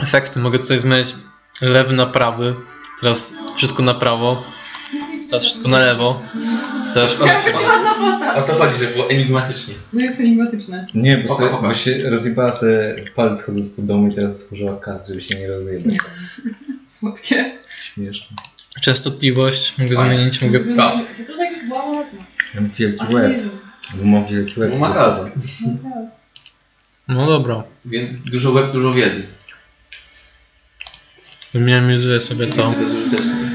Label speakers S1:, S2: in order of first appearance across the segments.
S1: Efekty mogę tutaj zmieniać lewy na prawy. Teraz wszystko na prawo. Teraz wszystko na lewo. Teraz
S2: Jaka ładna foto!
S3: O to chodzi, żeby było enigmatycznie.
S2: No jest enigmatyczne.
S4: Nie, bo,
S3: Oka,
S4: bo się rozjebała sobie palec chodząc po domu i teraz stworzyła kas, żeby się nie rozjebać.
S2: Słodkie.
S4: Śmieszne.
S1: Częstotliwość mogę
S3: Fajnie.
S1: zmienić, mogę...
S3: Kas.
S2: To tak jak była ładna.
S4: Mam wielki łeb. Bo mam wielki łeb.
S3: Bo ma kask.
S1: No dobra.
S3: Więc dużo web, dużo wiedzy.
S1: Wyminimizuję sobie to.
S3: To jest użyteczne.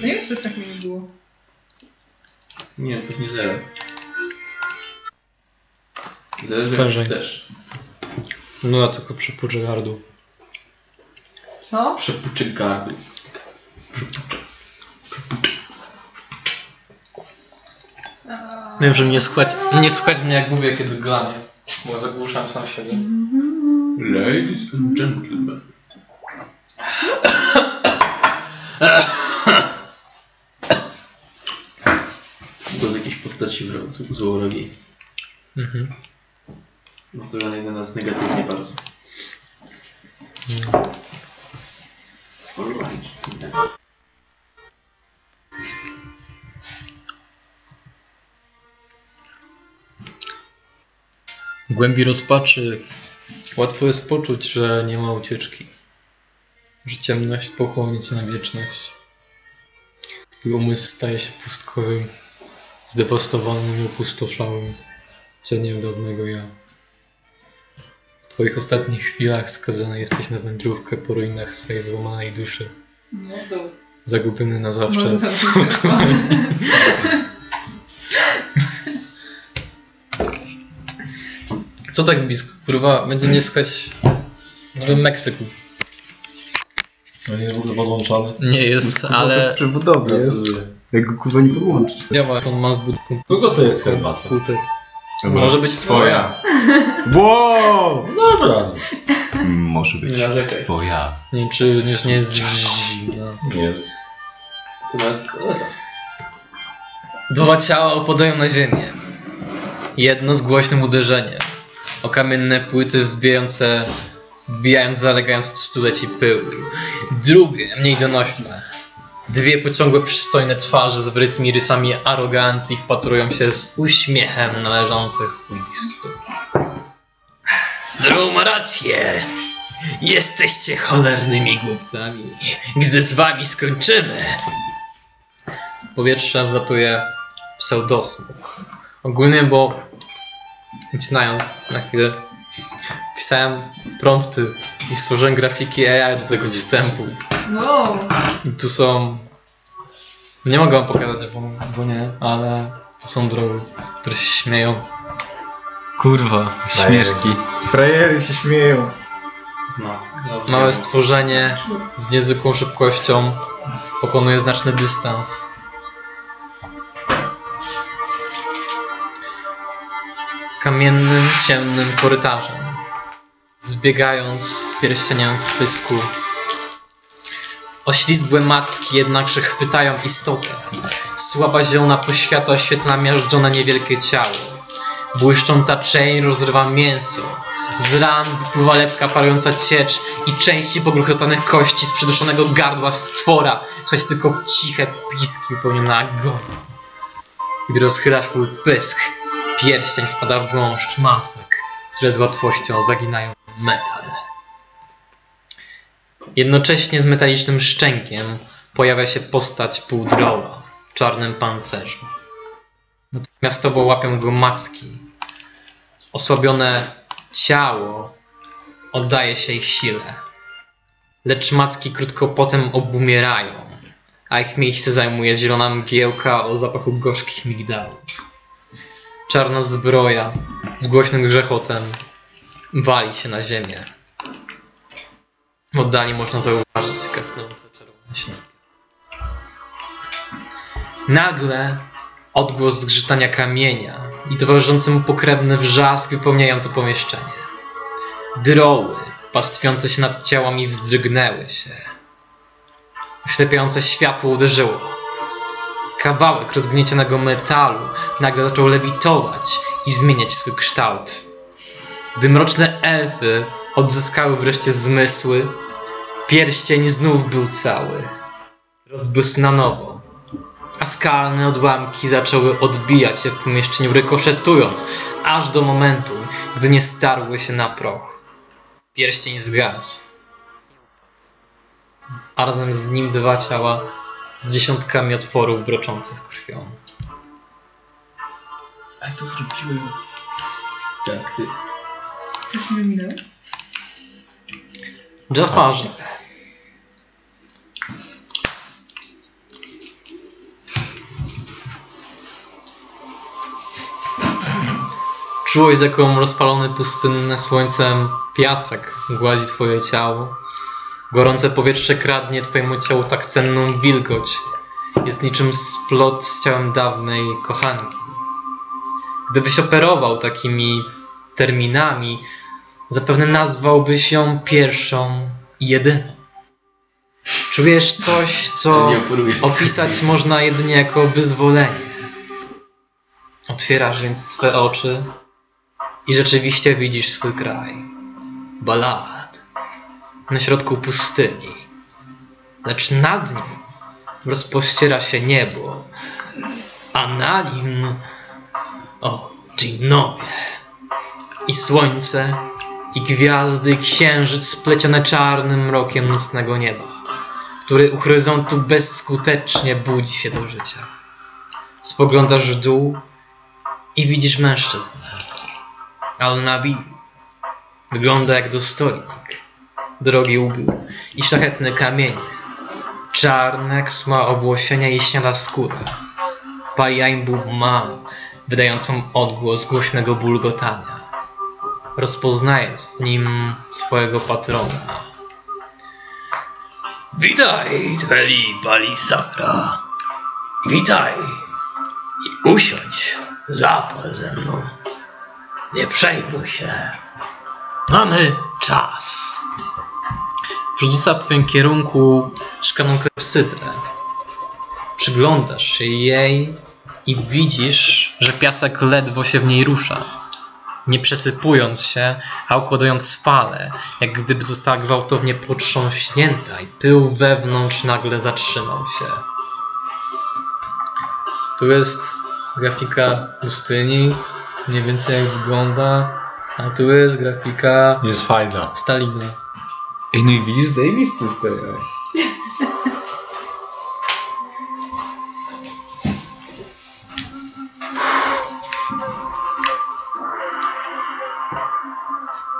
S2: No nie wiem, czy to tak mi nie było.
S3: Nie, pewnie zero. Zależy jak
S1: Powtarzaj.
S3: chcesz.
S1: No ja tylko przypuczę gardło.
S2: Co?
S3: Przepuczy gardło.
S1: Wiem, że nie słuchać, nie słuchać mnie jak mówię, kiedy glamię. Bo zagłuszam sam siebie.
S3: Ladies and gentlemen. Głos jakiejś postaci w z- złowrogiej.
S1: Mhm.
S3: Nastawiony na nas negatywnie bardzo. Alright.
S1: Głębi rozpaczy łatwo jest poczuć, że nie ma ucieczki. Że ciemność pochłonie cię na wieczność. Twój umysł staje się pustkowym, zdewastowanym i opustoszałym cieniem dawnego ja. W twoich ostatnich chwilach skazany jesteś na wędrówkę po ruinach swej złamanej duszy. Zagubiony na zawsze. Co tak blisko? Kurwa, będzie nie słuchać w Meksyku.
S5: No nie w ogóle podłączony.
S1: Nie jest, ale
S4: przebudowy jest. Jak go kurwa nie podłączysz.
S1: działa. On ma zbyt
S5: Kogo to jest herbata?
S1: komputer. Może być twoja.
S4: Wow!
S5: Dobra.
S4: Może być
S3: Nie narzekaj.
S4: twoja.
S1: Nie wiem, czy już nie jest zimna.
S5: Nie jest.
S3: To nawet skeleta.
S1: Dwa ciała opadają na ziemię. Jedno z głośnym uderzeniem. O kamienne płyty wzbijające, wbijając, zalegając od stuleci pył. Drugie, mniej donośne. Dwie pociągłe, przystojne twarze z wrytymi rysami arogancji wpatrują się z uśmiechem należących listu. Drew ma rację. Jesteście cholernymi głupcami. Gdy z wami skończymy, powietrze wzlatuje pseudosmog. Ogólnie, bo ucinając na chwilę, pisałem prompty i stworzyłem grafiki AI do tego wstępu.
S2: No.
S1: I tu są... Nie mogę wam pokazać, bo, bo nie, ale tu są drogi, które się śmieją.
S4: Kurwa, śmieszki. Frajery się śmieją.
S3: Z nas. nas
S1: Małe stworzenie z niezwykłą szybkością pokonuje znaczny dystans. Kamiennym, ciemnym korytarzem, zbiegając z pierścieniem w pysku. Oślizgłe macki jednakże chwytają istotę. Słaba zielona poświata oświetla miażdżone niewielkie ciało. Błyszcząca czeń rozrywa mięso. Z ran wypływa lepka parująca ciecz i części pogruchotanych kości z przyduszonego gardła stwora. Słychać tylko ciche piski pełnione agonią. Gdy rozchyla swój pysk, pierścień spada w gąszcz matłek, które z łatwością zaginają metal. Jednocześnie z metalicznym szczękiem pojawia się postać półdroła w czarnym pancerzu. Natychmiastowo łapią go macki. Osłabione ciało oddaje się ich sile. Lecz macki krótko potem obumierają, a ich miejsce zajmuje zielona mgiełka o zapachu gorzkich migdałów. Czarna zbroja z głośnym grzechotem wali się na ziemię. W oddali można zauważyć gasnące czerwone śniegi. Nagle odgłos zgrzytania kamienia i towarzyszący mu pokrewny wrzask wypełniają to pomieszczenie. Droły pastwiące się nad ciałami wzdrygnęły się. Oślepiające światło uderzyło. Kawałek rozgniecionego metalu nagle zaczął lewitować i zmieniać swój kształt. Gdy mroczne elfy odzyskały wreszcie zmysły, pierścień znów był cały. Rozbłysł na nowo, a skalne odłamki zaczęły odbijać się w pomieszczeniu, rykoszetując, aż do momentu, gdy nie starły się na proch. Pierścień zgasł, a razem z nim dwa ciała z dziesiątkami otworów broczących krwią.
S3: Ale to zrobiłem. Tak, ty.
S2: Coś mi minęło?
S1: Jafarze. Czułeś, z jaką rozpalony pustynne słońcem piasek gładzi twoje ciało. Gorące powietrze kradnie twojemu ciału tak cenną wilgoć. Jest niczym splot z ciałem dawnej kochanki. Gdybyś operował takimi terminami, zapewne nazwałbyś ją pierwszą i jedyną. Czujesz coś, co opisać można jedynie jako wyzwolenie. Otwierasz więc swe oczy i rzeczywiście widzisz swój kraj. Balad. Na środku pustyni. Lecz nad nim rozpościera się niebo, a na nim o, dżinowie i słońce, i gwiazdy, i księżyc splecione czarnym mrokiem nocnego nieba, który u horyzontu bezskutecznie budzi się do życia. Spoglądasz w dół i widzisz mężczyznę. Al-Nabi wygląda jak dostojnik. Drogi ubiór i szlachetne kamienie. Czarne jak sma obłosienia i śniada skóra. Pariaimbu ma, wydającą odgłos głośnego bulgotania. Rozpoznajesz w nim swojego patrona. Witaj, Tweli Palisakra. Witaj i usiądź, zapal ze mną. Nie przejmuj się. Mamy czas. Rzuca w twoim kierunku szklaną klepsydrę. Przyglądasz się jej i widzisz, że piasek ledwo się w niej rusza. Nie przesypując się, a układając fale, jak gdyby została gwałtownie potrząśnięta i pył wewnątrz nagle zatrzymał się. Tu jest grafika pustyni, mniej więcej jak wygląda, a tu jest grafika
S5: Jest fajna.
S1: Staliny.
S4: Ej, no i widzisz, zajebisty stereo.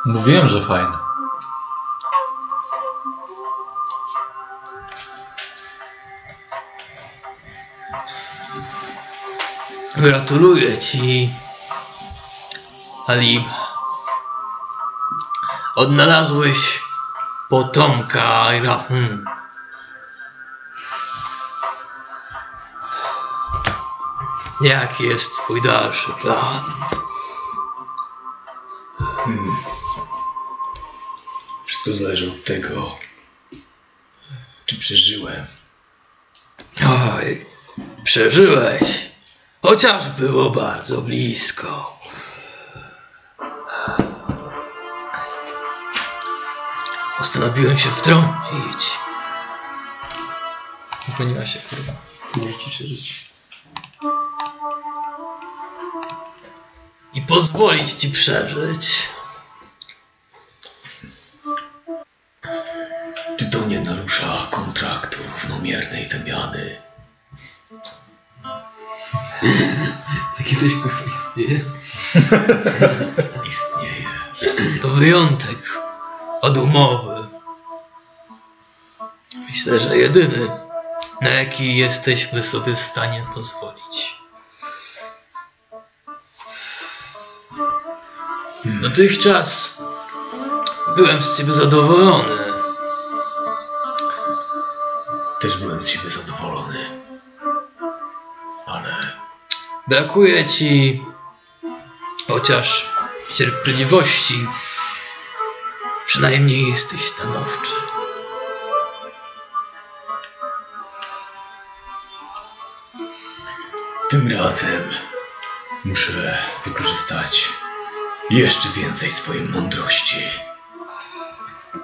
S5: Mówiłem, że fajna.
S1: Gratuluję ci, Alib. Odnalazłeś potomka Irafn. Jaki jest twój dalszy plan?
S4: Wszystko zależy od tego, czy przeżyłem.
S1: Oj, przeżyłeś, chociaż było bardzo blisko. Postanowiłem się wtrącić. Zmieniła się kurwa.
S3: Nie ciszę żyć.
S1: I pozwolić ci przeżyć.
S4: Czy to nie narusza kontraktu równomiernej wymiany?
S3: Taki coś kurwa istnieje.
S4: Istnieje.
S1: To wyjątek od umowy. Myślę, że jedyny, na jaki jesteśmy sobie w stanie pozwolić. Dotychczas byłem z ciebie zadowolony.
S4: Też byłem z siebie zadowolony. Ale
S1: Brakuje ci chociaż cierpliwości. Przynajmniej jesteś stanowczy.
S4: tym razem muszę wykorzystać
S5: jeszcze więcej swojej mądrości.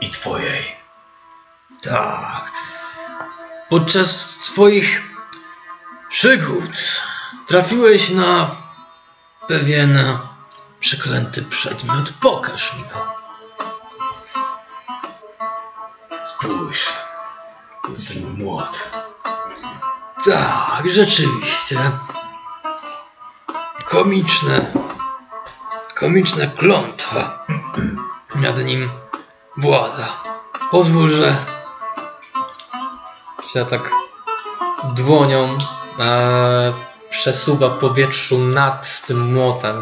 S5: I twojej.
S1: Tak. Podczas swoich przygód trafiłeś na pewien przeklęty przedmiot. Pokaż mi go.
S5: Spójrz. To ten młot.
S1: Tak, rzeczywiście. Komiczne. Komiczna klątwa nad nim włada. Pozwól, że się tak dłonią e, przesuwa powietrzu nad tym młotem.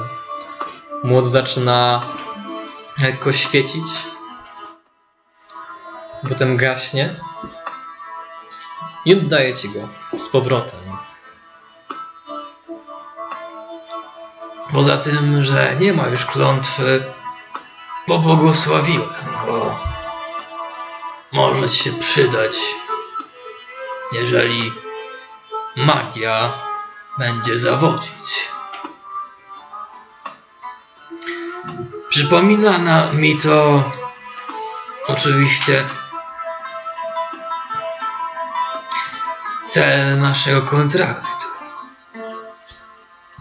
S1: Młot zaczyna lekko świecić. Potem gaśnie. I oddaję ci go z powrotem. Poza tym, że nie ma już klątwy, pobłogosławiłem go. Może ci się przydać, jeżeli magia będzie zawodzić. Przypomina na, mi to oczywiście cel naszego kontraktu.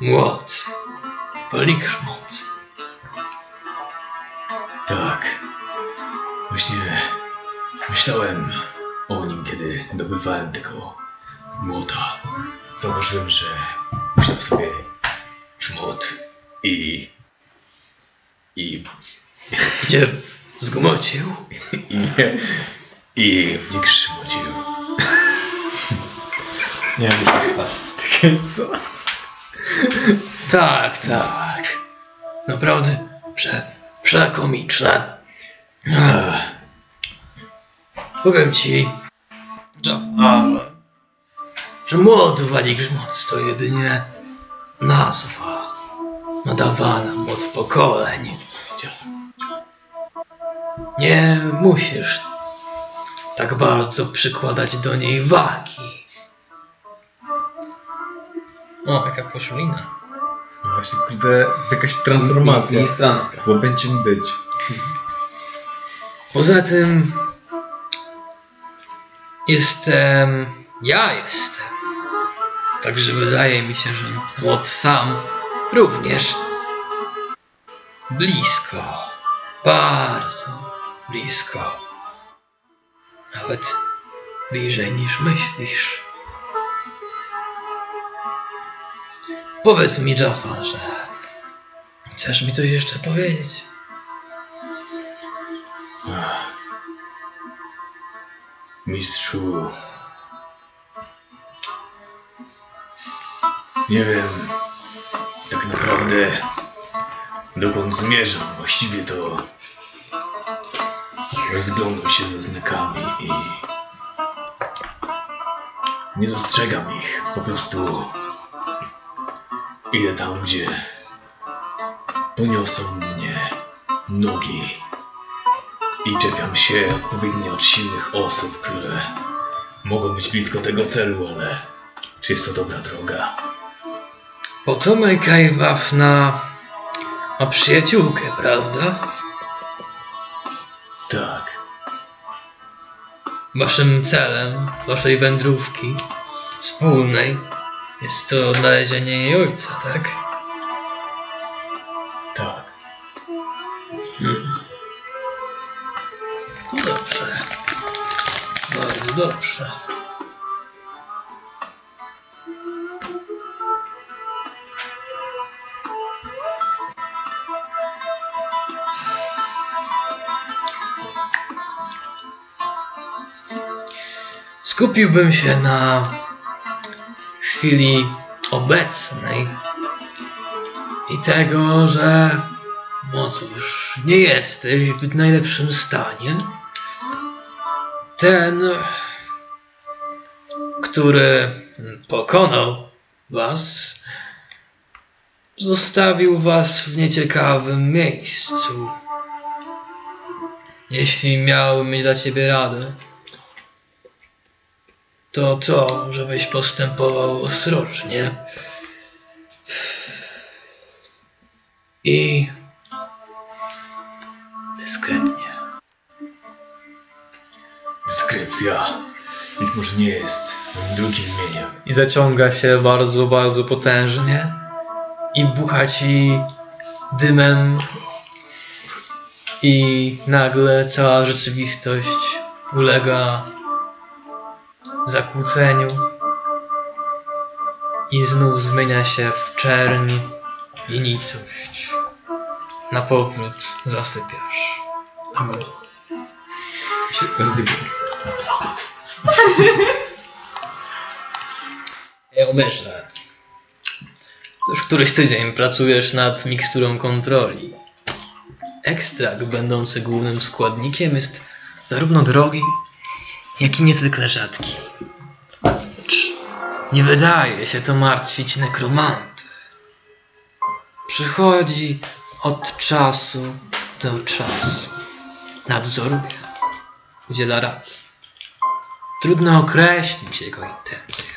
S1: Młot. Polikrzmot.
S5: Tak. Właśnie myślałem o nim, kiedy dobywałem tego młota. Zauważyłem, że posiadał w sobie szmot i... i...
S1: Gdzie zgmocił?
S5: i nie... i nie krzywdził.
S6: Nie wiem, jak stać.
S4: Czekaj, co?
S1: Tak, tak. Naprawdę prze, przekomiczne. Powiem ci, że, a, że młot wali grzmot to jedynie nazwa nadawana od pokoleń. Nie musisz tak bardzo przykładać do niej wagi. O, jaka koszulina.
S4: No Właśnie, kurde, jakaś transformacja.
S3: Ministrancka.
S4: Bo będziemy być.
S1: Poza tym jestem. Ja jestem. Także wydaje mi się, że Młot sam również blisko. Bardzo blisko. Nawet bliżej niż myślisz. Powiedz mi, Jaffa, że chcesz mi coś jeszcze powiedzieć?
S5: Mistrzu. Nie wiem tak naprawdę dokąd zmierzam. Właściwie to rozglądam się za znakami i nie dostrzegam ich. Po prostu idę tam, gdzie poniosą mnie nogi i czepiam się odpowiednio od silnych osób, które mogą być blisko tego celu, ale czy jest to dobra droga?
S1: Potomek Kajwaw na, na przyjaciółkę, prawda?
S5: Tak,
S1: Waszym celem, waszej wędrówki wspólnej jest to odnalezienie jej ojca, tak?
S5: tak.
S1: To dobrze. Bardzo dobrze. Skupiłbym się na chwili obecnej i tego, że no cóż, nie jesteś w najlepszym stanie. Ten, który pokonał was, zostawił was w nieciekawym miejscu. Jeśli miałbym mieć dla ciebie radę, to to, żebyś postępował ostrożnie. I
S7: dyskretnie. Dyskrecja być może nie jest moim drugim imieniem.
S1: I zaciąga się bardzo, bardzo potężnie. I bucha ci dymem. I nagle cała rzeczywistość ulega zakłóceniu. I znów zmienia się w czerń i nicość. Na powrót zasypiasz. Ja myślę. To już któryś tydzień pracujesz nad miksturą kontroli. Ekstrakt będący głównym składnikiem jest zarówno drogi, jak i niezwykle rzadki. Nie wydaje się to martwić nekromantę. Przychodzi od czasu do czasu. Nadzoruje. Udziela rad. Trudno określić jego intencje.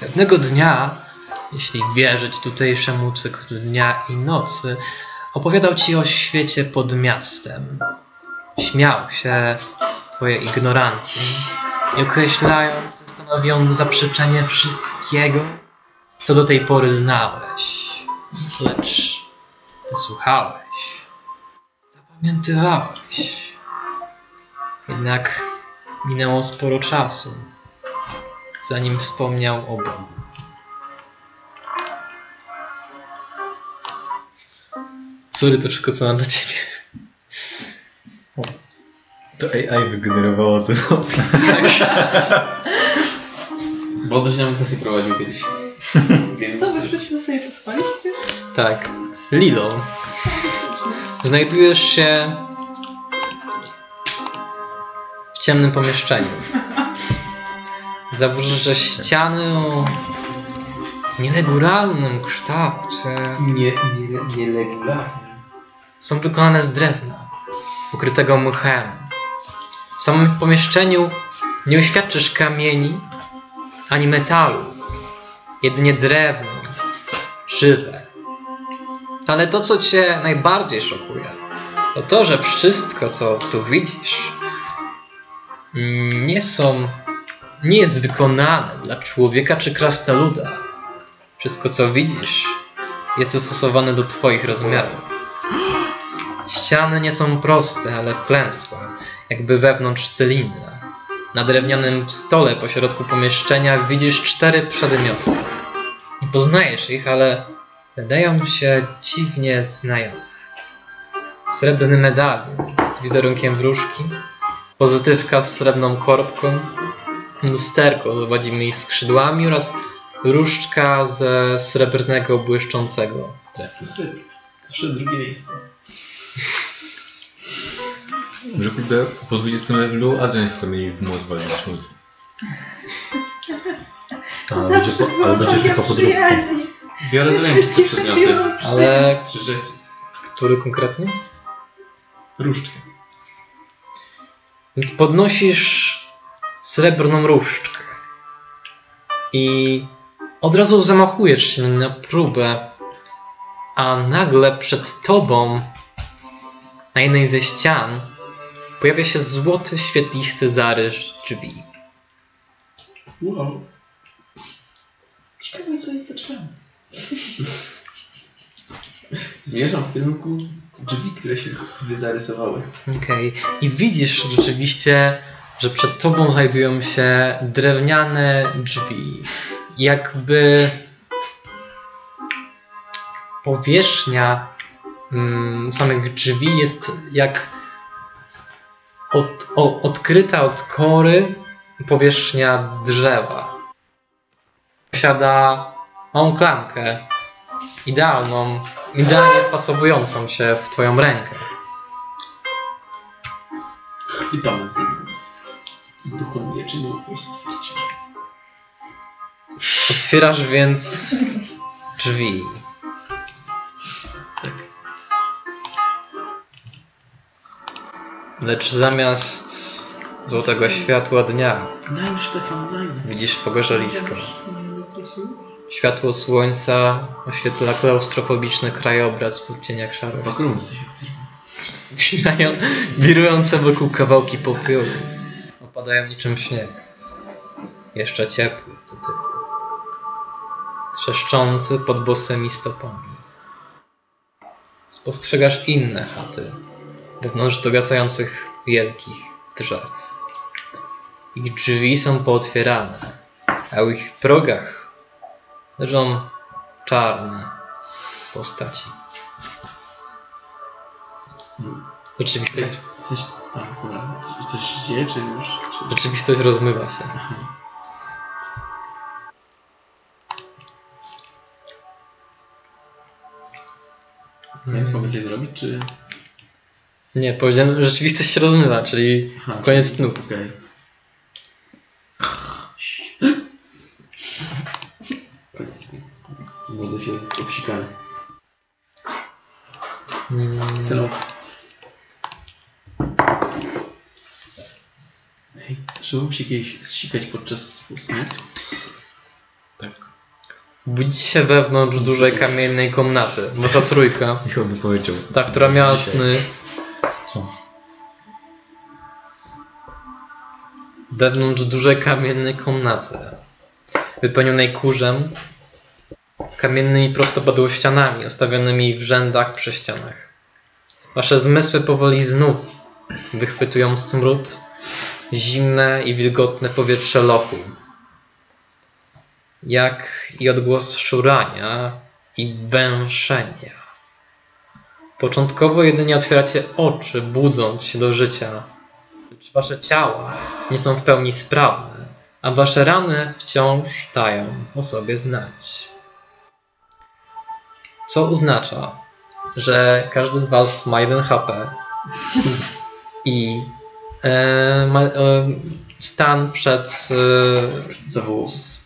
S1: Pewnego dnia, jeśli wierzyć tutejszemu cyklu dnia i nocy, opowiadał ci o świecie pod miastem. Śmiał się z twojej ignorancji i określając, że stanowi on zaprzeczenie wszystkiego, co do tej pory znałeś. Lecz słuchałeś, zapamiętywałeś. Jednak minęło sporo czasu zanim wspomniał o Bogu. Sorry, to wszystko co mam dla ciebie.
S4: To AI wygenerowało ten opis.
S3: Bo odnośnie sesję prowadził kiedyś. Więc
S2: Co, wy wszyscy sobie pospaliście?
S1: Tak. Lilo. Znajdujesz się w ciemnym pomieszczeniu. Zauważysz, że ściany o nieleguralnym kształcie
S3: nie, nie,
S1: są wykonane z drewna, ukrytego mchem. W samym pomieszczeniu nie uświadczysz kamieni ani metalu, jedynie drewno, żywe. Ale to, co cię najbardziej szokuje, to to, że wszystko, co tu widzisz, nie są, nie jest wykonane dla człowieka czy krasnoluda. Wszystko, co widzisz, jest dostosowane do twoich rozmiarów. Ściany nie są proste, ale wklęsłe, jakby wewnątrz cylindra. Na drewnianym stole pośrodku pomieszczenia widzisz cztery przedmioty. Nie poznajesz ich, ale wydają się dziwnie znajome. Srebrny medalion z wizerunkiem wróżki, pozytywka z srebrną korbką, lusterko z owadzimi skrzydłami oraz różdżka ze srebrnego błyszczącego drewna.
S3: Zawsze drugie miejsce.
S4: Że kurde, po 20 levelu Adrian sobie w mózg wali na śmierć.
S5: Ale będzie, po, ale będzie tylko po drugie.
S2: przyjaźni.
S3: Biorę do ręki te przedmioty.
S1: Ale który konkretnie?
S3: Różdżkę.
S1: Więc podnosisz srebrną różdżkę i od razu zamachujesz się na próbę, a nagle przed tobą na jednej ze ścian pojawia się złoty, świetlisty zarys drzwi.
S3: Wow. Ciekawe co jest za drzwiami. Zmierzam w kierunku drzwi, które się zarysowały.
S1: Okej. I widzisz rzeczywiście, że przed tobą znajdują się drewniane drzwi. Jakby powierzchnia mm, samych drzwi jest jak od, o, odkryta od kory powierzchnia drzewa. Posiada małą klamkę, idealną, idealnie pasowującą się w twoją rękę.
S3: I pan z nim. Uństwierdzenia.
S1: Otwierasz więc drzwi. Lecz zamiast złotego światła dnia widzisz pogorzelisko. Światło słońca oświetla klaustrofobiczny krajobraz w cieniach
S3: się
S1: Wirają, wirujące wokół kawałki popiołu. Opadają niczym śnieg. Jeszcze ciepły w dotyku. Trzeszczący pod bosymi stopami. Spostrzegasz inne chaty. Wewnątrz dogasających wielkich drzew. Ich drzwi są pootwierane, a u ich progach leżą czarne postaci. Rzeczywistość,
S3: Coś... Dobra. Coś, coś się dzieje, czy już... Czy...
S1: rzeczywistość rozmywa się.
S3: Więc mogę coś zrobić, czy...
S1: Nie, powiedziałem, że rzeczywistość się rozmywa, czyli
S3: Aha,
S1: Koniec
S3: czyli-
S1: snu.
S3: Okej. Koniec snu. Budzę się z obsikany.
S1: mm,
S3: Chcę noc. Hej, zacząłem się kiedyś zsikać podczas snu?
S5: Tak.
S1: budzicie się wewnątrz dużej kamiennej komnaty. Bo ta trójka,
S5: Michał by powiedział.
S1: ta, która miała
S5: Dzisiaj.
S1: sny, wewnątrz dużej kamiennej komnaty, wypełnionej kurzem, kamiennymi prostopadłościanami ustawionymi w rzędach przy ścianach. Wasze zmysły powoli znów wychwytują smród, zimne i wilgotne powietrze lochu, jak i odgłos szurania i węszenia. Początkowo jedynie otwieracie oczy, budząc się do życia, lecz wasze ciała nie są w pełni sprawne, a wasze rany wciąż dają o sobie znać. Co oznacza, że każdy z was ma jeden HP i e, ma, e, stan przed, e,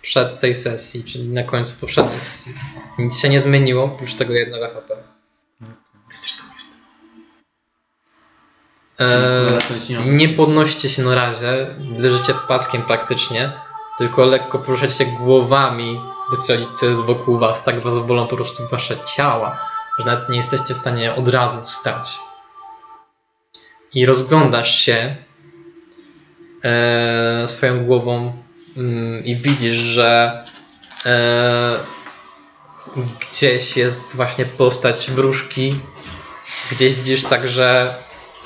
S1: przed tej sesji, czyli na końcu poprzedniej sesji. Nic się nie zmieniło, oprócz tego jednego HP.
S5: Ja też tam jestem.
S1: E, nie podnoście się na razie, leżycie paskiem praktycznie, tylko lekko poruszacie głowami, by sprawdzić, co jest wokół was. Tak was bolą po prostu wasze ciała, że nawet nie jesteście w stanie od razu wstać. I rozglądasz się e, swoją głową mm, i widzisz, że e, gdzieś jest właśnie postać wróżki. Gdzieś widzisz także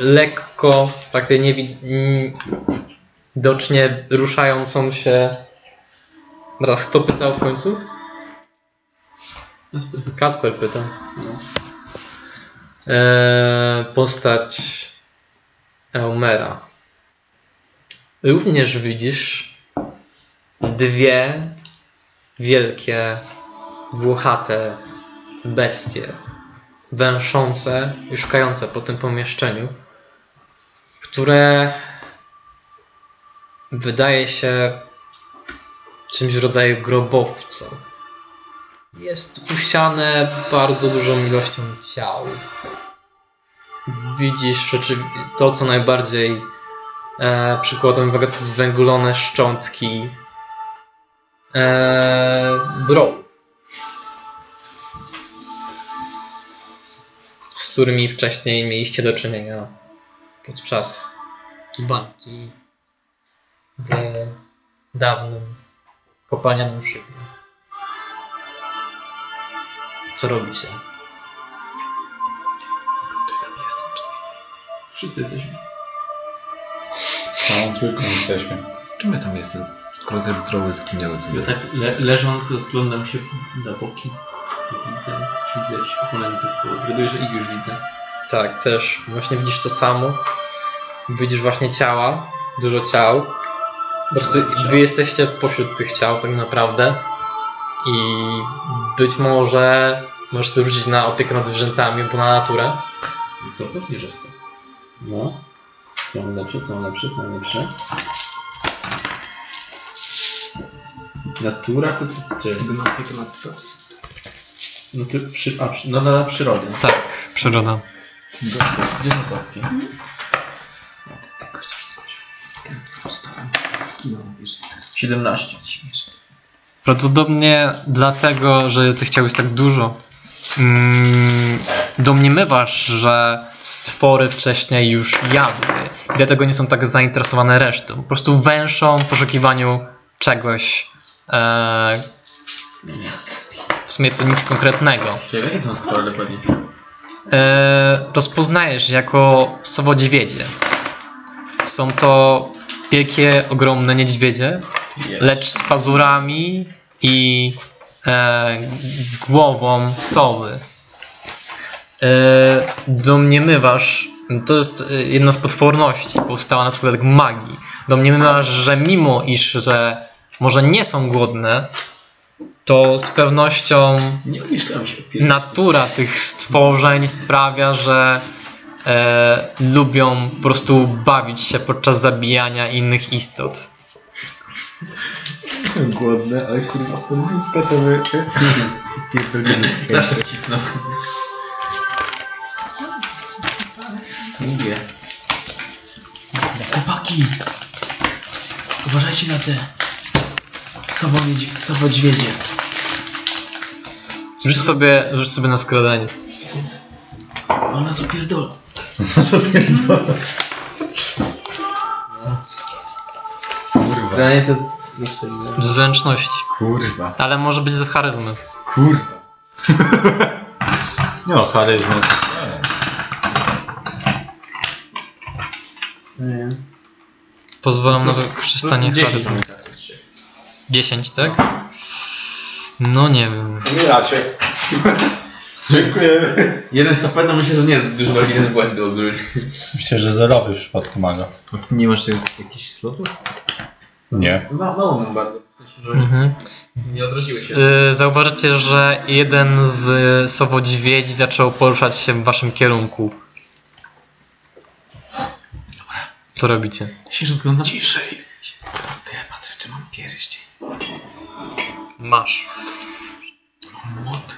S1: lekko, praktycznie nie wi- widocznie ruszającą się. Teraz kto pytał w końcu? Kasper pyta.
S3: No.
S1: Eee, postać Eumera. Również widzisz dwie wielkie, włochate bestie, węszące i szukające po tym pomieszczeniu, które wydaje się czymś w rodzaju grobowca. Jest usiane bardzo dużą ilością ciał. Widzisz to, co najbardziej e, przykładem uwagę, to zwęglone szczątki e, z którymi wcześniej mieliście do czynienia podczas walki w dawnym kopalnianym szybie. Co robicie?
S5: Ty tam jestem, czy
S3: Wszyscy jesteśmy.
S4: Całą trójką jesteśmy.
S5: Czym ja tam jestem? Skoro te droły zginęły
S3: Ja
S5: sobie.
S3: tak le leżąc rozglądam się na boki. Co widzę? Widzę jakichś oponentów, bo zgaduję, że ich już widzę.
S1: Tak, też właśnie widzisz to samo. Widzisz właśnie ciała, dużo ciał. Po prostu wy jesteście pośród tych ciał tak naprawdę. I być może możesz rzucić na opiekę nad zwierzętami albo na naturę.
S3: To pewnie, że chcę. No. Co mam lepsze, co mam lepsze, co mam lepsze? Natura to co? Czy...
S5: Na tego na wprost.
S3: No, ty, przy, a, przy, no na przyrodę.
S1: Tak, przyroda.
S3: Gdzie są kostki?
S5: Tego chociaż coś. Postaram się. Skinął, wiesz, ze
S3: 17.
S1: Prawdopodobnie dlatego, że tych ciał jest tak dużo, mm, domniemywasz, że stwory wcześniej już jadły i dlatego nie są tak zainteresowane resztą. Po prostu węszą w poszukiwaniu czegoś. E, w sumie to nic konkretnego.
S3: Czyli jakie są stwory dokładnie?
S1: E, rozpoznajesz jako sowodziwiedzie. Są to wielkie, ogromne niedźwiedzie, lecz z pazurami i e, głową sowy. E, domniemywasz, to jest e, jedna z potworności, powstała na skutek magii. Domniemywasz, że mimo iż, że może nie są głodne, to z pewnością natura tych stworzeń sprawia, że e, lubią po prostu bawić się podczas zabijania innych istot.
S4: Jestem głodny, ale kurwa, stąd gotowy. Pierdolimy
S3: Zawsze wcisnął. Mówię. Chłopaki! Uważajcie na te sobodź- sobodźwiedzie.
S1: Rzuć sobie, rzuć sobie na skradanie.
S3: Ona zapierdolą.
S4: Kurwa,
S2: Zdanie to jest.
S1: Z zręczności.
S4: kurwa,
S1: Ale może być z charyzmy.
S4: kurwa. No, charyzma.
S2: Nie.
S1: Pozwalam na wykorzystanie charyzmy.
S3: Tak,
S1: 10, tak? No nie wiem.
S4: Umieracie. Dziękujemy.
S3: Jeden HP myślę, że nie jest dużo bardziej z błędu ogólnie.
S6: Myślę, że zerowy w przypadku maga.
S4: A ty nie masz jakichś slotów?
S6: Nie.
S3: No, mało mam bardzo. W sensie, że
S1: Mhm.
S3: nie odrodziły się.
S1: Y, Zauważycie, że jeden z sowodźwiedzi zaczął poruszać się w waszym kierunku. Co robicie?
S3: Ja się rozglądam. Ciszej. To ja patrzę, czy mam pierścień.
S1: Masz.
S3: Młot.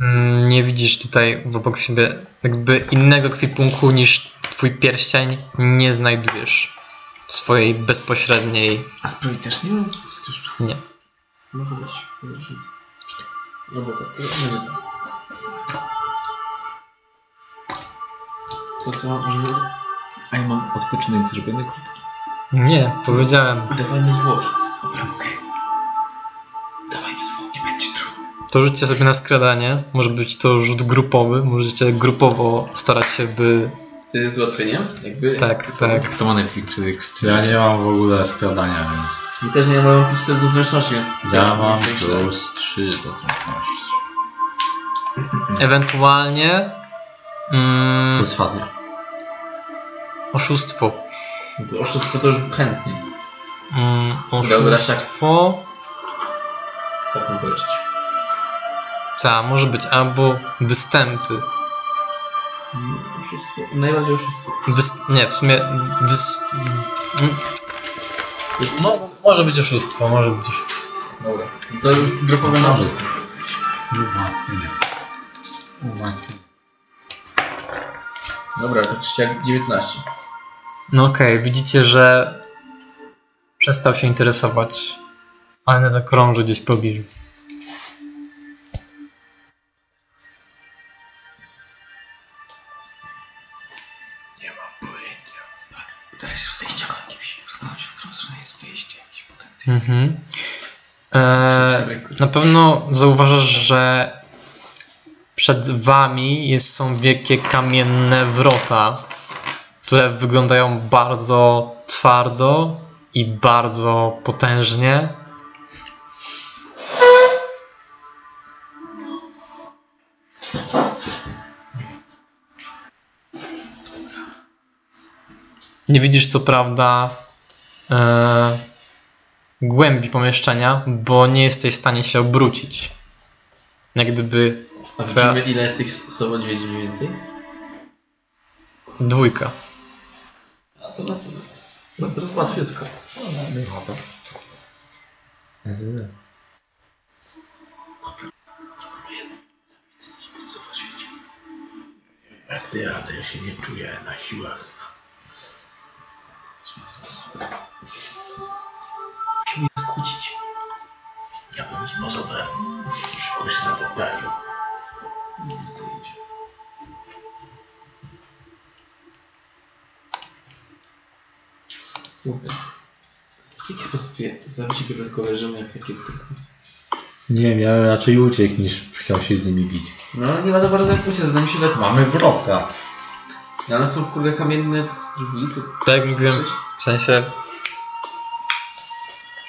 S1: Mm, Nie widzisz tutaj obok siebie jakby innego kwipunku niż twój pierścień nie znajdujesz w swojej bezpośredniej.
S3: A zbroi też nie mam? Chociaż
S1: Nie.
S3: może być. No bo tak, nie wiem. To co, może...
S4: A ja mam odpoczynek zrobiony krótki.
S1: Nie, powiedziałem.
S3: Dawajmy zwłoki. Dobra, okej. Dawajmy zwłoki, będzie trudno.
S1: To rzućcie sobie na skradanie. Może być to rzut grupowy. Możecie grupowo starać się, by.
S3: To jest z ułatwieniem? Jakby...
S1: Tak, tak.
S4: Kto ma Netflix?
S6: Ja nie mam w ogóle skradania, więc.
S3: I też nie mają plus 4 do zręczności, więc...
S6: Ja mam plus 3 do zręczności.
S1: Ewentualnie. Mm,
S6: Plus faza.
S1: oszustwo.
S3: To oszustwo to już chętnie.
S1: Mm,
S3: Dobra, tak.
S1: oszustwo.
S3: Tak mogę leczyć.
S1: Co, może być albo występy.
S3: Oszustwo. Najbardziej oszustwo.
S1: Wys... Nie, w sumie. Wys... mm. Mo, może być oszustwo, może być oszustwo.
S3: Dobra. To już grupowe na oszustwo.
S6: Ułatwienie. Ułatwienie.
S3: Dobra, to czy jak 19.
S1: No okej, widzicie, że przestał się interesować, ale nadal krąży gdzieś w pobliżu.
S3: Teraz się rozejście jakimś. Rozglądam się, w którą stronę jest wyjście, jakiś potencjał.
S1: Mhm. E, na pewno zauważasz, że przed wami jest, są wielkie kamienne wrota, które wyglądają bardzo twardo i bardzo potężnie. Nie widzisz co prawda e, głębi pomieszczenia, bo nie jesteś w stanie się obrócić. Jak gdyby
S3: A widzimy ile jest tych sobodźwiedzi mniej więcej?
S1: dwójka.
S3: To na pewno. No to łatwiutko.
S7: Jak ty jadę, ja się nie czuję na siłach.
S3: Musimy skłócić.
S7: Jakimś sposobem szybko się zatoptają.
S3: Mówię. W jaki sposób je zabicie go tylko leżymy jak jakie tylko.
S6: Nie, miałem raczej uciekł niż chciał się z nimi bić.
S3: No nie ma za bardzo jak uciec, wydaje mi się, że
S6: Mamy wrota.
S3: No, ale są kurde kamienne drzwi, to
S1: Tak jak mówiłem, w sensie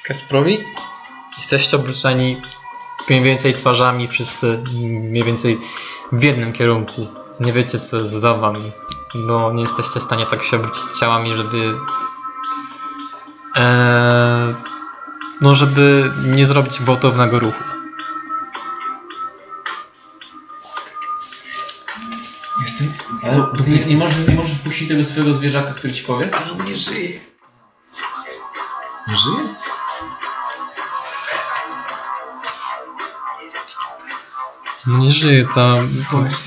S1: Kasprowi jesteście obrzuceni mniej więcej twarzami wszyscy mniej więcej w jednym kierunku. Nie wiecie co jest za wami. No nie jesteście w stanie tak się obrócić ciałami, żeby no żeby nie zrobić gwałtownego ruchu.
S4: Jestem... To
S3: nie,
S4: jest...
S3: nie, możesz, nie możesz puścić tego swojego zwierzaka, który ci powie?
S4: Ale on nie żyje. Nie żyje?
S1: No nie żyje ta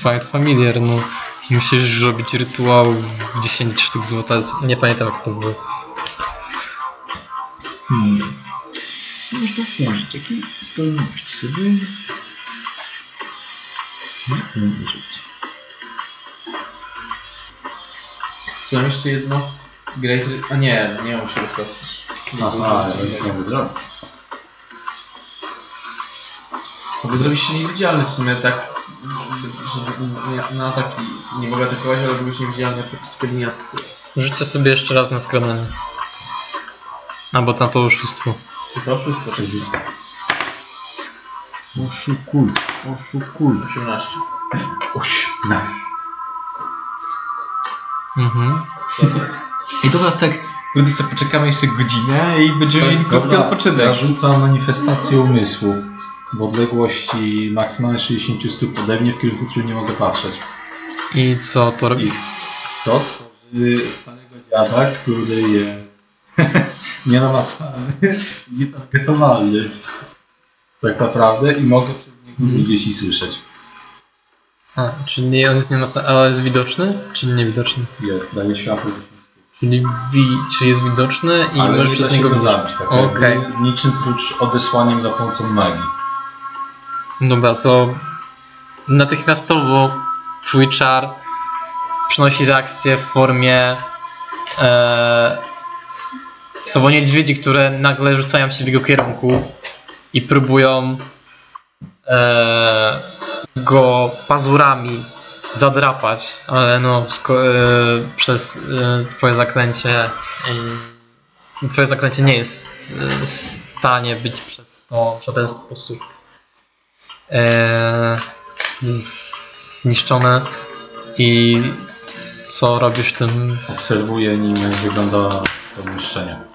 S1: Fight Familiar, no musisz robić rytuał 10 sztuk złota, nie pamiętam jak to było.
S4: Hmm. Co można włożyć? Jakie zdolności sobie? Jak użyć?
S3: Czy mam jeszcze jedno? Great... A nie, nie mam się rozkoczyć.
S6: Aha, ja nic nie mogę zrobić.
S3: Mogę zrobić się niewidzialny w sumie tak, żeby na, ataki nie mogę atakować, ale byłeś niewidzialny podczas kiedy nie atakuję.
S1: Rzućcie sobie jeszcze raz na skradanie. Albo na to oszustwo.
S3: Czy to oszustwo, czy rzuć?
S6: Oszukuj, oszukuj.
S3: 18.
S6: Osiemnaście.
S1: Mhm.
S3: Co to jest?
S4: I dobra, tak, kurde sobie poczekamy jeszcze godzinę i będziemy mieli krótki odpoczynek.
S6: Ja rzucam manifestację umysłu w odległości maksymalnie 60 stóp ode mnie w kierunku, który nie mogę patrzeć.
S1: I co to robi?
S6: I to tworzy starego dziada, który jest nienamacalny, nietargetowalny. Tak naprawdę i mogę przez niego
S1: Mhm.
S6: widzieć i słyszeć.
S1: A, czyli on jest nie ma, ale jest widoczny? Czy niewidoczny?
S6: Jest, daje światło.
S1: Czyli, wi, czy jest widoczny i
S6: ale
S1: możesz
S6: nie
S1: przez niego
S6: zabić. Tak jakby Niczym prócz odesłaniem za pomocą magii.
S1: Dobra, to natychmiastowo twój czar przynosi reakcję w formie e, słowo niedźwiedzi, które nagle rzucają się w jego kierunku i próbują e, go pazurami zadrapać, ale no e, przez e, twoje zaklęcie e, twoje zaklęcie nie jest e, w stanie być przez to w żaden sposób e, zniszczone i co robisz w tym
S6: Obserwuję nim, jak wygląda to umieszczenie.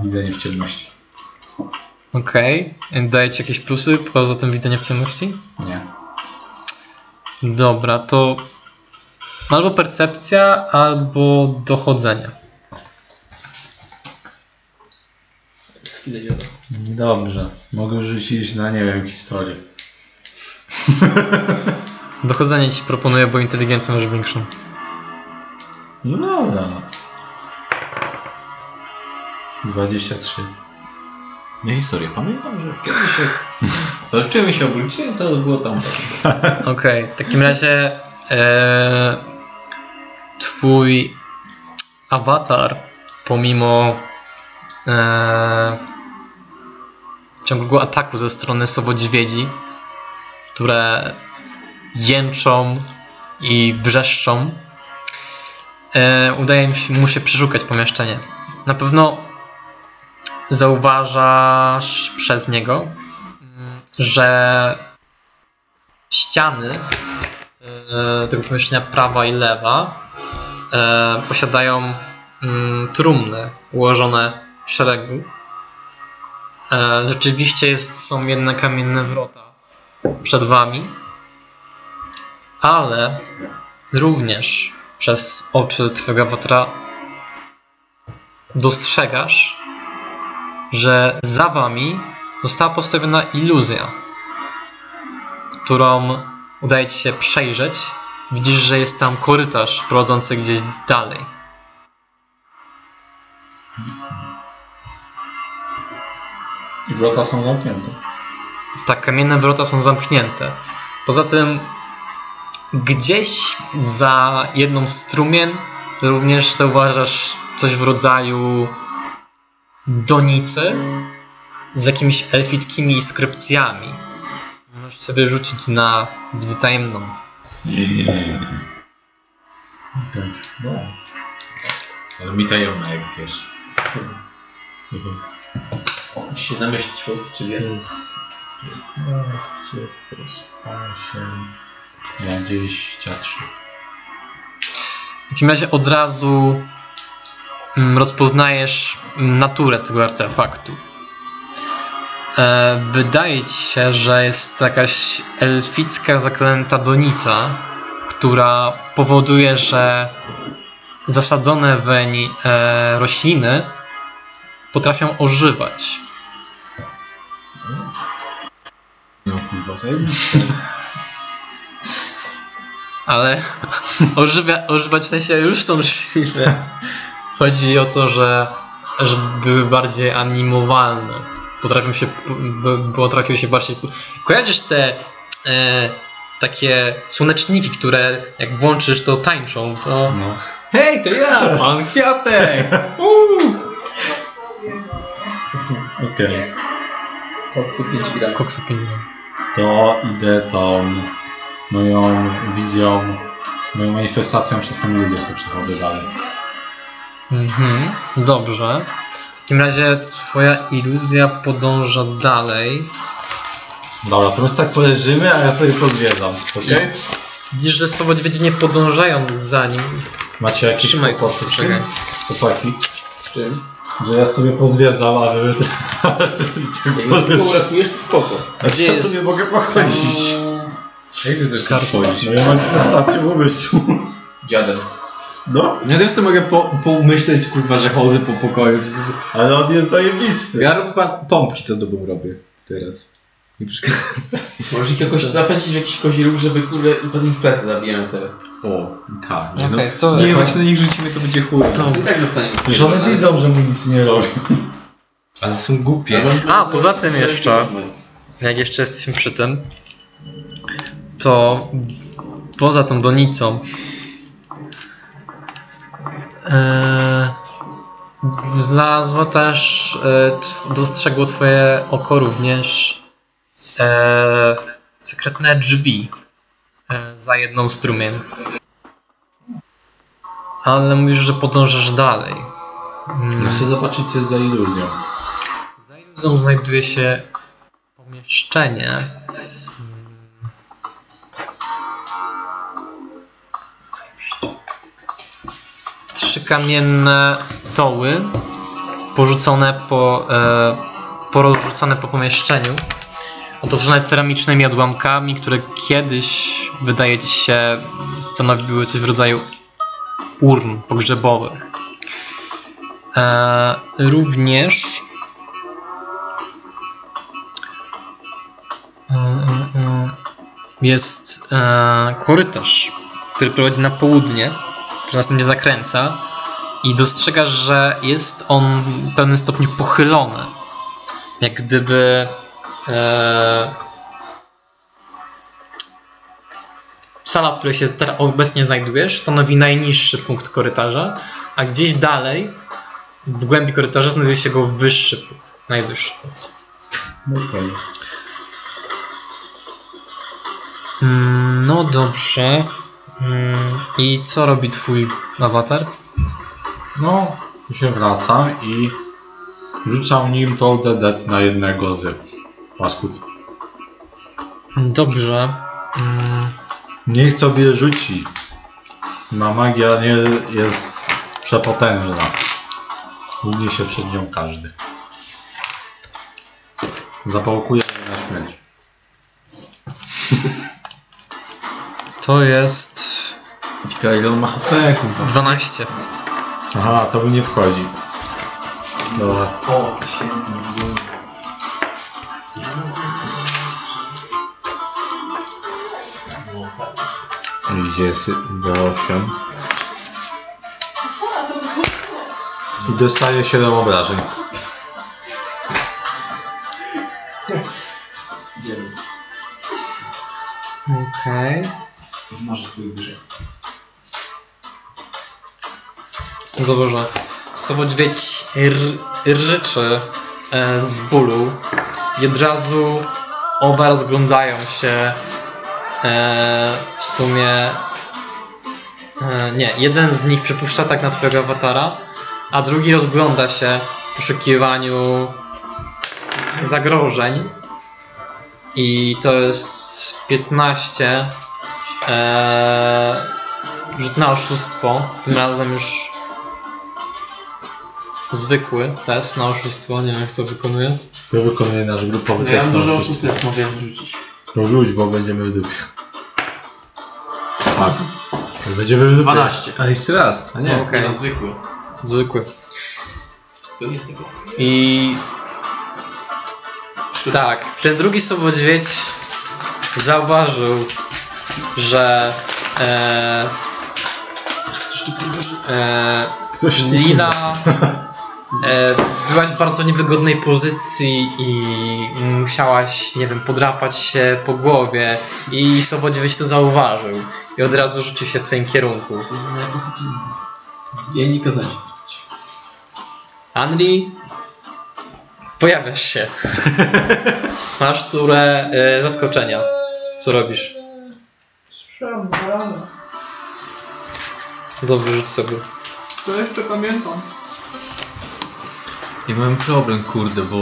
S6: Widzenie w ciemności.
S1: okej daje ci jakieś plusy poza tym widzenie w ciemności?
S6: Nie.
S1: dobra to albo percepcja albo dochodzenie.
S6: Dobrze. Mogę rzucić na, nie wiem, historię.
S1: dochodzenie ci proponuję, bo inteligencję masz większą
S6: No dobra. No. 23.
S4: Ja historię pamiętam, że kiedyś jak walczymy się obróciłem, to było tam.
S1: Okej, w takim razie e, twój awatar, pomimo e, ciągłego ataku ze strony sobodźwiedzi, które jęczą i wrzeszczą, e, udaje mu się przeszukać pomieszczenie. Na pewno zauważasz przez niego, że ściany e, tego pomieszczenia prawa i lewa e, posiadają mm, trumny ułożone w szeregu. E, rzeczywiście jest, są jedne kamienne wrota przed wami, ale również przez oczy twojego awatara dostrzegasz, że za wami została postawiona iluzja którą udaje ci się przejrzeć, widzisz, że jest tam korytarz prowadzący gdzieś dalej.
S6: I wrota są zamknięte.
S1: Tak, kamienne wrota są zamknięte. Poza tym, gdzieś za jedną strumien również zauważasz coś w rodzaju donicy z jakimiś elfickimi skrypcjami. Możesz sobie rzucić na wiedzę tajemną.
S4: No. Ale mi tajemna jak wiesz.
S3: 7 myślić po prostu, czy
S6: To
S3: wie.
S6: jest 15 plus 8, 23.
S1: W takim razie od razu rozpoznajesz mm, naturę tego artefaktu. E, wydaje ci się, że jest jakaś elficka zaklęta donica, która powoduje, że zasadzone weń e, rośliny potrafią ożywać.
S4: No kurwa.
S1: Ale ożywia, ożywać w sensie już są rośliny. Chodzi o to, że, że były bardziej animowalne. Potrafią się, potrafią się bardziej... Kojarzysz te e, takie słoneczniki, które jak włączysz to tańczą, to...
S6: No.
S4: Hej, to ja, pan Kwiatek!
S6: Okej.
S3: Koksu 5 gram.
S1: Koksu 5
S6: To idę tą moją wizją, moją manifestacją przez tą iluzję sobie przechodzę dalej.
S1: Mhm, dobrze. W takim razie twoja iluzja podąża dalej.
S6: Dobra, to my tak poleżymy, a ja sobie pozwiedzam, okej?
S1: Widzisz, że sobodźwiedzie nie podążają za nim.
S6: Macie jakieś
S1: Trzymaj to,
S6: kłopoty z tym?
S1: czekaj.
S6: Chłopaki?
S3: Czym?
S6: Że ja sobie pozwiedzam, a wy...
S3: Jak tylko uratujesz, to spoko.
S1: Gdzie
S6: ja
S1: jest-
S6: sobie mogę pochodzić.
S4: Jak ty chcesz wchodzić?
S6: No ja manifestację umysłu.
S3: Dziadem.
S6: No,
S4: Ja też sobie mogę po, pomyśleć, kurwa, że chodzę po pokoju.
S6: ale on jest zajebisty.
S4: Ja chyba pompki co dobą robię teraz. Nie przeszkadza.
S3: Możesz ich jakoś zapędzić w jakiś kozi ruch, żeby kurde potem w plecy zabijają te.
S4: O, tak. nie
S1: Okej,
S4: no.
S1: to...
S4: Nie, jak się na nich rzucimy, to będzie chuj.
S1: To-
S3: I tak dostaniemy.
S6: Że one widzą, że mu nic nie robi.
S4: Ale są głupie.
S1: A, poza tym jeszcze- jak jeszcze jesteśmy przy tym, to poza tą donicą znalazło też, e, dostrzegło twoje oko również e, sekretne drzwi e, za jedną strumiem. Ale mówisz, że podążasz dalej. Mm.
S6: Chcę zobaczyć, co jest za iluzją.
S1: Za iluzją znajduje się pomieszczenie. Trzy kamienne stoły porzucone po, e, po pomieszczeniu, otoczone ceramicznymi odłamkami, które kiedyś, wydaje ci się, stanowiły coś w rodzaju urn pogrzebowych. E, również Mm, mm, mm. jest e, korytarz, który prowadzi na południe, który następnie zakręca i dostrzegasz, że jest on w pewnym stopniu pochylony. Jak gdyby e, sala, w której się teraz obecnie znajdujesz, stanowi najniższy punkt korytarza, a gdzieś dalej, w głębi korytarza, znajduje się jego wyższy punkt, najwyższy punkt.
S6: Okej.
S1: Mm, No dobrze. Mm, I co robi twój awatar?
S6: No, się wracam i rzucam nim Toll the Dead na jednego z paskud.
S1: Dobrze. Mm,
S6: Niech sobie rzuci. Ma magia nie jest przepotężna. Ugnie się przed nią każdy. Zapałkuje mnie na śmierć.
S1: To jest
S4: Ciekawe ile on ma HP, kurwa.
S1: 12.
S6: Aha, to by nie wchodzi. Dobra.
S3: O, świetnie.
S6: I Gdzie jest D8? I dostaje 7 obrażeń.
S1: Okej.
S5: Zmarzę twój grze.
S1: Dobrze. Sobodźwieć ryczy e, z bólu i od razu oba rozglądają się e, w sumie e, nie, jeden z nich przypuszcza tak na twojego awatara, a drugi rozgląda się w poszukiwaniu zagrożeń i to jest 15 e, rzut na oszustwo, tym razem już zwykły test na oszustwo, nie wiem jak to wykonuje.
S6: To wykonuje nasz grupowy
S3: No ja
S6: test
S3: mam
S6: na
S3: dużo
S6: oszustwo.
S3: oszustw, mogę wrzucić.
S6: To rzuć, bo będziemy w dupie. Tak. To Będziemy w dupie.
S3: 12.
S5: A jeszcze raz. A nie.
S1: Okej.
S3: No zwykły.
S1: Zwykły.
S3: Pewnie z tego.
S1: I tak, ten drugi sobodźwieć zauważył, że e, e, Lila e, byłaś w bardzo niewygodnej pozycji i musiałaś, nie wiem, podrapać się po głowie i sobodźwieć to zauważył i od razu rzucił się w twoim kierunku.
S5: Postać z... Ja jej nie kazałem się trafić.
S1: Anri, pojawiasz się. Masz turę e, zaskoczenia. Co robisz?
S2: Rano.
S1: Dobrze, rzuć sobie.
S2: To jeszcze pamiętam.
S4: I miałem problem, kurde, bo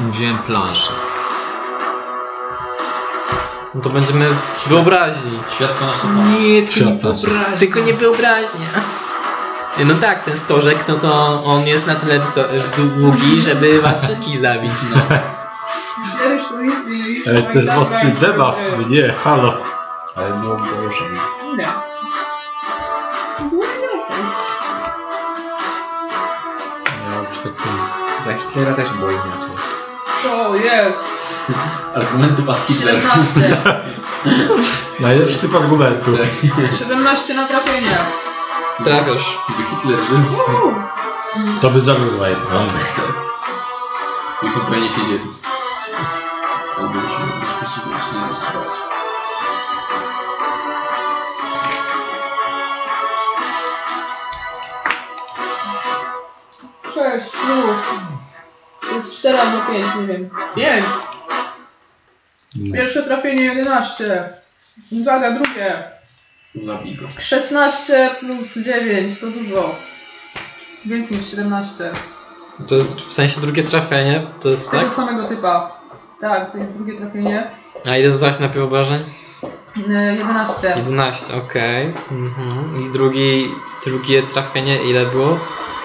S4: nie wziąłem planszy.
S1: No to będziemy w wyobraźni.
S3: Światło nasze
S4: Nie, tylko nie
S6: Światło.
S4: wyobraź.
S1: Tylko nie wyobraźnia. No tak, ten stożek, no to on jest na tyle wyso- długi, żeby was wszystkich zabić, no.
S2: To nic.
S6: Ej, to jest własny debuff. Nie, halo.
S5: Ale było poruszenie.
S2: Nie. Było lepiej.
S6: Miał być taki...
S5: Za Hitlera też było inaczej.
S2: To jest.
S3: Argumenty pas Hitler.
S2: 17.
S6: Najlepszy typ argumentu.
S2: 17 na trafienie.
S1: Trafiasz.
S3: Gdyby Hitler żył.
S6: To by zabił za jedno.
S3: niech on tutaj nie. Albo już się nie.
S2: Sześć, już. To jest 4 albo 5, nie wiem. 5. Pierwsze trafienie 11. Uwaga, drugie.
S3: Zabij go.
S2: 16 plus 9 to dużo. Więcej niż 17.
S1: To jest w sensie drugie trafienie, to jest
S2: Tego
S1: tak?
S2: samego typa. Tak, to jest drugie trafienie.
S1: A ile zadałeś na wyobrażeń?
S2: E, 11.
S1: 11, okej. Mhm. I drugi, drugie trafienie ile było?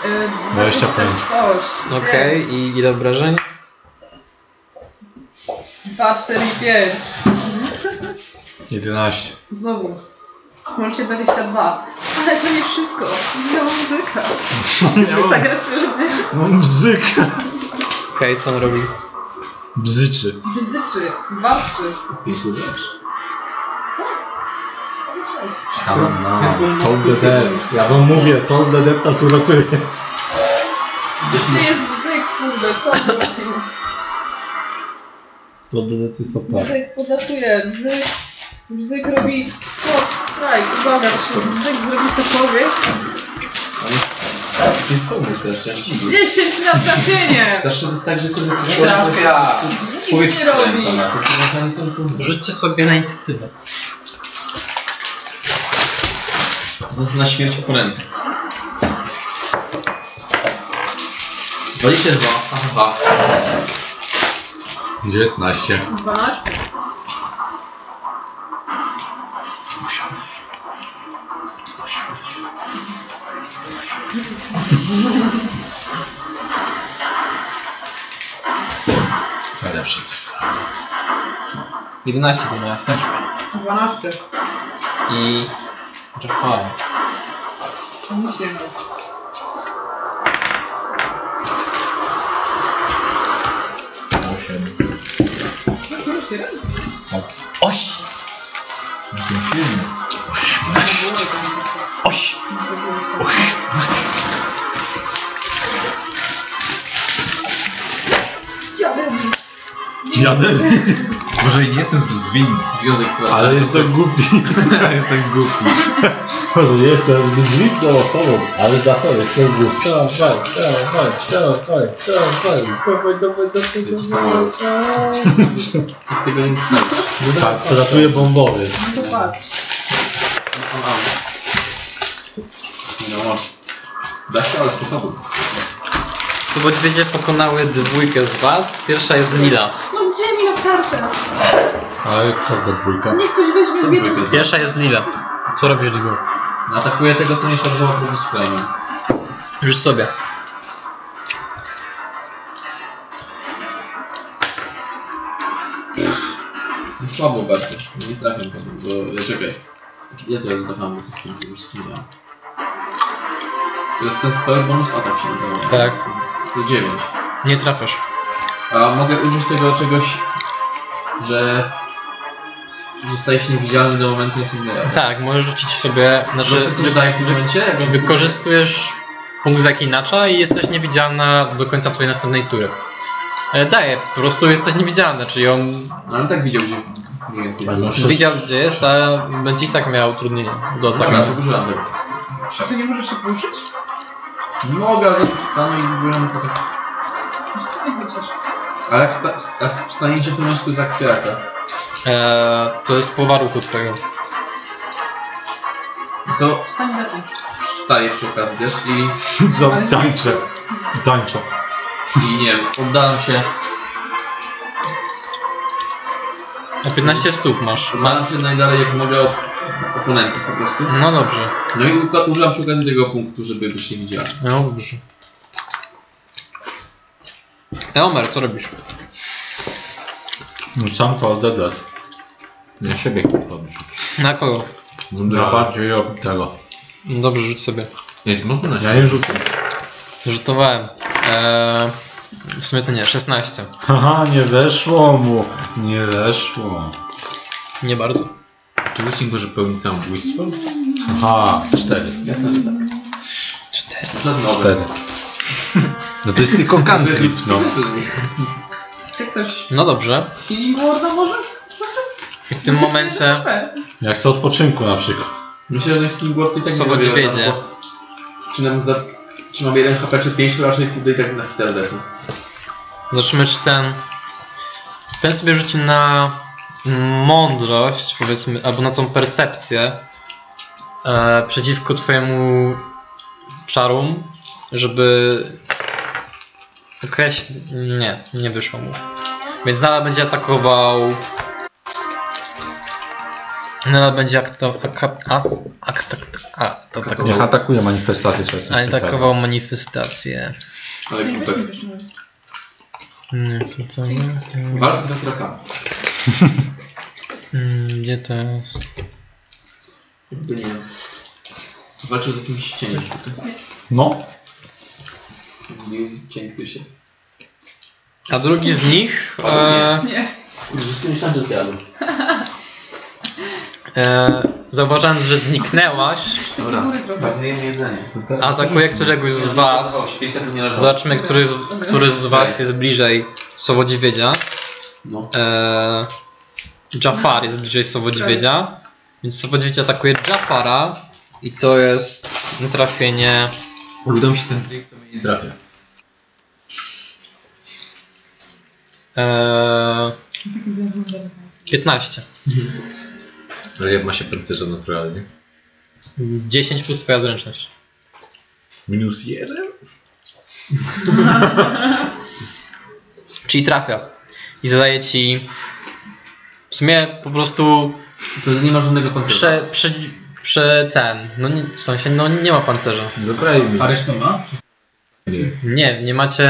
S2: E,
S6: 25.
S2: Coś.
S1: Okej, i ile obrażeń?
S2: 2, 4 i 5.
S6: 11.
S2: Znowu. Łącznie 22. Ale to nie wszystko. Miała muzyka. Jest agresywny.
S6: No bzyk.
S1: Okej, co on robi?
S6: Bzyczy.
S2: Bzyczy.
S3: Słuchasz?
S2: Co?
S6: No. Told the dead. Ja wam mówię, told the dead nas uratuje.
S2: Gdzie jest bzyk, kurde, co on robił?
S6: Told the dead jest OP.
S2: Bzyk podlatuje, bzyk, bzyk robi hot strike, uwaga, czy bzyk zrobi cokolwiek?
S3: To jest pomysł też, dziwię.
S2: 10 na trafienie!
S3: Zawsze to jest tak, że kurde...
S2: Nie trafia! Nic nie robi!
S3: To jest na nic nie pomysł.
S1: Rzućcie sobie na inicjatywę.
S3: Na śmierć oponenta. 22. Aha.
S6: 19.
S2: 12?
S5: Najlepszy cyfr.
S1: 11 to miałeś, tak?
S2: 12.
S1: I... Jafar.
S2: Nic nie ma.
S5: Osiem.
S2: Nie się robi.
S1: Oś!
S5: Jestem silny.
S1: Oś!
S2: Ja robię.
S6: Jadę.
S5: Może i nie jestem zbyt zwinny.
S3: Związek
S6: Ale jestem głupi.
S5: jestem głupi.
S6: Może nie jestem zwykłą osobą, ale za to jestem głupi.
S5: Dawaj, dawaj, dawaj, dawaj, dawaj, dawaj, dawaj,
S3: samolot. Jak tego nie stać.
S6: Tak, przelatuje bombowy.
S2: No to patrz.
S3: No, da się, ale sposobu.
S1: Sowodziwiedzie pokonały dwójkę z was. Pierwsza jest Lila.
S2: No kartę?
S6: Ale kogo dwójka?
S2: Niech ktoś weźmie
S3: Co
S2: z
S3: dwójkę?
S1: Pierwsza jest Lila. Co robisz, Ligo?
S3: Atakuje tego, co nie szarżował produkt flame'em.
S1: Rzuć sobie.
S3: No słabo bardzo. Nie trafię go, bo... ja Czekaj. Ile to jest dawałem? Już skiniałem. To jest ten spell bonus atak się wydawało.
S1: Tak.
S3: To 9.
S1: Nie trafiasz.
S3: A mogę użyć tego czegoś, że... że staje się niewidzialny do momentu następnego.
S1: Tak, możesz rzucić sobie. Znaczy,
S3: coś daje w tym momencie?
S1: Wykorzystujesz punkt zaklinacza i jesteś niewidzialna do końca twojej następnej tury. E, Daje, po prostu jesteś niewidzialna, czyli on
S3: No ale tak widział gdzie mniej więcej. Było.
S6: masz-
S1: widział gdzie jest, a będzie i tak miał utrudnienie do ataku.
S3: tego.
S2: A ty nie możesz się poruszyć?
S3: Mogę, ale wstanę i w ogóle no to tak...
S2: Chociaż.
S3: Ale jak wsta wsta- jak wstaniecie w tym momencie to jest akcja jaka?
S1: E, to jest połowa ruchu twojego.
S3: To
S2: tym.
S3: wstaję przy okazji, wiesz, i,
S6: Co? Tańczę. Tańczę.
S3: i nie wiem, oddalam się,
S1: A 15 stóp masz. masz.
S3: oddalam się najdalej jak mogę od oponentów po prostu.
S1: No dobrze.
S3: No i uka- używam przy okazji tego punktu, żeby być nie widziałem.
S1: No dobrze. Elmer, co robisz?
S6: Sam to oddać.
S4: Na siebie kurwa wrzuć.
S1: Na kogo?
S6: Na bardziej obitego.
S1: No Dobrze, rzuć sobie.
S4: Nie, można na
S6: Ja
S4: siebie.
S6: nie rzucę.
S1: Rzutowałem. Eee, w sumie to nie, 16.
S6: Haha, nie weszło mu. Nie weszło.
S1: Nie bardzo.
S4: Czy łucznik może pełnić samobójstwo?
S6: Aha, cztery.
S3: Jasne, że tak.
S1: 4.
S3: Żadne.
S6: Cztery. No to jest tylko country, no.
S2: Jak ktoś
S1: No dobrze.
S2: healing warda może?
S1: I w tym momencie
S6: Jak chcę odpoczynku na przykład.
S3: Myślę, że w tym Word i tak
S1: Sowa
S3: nie zabiera
S1: dźwiedzie.
S3: bo Czy nam za... Czy mam 1 HP czy 5, to raczej tutaj tak na chwilę zdechnę.
S1: zobaczymy, czy ten. Ten sobie rzuci na mądrość, powiedzmy, albo na tą percepcję e, przeciwko twojemu czarom, żeby określić. Nie, nie wyszło mu. Więc nadal będzie atakował. Nadal będzie akto, ak, a, ak, tak, a, to
S6: Niech
S1: atakował,
S6: atakuje manifestację czasem.
S1: atakował manifestację.
S3: Ale
S2: weź nie
S1: co to?
S3: Walcz z wiatrakami.
S1: mm, Gdzie to jest?
S3: Nie. Walczył z jakimś cieniem.
S6: No,
S3: cień krysie.
S1: A drugi z nich e,
S2: Nie.
S3: Myślałem, że zjadł.
S1: e, zauważając, że zniknęłaś,
S3: Dobra. Jedzenie.
S1: atakuje któregoś z was. Zobaczmy, który z, który z was jest bliżej Sowodziwiedzia.
S3: No.
S1: E, Jafar jest bliżej Sowodziwiedzia. Więc Sowodziwiedź atakuje Jafara. I to jest trafienie.
S4: Uda mi się ten trik, to mnie nie trafia.
S1: E, 15.
S4: Ale jak ma się pancerza naturalnie?
S1: 10 plus twoja zręczność.
S4: Minus jeden?
S1: Czyli trafia. I zadaje ci. W sumie po prostu
S3: To nie ma żadnego pancerza.
S1: prze, prze, prze ten. No nie, w sensie no nie ma pancerza.
S4: Zabrali mi.
S5: A resztę ma?
S1: Nie, nie macie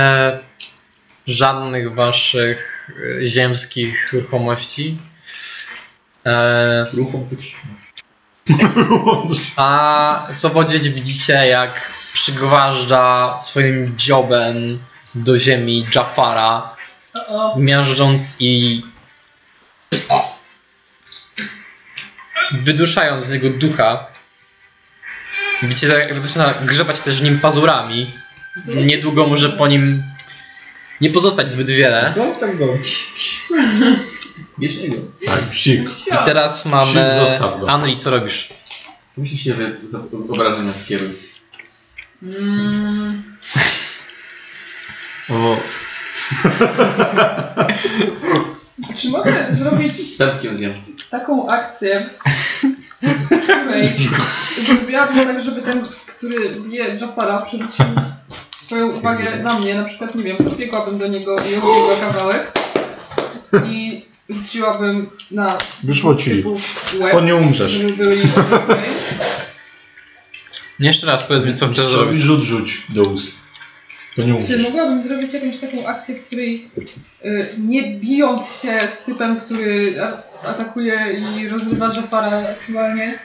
S1: żadnych waszych e, ziemskich ruchomości. E,
S3: Ruchom
S1: a Sowodzieć widzicie jak przygważdża swoim dziobem do ziemi Jafara, miażdżąc i wyduszając z niego ducha. Widzicie, jak zaczyna grzebać też w nim pazurami. Niedługo może po nim nie pozostać zbyt wiele.
S5: Zostaw go.
S3: Bierz jego.
S6: tak, psik.
S1: I teraz mamy...
S6: Psik, zostaw go.
S1: Anri, co robisz?
S3: Musi się wy za- obrażenia skieruj.
S2: Mm,
S6: O,
S2: czy mogę zrobić
S3: Pępkiem zjem.
S2: taką akcję, w której zrobiłabym tak, żeby ten, który bije Japara, przerzucił swoją uwagę na mnie, na przykład, nie wiem, podbiegłabym do niego i odbiegła kawałek i rzuciłabym na
S6: wyszło ci.
S2: typu łeb,
S6: To nie umrzesz.
S2: żeby
S1: jeszcze raz powiedz mi, co chcesz
S6: Zrobić
S1: zrobić.
S6: rzut rzuć do ust. To nie
S2: Czy
S6: umrzesz.
S2: mogłabym zrobić jakąś taką akcję, w której y, nie bijąc się z typem, który a- atakuje i rozrywa Jafara aktualnie,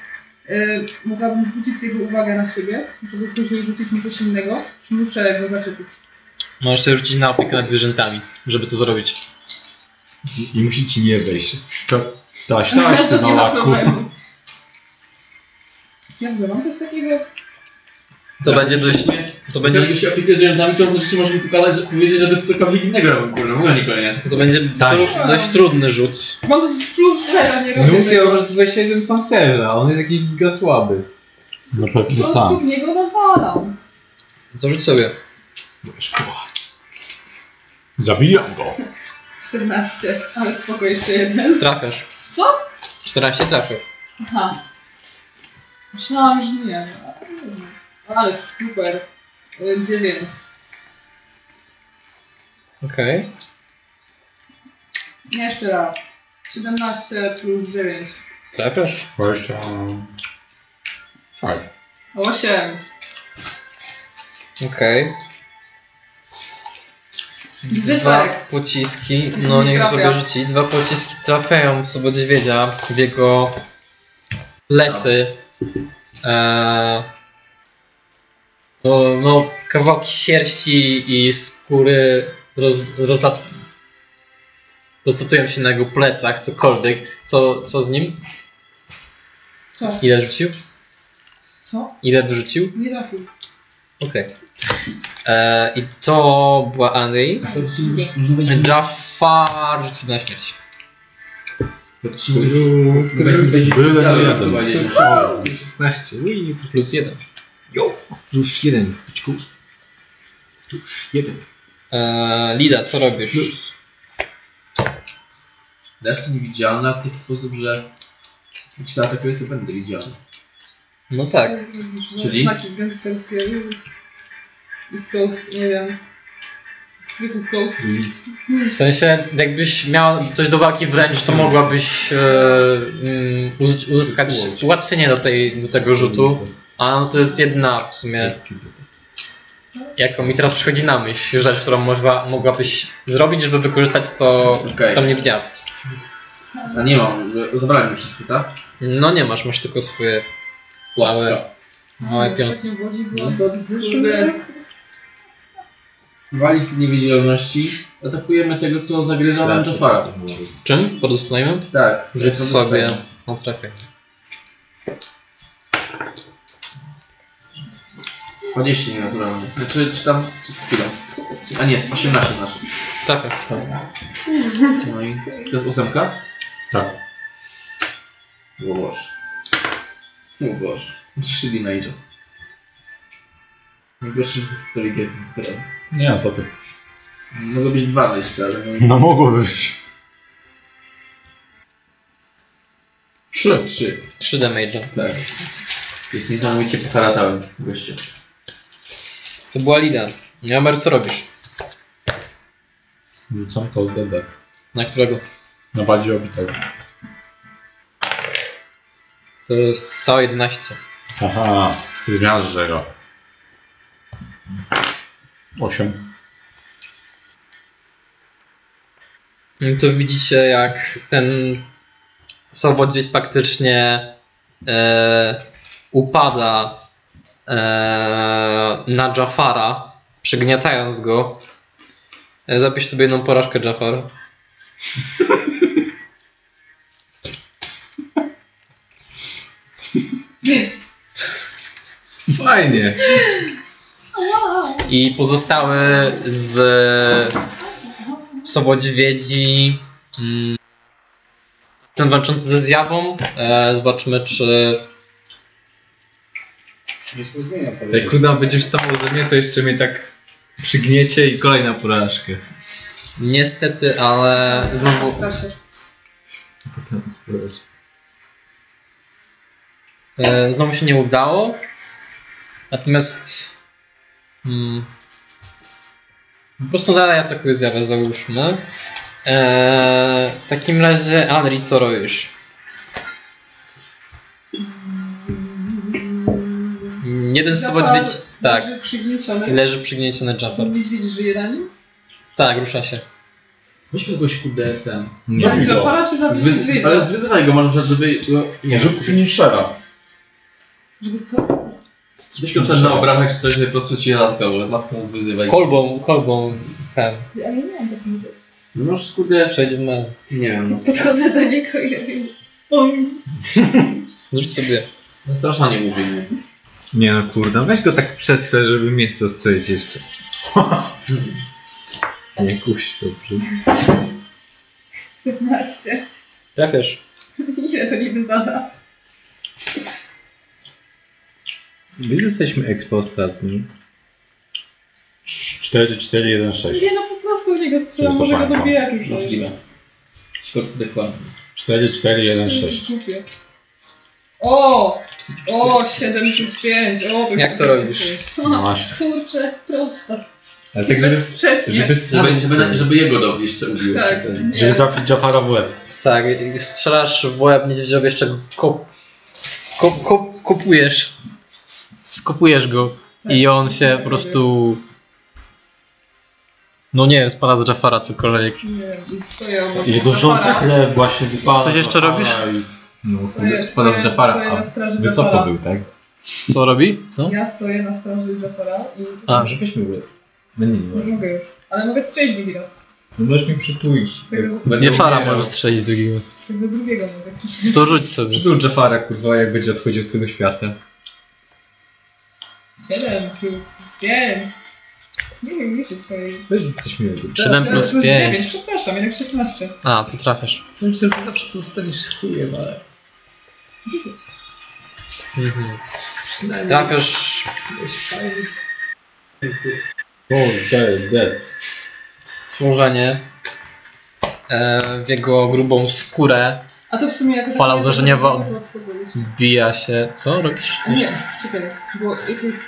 S2: mogłabym zwrócić jego uwagę na siebie, żeby później rzucić mu coś innego, czy muszę go zaczepić?
S1: Możesz się rzucić na opiekę nad zwierzętami, żeby to zrobić.
S5: I musi ci nie wejść.
S6: Taś, taś, ty
S2: nie ma
S6: mała kurwa.
S2: problemu. Ja mam coś takiego?
S1: To będzie dość... To będzie,
S3: Jeżeli się opiekuje zwierzętami, to oczywiście może mi pokazać, że powiedzieć, żeby cokolwiek innego robił, kurde, w ogóle nikogo nie.
S1: to będzie tru, dość trudny rzut.
S2: Mam z plus zera, nie robię
S5: Lucja
S2: tego.
S5: ma 21 pancerza, a on jest jakiś giga słaby.
S6: No
S2: Po
S6: pewnie
S2: prostu
S6: tak.
S2: w niego nawalam.
S1: To rzuć sobie.
S6: Zabijam go.
S2: 14, ale spoko, jeszcze jeden.
S1: Trafiasz.
S2: Co?
S1: 14 trafił.
S2: Aha. Myślałam, że nie. Ale super. Y, 9.
S1: Okej.
S2: Jeszcze raz. 17 plus 9.
S1: Trafiasz.
S6: 20. Fajnie.
S2: 8.
S1: Okej. Dwa pociski, no
S2: Nie
S1: niech
S2: trafia.
S1: sobie rzuci. Dwa pociski trafiają sobie niedźwiedzia w jego plecy. Eee, no, no, kawałki sierści i skóry roz, rozlat, rozlatują się na jego plecach, cokolwiek. Co, co z nim?
S2: Co?
S1: Ile rzucił?
S2: Co?
S1: Ile wyrzucił?
S2: Nie trafił.
S1: Okej. Eee, I to była Andy. Jafar rzuci na śmierć.
S6: Byle
S3: widział,
S6: nie
S3: jak
S6: jeden.
S3: to będzie się
S5: 16. Ui,
S1: Plus jeden.
S5: Już jeden. Pićku. Już jeden.
S1: Eee, Lida, co robisz?
S3: Jestem niewidzialna w taki sposób, że jak się zaatakuje, to będę widzialny.
S1: No tak.
S3: Czyli?
S2: Znaki gangsterskie. East Coast, nie wiem. Zwykłych Coast.
S1: W sensie, jakbyś miała coś do walki wręcz, to mogłabyś e, mm, uz- uzyskać ułatwienie do, tej, do tego rzutu. A no to jest jedna w sumie, jaką mi teraz przychodzi na myśl, rzecz, którą mogła, mogłabyś zrobić, żeby wykorzystać to,
S3: Okej.
S1: tam nie widziałem.
S3: A nie mam, zabrałem mi wszystko, tak?
S1: No nie masz, masz tylko swoje małe, małe piąstki.
S3: No to kurde. Wali w niewidzialności. Atakujemy tego, co zagryza nam Jafara.
S1: Czym? Podostajemy?
S3: Tak.
S1: Rzuć sobie na trafię.
S3: 20 nienaturalnie. Znaczy, czy tam... Czy chwilę. A nie, 18 znaczy.
S1: Trafiasz.
S3: No i to jest ósemka?
S6: Tak.
S3: O Boże. O Boże. 3 damage'a. Najgorszy w historii gier.
S6: Nie, co ty.
S3: Mogło być dwa jeszcze, ale no...
S6: No mogło być.
S3: Trzy. Trzy.
S1: 3 damage'a.
S3: Tak. Jest niesamowicie poharatałem gościu.
S1: To była Lida. Jamer, co robisz?
S6: Rzucam to DD.
S1: Na którego?
S6: Na bardziej obitego.
S1: To jest całe 11.
S6: Aha, zmiażdżę go. 8.
S1: No to widzicie, jak ten sobodźwiedź praktycznie e, upada na Jafara, przygniatając go. E, zapisz sobie jedną porażkę, Jafar.
S5: Fajnie.
S1: I pozostały z sobodźwiedzi mm, ten walczący ze zjawą. E, zobaczymy, czy
S6: Niech nie zmienia
S4: Jak kuda będzie wstawał ze mnie, to jeszcze mnie tak przygniecie i kolejna porażka.
S1: Niestety, ale znowu
S2: Proszę.
S4: Potem porażka.
S1: E, znowu się nie udało. Natomiast. Mm, po prostu dalej atakuje zjawę, załóżmy. E, w takim razie, Anri, co robisz? Jeden z być. Tak,
S2: leży przygnieciony.
S1: leży przygnieciony Jafar.
S2: Niedźwiedź żyje na nim?
S1: Tak, rusza się.
S5: Weźmy kogoś kudę ten.
S6: Nie
S2: Tak,
S6: widzę.
S2: Jafara czy zabić
S3: Zwy...
S2: niedźwiedzia?
S3: Ale zwyzywaj go, może żeby... No, nie
S6: Rzuć finishera.
S2: Żeby co?
S3: Byś go przed na obrazach czy coś, że po prostu ci latkało. Matką zwyzywaj.
S1: Kolbą, kolbą ten.
S2: Ja nie miałam takiego.
S3: No już kurde...
S1: Przejdź w me.
S3: Nie wiem, no.
S2: Podchodzę do niego i robię... Oj.
S1: Rzuć sobie.
S3: Zastraszanie mówię. Nie?
S4: No kurde, weź go tak przetrze, żeby miejsce strzelić jeszcze. Nie kuś, dobrze.
S2: 15.
S1: Trafiasz.
S2: Ile to niby zada?
S4: Gdzie jesteśmy expo ostatni?
S6: 4, 4, 1, 6.
S2: Nie no, po prostu u niego strzelam, może go dobijać już.
S3: Możliwe. Skoro dokładnie.
S6: 4, 4, 1, 6.
S2: Głupie. O! O, 7 plus 5. O, to
S1: Jak to robisz?
S2: O,
S6: Właśnie.
S2: kurczę, prosto.
S4: Ale tak żeby...
S2: Bezsprzecznie.
S4: żeby
S3: Żeby, żeby, żeby jego do jeszcze ubił.
S2: Tak.
S6: Żeby trafić Jafara w łeb.
S1: Tak, strzelasz w łeb niedźwiedziowi jeszcze kop, kop, kop, kopujesz. Skopujesz go i on się po prostu. No nie spada z Jafara cokolwiek.
S2: Nie i stoję obok
S6: Jego
S2: Jafara.
S6: krew właśnie wypada.
S1: Coś jeszcze robisz?
S6: i-
S4: No
S2: Stoję-
S4: kurde, spada z Jafara, a
S2: straży
S4: wysoko
S2: Jafara.
S4: był, tak?
S1: Co robi? Co?
S2: Ja stoję na straży Jafara i...
S1: A.
S4: Że weźmy łeb. No nie, nie,
S2: Nie
S4: nie.
S2: mogę już. Ale mogę strzelić drugi raz.
S4: No możesz mi przytulić.
S2: Z tego,
S1: Nie fara może strzelić drugi raz.
S2: tego drugiego mogę strzelić.
S1: To rzuć sobie.
S4: Przytul Jafara, kurwa, jak będzie odchodził z tego świata.
S2: 7 plus 5. Nie wiem, liczyć swojej...
S4: Weź coś miłego.
S1: 7 plus 5.
S2: 9, przepraszam, jednak 16.
S1: A, to trafiasz.
S4: Myślę, że ty zawsze pozostawisz chujem, ale...
S2: 10.
S1: Mhm. Trafiasz
S6: Oh, dead, dead.
S1: stworzenie e, w jego grubą skórę.
S2: A to w sumie jako
S1: Fala uderzeniowa
S2: to zrobić.
S1: Wbija się. Co robisz?
S2: A nie, czekaj, bo jak jest...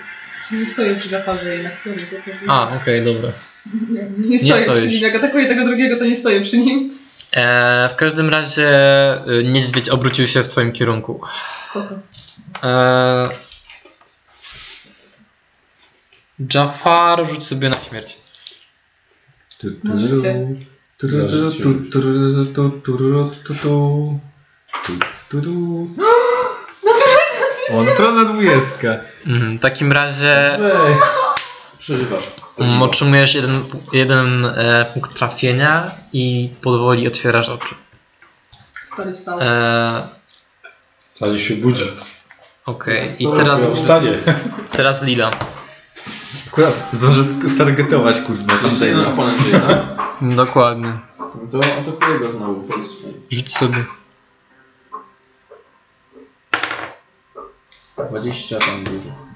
S2: Nie stoję przy Jafarze jednak, sorry. To, to,
S1: A, okej, dobra.
S2: nie, nie stoję przy
S1: stoisz.
S2: nim. Jak atakuję tego drugiego, to nie stoję przy nim.
S1: E, w każdym razie y, niedźwiedź obrócił się w twoim kierunku.
S2: Spoko.
S1: E, Jafar, rzuć sobie na śmierć.
S2: Możecie.
S4: O, naturalna dwudziestka.
S1: Mhm, w takim razie
S3: Przeżywasz.
S1: mm, otrzymujesz jeden, jeden e, punkt trafienia i powoli otwierasz oczy.
S2: Stary wstał.
S1: E,
S6: Sali się budzi.
S1: Okej, i teraz,
S6: Wstanie.
S1: teraz Lila.
S4: Akurat zdążę stargetować, kurwa,
S3: Jeszcze jeden oponent żyje, tak?
S1: Dokładnie.
S3: No to atakuję go znowu. powiedzmy.
S1: Rzuć sobie.
S3: 20 tam dużo.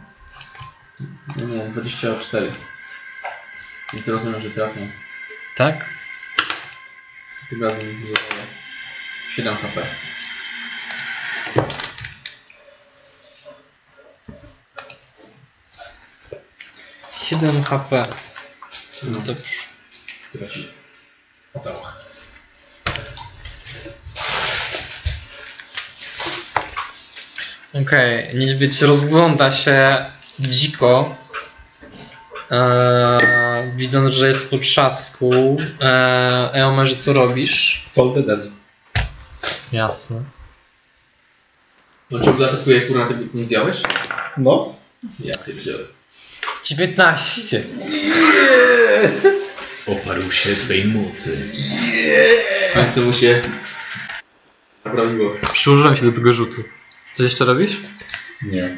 S3: Nie, nie, 24. Więc rozumiem, że trafią.
S1: Tak?
S3: Tym razem zostaje 7 HP.
S1: Siedem HP. No dobrze.
S3: Traci. Atałach.
S1: Okej, niedźwiedź rozgląda się dziko. Eee, widząc, że jest po trzasku. Eee, Eomerze, co robisz?
S6: The dead.
S1: Jasne.
S3: No ciągle atakuje, kurwa, ty nie widziałeś?
S6: No.
S3: Ja ty wziąłem.
S1: 19.
S7: Oparł się twej mocy.
S3: W końcu mu się naprawiło.
S1: Przyłożyłem się do tego rzutu. Coś jeszcze robisz?
S6: Nie.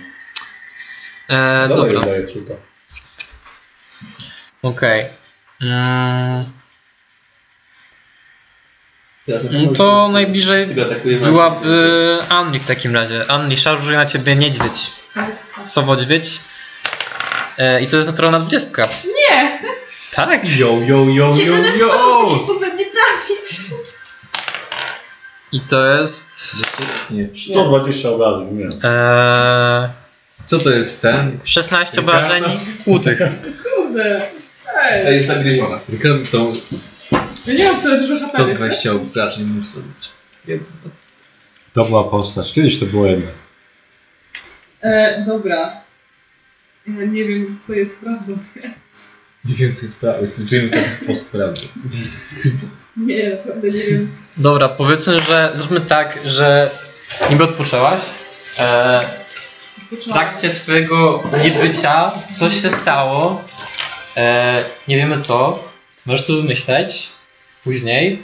S1: Eee,
S6: Dalej
S1: dobra,
S6: daję trupa.
S1: okej. Mm. No to najbliżej byłaby Anli w takim razie. Anli, szarżuje na ciebie niedźwiedź. Sowodźwiedź. E, I to jest naturalna dwudziestka.
S2: Nie!
S1: Tak?
S3: Yo, yo, yo,
S2: Nie,
S3: yo,
S2: to jest
S3: yo!
S1: I to jest...
S3: Nie.
S6: 120 obrażeń, więc.
S1: E,
S3: Co to jest ten?
S1: 16 obrażeń łutych.
S2: Kurde!
S3: Stajesz zagryziona. Tylko to
S2: Ja nie mam tyle dużo wiecie?
S3: 120 obrażeń mógł zrobić.
S6: To była postać. Kiedyś to było jedno.
S2: E, dobra. Ja nie wiem, co jest prawdą teraz.
S3: Nie wiem co jest prawo, jest żyjemy czas postprawdy.
S2: Nie, naprawdę nie wiem.
S1: Dobra, powiedzmy, że zróbmy tak, że niby odpoczęłaś. E, w trakcie twojego niebycia coś się stało. E, nie wiemy co. Możesz to wymyśleć później.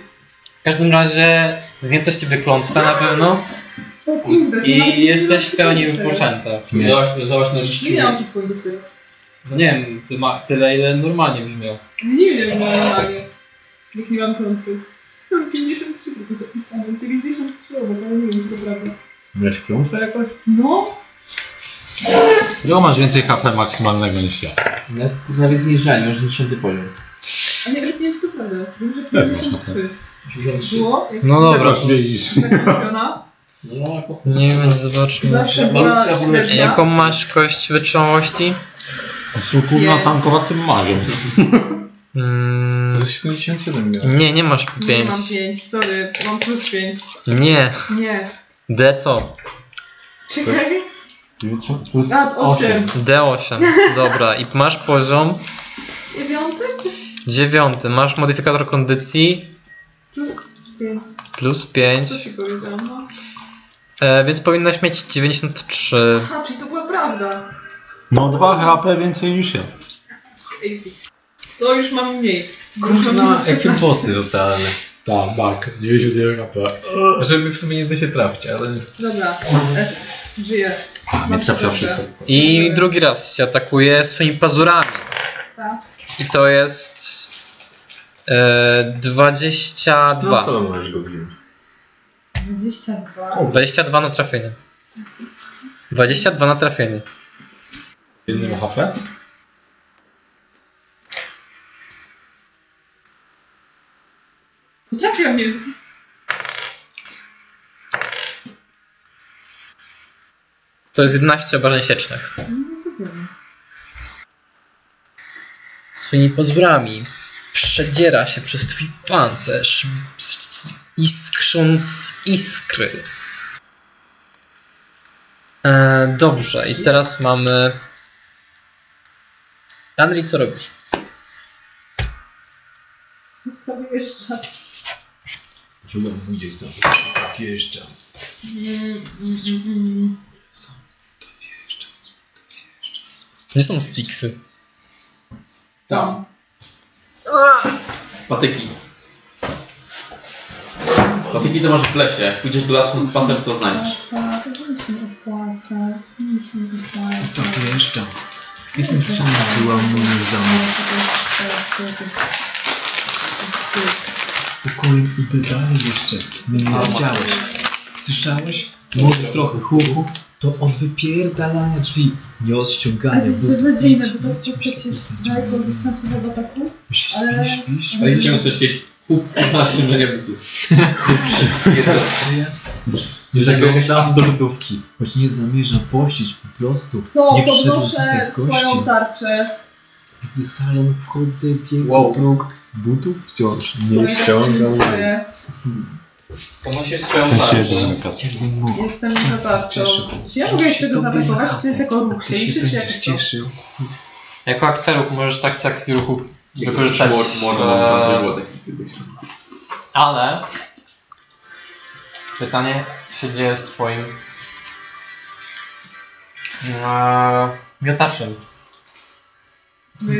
S1: W każdym razie zdjęto z ciebie klątwę na pewno i jesteś w pełni wypoczęta.
S3: Leżałaś na liściu.
S2: Nie miałam punktów teraz.
S1: No nie wiem, ty ma, tyle ile normalnie byś miał.
S2: Nie wiem, no normalnie. Jak nie mam klątwy. Mam 53 tylko zapisane, 93 obok, ale nie wiem, czy to prawda.
S3: Miałeś klątwę jakoś?
S2: No,
S6: Dlaczego masz więcej HP maksymalnego niż ja?
S3: Nawet, nawet nie żal, masz 90 poziom.
S2: a nie, ale nie czy to prawda. Wiem, że
S6: Pewnie,
S2: 53 było. jak
S1: No dobra, to-
S6: Widzisz.
S2: zakupiona.
S3: No, postać.
S1: Nie wiem, zobaczmy.
S2: Zawsze była
S3: Malutka
S2: średnia.
S1: Jaką masz kość wytrzymałości?
S6: Kurna tankowa tym magią.
S1: Mm,
S3: To jest 77 miałem.
S1: nie, nie masz
S2: Nie
S1: 5.
S2: mam 5, sorry, mam plus 5.
S1: Nie.
S2: Nie.
S1: D co?
S2: Czekaj.
S6: Plus
S2: A, 8.
S1: D8. Dobra, i masz poziom
S2: Dziewiąty?
S1: dziewiąty. Masz modyfikator kondycji
S2: Plus 5.
S1: plus 5.
S2: Co się powiedziałam, no?
S1: E, więc powinnaś mieć 93.
S2: Aha, czyli to była prawda.
S6: Mam 2 HP więcej niż ja.
S2: Easy. To już mam mniej. Już mam minus
S3: jakie
S2: 16.
S3: bossy totalne.
S6: Tak, tak. 91 HP.
S3: Żeby w sumie nie da się trafić, ale...
S2: Dobra, S. Żyje.
S6: Nie trafia wszystko.
S1: I drugi raz cię atakuje swoimi pazurami.
S2: Tak.
S1: I to jest e, 22.
S3: No co możesz go wziąć?
S2: 22.
S1: 22 na trafienie. 22 na trafienie.
S6: Jednym HP?
S2: Trafia mnie.
S1: To jest 11 obrażeń siecznych. Swoimi pozwrami przedziera się przez twój pancerz, iskrząc iskry. E, dobrze, i teraz mamy... Andri, co robisz?
S2: Co jeszcze?
S7: Chyba 20. Wjeżdżam.
S2: Mm, mm, mm.
S1: Nie są sticksy.
S3: Tam. Patyki. Patyki to masz w lesie. Jak pójdziesz do lasu z pasem, to znajdziesz.
S7: Wjeżdżam. Kiedy sama była moim zamkiem. Pokojem idę dalej jeszcze. Mnie nie widziałeś. Słyszałeś? Może trochę huku? To od wypierdalania drzwi, nie od
S2: Ale
S7: ściągania.
S2: to jest beznadziejne, bo to postać jest daleko od dystansowego ataku.
S7: Śpisz,
S2: ale-
S7: śpisz?
S2: ale-
S3: A i często gdzieś pół 15 mega butów.
S7: Nie zaglądam do lodówki, choć nie zamierzam pościć po prostu.
S2: To
S7: Nie
S2: podnoszę
S7: w
S2: swoją tarczę.
S7: Widzę salon, wchodzę, biegł
S3: Wow.
S7: butów wciąż nie ściągam.
S1: Ponosisz
S6: W
S1: swoją
S6: sensie
S1: tarczę.
S7: Nie mogę.
S2: Jestem.
S7: Cieszę.
S2: Czy ja mogę jeszcze go
S7: Tobie
S2: zaatakować? Czy to jest jako ruch się
S7: się
S2: liczy, czy jak to?
S7: cieszył.
S1: Jako akcja ruchu możesz tak z akcji ruchu wykorzystać. E. Ale pytanie się dzieje z twoim e, miotaczem.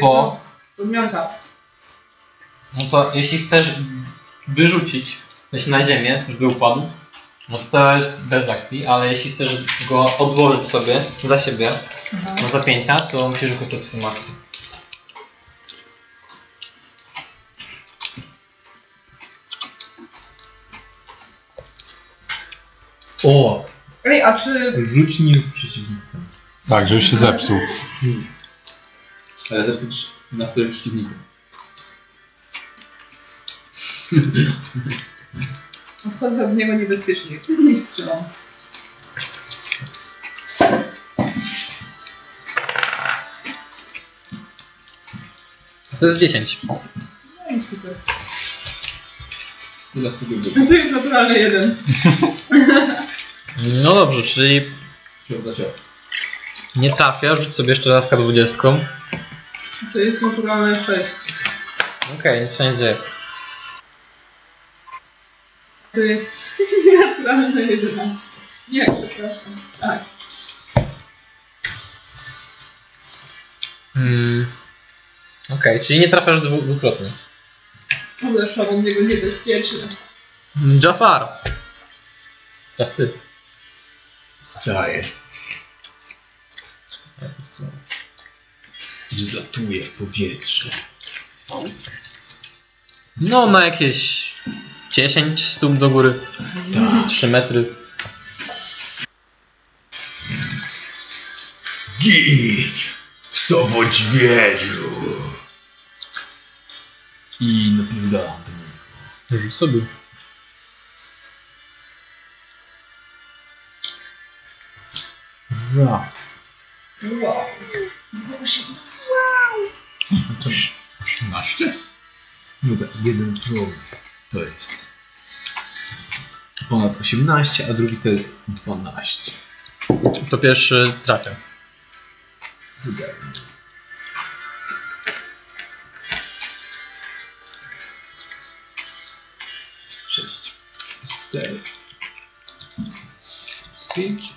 S1: Bo
S2: Odmianka.
S1: no to jeśli chcesz wyrzucić coś na ziemię, żeby upadł, no to to jest bez akcji, ale jeśli chcesz go odłożyć sobie za siebie
S2: Aha.
S1: na zapięcia, to musisz wykorzystać swoją akcję.
S3: O!
S2: Ej, a czy...
S3: Rzuć nim przeciwnika.
S6: Tak, żeby się zepsuł.
S3: Ale zepsuć nastroje przeciwnika.
S2: Odchodzę od niego niebezpiecznie. Nie strzelam.
S1: To jest 10.
S2: No i super.
S3: Bytu.
S2: to jest naturalny jeden.
S1: No dobrze, czyli
S3: Cios za cios.
S1: nie trafia, rzuć sobie jeszcze raz K20.
S2: To jest naturalne 6.
S1: Okej, nic się nie dzieje.
S2: To jest nienaturalne 11. Nie, przepraszam. Tak.
S1: Hmm. Okej, czyli nie trafiasz dwu- dwukrotnie.
S2: Odeszłam od niego niebezpiecznie.
S1: Jafar! Teraz ty.
S5: Wstaję. Zlatuję w powietrze.
S1: No, na jakieś 10 stóp do góry.
S5: Tak.
S1: 3 metry.
S5: Gin! Sobodźwiedziu! I niego.
S1: Rzuć sobie.
S3: Raz.
S2: Wow.
S3: To 18? No tak, jeden problem. To jest ponad 18, a drugi to jest 12.
S1: To pierwszy trafia.
S3: Zupełnie. Sześć. Cztery. Pięć.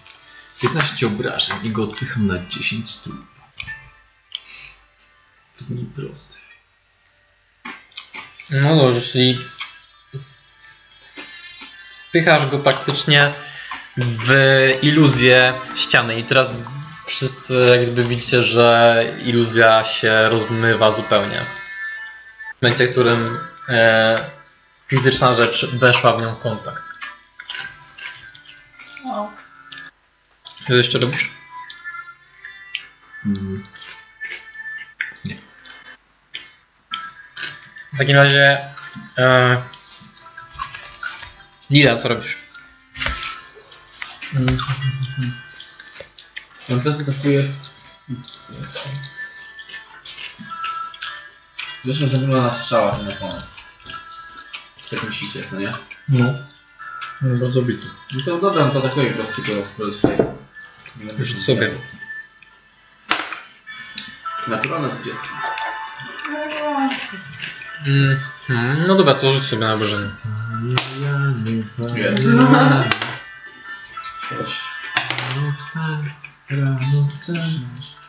S3: 15 obrażeń i go odpycham na 10 stóp. Nie proste.
S1: No dobrze, czyli wpychasz go praktycznie w iluzję ściany i teraz wszyscy jak gdyby widzicie, że iluzja się rozmywa zupełnie. W momencie, w którym e, fizyczna rzecz weszła w nią w kontakt.
S2: Wow.
S1: Co jeszcze robisz?
S3: Mm.
S1: W takim razie e, Lila, co robisz?
S3: On teraz atakuje. Zresztą zamulona strzała ten opona. Tak myślicie, co nie?
S6: No. No bardzo bity.
S3: No to dobra, no to atakuje po prostu tylko po prostu.
S1: Rzuć sobie.
S3: Naturalna 20.
S1: Mm, hmm, no dobra, to rzuć sobie na obrażenie.
S3: Jest.
S8: Sześć.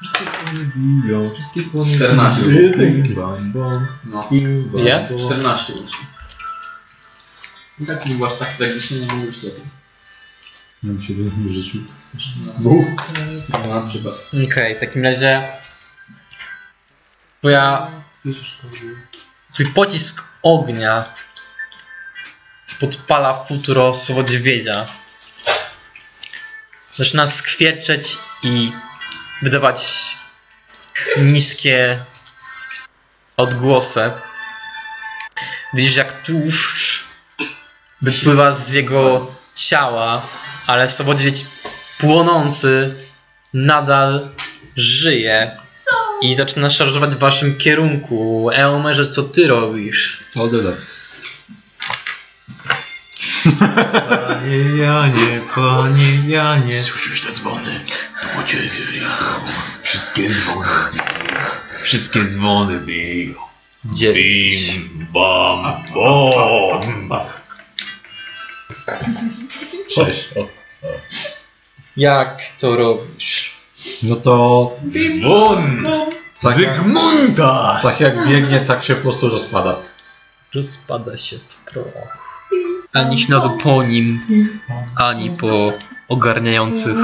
S3: Wszystkie dzwony biją, wszystkie dzwony
S8: 14.
S6: Jedynki.
S3: Bam, bam.
S8: No.
S1: Ile?
S8: 14 łącznie.
S3: I tak nie byłaś tak tragicznie, nie mówisz lepiej.
S6: Się do w życiu.
S3: Bóg. No na przykład.
S1: Okej, w takim razie twoja, twój pocisk ognia podpala futro słodźwiedzia. Zaczyna skwierczeć i wydawać niskie odgłosy. Widzisz jak tłuszcz wypływa z jego ciała, ale słodzieć płonący nadal żyje i zaczyna szarżować w waszym kierunku. Eomerze, co ty robisz?
S6: Tyle.
S4: Panie Janie, panie Janie.
S5: Słyszysz te dzwony? To po ciebie. Wszystkie dzwony. Wszystkie dzwony biją.
S1: Dziewięć.
S5: Bim, bam, bom.
S6: Sześć.
S1: Jak to robisz?
S6: No to
S5: Dzwon
S6: tak jak,
S5: Zygmunta!
S6: tak jak biegnie, tak się po prostu rozpada.
S1: Rozpada się w proch. Ani śladu po nim, ani po ogarniających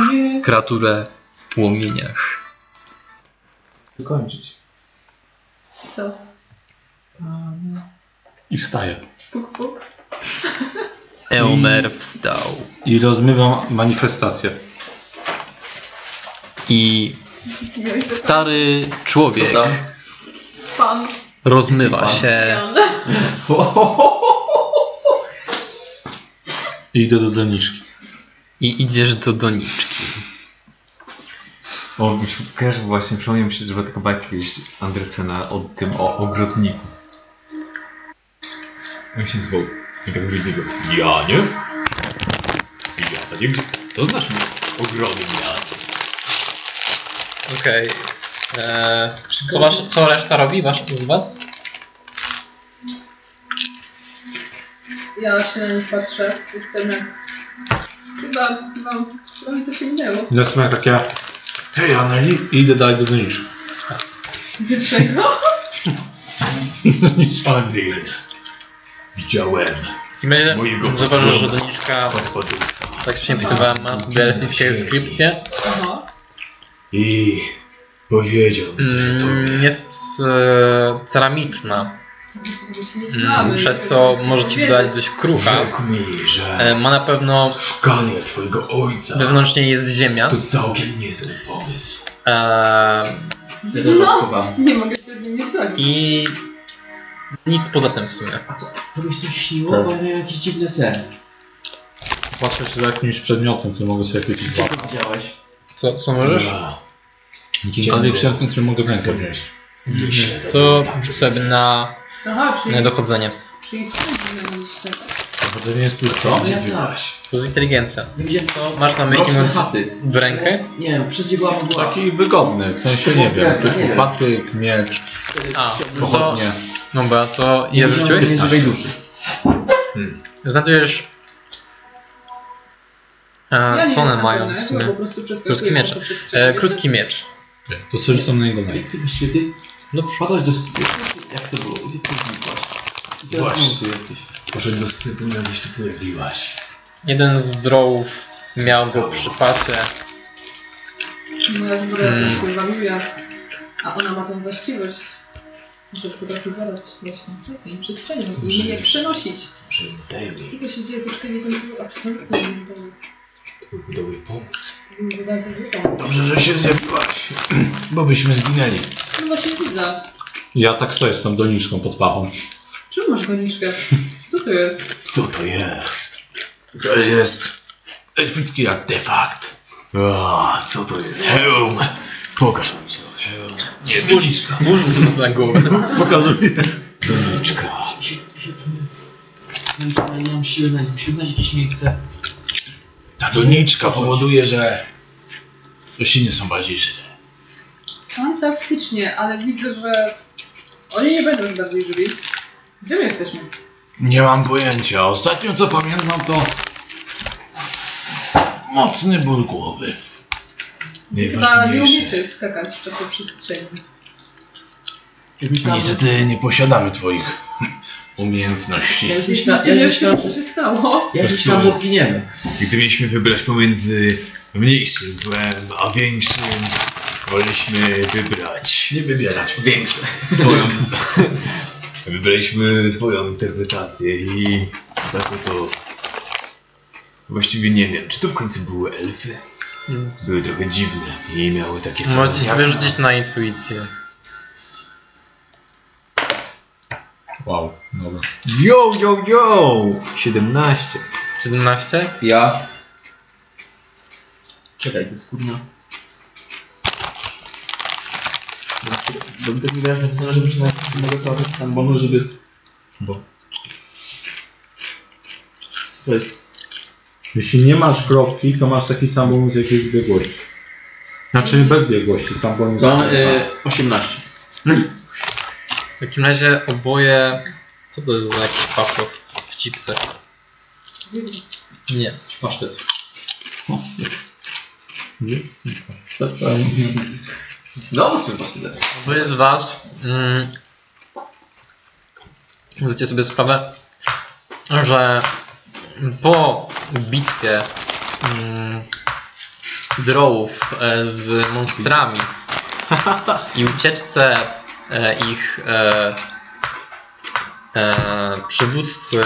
S1: kreaturę płomieniach.
S3: Wykończyć.
S2: Co?
S6: I wstaje.
S2: Puk, puk.
S1: Eomer wstał
S6: I rozmywam manifestację.
S1: i stary człowiek
S2: Pan
S1: rozmywa się
S2: Jan.
S6: I idę do doniczki.
S1: i idziesz do doniczki.
S4: O, kojarzę właśnie, przypomniał mi się, że była taka bajka kiedyś Andersena o tym, o ogrodniku. On się zwał. I tak ogrodniego. Ja, nie? Ja, to nie Co znasz mi? Ogrodnik, ja.
S1: Okej. Eee, Co, wasz- co reszta robi wasz, z was?
S2: Ja się na nich patrzę. Jestem jak... Chyba, chyba, chyba mi coś minęło.
S6: Jestem jak takie... Hej, Aneli. I idę dalej do doniczki.
S2: Dlaczego?
S5: Anil. Widziałem
S1: W takim razie
S5: Mojego
S1: zauważysz, że doniczka tak wcześniej pisywała, ma sobie elfickie inskrypcje.
S2: Aha.
S5: I powiedział, że
S1: Mm,
S5: to
S1: Jest e, ceramiczna, mm, przez co może ci wydać dość krucha.
S5: mi, że
S1: E, Ma na pewno
S5: szukanie twojego ojca
S1: wewnętrznie jest ziemia.
S5: to całkiem niezły pomysł.
S1: E,
S2: No, nie mogę się z nim nie zgodzić.
S1: I nic poza tym w sumie.
S3: A co? To mi się śniło?
S6: Tak.
S3: Bo ja miałem jakiś dziwny sen.
S6: Patrzę się za jakimś przedmiotem, który mogę sobie chwycić
S3: Co ty widziałeś?
S1: Co, co możesz?
S5: Ja
S6: Jakimkolwiek przedmiotem, który mogę w rękę wziąć.
S1: To rzuć sobie na,
S2: Aha, czyli,
S1: na dochodzenie.
S2: czyli na liście.
S6: Dochodzenie jest plus co?
S3: No ja tak.
S1: Plus inteligencja.
S3: Nie widziałem
S1: Co masz na myśli
S3: mroczne
S1: mówiąc
S3: chaty.
S1: w rękę?
S3: Nie wiem, przecież była mgła.
S6: Taki wygodny, w sensie nie wiem,
S3: Nie
S6: typu
S3: wiem.
S6: patyk, miecz,
S1: A, no to,
S6: pochodnie.
S1: dobra, to je rzuciłeś?
S3: Nie żywej duszy.
S1: Znajdujesz...
S2: Ja
S1: E,
S2: nie
S1: co one
S2: jestem
S1: mają
S2: pewna,
S1: w
S2: ja
S1: sumie?
S2: po prostu przeskakuję
S1: Krótki miecz.
S2: po.
S1: E, krótki miecz.
S6: To sobie rzucam na niego na
S3: Jak ty właściwie ty
S1: No,
S3: wpadłeś do sypu? Jak to było? Gdzie ty znikłaś? I teraz
S5: Właśnie.
S3: znowu tu jesteś.
S5: Poszedł do sypu, gdzieś tu pojawiłaś.
S1: jeden z drołów miał go przy pasie.
S2: Moja zbroja
S1: Hmm.
S2: troszkę wariuje, a ona ma tą właściwość, że potrafi badać właśnie czasem i przestrzenią i mnie przenosić.
S5: Że
S2: I to się dzieje troszkę nie kontroluje, absolutnie nie zdaje.
S5: To dobry pomysł.
S2: To bardzo.
S5: Dobrze, że się zjawiłaś, bo byśmy zginęli.
S2: No właśnie widzę.
S6: Ja tak stoję z tą doniczką pod pachą.
S2: Czemu masz doniczkę? Co to jest?
S5: Co to jest? To jest elficki artefakt. A, co to jest? Hełm! Pokaż mi co. Hełm. Nie, doniczka.
S1: Burz na głowę.
S6: Pokazuję.
S5: Doniczka.
S3: Ja nie mam nic. Musimy znaleźć jakieś miejsce.
S5: Ta doniczka powoduje, że rośliny są bardziej żywe.
S2: Fantastycznie, ale widzę, że oni nie będą już bardziej żywi. Gdzie my jesteśmy?
S5: Nie mam pojęcia. Ostatnio co pamiętam to mocny ból głowy.
S2: Chyba nie umiecie skakać w czasoprzestrzeni.
S5: Niestety nie posiadamy twoich umiejętności.
S3: Ja już
S2: Jeśli
S3: myślałem, ja już
S2: co się stało.
S3: ja już myślałem, że zginiemy.
S5: Gdy mieliśmy wybrać pomiędzy mniejszym złem a większym, woleliśmy wybrać. Nie wybierać, większe. Swoją. Wybraliśmy swoją interpretację i tak oto. Właściwie nie wiem, czy to w końcu były elfy? Były trochę dziwne i miały takie same.
S1: Możecie sobie rzucić na intuicję.
S6: Wow, dobra.
S4: Yo, yo, yo! 17.
S1: 17?
S4: Ja.
S3: Czekaj, to jest kurna. Bo mi tak mi wyraźnie napisane, że muszę na- mogę cały tam bonus, żeby... Bo... To jest...
S6: Jeśli nie masz kropki, to masz taki sam bonus jak jest biegłości. Znaczy bez biegłości, sam bonus.
S3: Mam e, 18.
S1: W takim razie oboje... Co to jest za jakiś w chipsach? Nie.
S3: Pasztet. Znowu swój pasztet.
S1: Oboje z was mm, zdajecie sobie sprawę, że po bitwie mm, drołów e, z monstrami i ucieczce ich e, e, przywódcy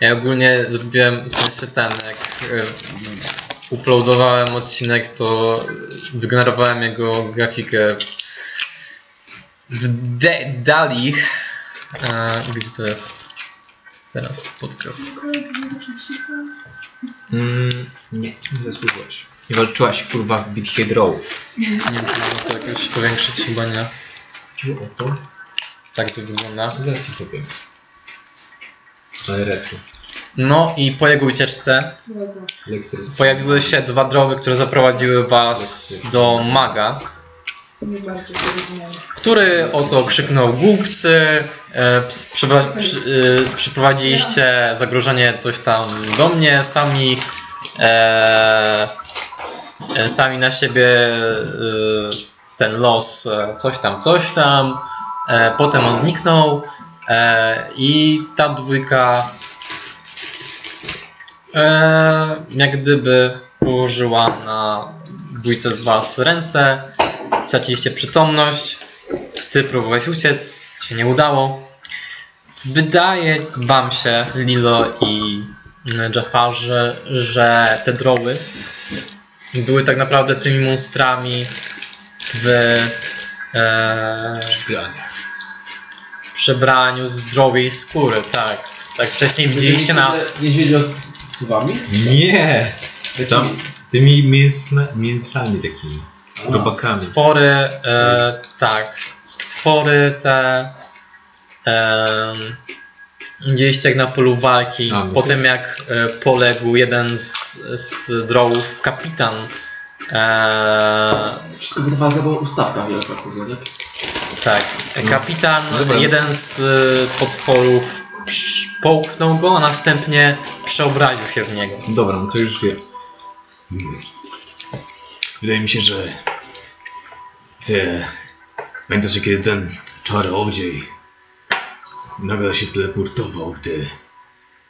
S1: Ja ogólnie zrobiłem, w sensie ten, jak e, uploadowałem odcinek, to wygenerowałem jego grafikę w Dali. E, gdzie to jest? Teraz podcast.
S9: Mm, nie, nie zasłużyłaś. Nie walczyłaś kurwa w bitwie Hydrołów.
S1: Nie można to jakoś powiększyć, chyba nie. Tak to wygląda.
S4: Zaraz ci. Ale retro.
S1: No i po jego ucieczce pojawiły się dwa droby, które zaprowadziły was do maga,
S2: to
S1: który oto krzyknął głupcy, e, e, przyprowadziliście zagrożenie coś tam do mnie, sami e, e, sami na siebie e, ten los, e, coś tam, coś tam, e, potem on zniknął e, i ta dwójka jak gdyby położyła na dwójce z was ręce, straciliście przytomność, ty próbowałeś uciec, się nie udało. Wydaje wam się, Lilo i Jafarze, że te droły były tak naprawdę tymi monstrami w e, przebraniu z drogiej skóry, tak. Tak wcześniej widzieliście na...
S3: Niedźwiedzio z suwami?
S4: Nie! Tam tymi mięsna, mięsami takimi. Robakami.
S1: Stwory, e, tak, stwory te. E, widzieliście jak na polu walki,
S4: A, no
S1: po tym jak e, poległ jeden z, z drołów, kapitan. E,
S3: Wszystko walka była ustawka wielka, kurde, tak?
S1: tak, kapitan,
S9: dobra.
S1: jeden z e, potworów połknął go, a następnie przeobraził się w niego.
S4: Dobra, no to już wiem.
S5: Wydaje mi się, że te... Pamiętacie, kiedy ten czarodziej nagle się teleportował, gdy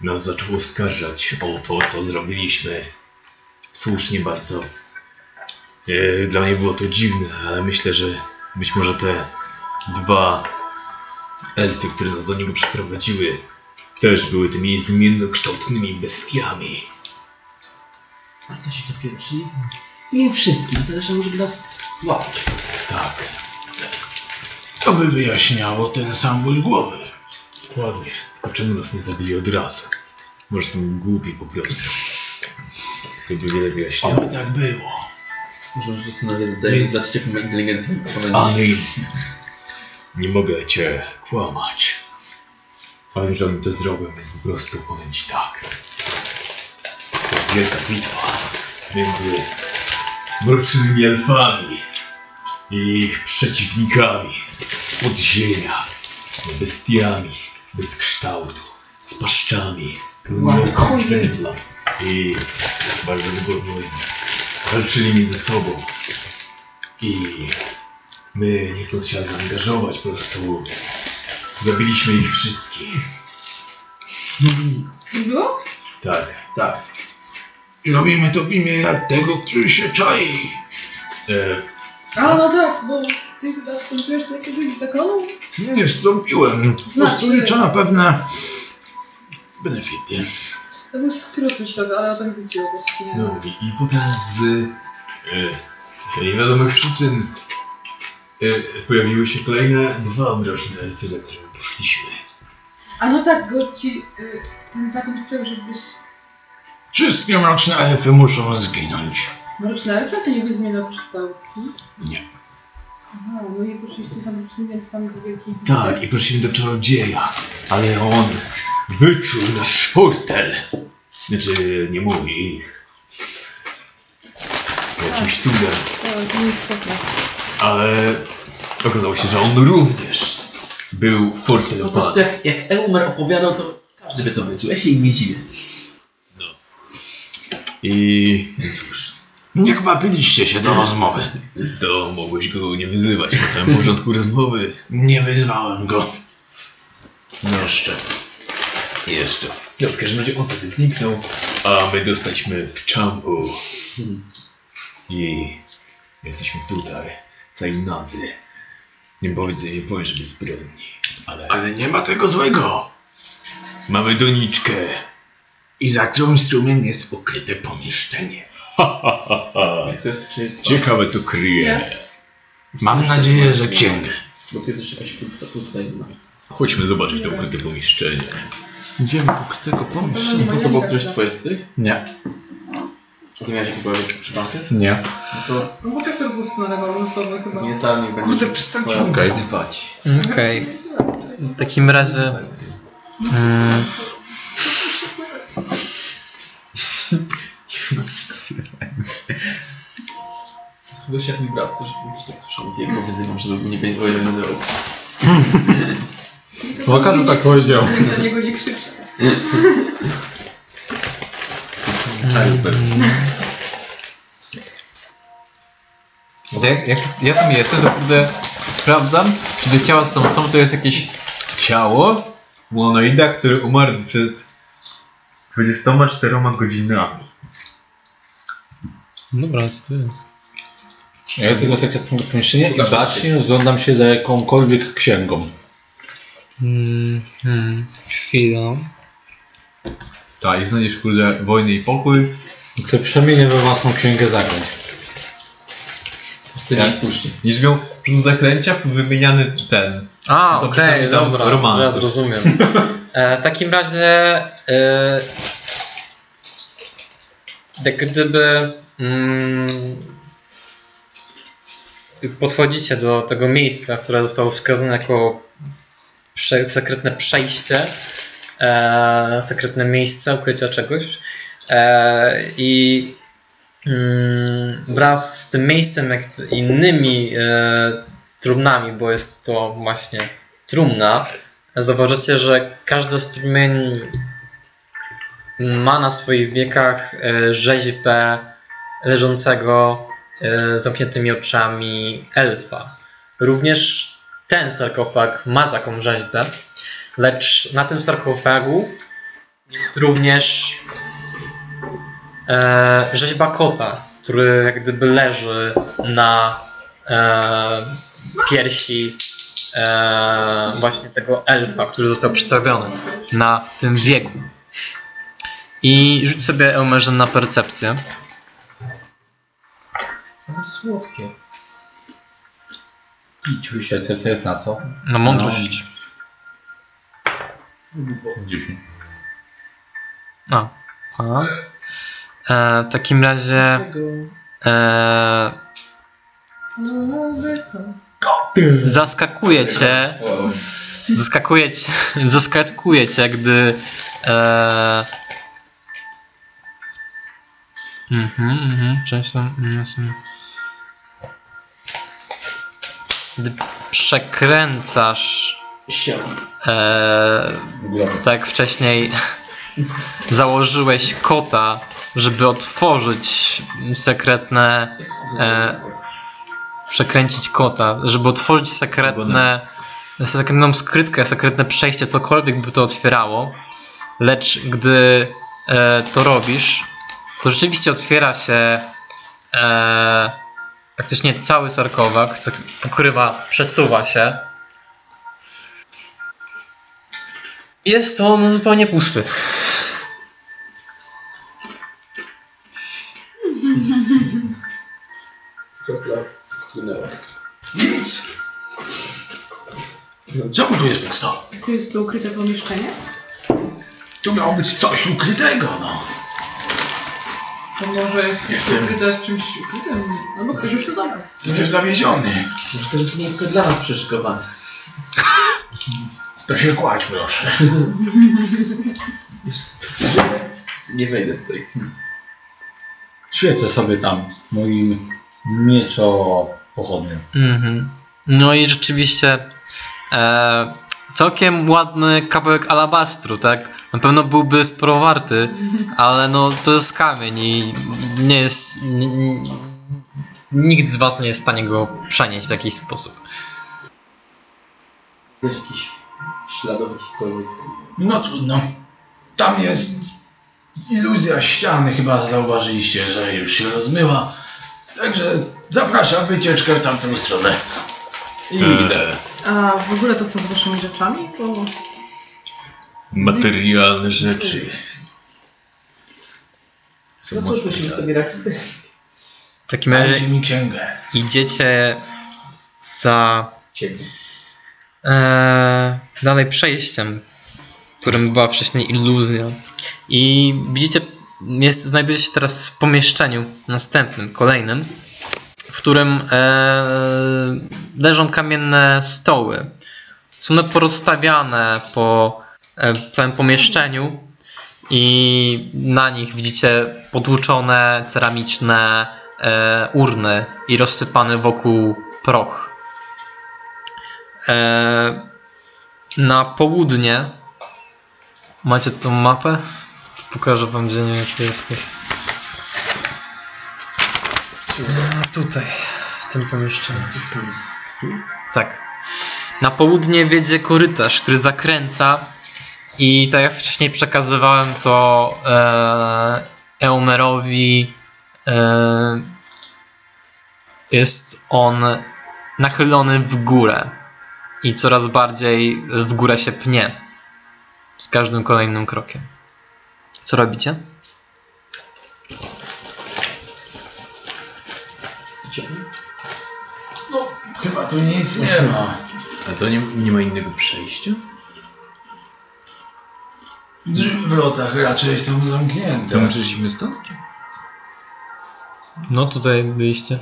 S5: nas zaczął oskarżać o to, co zrobiliśmy. Słusznie bardzo. E, Dla mnie było to dziwne, ale myślę, że być może te dwa elfy, które nas do niego przyprowadziły, też były tymi zmiennokształtnymi bestiami.
S3: A to się dopiero, czyli nie wszystkim, zależy żeby nas złapać.
S5: Tak,
S10: To by wyjaśniało ten sam ból głowy.
S5: dokładnie. A czemu nas nie zabili od razu? Może są głupi po prostu. To by wiele wyjaśniało.
S10: Oby tak było.
S3: Może że sobie zdaje,
S5: Więc-
S3: zobaczyć jaką inteligencję.
S5: Ani nie mogę cię kłamać. Powiem, że oni to zrobią, więc po prostu powiem ci tak. To wielka bitwa między mrocznymi elfami i ich przeciwnikami z podziemia, bestiami bez kształtu, z paszczami, pełnymi ostrych zębów i bardzo wygodnymi. Walczyli między sobą i My, nie chcąc się zaangażować, po prostu zabiliśmy ich wszystkich.
S2: Nie było?
S5: Tak.
S3: Tak.
S10: I robimy to w imię tego, który się czai.
S5: E,
S2: A no tak, bo ty chyba wstąpiłeś do jakiegoś zakonu?
S10: Nie stąpiłem. Po prostu
S2: Znaczy-
S10: liczę na pewne benefity.
S2: To był skrót myślowy, ale o tym chodziło właściwie.
S5: no i, i potem z e, niewiadomych przyczyn e, pojawiły się kolejne dwa mroczne elfy, za którymi poszliśmy.
S2: A no tak, bo ci y, ten zakon chciał, żebyś
S10: Wszystkie mroczne elfy muszą zginąć.
S2: mroczne elfy, to nie byś zmieniał kształtu?
S10: Nie.
S2: Aha, no i poszliście za mrocznymi elfami do wielkiej
S5: Tak, i poszliśmy do czarodzieja, ale on wyczuł nasz portel. Znaczy, nie mój, ich. Jakimś cudem.
S2: To.
S5: Ale okazało się, że on również był
S3: Po prostu jak, jak Eumer opowiadał, to każdy by to wyczuł. Ja się im nie dziwię.
S5: I no cóż,
S10: Nie kwapiliście się do rozmowy.
S5: to mogłeś go nie wyzywać na samym początku rozmowy.
S10: Nie wyzwałem go.
S5: Jeszcze. Jeszcze. No, w każdym razie on sobie zniknął, a my dostaliśmy w czampu. I jesteśmy tutaj, cali nadzy. Nie powiedzę, nie powiem, że bezbronni, ale
S10: Ale nie ma tego złego.
S5: mamy doniczkę
S10: I za którą strumień jest ukryte pomieszczenie.
S5: Ha, ha, ha, ha.
S3: Jak to jest, czy jest...
S5: Ciekawe tu kryje.
S10: Mam nadzieję, że księgę.
S3: Bo tu jest jeszcze jakaś pusta, pusta jedna.
S5: Chodźmy zobaczyć to ukryte pomieszczenie.
S10: Idziemy do ukrytego pomieszczenia.
S3: No to było któreś twoje z tych?
S6: Nie,
S3: ty miałeś jakiegoś przypadek?
S6: nie.
S3: No to
S2: No bo Piotr był na losowy chyba.
S3: nie ta, nie będzie
S10: Kurde, przestańcie
S3: twoja
S10: okej.
S3: wzywać.
S1: Okej. W takim razie. Mm,
S3: Zachowujesz się jak mój brat, też już tak słyszałem, jak go wyzywam, żeby mnie nie wyzywał.
S6: Wakazu tak powiedział.
S2: Nikt na niego nie krzyczy.
S4: Bo jak, jak ja tam jestem, to kurde sprawdzam, czy te ciała są, są to jest jakieś ciało monoida, który umarł przed 24 godzinami.
S1: dobra, co to jest?
S6: Ja tego sekretnego pomieszczenia i bacznie rozglądam się za jakąkolwiek księgą.
S1: Mm, hmm, chwila.
S4: Tak, i znajdziesz kurde wojnę i pokój.
S6: I sobie przemienię we własną księgę zaklęć.
S3: Wtedy nie puści.
S4: Niż miał plus zaklęcia wymieniany ten.
S1: A, okej,
S4: tam
S1: dobra,
S4: romanse.
S1: teraz rozumiem. E, w takim razie, e, jak gdyby mm, podchodzicie do tego miejsca, które zostało wskazane jako prze, sekretne przejście, e, sekretne miejsce ukrycia czegoś e, i mm, wraz z tym miejscem, jak innymi e, trumnami, bo jest to właśnie trumna, zauważycie, że każdy strumień ma na swoich wiekach e, rzeźbę leżącego e, z zamkniętymi oczami elfa. Również ten sarkofag ma taką rzeźbę, lecz na tym sarkofagu jest również e, rzeźba kota, który jak gdyby leży na e, piersi e, właśnie tego elfa, który został przedstawiony na tym wieku. I rzuć sobie Elmerze na percepcję.
S3: Słodkie.
S6: Piciu się, co jest na co?
S1: Na mądrość.
S6: 10.
S1: A. Aha. E, w takim razie. E, zaskakuje cię. Zaskakuje cię, zaskakuje cię gdy. E, mhm, mhm, często. mm, Gdy przekręcasz. E, tak jak wcześniej założyłeś kota, żeby otworzyć sekretne. E, przekręcić kota, żeby otworzyć sekretne. sekretną skrytkę, sekretne przejście, cokolwiek by to otwierało. Lecz gdy e, to robisz, to rzeczywiście otwiera się e, praktycznie cały sarkowag, co pokrywa, przesuwa się. Jest to on zupełnie pusty.
S3: Kropla skinęła.
S10: Nic! Co tu jest Peksto?
S2: To jest to ukryte pomieszczenie?
S10: Tu miało być coś ukrytego, no.
S2: To może jest
S10: Jestem-
S2: ukryte w czymś ukrytym? Albo ktoś już to zabrał.
S10: Jestem zawiedziony.
S3: Może to jest miejsce dla nas przeszykowane.
S10: To się kładź, proszę.
S3: Nie wejdę tutaj.
S6: Świecę sobie tam moim mieczo pochodniem.
S1: Mhm. No i rzeczywiście e, całkiem ładny kawałek alabastru, tak? Na pewno byłby sporo warty, ale no to jest kamień i nie jest. nikt z was nie jest w stanie go przenieść w jakiś sposób.
S3: Jest jakiś śladów jakichkolwiek.
S10: No trudno. Tam jest iluzja ściany, chyba zauważyliście, że już się rozmyła. Także zapraszam wycieczkę w tamtą stronę.
S5: I idę.
S2: A w ogóle to co z waszymi rzeczami? To
S5: Materialne rzeczy.
S4: Są
S3: No cóż, musimy sobie radzić bez...
S1: W takim razie
S10: Dajcie mi księgę.
S1: idziecie za
S3: Ciebie.
S1: e, dalej przejściem, którym była wcześniej iluzja. I widzicie, jest, znajduje się teraz w pomieszczeniu następnym, kolejnym, w którym e, leżą kamienne stoły. Są one porozstawiane po e, całym pomieszczeniu i na nich widzicie potłuczone ceramiczne e, urny i rozsypany wokół proch. Na południe macie tą mapę? Pokażę wam, gdzie nie jest, jesteś. Tutaj, w tym pomieszczeniu. Tak. Na południe wiedzie korytarz, który zakręca i tak jak wcześniej przekazywałem to e, Eumerowi e, jest on nachylony w górę i coraz bardziej w górę się pnie z każdym kolejnym krokiem. Co robicie?
S10: No, chyba tu nic nie ma.
S5: A to nie, nie ma innego przejścia?
S10: Drzwi w lotach raczej są zamknięte.
S5: my przyszliśmy stąd?
S1: No tutaj byliście.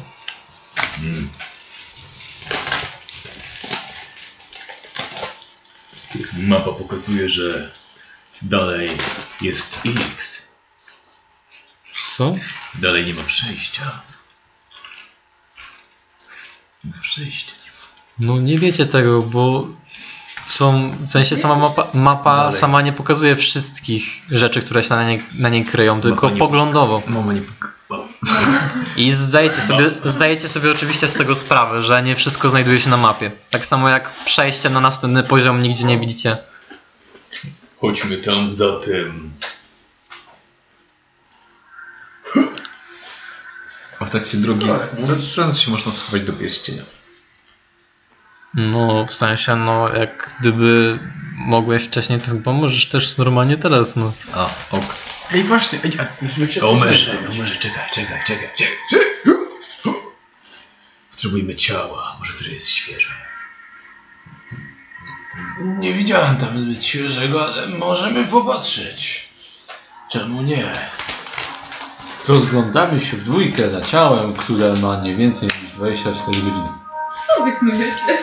S5: Hmm. Mapa pokazuje, że dalej jest X.
S1: Co?
S5: Dalej nie ma przejścia. Przejścia.
S1: No nie wiecie tego, bo są, w sensie sama mapa, mapa
S5: Dalej.
S1: sama nie pokazuje wszystkich rzeczy, które się na niej, na niej kryją, tylko
S5: nie-
S1: poglądowo.
S5: Mama nie.
S1: I zdajecie sobie, zdajecie sobie oczywiście z tego sprawę, że nie wszystko znajduje się na mapie. Tak samo jak przejście na następny poziom nigdzie nie widzicie.
S5: Chodźmy tam za tym.
S4: A w trakcie drogi, w którą się można schować do pierścienia?
S1: No, w sensie, no, jak gdyby mogłeś wcześniej, to chyba możesz też normalnie teraz, no.
S4: A, ok.
S3: Ej, właśnie, ej, a musimy się
S5: Omerze. Omerze, czekaj, czekaj, czekaj, czekaj. Potrzebujemy ciała, może które jest świeże.
S10: Nie widziałem tam zbyt świeżego, ale możemy popatrzeć. Czemu nie?
S6: Rozglądamy się w dwójkę za ciałem, które ma nie więcej niż 24 godziny.
S2: Co wy knujecie?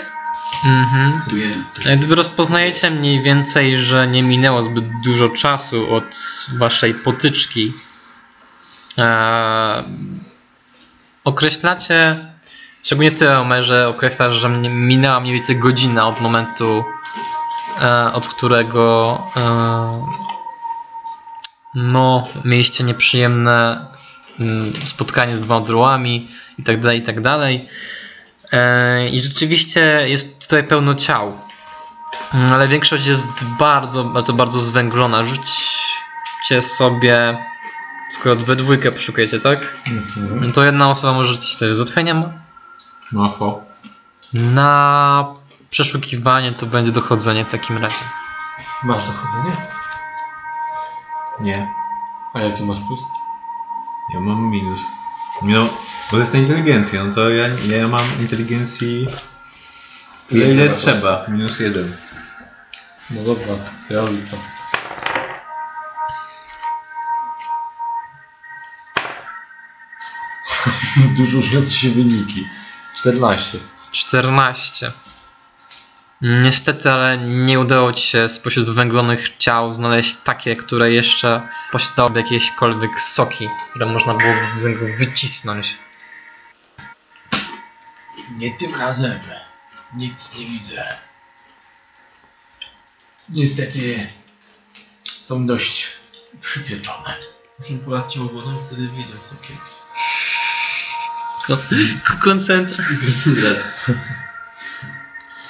S1: Mhm.
S3: Sobie
S1: Jak gdyby rozpoznajecie mniej więcej, że nie minęło zbyt dużo czasu od waszej potyczki. Eee, określacie, szczególnie ty, Omerze, określasz, że minęła mniej więcej godzina od momentu, e, od którego e, no, mieliście nieprzyjemne mm, spotkanie z dwoma drołami i tak dalej, i tak dalej. E, I rzeczywiście jest tutaj pełno ciał. Mm, Ale większość jest bardzo, ale to bardzo zwęglona. Rzućcie sobie. Skoro we dwójkę poszukujecie, tak?
S6: Mhm.
S1: To jedna osoba może rzucić sobie z ułatwieniem.
S6: Oho.
S1: Na przeszukiwanie to będzie dochodzenie w takim razie.
S6: Masz dochodzenie?
S4: Nie.
S6: A jaki masz plus?
S4: Ja mam minus. No, bo to jest na inteligencję, no to ja, ja mam inteligencji ile,
S3: Ile masz?
S4: trzeba, minus jeden.
S6: No dobra, to ja rzucę. Dużo różniące się wyniki. 14.
S1: 14. Niestety, ale nie udało ci się spośród zwęglonych ciał znaleźć takie, które jeszcze posiadałyby jakiekolwiek soki, które można było z niego wycisnąć.
S10: Nie tym razem. Nic nie widzę. Niestety są dość przypieczone.
S3: musimy polać ciało wodą, wtedy wyjdzie sokiem.
S1: Koncentrat.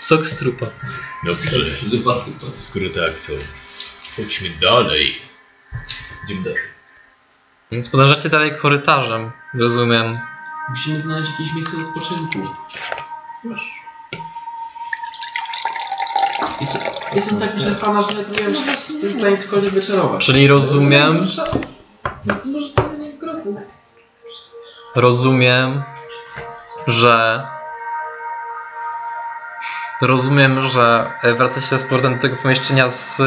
S1: Sok z trupa.
S5: Dobrze,
S3: Zupa z typem.
S5: skoro tak, to chodźmy dalej. Idziemy dalej.
S1: Więc podążacie dalej korytarzem, rozumiem.
S3: Musimy znaleźć jakieś miejsce odpoczynku. Jestem, jestem tak wyczerpana, że nie wiem, czy jestem w stanie cokolwiek wyczarować.
S1: Czyli rozumiem,
S2: Może to nie
S1: rozumiem, że rozumiem, że e, wracacie z powrotem do tego pomieszczenia z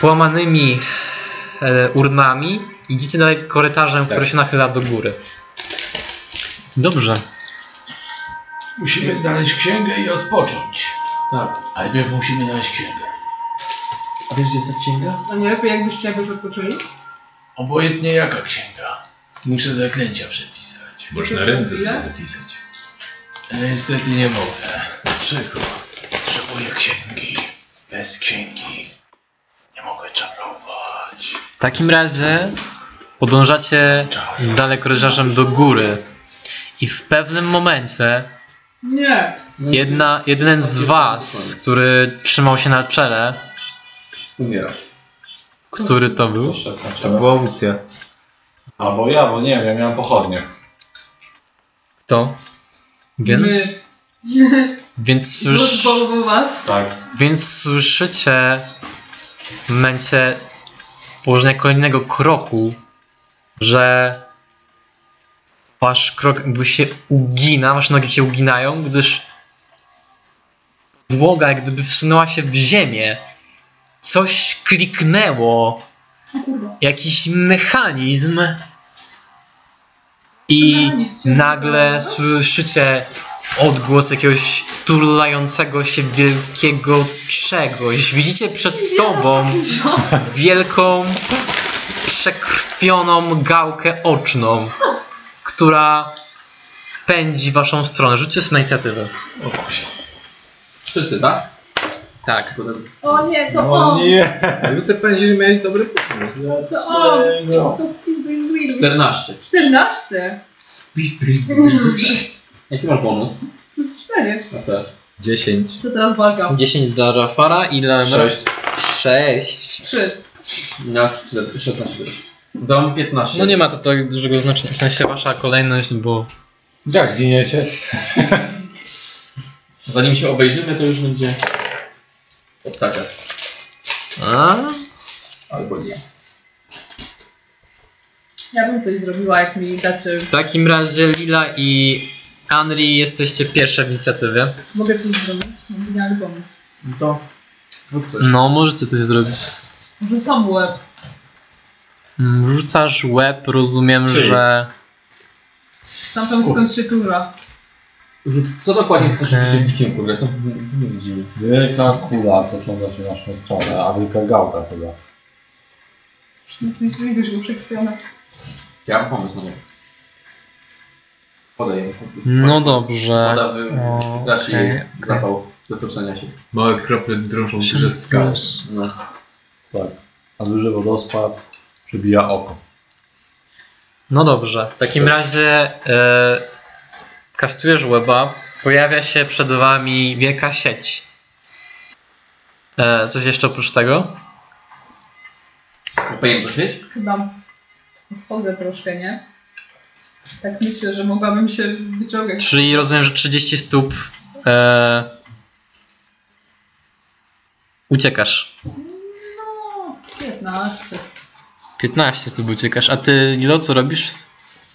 S1: połamanymi e, urnami. Idziecie dalej korytarzem, który się nachyla do góry. Dobrze.
S10: Musimy znaleźć księgę i odpocząć.
S3: Tak.
S10: Ale najpierw musimy znaleźć księgę.
S3: A wiesz, gdzie jest ta księga?
S2: A nie lepiej jakbyście jakoś odpoczęli?
S10: Obojętnie jaka księga. Muszę zaklęcia przepisać.
S5: Można ręce sobie zapisać.
S10: Niestety nie mogę. Dlaczego? Potrzebuję księgi. Bez księgi nie mogę czarować.
S1: W takim razie podążacie dalej korytarzem do góry. I w pewnym momencie
S2: Nie.
S1: jedna, jeden z was, który trzymał się na czele,
S3: Umiera.
S1: który to był?
S4: To była Lucja.
S6: Albo ja, bo nie wiem, ja miałem pochodnie.
S1: To. Więc. Więc już.
S2: Rozbałował was.
S6: Tak.
S1: Więc słyszycie w momencie położenia kolejnego kroku, że wasz krok jakby się ugina, wasze nogi się uginają, gdyż podłoga jak gdyby wsunęła się w ziemię. Coś kliknęło. Jakiś mechanizm. I nagle słyszycie odgłos jakiegoś turlającego się wielkiego czegoś. Widzicie przed sobą wielką, przekrwioną gałkę oczną, która pędzi w waszą stronę. Rzućcie sobie na inicjatywę.
S3: Wszyscy, tak?
S1: Tak.
S2: O nie, to
S6: No
S2: on.
S6: nie.
S4: Wy sobie powiedzieli, że miałeś dobry pomysł.
S2: To on. To spis do Inwil.
S3: 14.
S2: 14.
S4: Spis to jest
S3: Jaki masz bonus?
S2: Plus 4.
S3: A też.
S4: 10.
S2: Co teraz walka?
S1: 10 dla Rafara i dla...
S3: 6.
S1: 6.
S2: 3.
S3: Na 16. Dam 15.
S1: No nie ma to tak dużego znaczenia. W sensie wasza kolejność, bo...
S6: Jak zginiecie?
S3: Zanim się obejrzymy, to już będzie odskakać.
S1: A?
S3: Albo nie.
S2: Ja bym coś zrobiła, jak mi dacie.
S1: W takim razie Lila i Henry jesteście pierwsze w inicjatywie.
S2: Mogę coś zrobić? Mam genialny pomysł.
S3: No to coś.
S1: No, możecie coś zrobić.
S2: Rzucam łeb.
S1: Mm, Rzucasz łeb, rozumiem,
S3: Czyli?
S1: że...
S2: Stamtąd skąd się kurwa.
S3: Co dokładnie jest
S1: Okej.
S3: naszym biciem, kurde? Co my co my widzimy?
S6: Wielka kula tocząca się w naszą stronę, a wielka gałka chyba.
S2: Nic nie się już było przekrwione.
S3: Ja mam pomysł na niego. Podaję.
S1: No dobrze.
S3: Woda wy,
S1: O,
S3: traci
S1: okej,
S3: jej
S1: okej.
S3: zapał do toczenia się.
S4: Małe krople drążą duże skały.
S3: No.
S6: Tak. A duży wodospad przybija oko.
S1: No dobrze. W takim razie e, kastujesz łeba, pojawia się przed wami wielka sieć. E, coś jeszcze oprócz tego?
S3: Pojęto świeć?
S2: Chyba odchodzę troszkę, nie? Tak myślę, że mogłabym się wyciągać.
S1: Czyli rozumiem, że 30 stóp e, uciekasz.
S2: No, 15.
S1: 15 stóp uciekasz. A ty, Lilo, co robisz?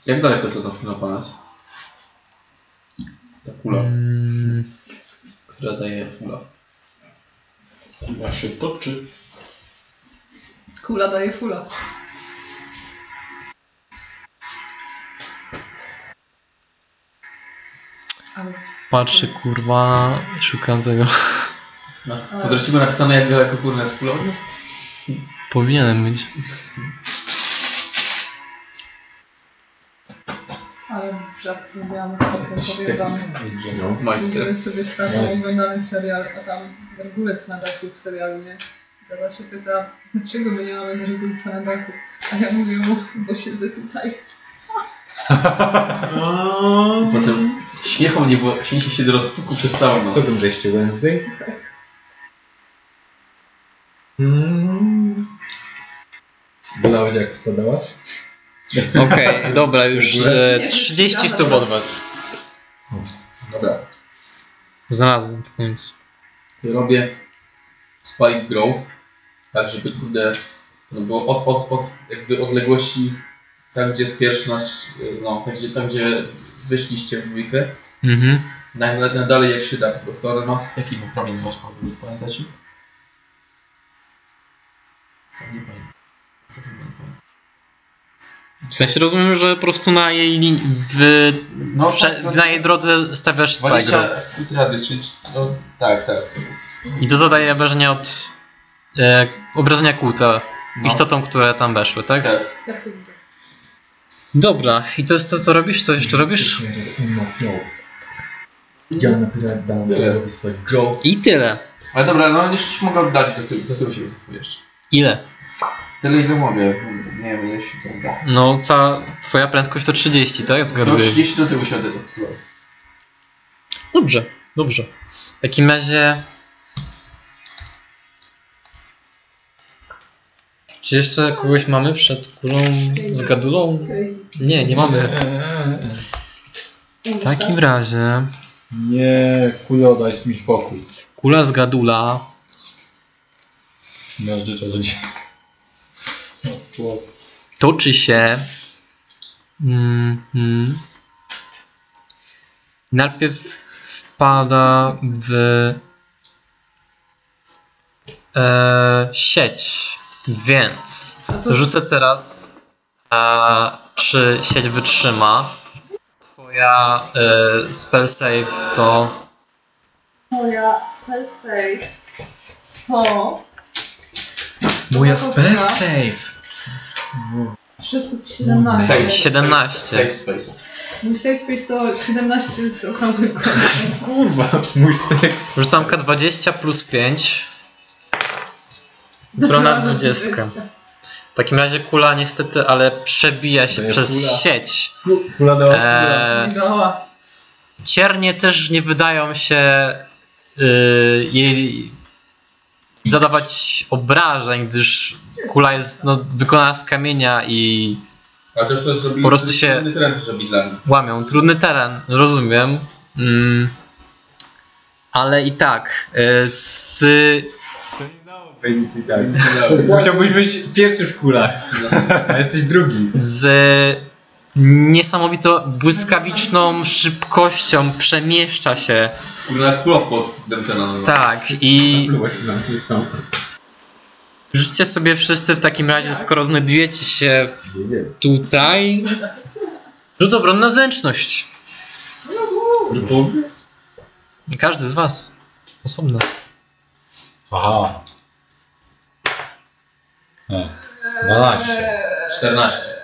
S3: Jak daleko jest od nas ten opanać? Ta kula,
S1: Mm,
S3: która daje fula.
S6: Ja się toczy.
S2: Kula daje fula. Ale
S1: patrzę, kurwa, szukam tego.
S3: No. Po dreszczyku napisane jak daleko kurna jest kula od nas?
S1: Powinienem być.
S2: W mówiłam, co powiem wam.
S3: No, majster.
S2: Będziemy sobie
S6: Jest.
S2: oglądamy serial, a tam gargulec na dachu w serialu, nie? Tata się pyta, dlaczego my nie mamy gargulca na dachu? A ja mówię mu, bo siedzę tutaj.
S3: Potem śmiechu nie było, śmiecie się do rozpuku przez całą noc.
S4: Co tam zejście Wednesday? Mm. Bolałeś jak spadałaś?
S1: Okej, dobra, już e, 30 stóp od was jest.
S3: Dobra.
S1: Znalazłem w końcu.
S3: Robię Spike Grove, tak żeby kurde, no było od, od, od jakby odległości Tam gdzie jest pierwszy nasz, no, tam gdzie, tam gdzie wyszliście w dwójkę.
S1: Mhm.
S3: Na, na, na dalej jak się da po prostu, ale masz jaki był prawie masz powód, pamiętacie? Co nie pamiętam. Co nie pamiętam.
S1: W sensie rozumiem, że po prostu na jej linii, w,
S3: No,
S1: prze,
S3: tak,
S1: na jej drodze stawiasz spike
S3: 20
S1: drop.
S3: feet radius, czyli no, tak, tak.
S1: I to zadaje obrażenia od e, obrażenia kłuta
S3: No.
S1: istotom, które tam weszły, tak?
S3: Tak.
S2: Tak to widzę.
S1: Dobra, i to jest to, co robisz? Co jeszcze robisz?
S3: Ja naprawdę robię swoje go.
S1: I tyle.
S3: Ale dobra, no już mogę oddalić do tyłu, do tyłu się wycofuję jeszcze.
S1: Ile?
S3: Tyle ile mogę, nie wiem ile się to da.
S1: No, cała twoja prędkość to 30, tak?
S3: No
S1: Zgaduję.
S3: 30 do tyłu się odsuwa.
S1: Dobrze, dobrze. W takim razie... Czy jeszcze kogoś mamy przed kulą z gadulą? Nie, nie mamy. W takim razie...
S6: Nie, kulo, daj mi spokój.
S1: Kula z gadula
S6: Miażdży czarodziej.
S1: Toczy się. Mm, najpierw wpada w e, sieć, więc rzucę teraz, e, czy sieć wytrzyma. Twoja e, spell save to
S2: Moja spell save to...
S1: Moja
S2: spell
S1: save
S2: 617.
S3: Save.
S1: 17.
S3: Safe space.
S2: Mój save space to 17 z okrągły kąt.
S4: Kurwa, mój seks.
S1: Rzucam K20 plus 5. Strona 20. W takim razie kula niestety, ale przebija się
S4: jest
S1: przez
S4: kula.
S1: sieć.
S4: Kula do
S1: Eee,
S2: Dała.
S1: ciernie też nie wydają się y, jej zadawać obrażeń, gdyż kula jest no, wykonana z kamienia i
S3: Ale też to zrobili...
S1: Po prostu się-
S3: Inny trend zrobili dla nich.
S1: łamią. Trudny teren, rozumiem. Mm, ale i tak, y, z
S4: Penis i tak. Musiałbyś być pierwszy w kulach, a jesteś drugi.
S1: z niesamowitą błyskawiczną szybkością przemieszcza się.
S3: Kulopot z.
S1: Tak, i rzućcie sobie wszyscy w takim razie, skoro znajdujecie się tutaj. Rzut obronny na zręczność. Każdy z was. Osobno.
S6: Aha. E, 12.
S3: 14.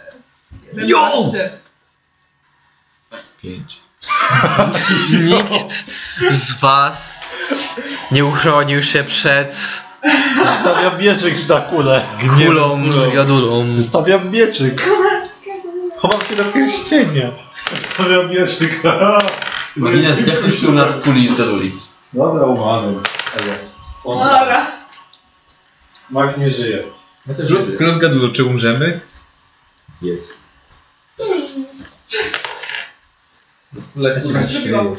S2: Jo!
S6: Pięć.
S1: Nikt z was nie uchronił się przed
S6: Stawiam mieczyk na kulę.
S1: kulą z gadulą.
S6: Stawiam mieczyk. Chowam się do pierścienia. Stawiam mieczyk.
S3: Nie, zdechłeś tu nad kuli z gaduli.
S6: Dobra, umarłem.
S2: Dobra.
S6: Mag nie żyje.
S3: Ja też
S4: Plus- gadulo, czy umrzemy? Jest.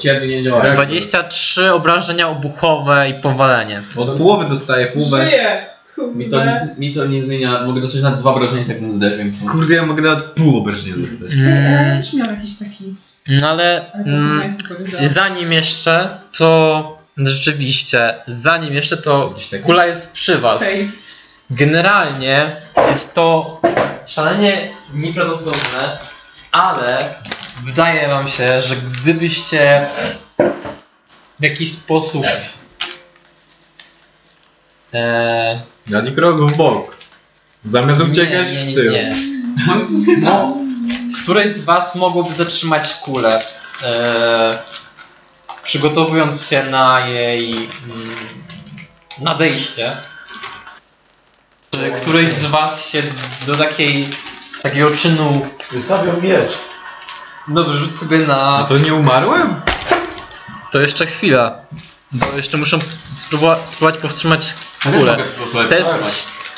S3: Ciernie nie działa.
S1: 23 obrażenia obuchowe i powalenie.
S4: Od połowy dostaję połowę.
S2: Żyje.
S3: Mi to, nic, mi to nie zmienia, mogę dostać na dwa obrażenia tak na zdech, więc...
S4: Kurde, ja mogę nawet pół obrażenia dostać.
S2: Ale ja
S1: Mm,
S2: też miałam jakiś taki...
S1: no ale mm,
S2: mm,
S1: zanim jeszcze, to rzeczywiście, zanim jeszcze, to kula jest przy was. Generalnie jest to szalenie nieprawdopodobne, ale wydaje wam się, że gdybyście w jakiś sposób e,
S4: Dali krok w bok. Zamiast uciekać
S1: nie, nie,
S4: w tył.
S1: nie. No, któreś z was mogłoby zatrzymać kulę, e, przygotowując się na jej mm, nadejście. Czy któryś z was się do takiej, takiego czynu...
S6: Stawiam miecz.
S1: Dobrze, rzuć sobie na...
S4: A to nie umarłem?
S1: To jeszcze chwila. Bo jeszcze muszę spróbować, spróbować powstrzymać kulę. Test,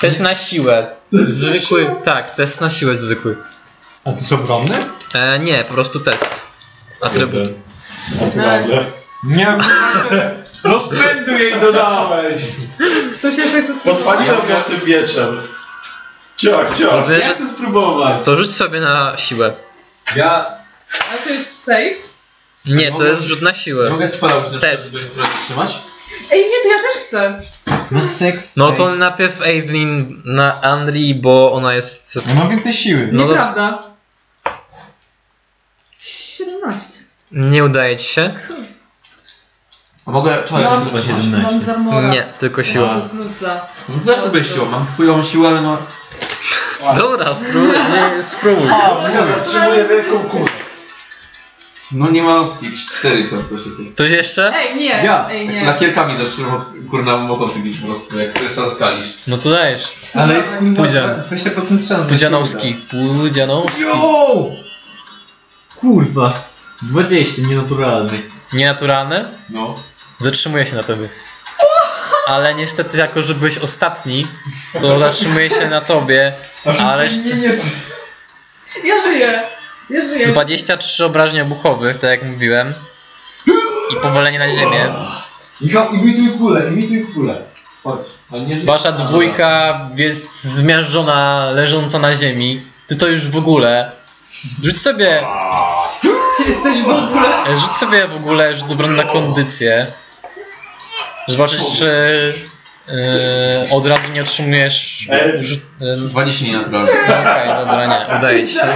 S1: test na siłę. Zwykły, tak, test na siłę zwykły.
S6: A to jest obronny?
S1: E, nie, po prostu test. Atrybut.
S6: Naprawdę.
S4: Nie, rozpędu jej dodałeś.
S2: Ktoś jeszcze chce spróbować?
S6: Podpaliłem go tym mieczem. Ciach, ciach.
S1: Rozumiem,
S3: Ja
S1: że
S3: chcę spróbować.
S1: to rzuć sobie na siłę.
S3: Ja
S2: Ale to jest safe?
S1: Nie, to jest rzut na siłę.
S3: mogę spalał, czy na
S1: Test.
S3: przykład, żeby trzymać?
S2: Ej, nie, to ja też chcę.
S3: Na seks.
S1: No to najpierw Evelyn na Andri, bo ona jest...
S3: Ja mam więcej siły.
S1: No
S2: Nieprawda. 17.
S1: nie udaje ci się?
S3: A mogę czarem
S2: Mam, mam za mora.
S1: Nie, tylko siła.
S2: Plusa.
S3: No to będzie siła? Mam chujową siłę, ale no...
S1: Dobra, spróbuj. Nie, spróbuj.
S6: Zatrzymuję wielką kulę.
S3: No nie ma opcji, jakieś cztery co, coś takiego.
S1: Ktoś jeszcze?
S2: Ej, nie,
S3: Ja!
S2: ej, nie.
S3: Lakierkami zaczynam kurna motocykl po prostu, jak ryszard kalisz.
S1: No to dajesz.
S3: Ale jest kurwa
S1: Pudzian.
S3: 20% szans.
S1: Pudzianowski. Pudzianowski.
S4: Jo! Kurwa. 20, nienaturalny.
S1: Nienaturalny?
S3: No.
S1: Zatrzymuje się na tobie. Ale niestety, jako że byłeś ostatni, to zatrzymuje się na tobie. Ale
S2: Ja żyję. Ja żyję.
S1: 23 obrażeń obuchowych, tak jak mówiłem. I powalenie na ziemię.
S3: Michał, imituj kulę, imituj kulę. Chodź. Ale nie
S1: Wasza dwójka jest zmiażdżona, leżąca na ziemi. Ty to już w ogóle. Rzuć sobie,
S2: Ty jesteś w ogóle...
S1: rzuć sobie w ogóle rzut obrony na kondycję. Żeby zobaczyć, czy yy, od razu nie otrzymujesz rzut, yy,
S3: 20 nienaturalne.
S1: Okej, dobra, nie, udaje ci się.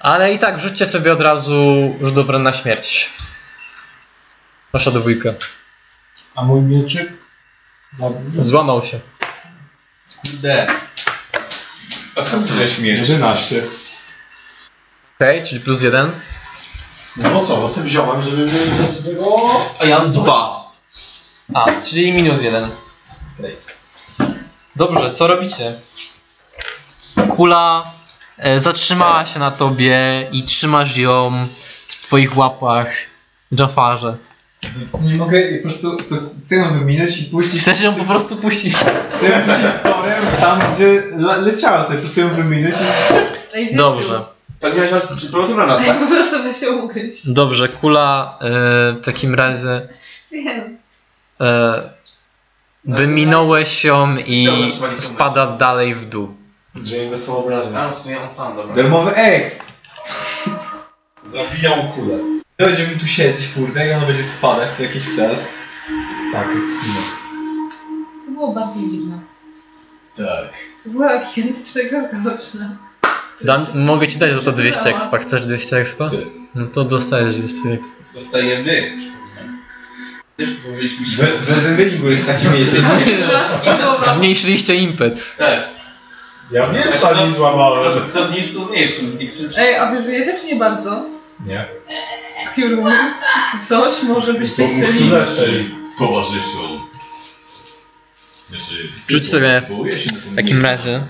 S1: Ale i tak rzućcie sobie od razu rzut obrony na śmierć. Wasza dwójka.
S6: A mój mieczyk? Zabił.
S1: Złamał się.
S3: Kurde.
S5: A skąd tyle śmierci?
S6: 11.
S1: Okej, czyli plus jeden.
S6: No bo co, bo sobie wziąłem, żeby mieć z tego...
S3: A ja mam dwa.
S1: A, czyli minus jeden. Dobrze, co robicie? Kula zatrzymała się na tobie i trzymasz ją w twoich łapach, Jafarze.
S3: Nie mogę, po prostu, to chcę ją wyminąć i puścić,
S1: Chcesz ją po prostu puścić?
S3: chcę ją puścić torem tam, gdzie le leciała sobie, po prostu ją wyminąć i...
S1: Dobrze.
S2: ją.
S3: Tak miałeś raz przyprowadzić na nas, tak?
S2: po prostu by się ukryć.
S1: Dobrze, kula e, w takim razie
S2: Wiem.
S1: e, wyminąłeś ją i spada dalej w dół.
S6: Dzień wesoło obrażenia.
S3: A, w sumie on sam, dobra.
S5: Darmowy eks!
S6: Zabijam kulę.
S5: Będzie mi tu siedzieć, kurde, i ona będzie spadać co jakiś czas.
S6: Tak, jak.
S2: To było bardzo dziwne.
S5: Tak.
S2: To była gałka oczna.
S1: Dan, mogę ci dać za to 200 expa. Chcesz 200 expa?
S5: Chcę.
S1: No to dostajesz 200 expa.
S5: Dostajemy.
S3: Też położyliśmy się.
S5: W Rosenbergu jest takie miejsce.
S1: Zmniejszyliście impet.
S3: Tak.
S6: Ja miecza nie złamałem.
S3: To zmniejszy, to zmniejszy.
S2: Ej, a wy żyjecie czy nie bardzo?
S5: Nie.
S2: Kierunc, czy coś może byście chcieli...
S6: Lepiej.
S5: Towarzyszą. Znaczy,
S1: Rzuć sobie
S5: powołuje się na ten
S1: W takim razie.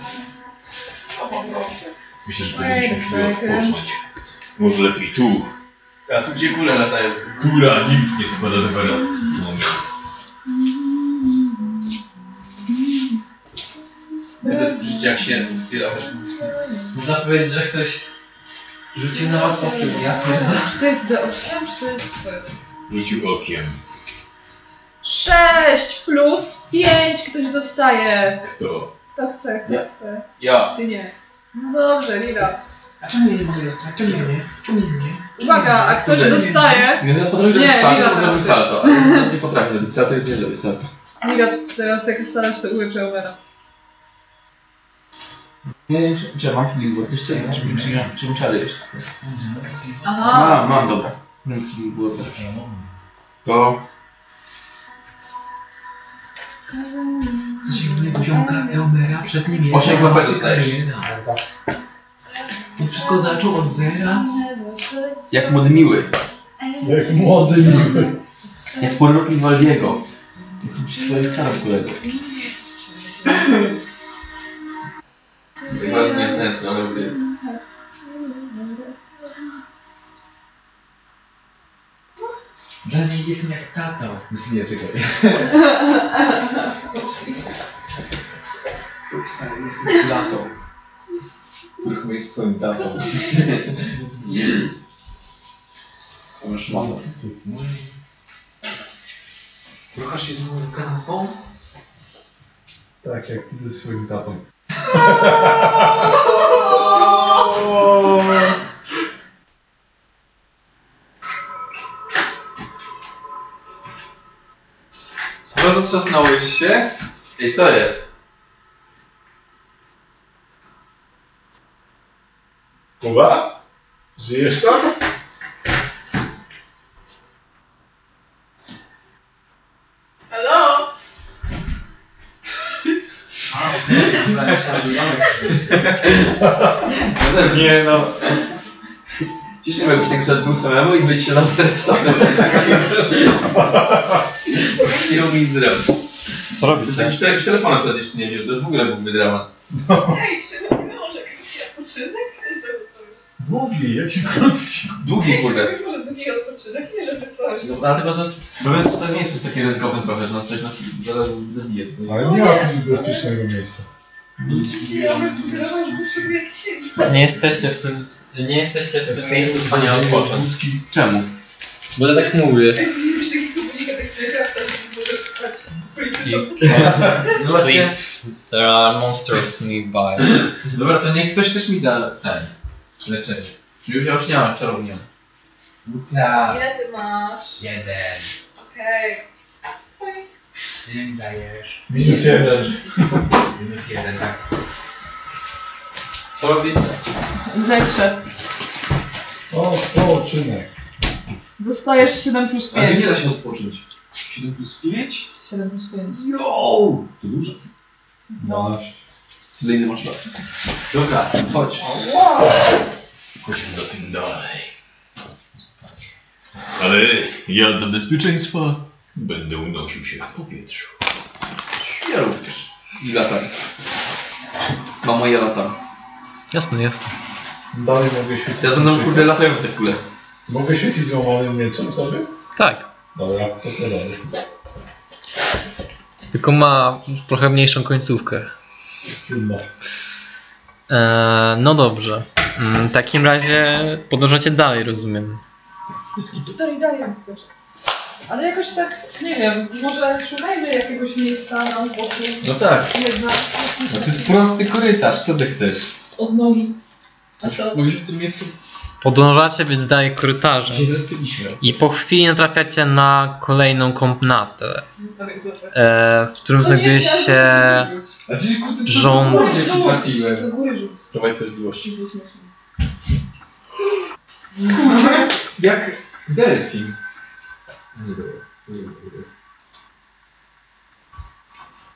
S5: Myślę, że powinniśmy chwilę odpocząć. Może lepiej tu.
S3: A tu gdzie kule latają?
S5: Kura, nikt nie spada do barat w tym samym
S3: jak się otwiera.
S1: Można powiedzieć, że ktoś rzucił na was okiem. Ja
S2: Czy to jest D8, czy to jest...
S5: Rzucił okiem.
S2: 6 plus 5 ktoś dostaje.
S5: Kto?
S2: Kto chce, kto
S3: Ja.
S2: chce.
S3: Ja.
S2: Ty nie. No dobrze, Lira.
S3: A czemu ja nie mogę dostać? Czemu ja nie? Czemu ja nie?
S2: Uwaga, a ktoś dostaje...
S3: Ja teraz potrafię
S2: Nie,
S3: zrobić salto,
S2: Lila
S3: to zrobić
S2: teraz.
S3: salto. ale Nie potrafię zrobić salto, jest nie zrobić salto.
S2: Lira, teraz jak starasz to uleczy Omera.
S3: Nie wiem, czy, czy mam healing word jeszcze? Czy, czy, czy, czy mi czary jeszcze?
S2: Aha.
S3: Mam, mam, dobra. Mam healing word. To...
S9: Zimnego ziomka Eomera przed nim jest.
S3: Osiem HP dostajesz.
S9: To wszystko zaczął od zera.
S3: Jak młody miły.
S6: Jak młody miły.
S3: Jak roku Waldiego. Jak swoich starym kolego. Chyba, że nie sens, ale lubię.
S9: Dla niej jestem jak tata.
S5: Nie, czekaj.
S9: Twój stary jesteś latą.
S5: Trochę jest twoim tatą.
S3: Masz mamę.
S9: Ruchasz się z moją kanapą?
S6: Tak jak ty ze swoim tatą.
S3: Zatrzasnąłeś się? I co jest?
S6: Kuba? Żyjesz tam?
S3: Nie no. Ciśniemy jakbyś tak przed samemu i być się na ten stopy. Nie mógł nic zrobić.
S6: Co robisz?
S3: Już te- już wtedy jeszcze nie wziął, to w ogóle byłby dramat.
S2: Ej, nie może? Odpoczynek? Żeby coś.
S6: Długi, jaki krótki.
S3: Długi kurde.
S2: Może długi odpoczynek? Nie, żeby coś.
S3: No ale tylko to jest, jest, że to nie jest takie ryzykowne trochę, że nas coś nas zaraz zabije.
S6: Ale nie ma tu bezpiecznego miejsca.
S1: Nie jesteście w tym, nie jesteście w tym miejscu w stanie odpocząć.
S3: Czemu?
S1: Bo ja tak mówię.
S2: Tak
S3: No właśnie.
S1: sleep. There are monsters nearby.
S3: Dobra, to niech ktoś też mi da ten leczenie. Już ja już nie mam czarownia.
S9: Lucja.
S2: Ile ty masz?
S9: Jeden.
S2: Okej.
S9: Mi dajesz?
S6: Minus jeden.
S9: Minus jeden, tak.
S1: Co robicie?
S2: Lepsze.
S6: O, o, czynek.
S2: Dostajesz 7 plus
S3: Ale
S2: 5.
S3: nie da się odpocząć. 7 plus 5?
S2: 7 plus 5.
S3: Yo! To dużo.
S2: No.
S6: 12.
S3: Tyle ile masz lat. Dobra, chodź.
S7: Chodźmy za tym dalej. Ale ja dla bezpieczeństwa będę unosił się w powietrzu.
S3: Ja również. I latar. Mam moje latar.
S1: Jasne, jasne.
S6: Dalej mogę świecić.
S3: Teraz będą kurde latające kule.
S6: Mogę świecić złomowanym mieczem sobie?
S1: Tak.
S6: Dobra, to to dalej.
S1: Tylko ma trochę mniejszą końcówkę.
S6: Trudno.
S1: Eee, no dobrze. Mm, W takim razie podążacie dalej, rozumiem.
S2: Dalej, dalej, jak. Ale jakoś tak, nie wiem, może szukajmy jakiegoś miejsca na boku.
S3: No tak.
S2: Jedna.
S3: No to jest prosty korytarz, co ty chcesz?
S2: Od nogi. A co?
S3: Mówisz w tym miejscu?
S1: Podążacie więc dalej korytarzem.
S3: Się zrespiliśmy.
S1: I po chwili natrafiacie na kolejną komnatę,
S2: Tak,
S1: e, w którym znajduje się
S3: A przecież kurde, to
S1: Rząd.
S3: do góry ci trafiłem.
S2: Do góry rzuć.
S3: Prawa i sprawiedliwości.
S2: Jezus, myślę.
S3: Jak delfin. Nie dobra. to nie dobra.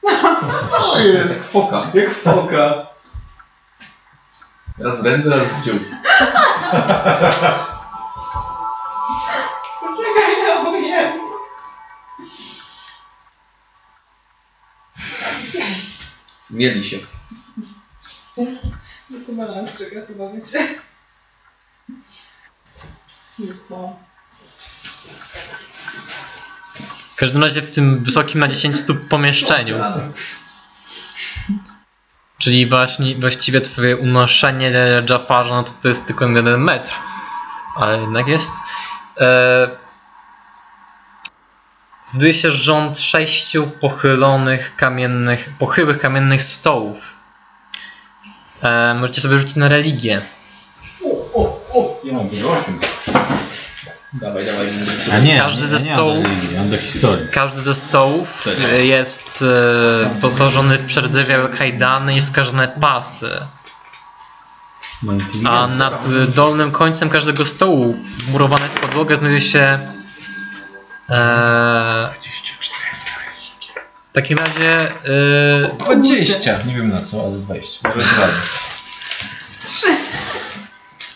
S3: Co jest? Jak foka. Jak foka. Raz ręce, raz dziób.
S2: Poczekaj, ja powiem.
S3: Mieli się.
S2: No to balans czeka chyba, wiecie. Jest to.
S1: W każdym razie w tym wysokim na 10 stóp pomieszczeniu. Czyli właśnie, właściwie twoje unoszenie Jafarza, no to, to jest tylko jeden metr. Ale jednak jest. E, znajduje się rząd sześciu pochylonych kamiennych, pochyłych kamiennych stołów. E, możecie sobie rzucić na religię.
S6: Ja mam dużo 8.
S3: Dawaj, dawaj.
S4: A nie,
S1: Każdy
S4: nie,
S1: ze stołów-. Każdy ze stołów e, jest e, wyposażony w przerdzewiałe kajdany i skażone pasy. A nad y, dolnym końcem każdego stołu, wmurowany w podłogę, znajduje się. E, w takim razie. E,
S4: 20. Nie wiem na co, ale 20. Ewentualnie.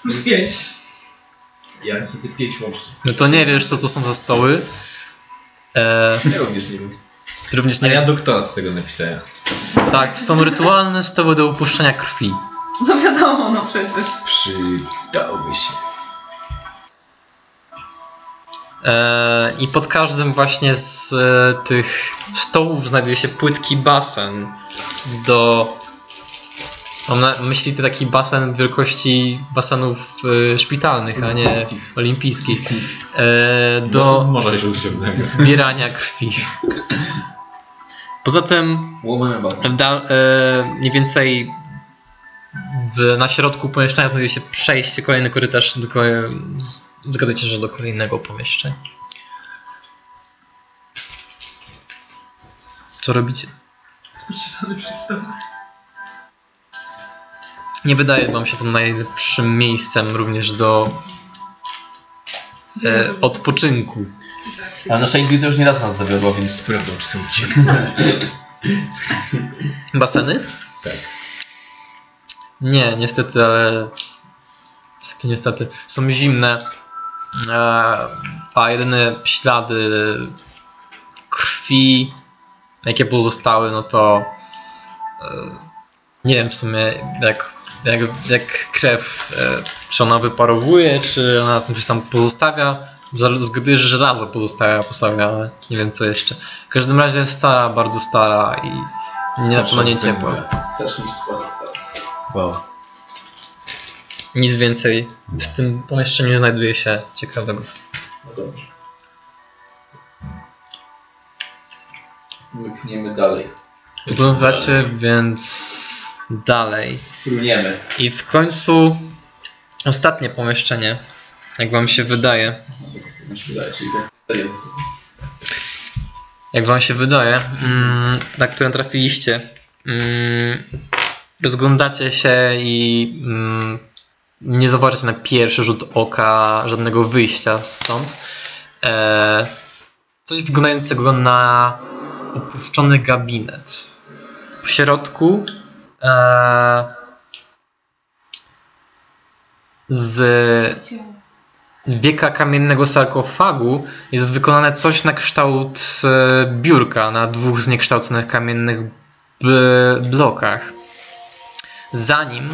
S2: Plus 5.
S3: Ja niestety pięć łącznie.
S1: no to nie wiesz, co to są za stoły. E,
S3: Ja również nie wiem.
S1: ty również
S4: A
S1: nie
S4: ja
S1: wiesz.
S4: doktorat z tego napisałem.
S1: Tak, to są rytualne stoły do upuszczenia krwi.
S2: No wiadomo, no przecież.
S4: Przydałoby się.
S1: E, I pod każdym właśnie z e, tych stołów znajduje się płytki basen do. Mam na myśli to taki basen wielkości basenów e, szpitalnych, a nie olimpijskich. E, do zbierania krwi. Poza tym dal, e, mniej więcej w, na środku pomieszczenia znajduje się przejście, kolejny korytarz, do, zgadujcie, że do kolejnego pomieszczenia. Co robicie?
S2: Poczynamy przy.
S1: Nie wydaje wam się to najlepszym miejscem również do e, odpoczynku.
S11: A nasza intuicja już nie raz nas zawiodła, więc sprawdzam, czy są ciemne.
S1: Baseny?
S11: Tak.
S1: Nie, niestety, ale niestety, niestety są zimne, e, a jedyne ślady krwi, jakie pozostały, no to e, nie wiem w sumie jak, jak, jak krew, e, czy ona wyparowuje, czy ona tam coś tam pozostawia. Zgaduję, że żelazo pozostawia po sobie, ale nie wiem co jeszcze. W każdym razie jest stara, bardzo stara i nie, na pewno nie ciepła.
S3: Starszy niż stara.
S11: Wow.
S1: Nic więcej w tym pomieszczeniu nie znajduje się ciekawego.
S3: No dobrze. Mykniemy dalej.
S1: Podążacie więc dalej. I w końcu ostatnie pomieszczenie, jak wam się wydaje,
S3: Mi się wydaje, czyli to jest.
S1: jak wam się wydaje, mm, na które trafiliście, mm, rozglądacie się i mm, nie zobaczycie na pierwszy rzut oka żadnego wyjścia stąd. E, coś wyglądającego na opuszczony gabinet. W środku z z wieka kamiennego sarkofagu jest wykonane coś na kształt e, biurka na dwóch zniekształconych kamiennych blokach. Za nim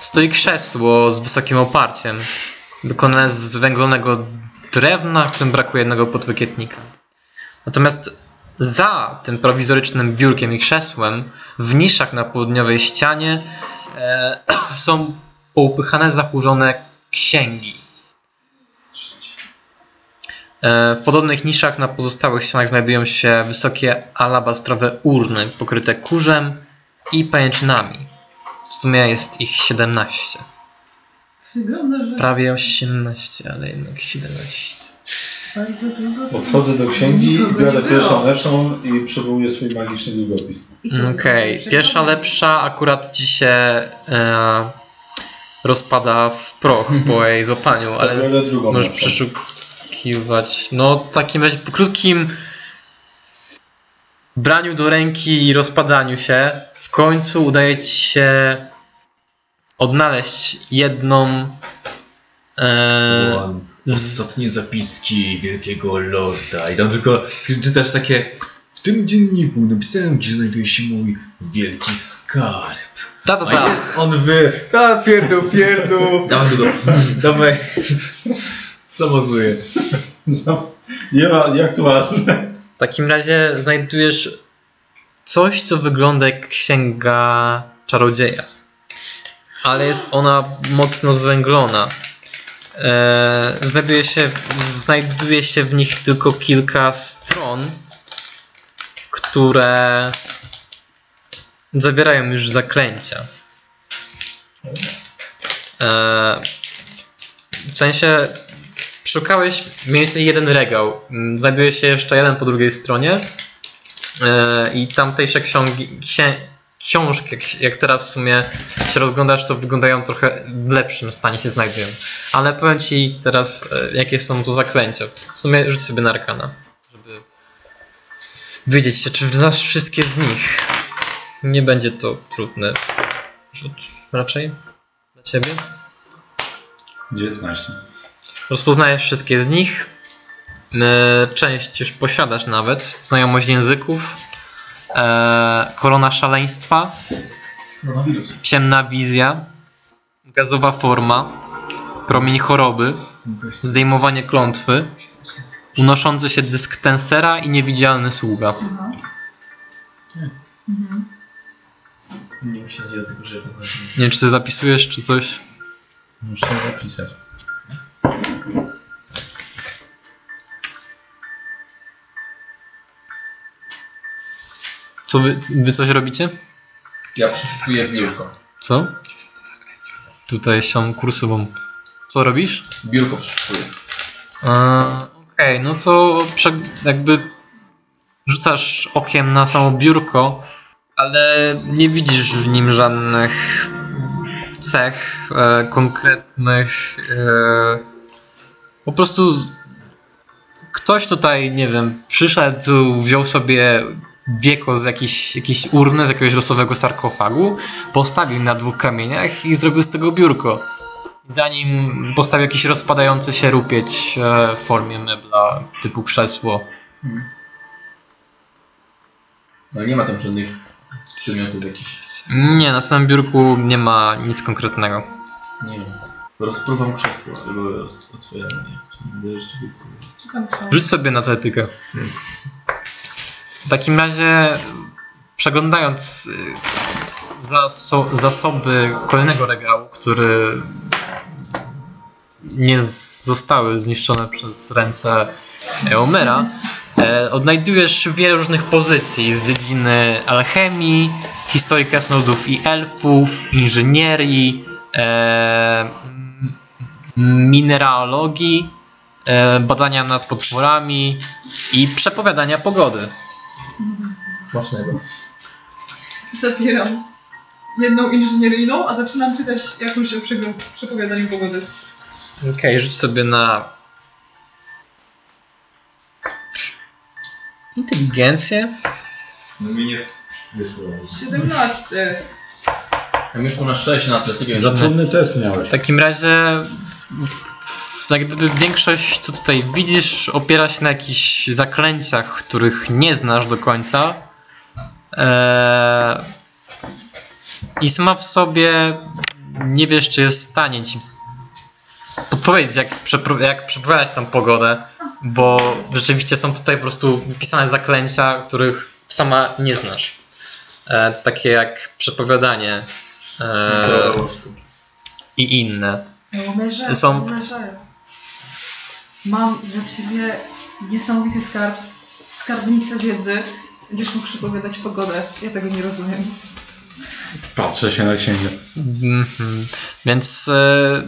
S1: stoi krzesło z wysokim oparciem, wykonane z węglonego drewna, w którym brakuje jednego podwykietnika. Natomiast za tym prowizorycznym biurkiem i krzesłem, w niszach na południowej ścianie, e, są poupychane, zakurzone księgi. E, W podobnych niszach na pozostałych ścianach znajdują się wysokie alabastrowe urny pokryte kurzem i pajęczynami. W sumie jest ich 17.
S2: Wygląda, że
S1: Prawie 18, ale jednak 17.
S6: Podchodzę do księgi i biorę pierwszą lepszą i przywołuję swój magiczny długopis.
S1: Okej, pierwsza lepsza akurat ci się e, rozpada w proch po jej złapaniu, ale
S6: Ale
S1: możesz przeszukiwać. No, w takim razie po krótkim braniu do ręki i rozpadaniu się, w końcu udaje ci się odnaleźć jedną e,
S5: Ostatnie zapiski wielkiego lorda. I tam tylko czytasz takie. W tym dzienniku napisałem, gdzie znajduje się mój wielki skarb.
S1: ta, ta,
S5: A
S1: ta.
S5: jest on wy. Ta pierdół, pierdół.
S3: Dawaj długopis.
S5: Dawaj. Samozuję.
S6: Nie ma, nieaktualne.
S1: W takim razie znajdujesz coś, co wygląda jak księga czarodzieja. Ale jest ona mocno zwęglona. E, znajduje, się, znajduje się w nich tylko kilka stron, które zawierają już zaklęcia. E, w sensie Szukałeś więcej jeden regał. Mm, Znajduje się jeszcze jeden po drugiej stronie. E, I tamtejsze książki, księ, książki jak, jak teraz w sumie się rozglądasz, to wyglądają trochę w lepszym stanie się znajdują. Ale powiem ci teraz, e, jakie są to zaklęcia. W sumie rzuć sobie na arkana, żeby wiedzieć się, czy znasz wszystkie z nich. Nie będzie to trudny rzut raczej dla ciebie.
S6: 19.
S1: Rozpoznajesz wszystkie z nich. E, Część już posiadasz nawet. Znajomość języków. E, korona szaleństwa. Ciemna wizja. Gazowa forma. Promień choroby. Zdejmowanie klątwy. Unoszący się dysk tensera i niewidzialny sługa.
S3: Nie.
S1: Nie wiem, czy ty zapisujesz, czy coś.
S6: Muszę zapisać.
S1: Co wy, wy coś robicie?
S11: Ja przysłuchuję biurko.
S1: Co? Tutaj się kursową. Co robisz?
S11: Biurko.
S1: Eee, Okej, no to jakby rzucasz okiem na samo biurko, ale nie widzisz w nim żadnych cech e, konkretnych. E, po prostu ktoś tutaj, nie wiem, przyszedł, wziął sobie wieko z jakiejś, jakiejś urny, z jakiegoś losowego sarkofagu, postawił na dwóch kamieniach i zrobił z tego biurko. Zanim postawił jakiś rozpadający się rupieć e, w formie mebla typu krzesło.
S11: No nie ma tam żadnych przedmiotów jakichś.
S1: Nie, na samym biurku nie ma nic konkretnego.
S11: Nie wiem. Rozpruwam krzesło, albo roz- otwieram je.
S2: Książkę.
S1: Rzuć sobie na atletykę. W takim razie, przeglądając y, zaso zasoby kolejnego regału, który nie zostały zniszczone przez ręce Eomera, e, odnajdujesz wiele różnych pozycji z dziedziny alchemii, historii krasnoludów i elfów, inżynierii, e, mineralogii, e, badania nad potworami i przepowiadania pogody.
S11: Smacznego.
S2: Zabieram jedną inżynieryjną, a zaczynam czytać jakąś o przepowiadaniu pogody.
S1: Okej, rzuć sobie na inteligencję.
S5: No mi nie wyszło.
S2: 17.
S11: Ja mieszku na 6 na atletykę.
S6: Za trudny test
S1: W
S6: miałeś.
S1: takim razie jak gdyby większość, co tutaj widzisz, opiera się na jakichś zaklęciach, których nie znasz do końca. Eee, I sama w sobie nie wiesz, czy jest w stanie ci podpowiedzieć, jak, przepro- jak przepowiadać tą pogodę, bo rzeczywiście są tutaj po prostu wypisane zaklęcia, których sama nie znasz. E, takie jak przepowiadanie e, i inne. Są-.
S2: Mam dla ciebie niesamowity skarb, skarbnicę wiedzy. Będziesz mógł przepowiadać pogodę. Ja tego nie rozumiem.
S6: Patrzę się na księgę.
S1: Mhm. Więc e,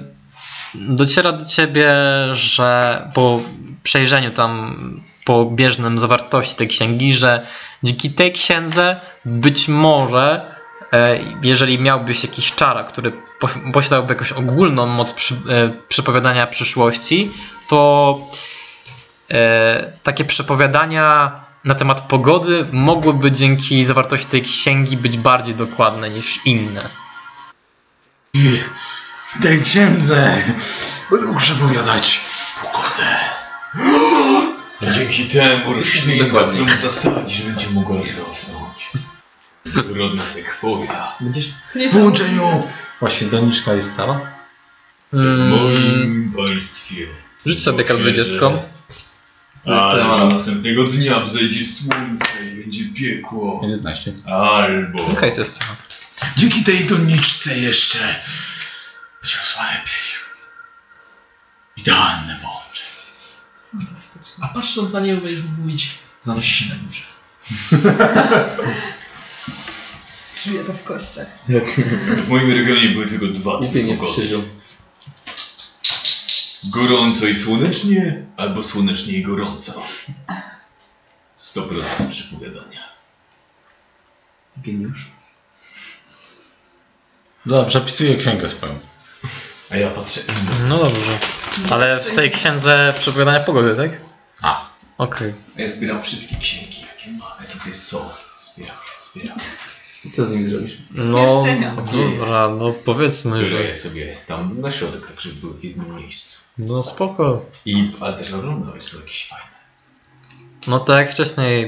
S1: dociera do ciebie, że po przejrzeniu tam pobieżnym zawartości tej księgi, że dzięki tej księdze być może, jeżeli miałbyś jakiś czara, który po- posiadałby jakąś ogólną moc przy, e, przepowiadania przyszłości, to e, takie przepowiadania na temat pogody mogłyby dzięki zawartości tej księgi być bardziej dokładne niż inne.
S10: W tej księdze będę mógł przepowiadać pogodę.
S5: Dzięki temu roślinka, którą zasadzisz, będzie mogła rosnąć. Rodna sekwoja.
S11: Będziesz
S2: To nie
S10: W
S2: są...
S10: połączeniu
S6: Właśnie doniczka jest cała?
S5: W
S1: Mm,
S5: moim państwie.
S1: Rzuć sobie
S5: Boże,
S1: K20.
S5: Ale następnego dnia wzejdzie słońce i będzie piekło.
S6: 11.
S5: Albo...
S1: Okej, to jest.
S10: dzięki tej doniczce jeszcze będzie rosła lepiej. Idealne połączenie.
S11: A patrząc na niego będziesz mógł mówić zanosimy duże.
S2: Czuję to w kościach.
S5: W moim regionie były tylko dwa typy
S11: nie
S5: pogody. Gorąco i słonecznie, albo słonecznie i gorąco. 100% przepowiadania.
S11: Geniusz.
S6: Dobra, przepisuję księgę swoją.
S5: A ja patrzę...
S1: No dobrze. Ale w tej księdze przepowiadania pogody, tak?
S6: A.
S1: Okej.
S5: A ja zbieram wszystkie księgi, jakie mam, jakie tutaj są. Zbieram, zbieram.
S11: I co z nim zrobisz?
S1: No dobra, no powiedzmy,
S5: Że
S1: że.
S5: je sobie tam na środek, tak żeby były w jednym miejscu.
S1: No spoko.
S5: I, ale też oglądałeś, są jakieś fajne.
S1: No tak jak wcześniej,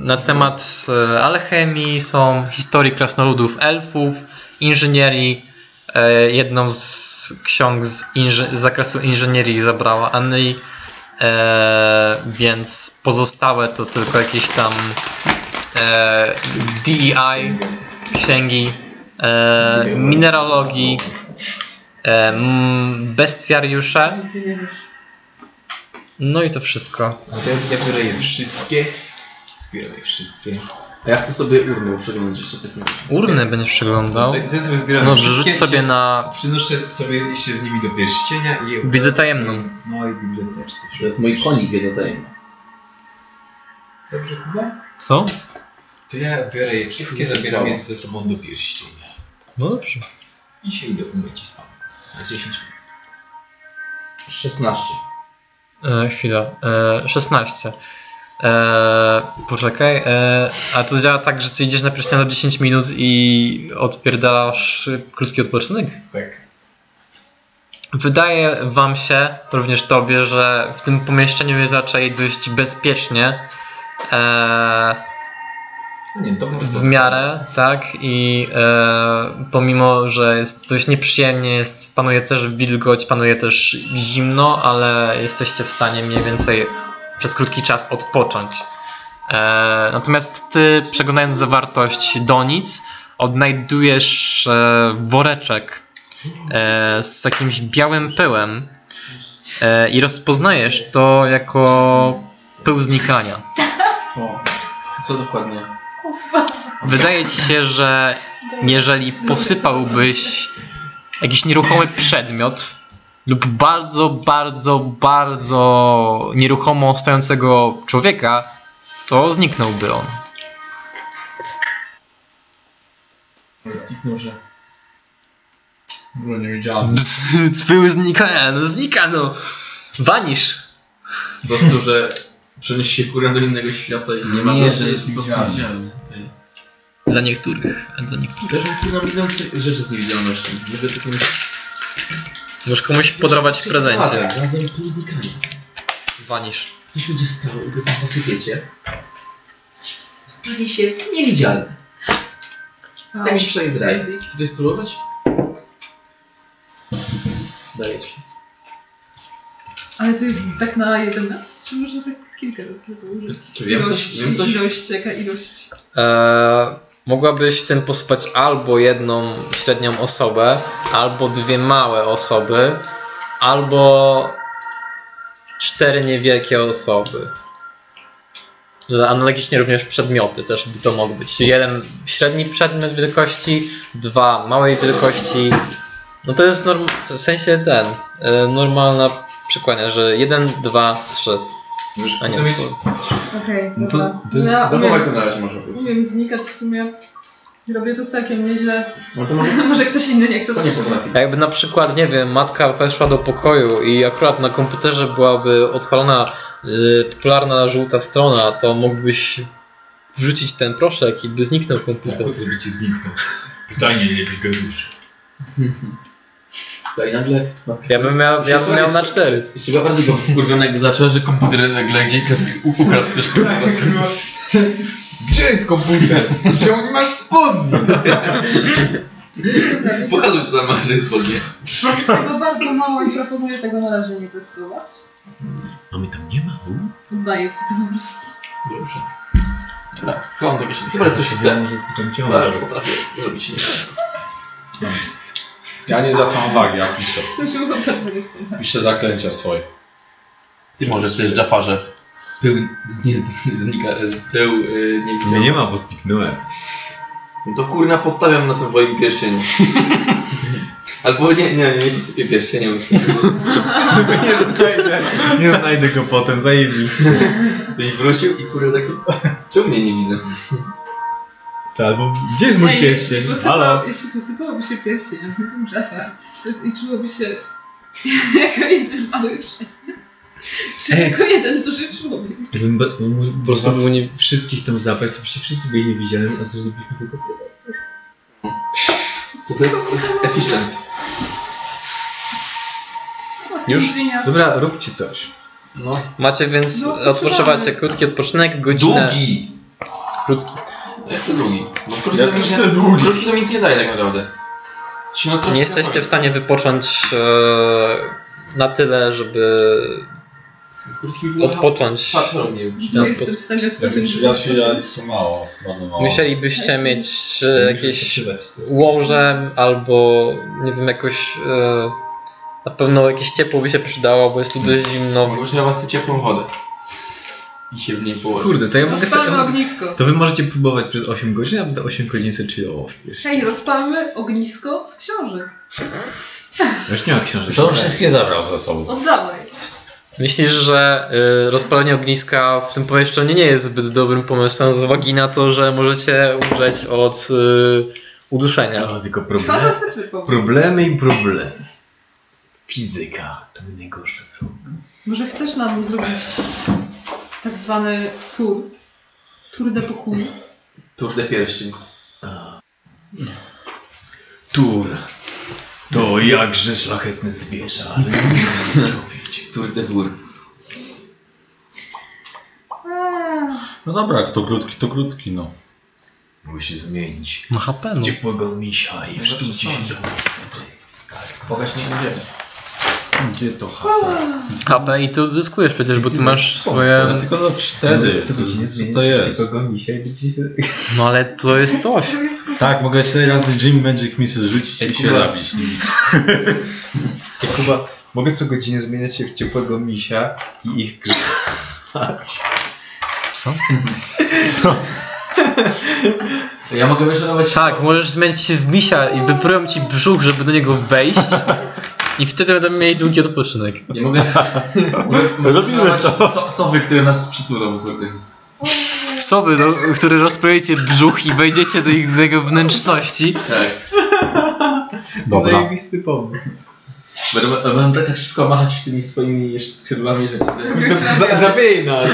S1: na temat e, alchemii są historii krasnoludów, elfów, inżynierii. E, Jedną z ksiąg z, inży- z zakresu inżynierii zabrała Anri, e, więc pozostałe to tylko jakieś tam e, DEI księgi, e, mineralogii, e, bestiariusze.
S2: Nigdy nie wiesz.
S1: No i to wszystko.
S5: Ja, ja biorę je wszystkie, zbieram je wszystkie
S3: A ja chcę sobie urnę przeglądać jeszcze w.
S1: Urnę będziesz przeglądał.
S4: To, to jest zbierane.
S1: No, rzuć sobie na
S4: Przynoszę sobie się z nimi do pierścienia i...
S1: wiedzę tajemną.
S4: małej biblioteczce.
S3: To jest mój konik wiedza tajemna.
S4: Dobrze, Kuba?
S1: Co?
S4: To ja biorę je wszystkie, zabieram je ze sobą do pierścienia.
S1: No dobrze.
S4: I się idę umyć i spam. Na 10 minut.
S3: 16.
S1: E, chwila. E, 16. E, poczekaj. E, a to działa tak, że ty idziesz na pierścienia do 10 minut i odpierdalasz krótki odpoczynek?
S4: Tak.
S1: Wydaje wam się, również tobie, że w tym pomieszczeniu jest raczej dość bezpiecznie. E,
S4: No nie, prostu...
S1: w miarę, tak? I e, pomimo, że jest dość nieprzyjemnie, jest, panuje też wilgoć, panuje też zimno, ale jesteście w stanie mniej więcej przez krótki czas odpocząć. E, natomiast ty, przeglądając zawartość donic, odnajdujesz e, woreczek e, z jakimś białym pyłem e, i rozpoznajesz to jako pył znikania.
S3: O, co dokładnie?
S1: Wydaje ci się, że jeżeli posypałbyś jakiś nieruchomy przedmiot lub bardzo, bardzo, bardzo nieruchomo stojącego człowieka, to zniknąłby on.
S6: Zniknął, że... No nie widziałem.
S1: Pył znika, no znika no. Wanisz.
S3: Po prostu, że przenieść się kurę do innego świata i nie ma
S10: Nie, że jest
S3: po
S1: Dla niektórych, a dla niektórych.
S3: Kurwa milion cy- rzeczy z niewidzialności. Żeby tylko nie...
S1: Możesz komuś podarować prezencję.
S3: Tak, razem pół znikania.
S1: Wanisz.
S3: Coś będzie stało i wy tam posypiecie. Stanie się niewidzialny. Tak mi się przynajmniej wydaje. Chcesz spróbować? Daję ci.
S2: Ale to jest tak na jeden raz? Czy można tak kilka razy tylko użyć?
S3: Czy wiem coś? Wiem coś?
S2: Ilość, jaka ilość?
S1: Eee, mogłabyś tym posypać albo jedną średnią osobę, albo dwie małe osoby, albo cztery niewielkie osoby. Analogicznie również przedmioty też by to mogły być. Czyli jeden średni przedmiot wielkości, dwa małej wielkości. No to jest norm- w sensie ten, e, normalna przykłania, że jeden, dwa, trzy.
S4: Już
S1: A nie,
S4: to mieć...
S2: Okej,
S4: No to- jest-
S3: Zachowaj to na razie może po prostu.
S2: umiem znikać w sumie. Robię to całkiem nieźle.
S3: No to może
S2: Może ktoś inny niech to
S3: to nie potrafi.
S1: Jakby na przykład, nie wiem, matka weszła do pokoju i akurat na komputerze byłaby odpalona y, popularna żółta strona, to mógłbyś wrzucić ten proszek i by zniknął komputer.
S5: Tak, żeby ci zniknął. Pytanie, ile byś go.
S3: To i nagle... no,
S1: Ja bym miał, ja bym miał na cztery.
S3: Jeszcze go bardziej go wkurwiony jakby zaczął, że komputer nagle gdzieś ukradł też po prostu.
S4: Gdzie jest komputer? Czemu nie masz spodni?
S3: Pokazuj co tam masz, że jest spodnie.
S2: Jest tego bardzo mało i proponuję tego na razie nie testować.
S5: Mamy tam nie ma? U?
S2: Oddaję ci to po prostu.
S3: Dobrze. Dobra, chowam do kieszeni. Chyba że ktoś chce.
S4: Może z tym
S3: Chyba, że
S4: ciągle.
S3: potrafię zrobić nie
S6: Ja nie zwracam uwagi, ja piszę.
S2: To.
S6: Piszę zaklęcia swoje.
S3: Ty możesz też Jafarze. Pył z nie znika, pył yy, nie widział.
S4: nie ma, bo zniknąłem.
S3: No to kurna postawiam na tym twoim pierścieniu. Albo nie, nie, nie, nie posypię pierścieniem.
S4: nie znajdę. Nie znajdę go potem, zajmij.
S3: Byś wrócił i kurde taki... Czemu mnie nie widzę?
S4: To albo gdzie jest mój
S2: Ej,
S4: pierścień?
S2: posypał-
S4: Halo?
S2: Jeśli posypałoby się bym Jaffa. To czułoby się jako jeden mały przedmiot. Czy
S4: Ej.
S2: jako jeden duży człowiek.
S4: Jakbym ba- mógł po
S1: prostu nie-
S4: wszystkich tam zabrać, to przecież wszyscy byli niewidzialni, a żebyśmy tylko tyle.
S3: To to jest, to jest efficient.
S1: Już?
S4: Dobra, róbcie coś.
S3: No.
S1: Macie więc,
S2: No,
S1: odpoczywacie krótki odpoczynek, godzinę.
S3: Długi!
S1: Krótki.
S3: Ja chcę długi. Bo krótki
S6: Ja
S3: to
S6: też
S3: nie-
S6: długi.
S3: Krótki to nic nie daje tak naprawdę. Się na krótki
S1: Nie jesteście w stanie wypocząć e, na tyle, żeby
S3: Krótki
S1: odpocząć.
S3: Patrzą mnie.
S1: w
S2: Nie
S1: ten
S2: jestem w stanie
S6: Ja
S2: odpocząć.
S6: wiem, ja się ja jest to mało, bardzo mało.
S1: Musielibyście mieć e, jakieś łożem albo nie wiem, jakoś e, na pewno jakieś ciepło by się przydało, bo jest tu dość zimno.
S3: Mogę już na was ciepłą wodę. I się w niej położyć.
S4: Kurde, to ja mogę sobie...
S2: Rozpalmy ognisko.
S4: To wy możecie próbować przez 8 godzin, a będę 8 godzin sobie chillował.
S2: Hej, rozpalmy ognisko z książek.
S4: Już nie ma książek.
S10: To wszystkie zabrał ze sobą.
S2: Oddawaj.
S1: Myślisz, że y, rozpalenie ogniska w tym pomieszczeniu nie jest zbyt dobrym pomysłem z uwagi na to, że możecie umrzeć od y, uduszenia?
S4: No, tylko problemy.
S2: Fantastyczny pomysł.
S4: Problemy i problemy. Fizyka to najgorszy wróg.
S2: Może chcesz nam zrobić tak zwany tour? Tour de pokój.
S3: Tuż de pierścień.
S5: Tur. To jakże szlachetne zwierzę, ale nie musimy zrobić.
S3: Tour de wór.
S6: No dobra, kto krótki, to krótki, no.
S5: Mogę się zmienić.
S1: Ma HP, no.
S5: Ciepłego misia i wszczęcie się do
S3: Bogać nie będziemy.
S6: Gdzie to HP?
S1: HP i ty odzyskujesz przecież, bo ty masz
S6: Co?
S1: swoje...
S6: Ale tylko do cztery. Co to jest?
S4: Ciepłego misia i będzie się...
S1: No ale to jest coś.
S6: Tak, mogę cztery razy Jim Magic Missile rzucić i się
S4: Kuba.
S6: zabić. nimi.
S4: Kuba, mogę co godzinę zmieniać się w ciepłego misia i ich grzać.
S1: Co?
S3: To ja mogę wyczarować
S1: Tak, możesz zmienić się w misia i wyprują ci brzuch, żeby do niego wejść. I wtedy będą mieli długi odpoczynek.
S3: Nie mogę... mogę, mogę
S6: Robimy
S3: wyczarować so, sowy, które nas przytulą. kurde.
S1: Soby, do, które rozprojedziecie brzuch i wejdziecie do ich do jego wnętrzności.
S3: Tak.
S6: Dobra.
S4: Zajebisty pomysł.
S3: Będę, będę tak, tak szybko machać tymi swoimi jeszcze skrzydłami, że...
S4: Za- Zabij nas!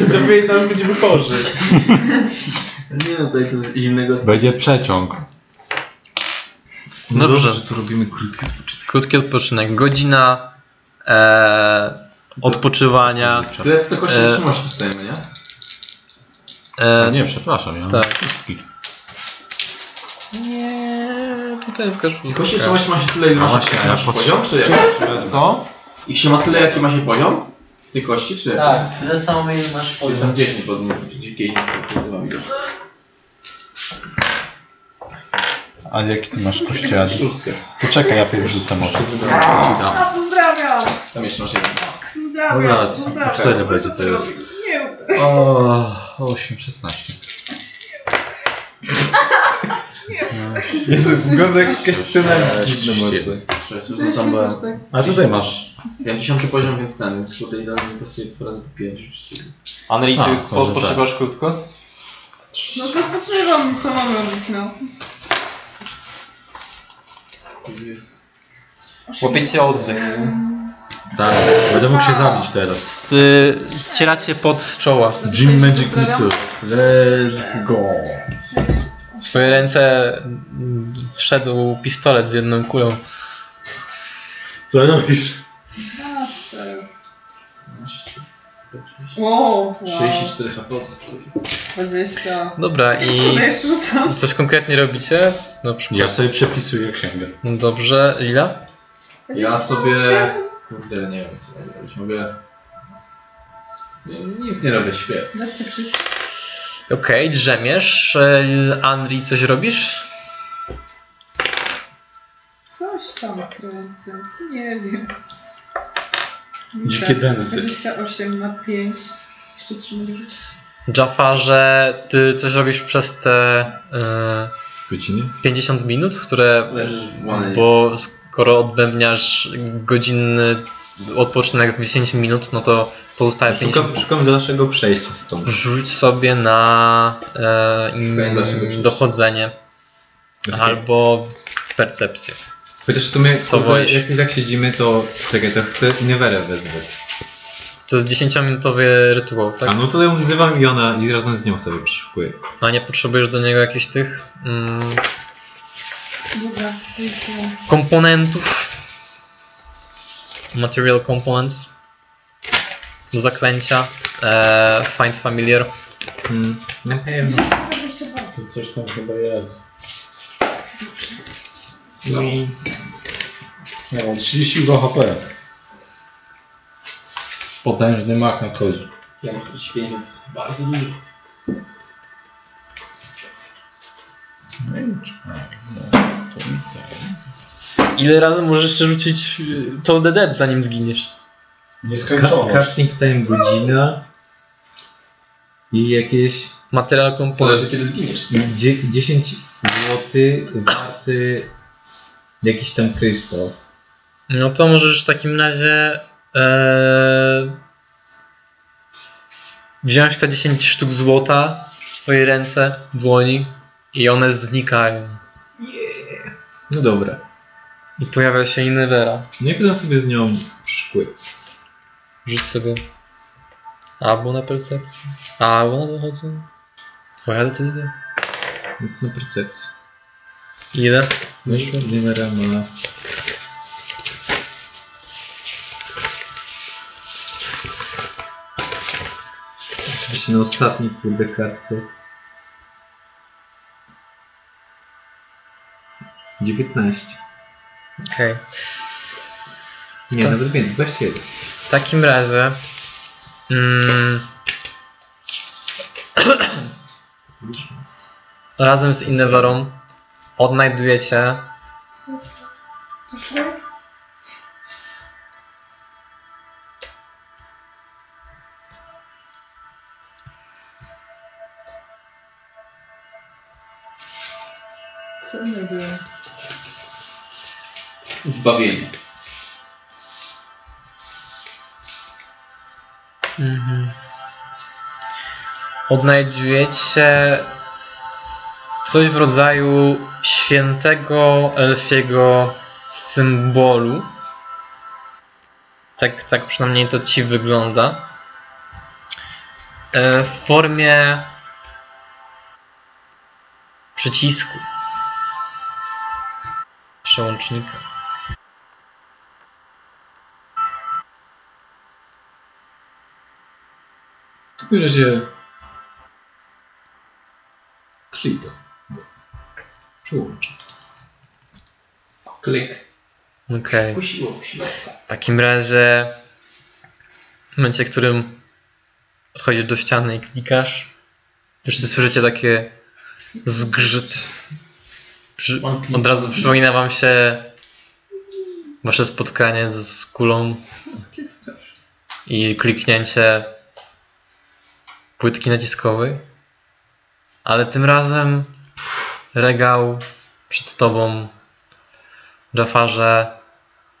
S4: Zabij nas, będziemy chorzy.
S3: Nie no, tutaj to zimnego...
S6: Będzie przeciąg.
S1: No Dobrze.
S4: że tu robimy krótki odpoczynek.
S1: Krótki odpoczynek. Godzina e, odpoczywania.
S3: To jest to kości
S1: E,
S3: dostajemy, nie?
S1: E,
S6: Nie, przepraszam, ja mam
S1: Tak.
S6: szóstki.
S1: nie, tutaj jest koszulka.
S3: Kości wytrzymałości ma się tyle, ile
S6: No
S3: ma się,
S6: ja
S3: się poziom, czy jak?
S1: Co?
S3: Ich się ma tyle, jaki ma się poziom? Tej kości, czy jak?
S1: Tak, tyle samo ile masz
S3: Czy tam 10 pod dzikiej nie
S6: A jaki ty masz kościoła?
S3: Szóstkę.
S6: Poczekaj, ja pierw rzucę może.
S2: A, pozdrawiam!
S3: Tam jeszcze masz jeden.
S2: Pozdrawiam,
S6: Dobra,
S2: pozdrawiam.
S6: cztery będzie teraz.
S2: Nie,
S6: O, 8, 16.
S4: Jezu, wygląda jak jakaś scena dziwna
S6: Sześć.
S4: bardzo.
S2: To
S3: tam byłem.
S2: tak.
S6: A tutaj masz.
S3: Ja mam 10 poziom, więc ten, więc tutaj idealnie pasuje po razy po 5 rzeczywiście.
S1: Anri, ty
S6: może
S1: odpoczywasz krótko?
S2: No to spoczywam, co mamy robić, no.
S3: Jest...
S1: Łapiecie oddech.
S6: Tak, będę mógł się zabić teraz.
S1: S, ścieracie pod z czoła.
S6: Jim Magic Missile. Let's go.
S1: W swoje ręce mm, wszedł pistolet z jedną kulą.
S6: Co robisz?
S2: Wow, wow.
S3: 34 HP.
S2: 20.
S1: Dobra, i
S2: rzucam.
S1: coś konkretnie robicie? Na przykład.
S6: Ja sobie przepisuję księgę.
S1: No Dobrze, Lila?
S3: Ja sobie... Kurde, nie wiem co mogę robić. Mogę... Nie, nic nie robię, śpię.
S2: Dać się przyjść.
S1: Okej, drzemiesz. E, Anri, coś robisz?
S2: Coś tam kręcę. Nie wiem.
S6: Dzikie densy.
S2: 28 na 5. Jeszcze 3 mogę rzucić.
S1: Jafarze, ty coś robisz przez te e,
S6: Godziny?
S1: 50 minut, które. Bo skoro odbębniasz godzinny odpoczynek w 10 minut, no to pozostałe 50
S4: Szukam, szukam dalszego przejścia stąd.
S1: Rzuć sobie na e,
S3: przejścia.
S1: dochodzenie albo percepcję.
S4: Chociaż w sumie,
S1: Co
S4: kurde,
S1: wolisz?
S4: jak i tak siedzimy, to czekaj, to chcę Inewerę wezwać.
S1: To jest 10-minutowy rytuał, tak?
S4: A no to ją wzywam i ona i razem z nią sobie przyszukuję.
S1: A nie potrzebujesz do niego jakichś tych mm,
S2: Dobra,
S1: komponentów? Material components do zaklęcia. E, find familiar.
S4: Hmm. Na pewno.
S2: 22.
S6: To coś tam chyba jest.
S1: No.
S6: Ja mam 32 HP. Potężny mak nadchodzi.
S3: Ja mam 45, więc bardzo dużo.
S6: No i czekaj, no, to i tak.
S1: Ile razy możesz jeszcze rzucić y, to the dead zanim zginiesz?
S6: Nieskończoność.
S4: Casting time godzina. i jakieś
S1: Material
S3: Zależy
S1: components.
S3: kiedy zginiesz.
S4: i dzie- 10 zł warty jakiś tam kryształ.
S1: No to możesz w takim razie e, wziąć te 10 sztuk złota w swoje ręce, dłoni i one znikają.
S4: No dobra.
S1: I pojawia się Inevera.
S4: No i potem sobie z nią szkły.
S1: Rzuć sobie albo na percepcję, albo na dochodzenie. Twoja decyzja.
S4: Na percepcję.
S1: Ile?
S4: I Nimera ma... Oczywiście na ostatniej kurde kartce. 19.
S1: Okej.
S4: Nie,
S1: To-
S4: nawet więcej, 21.
S1: W takim razie mm, razem z Ineverą odnajdujecie?
S2: Co nie wiem.
S3: Zbawienie.
S1: Mhm. Odnajdujecie coś w rodzaju świętego elfiego symbolu. Tak, tak przynajmniej to ci wygląda. E, W formie przycisku. Przełącznika.
S4: W takim razie... Przełączę.
S3: Klik.
S1: Okej.
S3: Kusiło.
S1: W takim razie w momencie, w którym podchodzisz do ściany i klikasz, wszyscy słyszycie takie zgrzyt. Przy, od razu przypomina wam się wasze spotkanie z kulą i kliknięcie płytki naciskowej. Ale tym razem regał przed tobą, Jafarze,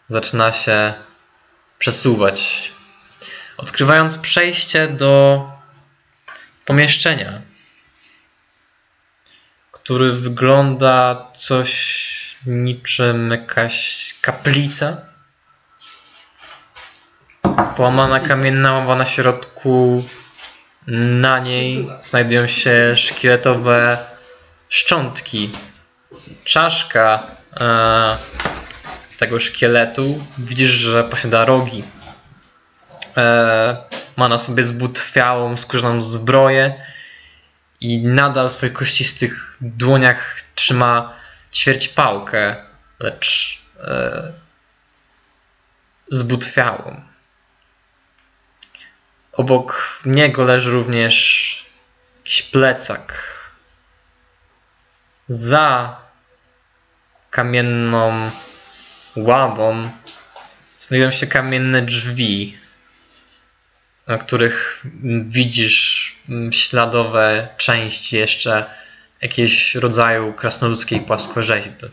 S1: zaczyna się przesuwać. Odkrywając przejście do pomieszczenia, który wygląda coś niczym jakaś kaplica. Połamana kamienna ława na środku. Na niej znajdują się szkieletowe szczątki. Czaszka e, tego szkieletu widzisz, że posiada rogi. E, ma na sobie zbutwiałą, skórzaną zbroję i nadal w swoich kościstych dłoniach trzyma ćwierć pałkę, lecz e, zbutwiałą. Obok niego leży również jakiś plecak. Za kamienną ławą znajdują się kamienne drzwi, na których widzisz śladowe części jeszcze jakiegoś rodzaju krasnoludzkiej płaskorzeźby.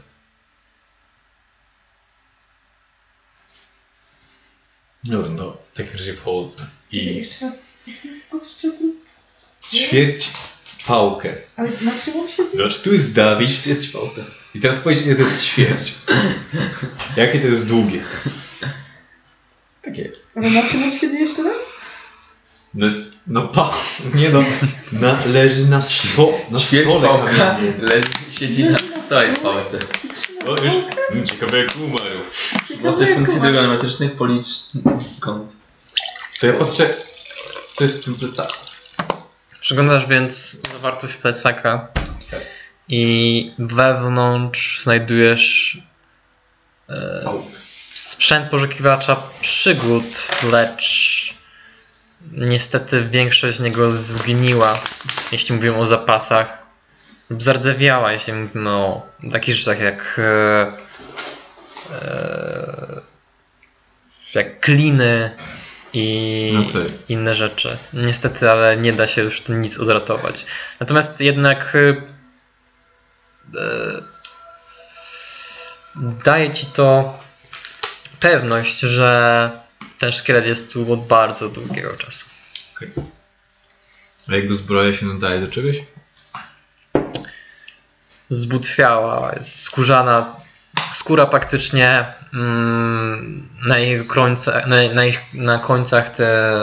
S4: Dobra, no, w takim razie wchodzę. I
S2: Jeszcze raz, co ty tu?
S4: ćwierć pałkę.
S2: Ale na czym on siedzi?
S4: Zobacz, tu jest Dawid.
S3: Jest pałkę.
S4: I teraz powiedz, ile to jest ćwierć. Jakie to jest długie?
S3: Takie.
S2: Ale na czym on siedzi jeszcze raz?
S4: No, no pa, nie no, na, leży na, spo, na
S3: Ćwierć
S4: stole
S3: pałka
S4: kamiennym.
S3: leży, siedzi na całej pałce.
S4: O, już, mm, ciekawe jak umarł.
S3: Mocy funkcji trigonometrycznych policz kąt.
S4: To ja patrzę, co jest w tym plecaku.
S1: Przeglądasz więc zawartość plecaka i wewnątrz znajdujesz e, sprzęt poszukiwacza przygód, lecz niestety większość z niego zgniła, jeśli mówimy o zapasach, lub zardzewiała, jeśli mówimy o takich rzeczach jak e, e, jak kliny, i
S4: No tak.
S1: inne rzeczy. Niestety, ale nie da się już tu nic odratować. Natomiast jednak y, e, daje ci to pewność, że ten szkielet jest tu od bardzo długiego czasu.
S4: A jakby zbroja się nadaje do czegoś?
S1: zbutwiała, jest skórzana, skóra praktycznie na jego końcach, na, na, ich, na końcach te,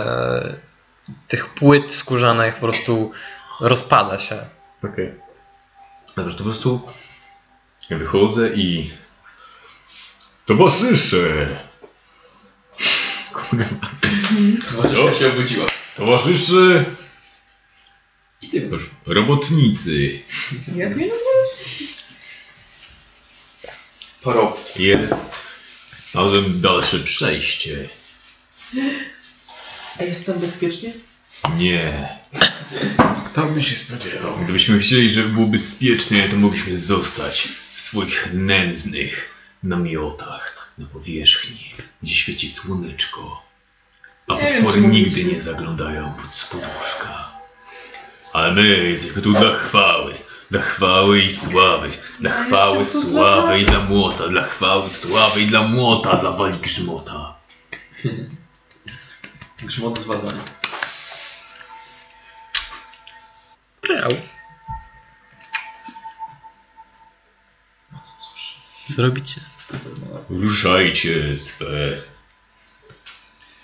S1: tych płyt skórzanych po prostu rozpada się.
S5: Okej. Dobra, to po prostu wychodzę i... Towarzysze! Kurwa.
S11: Towarzyszka się obudziła.
S5: Towarzysze!
S11: I ty
S5: Proszę, Robotnicy!
S2: Jak mnie
S11: Porób.
S5: Jest razem dalsze przejście.
S11: A jest tam bezpiecznie?
S5: Nie.
S10: Kto by się spodziewał?
S5: Gdybyśmy chcieli, żeby było bezpiecznie, to mogliśmy zostać w swoich nędznych namiotach na powierzchni, gdzie świeci słoneczko, a
S2: Nie wiem,
S5: potwory
S2: czy
S5: nigdy nie zaglądają pod spod łóżka. Ale my jesteśmy tu dla chwały, dla chwały i sławy, dla
S2: Ja
S5: chwały, sławy i dla młota, dla chwały, sławy i dla młota, dla wali grzmota.
S11: Grzmot z badania.
S1: Co robicie?
S5: Ruszajcie swe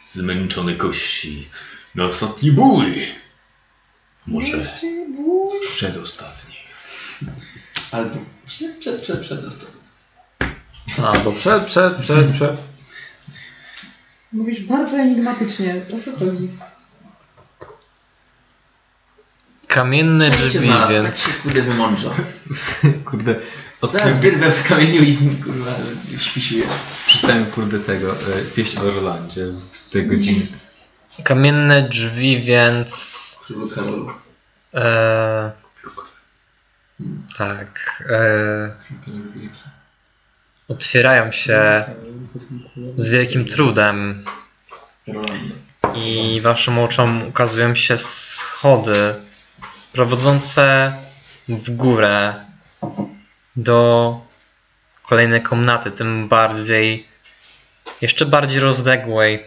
S5: zmęczone kości na ostatni bój. Może przedostatni.
S11: Albo przed, przed, przed, przed.
S6: A, bo przed, przed, przed, przed.
S2: Mówisz bardzo enigmatycznie. O co chodzi?
S1: Kamienne
S11: Przejdźcie
S1: drzwi,
S11: znalazł,
S1: więc
S11: Tak się kurde wymądrza.
S4: Kurde,
S11: Zaraz wyrwę w kamieniu i kurwa śpisuję.
S4: przeczytałem kurde tego, e, pieśń o Rolandzie w tej godziny.
S1: kamienne drzwi, więc
S11: Królu Karolu.
S1: e, tak e, otwierają się z wielkim trudem i waszym oczom ukazują się schody prowadzące w górę do kolejnej komnaty, tym bardziej, jeszcze bardziej rozległej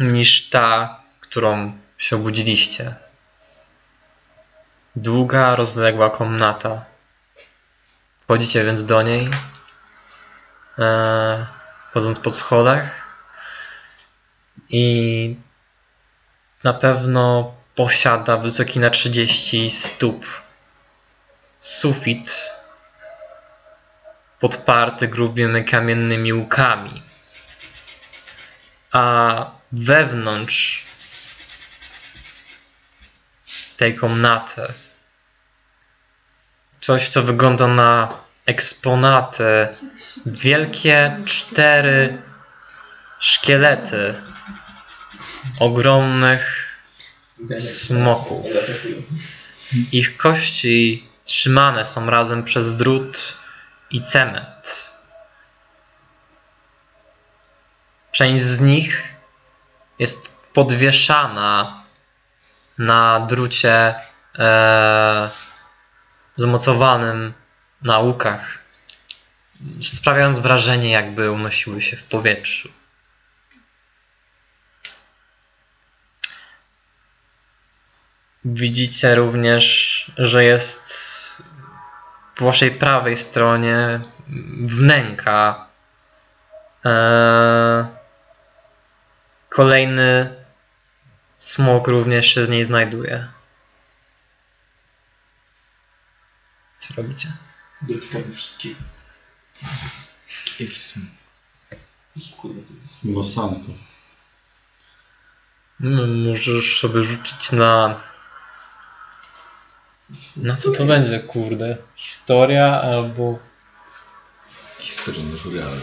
S1: niż ta, którą się obudziliście. Długa, rozległa komnata. Wchodzicie więc do niej, e, wchodząc po schodach i na pewno posiada wysoki na 30 stóp sufit podparty grubymi kamiennymi łukami. A wewnątrz tej komnaty coś, co wygląda na eksponaty, wielkie cztery szkielety ogromnych smoków. Ich kości trzymane są razem przez drut i cement. Część z nich jest podwieszana na drucie e, zamocowanym na łukach, sprawiając wrażenie, jakby unosiły się w powietrzu. Widzicie również, że jest po waszej prawej stronie wnęka eee, kolejny smok również się z niej znajduje. Co robicie?
S11: Dotykamy wszystkiego.
S4: Jaki
S11: kurwa tu jest.
S1: No, możesz sobie rzucić na. Na co to będzie, kurde? Historia albo.
S5: Historia naturalna.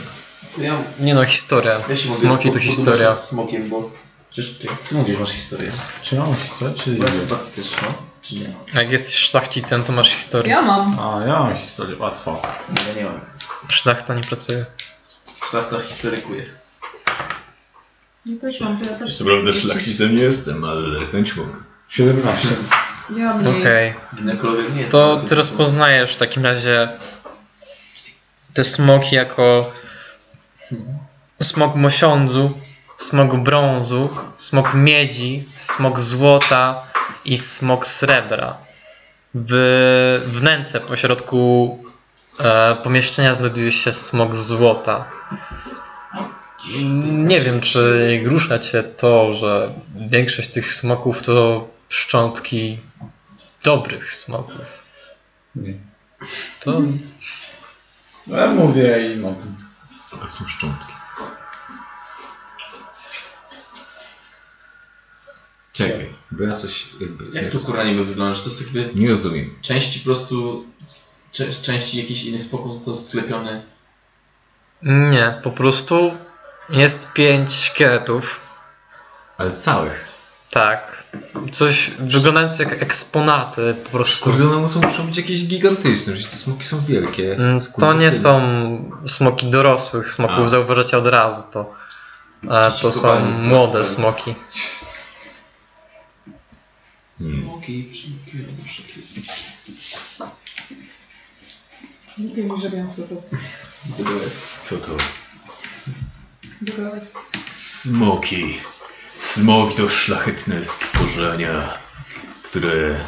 S11: Ja,
S1: Nie no, historia.
S11: ja się mogę
S1: Smoki to historia.
S11: Z smokiem, bo przecież ty, mówisz masz historię.
S6: Czy mam historię, czy nie?
S11: no? Czy nie?
S1: Jak jesteś szlachcicem, to masz historię.
S2: Ja mam.
S6: A, ja mam historię, łatwo.
S11: Nie, ja nie mam.
S1: Szlachta nie pracuje.
S11: Szlachta historykuje.
S2: Ja też mam, to ja też...
S5: Co prawda szlachcicem nie jestem, ale lernąć mogę.
S6: 17.
S2: Ja mniej.
S1: Okej.
S3: Ginekologiem nie jest.
S1: To ty rozpoznajesz w takim razie te smoki jako smok mosiądzu, smok brązu, smok miedzi, smok złota i smok srebra. W wnęce pośrodku e, pomieszczenia znajduje się smok złota. Nie wiem, czy rusza cię to, że większość tych smoków to szczątki dobrych smoków.
S6: Nie.
S1: To
S6: No ja mówię im o tym.
S5: A są szczątki. Czekaj, bo ja coś jakby...
S3: Jak to kurwa niby wygląda? Że to jest jakby
S5: Nie rozumiem.
S3: części po prostu z, z części jakichś innych spoków został sklepiony.
S1: nie, po prostu jest pięć szkieletów.
S5: Ale całych.
S1: Tak. Coś wyglądające jak eksponaty po prostu.
S5: Kurde, no muszą, muszą być jakieś gigantyczne, że te smoki są wielkie.
S1: Mm, To nie są smoki dorosłych smoków,
S5: A.
S1: zauważacie od razu to. E, To są młode
S3: prosto.
S1: smoki.
S3: Smoki, przymknięte zawsze
S2: Głupio mi, że to.
S5: Co to?
S2: Teraz.
S5: Smoki. Smoki to szlachetne stworzenia, które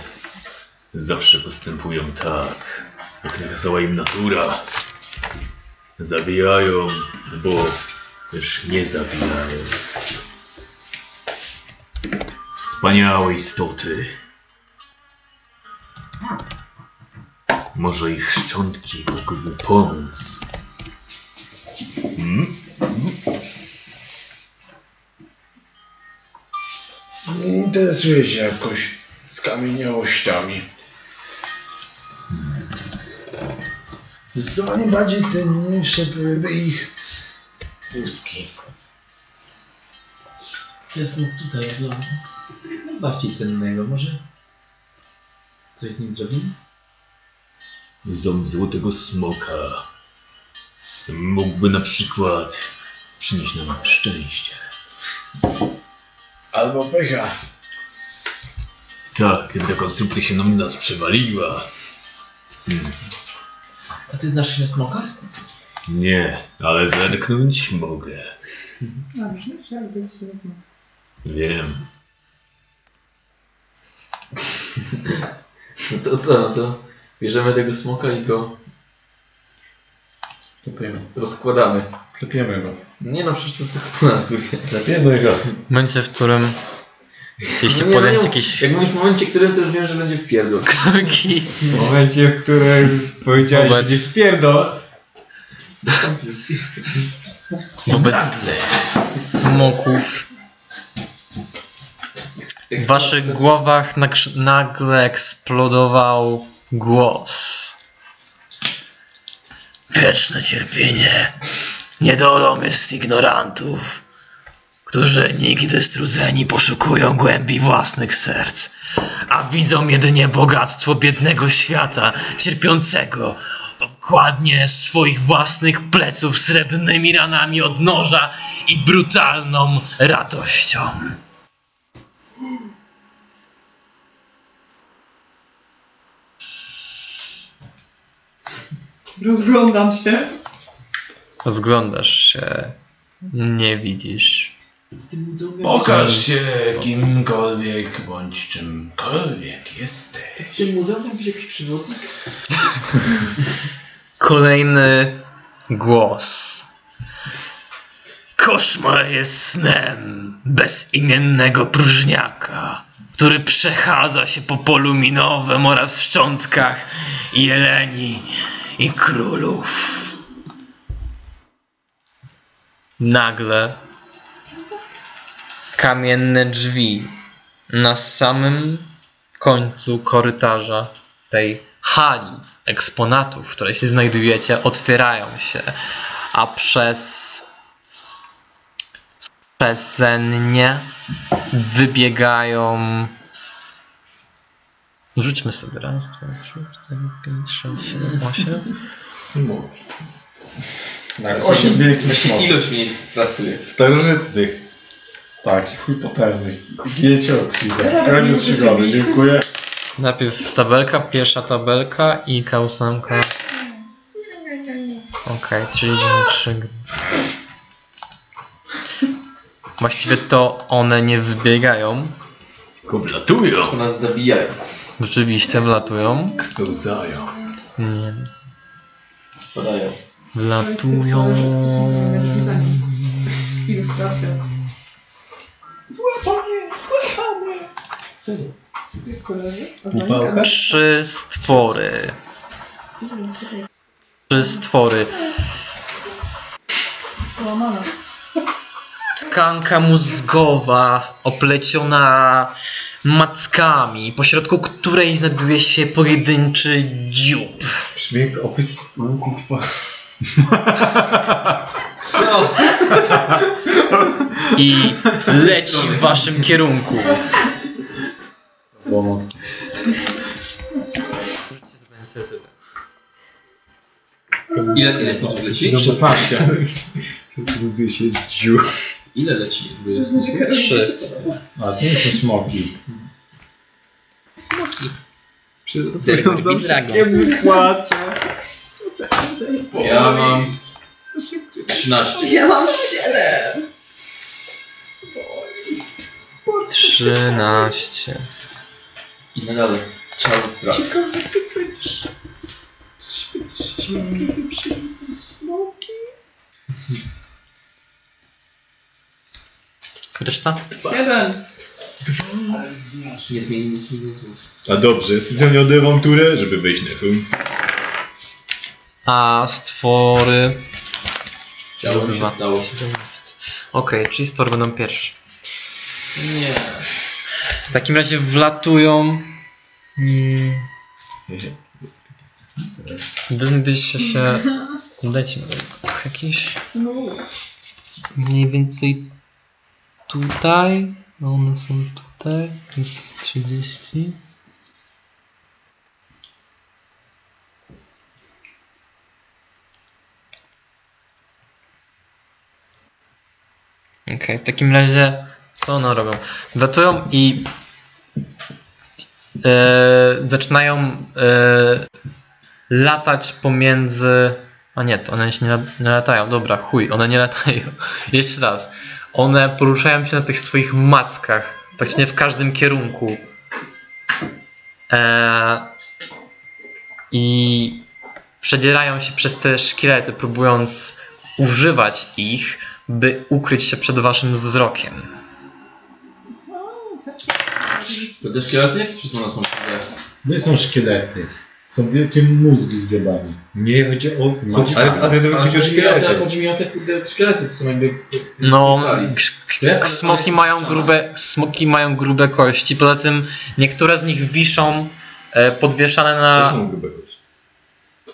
S5: zawsze postępują tak, jak nakazała im natura. Zabijają, bo też nie zabijają. Wspaniałe istoty. Może ich szczątki mogłyby pomóc. Hmm?
S10: Nie interesuję się jakoś skamieniałościami. Zdecydowanie bardziej cenniejsze byłyby ich łuski.
S9: Smok tutaj bardziej cennego. Może coś z nim zrobimy?
S5: Ząb złotego smoka mógłby na przykład przynieść nam szczęście.
S10: Albo pycha.
S5: Tak, gdyby ta konstrukcja się nam nas przewaliła. Hmm,
S9: A ty znasz się na smokach?
S5: nie, ale zerknąć mogę.
S2: A, brzmisz? Ja lubię się nie znam.
S5: Wiem.
S3: No to co, no to bierzemy tego smoka i go
S6: Klepiemy.
S3: rozkładamy.
S6: Klepiemy go.
S3: Nie no, przecież to jest eksponat. kurde.
S6: Klepiemy go.
S1: W momencie, w którym chcieliście
S3: No nie, no
S1: podjąć
S3: nie,
S1: jakieś
S3: Jak mówisz w momencie, w którym to już wiem, że będzie w pierdol.
S1: kroki
S4: W momencie, w którym powiedziałeś,
S1: Wobec-
S4: będzie spierdol,
S1: wobec smoków W waszych głowach nagle eksplodował głos. Wieczne cierpienie niedolą jest ignorantów, którzy nigdy strudzeni poszukują głębi własnych serc, a widzą jedynie bogactwo biednego świata, cierpiącego, okładnie swoich własnych pleców srebrnymi ranami od noża i brutalną radością.
S2: Rozglądam się.
S1: Rozglądasz się, nie widzisz.
S10: Pokaż się kimkolwiek bądź czymkolwiek jesteś.
S9: W tym muzeum tam będzie jakiś przewodnik?
S1: Kolejny głos. Koszmar jest snem bezimiennego próżniaka, który przechadza się po polu minowym oraz w szczątkach jeleni i królów. Nagle kamienne drzwi na samym końcu korytarza tej hali eksponatów, w której się znajdujecie, otwierają się, a przez przesennie wybiegają. Rzućmy sobie raz, dwa, trzy, cztery, pięć, sześć, siedem, osiem.
S6: Tak, osiem wielkich
S3: Właśnie
S6: smoków.
S3: ilość mnie pasuje.
S6: Starożytnych. Tak, chuj potężny. Gijecie od chwili.
S2: Ja
S6: Koniec
S2: nie
S6: przygody, dziękuję.
S1: Najpierw tabelka, pierwsza tabelka i K8. Okej, czyli idziemy trzy gry. Właściwie to one nie wybiegają.
S9: To nas zabijają.
S1: Rzeczywiście wlatują.
S5: Pełzają.
S1: Nie.
S9: Spadają.
S1: Wlatują.
S2: Ilustracja. Leży?
S9: Upałka?
S1: Trzy stwory. Trzy stwory.
S2: Połamana.
S1: Tkanka mózgowa opleciona mackami, pośrodku której znajduje się pojedynczy dziób.
S4: Brzmi jak opis Lucytwa.
S9: Co?
S1: I leci w waszym kierunku.
S6: Było mocno.
S9: Ile, ile punktów leci?
S6: Do 16.
S4: Prezentuje się dziu.
S9: Ile leci? Bo jest
S1: Trzy.
S6: A nie są smoki.
S1: Smoki.
S4: Płacze.
S9: Ja mam 13.
S2: Ja mam 7!
S1: Trzynaście.
S9: I nadal ciało w prawo.
S1: Reszta?
S2: 7!
S9: Nie zmieni nic zło.
S5: A dobrze, specjalnie odrywam turę, żeby wejść na funkcję.
S1: A stwory.
S9: Ciało mi
S1: Dwa.
S9: się stało.
S1: Okej, czyli stwory będą pierwsze.
S9: Nie.
S1: W takim razie wlatują. Hmm, wy znajdujecie się. Dajcie mi jakieś.
S2: Smooth.
S1: Mniej więcej tutaj. One są tutaj. Jest 30. Okej, w takim razie co one robią? Wlatują i e, zaczynają e, latać pomiędzy. A nie, to one się nie, nie latają. Dobra, chuj, one nie latają. Jeszcze raz. One poruszają się na tych swoich mackach, praktycznie w każdym kierunku. E, I przedzierają się przez te szkielety, próbując używać ich, by ukryć się przed waszym wzrokiem.
S9: To te szkielety jak są szkielety?
S6: Nie są szkielety. Są wielkie mózgi z giebami.
S4: Nie chodzi o...
S6: No.
S4: Chodzi, ale, ale to chodzi o szkielety.
S3: Chodzi mi o te kurde szkielety, co są jakby...
S1: No, smoki mają grube, smoki mają grube kości. Poza tym niektóre z nich wiszą e, podwieszane
S5: Też
S1: na.
S5: mam grubego.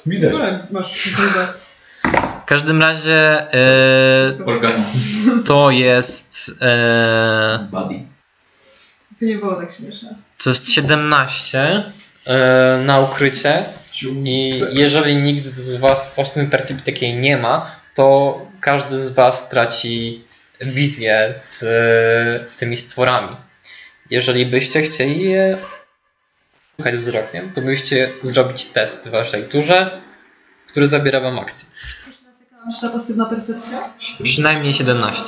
S6: Widać.
S2: No, masz grube.
S1: W każdym razie e,
S9: Organizm.
S1: to jest. E,
S9: Buddy.
S2: To nie było tak śmieszne.
S1: to jest 17 e, na ukrycie. I jeżeli nikt z Was w własnym percepcji takiej nie ma, to każdy z Was traci wizję z e, tymi stworami. Jeżeli byście chcieli je szukać wzrokiem, to byście zrobić test w Waszej turze, który zabiera Wam akcję.
S2: Masz ta pasywna percepcja?
S1: Przynajmniej 17.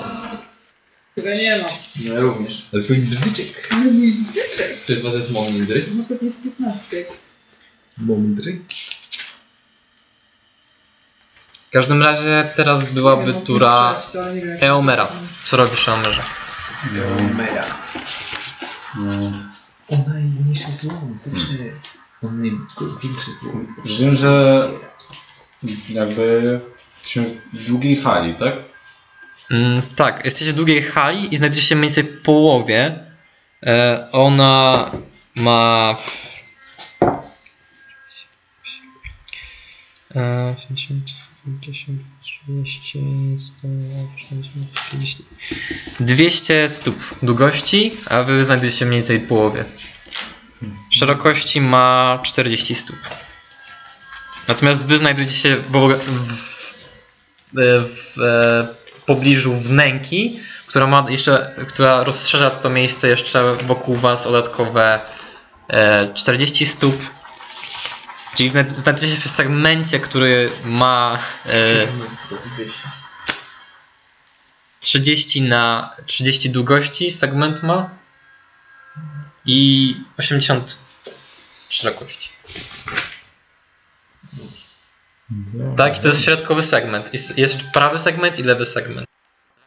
S2: Chyba nie ma.
S9: No ja również.
S4: Ale twój bzyczek.
S2: No nie bzyczek.
S9: Czy z was jest mądry?
S2: No pewnie z 15.
S4: Mądry.
S1: W każdym razie teraz byłaby
S2: Nie, no,
S1: tura
S2: ale
S1: Eomera. Co robisz Eomerze?
S6: No.
S9: O najmniejsze zło, zawsze on nie większe zło.
S6: Wiem, że jakby się w długiej hali, tak?
S1: Mm, tak, jesteście w długiej hali i znajdujecie się mniej więcej w połowie. E, ona ma. E, 80, 50, 30, 180, 30. 200 stóp długości, a wy znajdujecie się mniej więcej w połowie. Szerokości ma 40 stóp. Natomiast wy znajdujecie się w, w, w, w, w pobliżu wnęki, która ma jeszcze, która rozszerza to miejsce jeszcze wokół was o dodatkowe e, 40 stóp. Czyli zna- znajdujecie się w segmencie, który ma e, 30 na 30 długości segment ma i 80 szerokości. Tak, i to jest środkowy segment. Jest, jest prawy segment i lewy segment.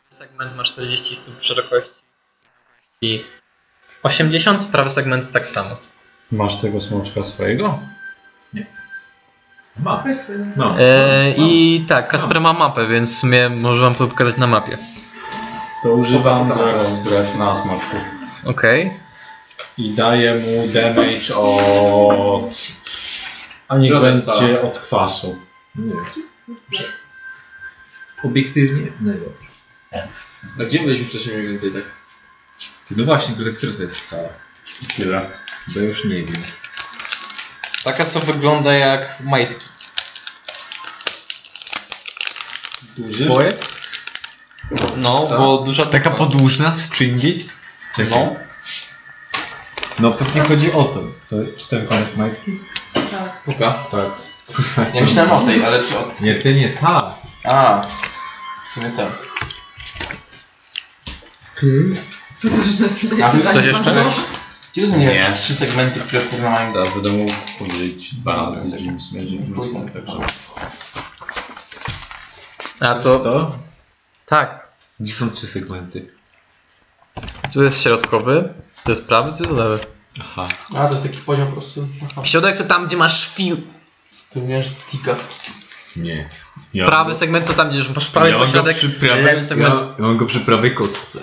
S1: Lewy segment ma 40 stóp szerokości i 80, prawy segment tak samo.
S6: Masz tego smoczka swojego?
S3: Mapy. No.
S1: E, I tak, Kasper ma mapę, więc w sumie może wam to pokazać na mapie.
S6: To używam Dragon's Breath na smoczku.
S1: Okej.
S6: I daję mu damage od... A niech będzie
S3: stała.
S6: od kwasu.
S3: Nie Obiektywnie najgorzej. A gdzie byliśmy wcześniej mniej więcej tak?
S4: Ty, no właśnie, ale który to jest sala?
S6: Tyle.
S4: Bo ja już nie wiem.
S1: Taka, co wygląda jak majtki.
S6: Duży?
S1: No, bo duża
S4: Taka podłużna, stringi?
S1: No.
S4: No pewnie chodzi o to. To cztery koniec majtki?
S2: Tak.
S3: Puka.
S4: Tak.
S3: Ja myślałem o tej, ale czy o...
S4: Nie, ty nie, ta.
S3: A. W sumie tak. A
S1: Coś jeszcze?
S3: Gdzie to są nie, trzy segmenty, które kurwa mają
S6: Teraz będę mógł użyć dwa razy James Magic Missile, także...
S1: A to.
S4: To?
S1: Tak.
S4: Gdzie są trzy segmenty?
S1: Tu jest środkowy, tu jest prawy, tu jest lewy.
S4: Aha.
S3: A, to jest taki poziom po prostu. Aha.
S1: Środek to tam, gdzie masz fil.
S3: Ty miałeś tika.
S4: Nie. Ja
S1: Prawy segment to tam, gdzie masz prawy
S4: ja
S1: pośrodek.
S4: przy prawej,
S1: lewy segment.
S4: ja, ja mam go przy prawej kostce.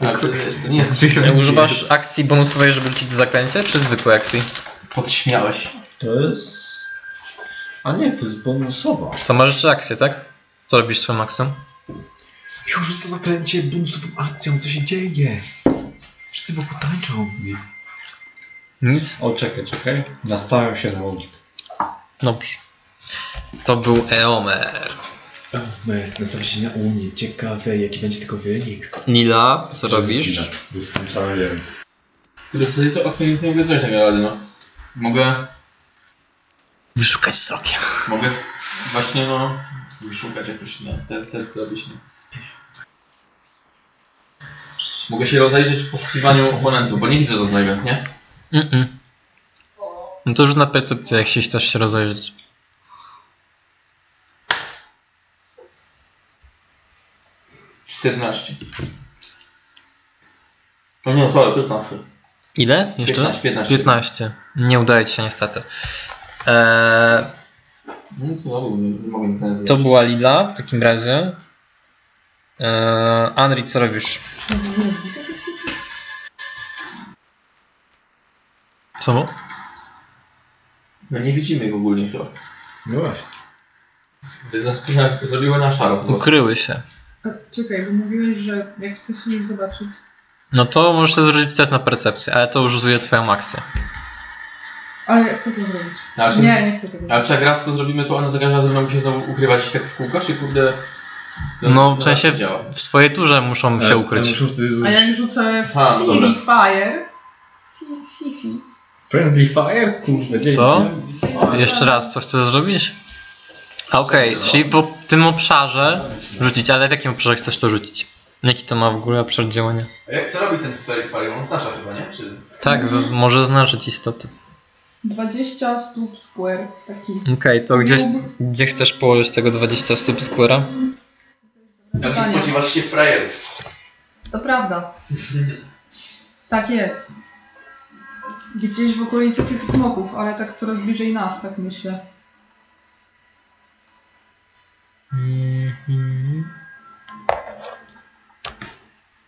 S3: Ale to, wiesz, to nie jest...
S1: Używasz akcji bonusowej, żeby rzucić zaklęcie, czy zwykłej akcji?
S3: Podśmiałeś.
S6: To jest... A nie, to jest bonusowa.
S1: To masz jeszcze akcję, tak? Co robisz swoją akcją?
S4: Już to zaklęcie bonusową akcją, co się dzieje? Wszyscy wokół tańczą.
S1: Nic?
S6: O, czekaj, czekaj. Nastawiam się na logik.
S1: Dobrze. To był Eomer.
S5: Mer, nastawię się na Unię. Ciekawe, jaki będzie tego wynik.
S1: Nila, co robisz?
S6: Wystarczałem.
S3: Ty sobie to akcję nic nie mogę zrobić tak naprawdę, no. Mogę...
S1: Wyszukać sokiem.
S3: Mogę właśnie, no... Wyszukać jakoś, no. Test, test zrobić, no. Mogę się rozejrzeć w poszukiwaniu oponentów, bo nie widzę żadnego, nie?
S1: Mm-mm. No to rzut na percepcję, jak się chcesz się rozejrzeć.
S3: Czternaście. To nie, sorry, 15.
S1: Ile? Jeszcze raz?
S3: 15,
S1: 15. Nie udaje ci się niestety. Eee,
S3: No co nie, nie mogę nic znaleźć.
S1: to była Lila w takim razie. Eee, Anri, co robisz? Co?
S3: No nie widzimy ich ogólnie chyba.
S4: No właśnie.
S3: Gdy nas kurwa zrobiły na szaro po prostu.
S1: Ukryły się.
S2: A, czekaj, bo mówiłeś, że jak chcesz ich zobaczyć.
S1: No to możesz sobie zrobić test na percepcję, ale to użyje twoją akcję.
S2: Ale ja chcę to zrobić.
S3: Czy,
S2: Nie, nie chcę tego
S3: ale
S2: zrobić.
S3: czy jak raz to zrobimy, to one za każdym razem będą się znowu ukrywać tak w kółko, czy kurde...
S1: No w
S3: to
S1: sensie
S3: tak działa?
S1: w swojej turze muszą się ukryć.
S2: A jak rzucę
S3: A, no.
S2: Fire... Fi- Fifi.
S6: Friendly Fire? Kurde, dzięki.
S1: Co? Jeszcze raz, co chcesz zrobić? A, Okej, czyli po tym obszarze rzucić, ale w jakim obszarze chcesz to rzucić? Jaki to ma w ogóle obszar działania?
S3: A jak, co robi ten Fairy Fire? On znacza chyba, nie? Czy...
S1: Tak, z- może znaczyć istotę.
S2: 20 stóp square. Taki.
S1: Okej, to gdzieś, gdzie chcesz położyć tego 20 stóp square'a?
S3: Jak nie spodziewasz się frajerów?
S2: To prawda. Tak jest. Gdzieś w okolicy tych smoków, ale tak coraz bliżej nas, tak myślę.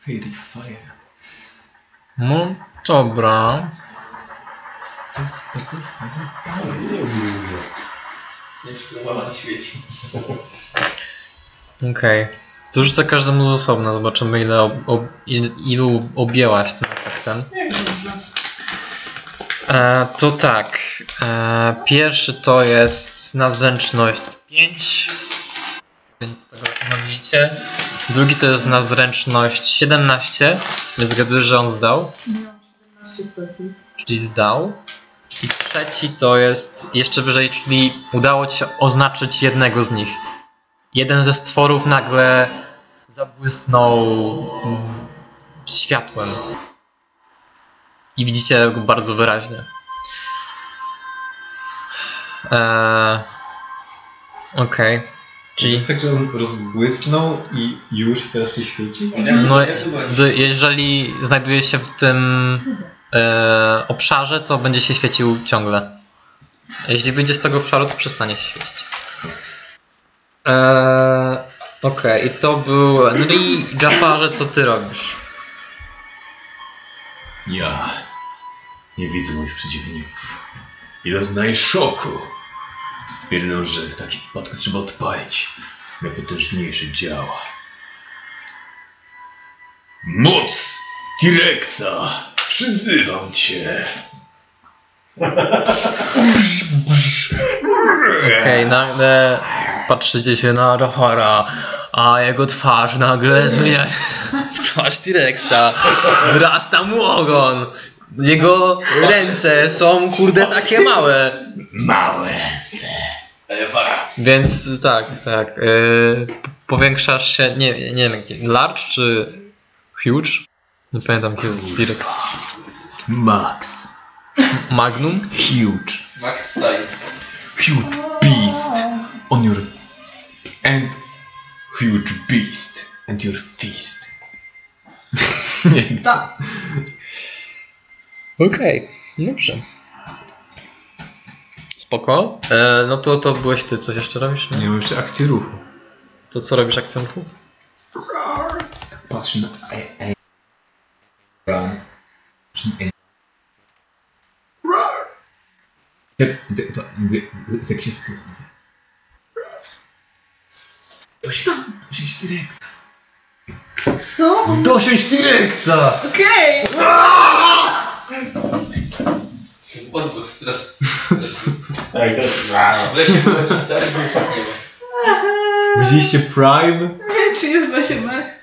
S5: Fairy Fire.
S1: No, dobra.
S5: To jest bardzo fajne.
S3: Nie szkoda na świecie.
S1: Okej. To rzucę każdemu z osobna, zobaczymy ile, ob, ob, il, ilu objęłaś tym efektem. E, to tak. E, pierwszy to jest na zręczność 5. więc tego widzicie. Drugi to jest na zręczność 17, więc zgaduję, że on zdał,
S2: Miałam 17 stacji.
S1: czyli zdał. I trzeci to jest jeszcze wyżej, czyli udało ci się oznaczyć jednego z nich. Jeden ze stworów nagle zabłysnął mm, światłem. I widzicie go bardzo wyraźnie. Eee, Okej.
S4: To
S1: Czyli
S4: jest tak, że on rozbłysnął i już teraz się świeci?
S1: no, jeżeli znajduje się w tym e, obszarze, to będzie się świecił ciągle. Jeśli wyjdzie z tego obszaru, to przestanie się świecić. Eee, Okej, i to był Nri Jafarze, co ty robisz?
S5: Ja nie widzę moich przeciwników. I doznaję szoku. Stwierdzam, że w takim wypadku trzeba odpalić najpotężniejsze działa. Moc T-Rexa! Przyzywam cię!
S1: Okej, nagle patrzycie się na Jafara, a jego twarz nagle zmienia się w twarz T-Rexa. Wyrasta mu ogon. Jego ręce są kurde takie małe.
S5: Małe!
S1: Więc tak, tak. Yy, powiększasz się, nie, nie wiem, large czy huge? Nie pamiętam, jaki jest T-Rex.
S5: Max!
S1: Magnum?
S5: Huge!
S9: Max size.
S5: Huge beast! On your... And... Huge beast! And your fist! nie wiem.
S2: Tak.
S1: Okej, dobrze. Spoko. E, no to, to byłeś ty, coś jeszcze robisz?
S4: Nie mam jeszcze akcji ruchu.
S1: To co robisz akcją ruchu?
S4: Patrz na... Ej, ej. Run. Tak, tak, tak, mówię, tak się sk... Dosiąść T-Rexa.
S2: Co?
S6: Dosiąść T-Rexa!
S2: Okej!
S9: Odgłos stres.
S6: Tak, to jest...
S9: W lesie był jakiś ser, był nie ma.
S4: Widzieliście Prime?
S2: Czy jest w lesie mech?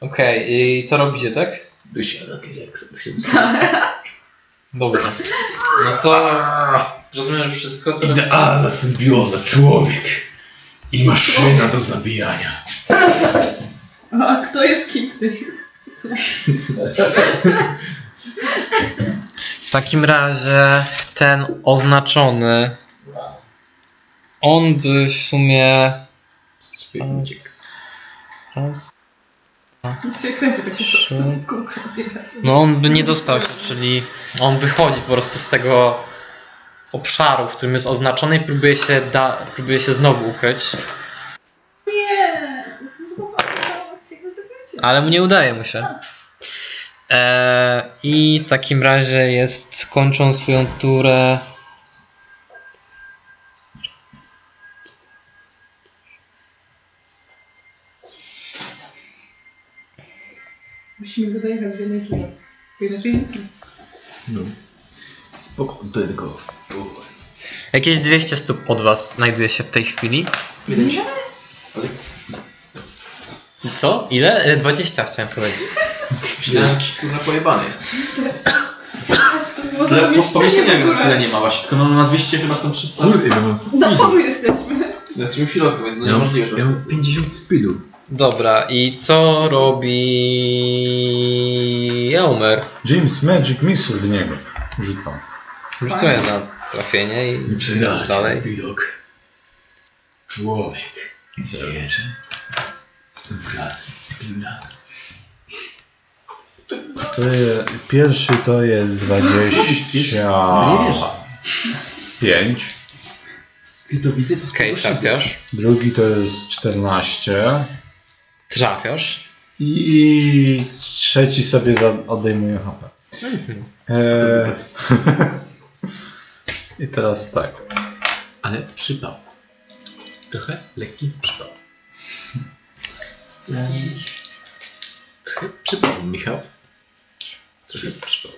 S1: Okej, i co robicie, tak?
S5: Dosiada T-Rexa. to się
S1: Dobrze. No to rozumiem, że wszystko co robicie.
S5: Idealna symbioza, człowiek i maszyna do zabijania.
S2: A kto jest kim w tej?
S1: W takim razie ten oznaczony, on by w sumie... Raz, raz. No on by nie dostał się, czyli on wychodzi po prostu z tego obszaru, w którym jest oznaczony i próbuje się, da, próbuje się znowu ukryć,
S2: Nie!
S1: Ale mu nie udaje mu się. Eee, I w takim razie jest, kończą swoją turę.
S2: Musimy go dojechać w jednej turze. Bo inaczej.
S5: No. Spoko, do tego.
S1: Jakieś 200 stóp od was znajduje się w tej chwili. Co? Ile? E, 20 chciałem powiedzieć.
S3: Myślałem, że kurna pojebany jest. Tyle, po pomieszczenia tyle nie ma właśnie, skoro on ma 200, chyba tam 300.
S4: Kurde, ile mam
S2: Na polu jesteśmy.
S3: Jesteśmy w środku, więc no
S4: Ja mam,
S3: niemożliwe,
S4: ja mam 50 speedu.
S1: Dobra, i co robi Elmer?
S6: James Magic Missile w niego rzucam.
S1: Rzucę na trafienie i
S5: Nie przydać
S1: dalej.
S5: widok. Człowiek. Zwierzę. Jestem w klasy.
S6: To je, pierwszy to jest 25.
S3: Ty to widzę, to
S1: Okej, trafiasz.
S6: Drugi to jest 14.
S1: Trafiasz.
S6: I trzeci sobie za, odejmuje HP. Eee, I teraz tak.
S5: Ale przypał. Trochę lekki przypał. Trochę przypał, Michał. Trochę przypał.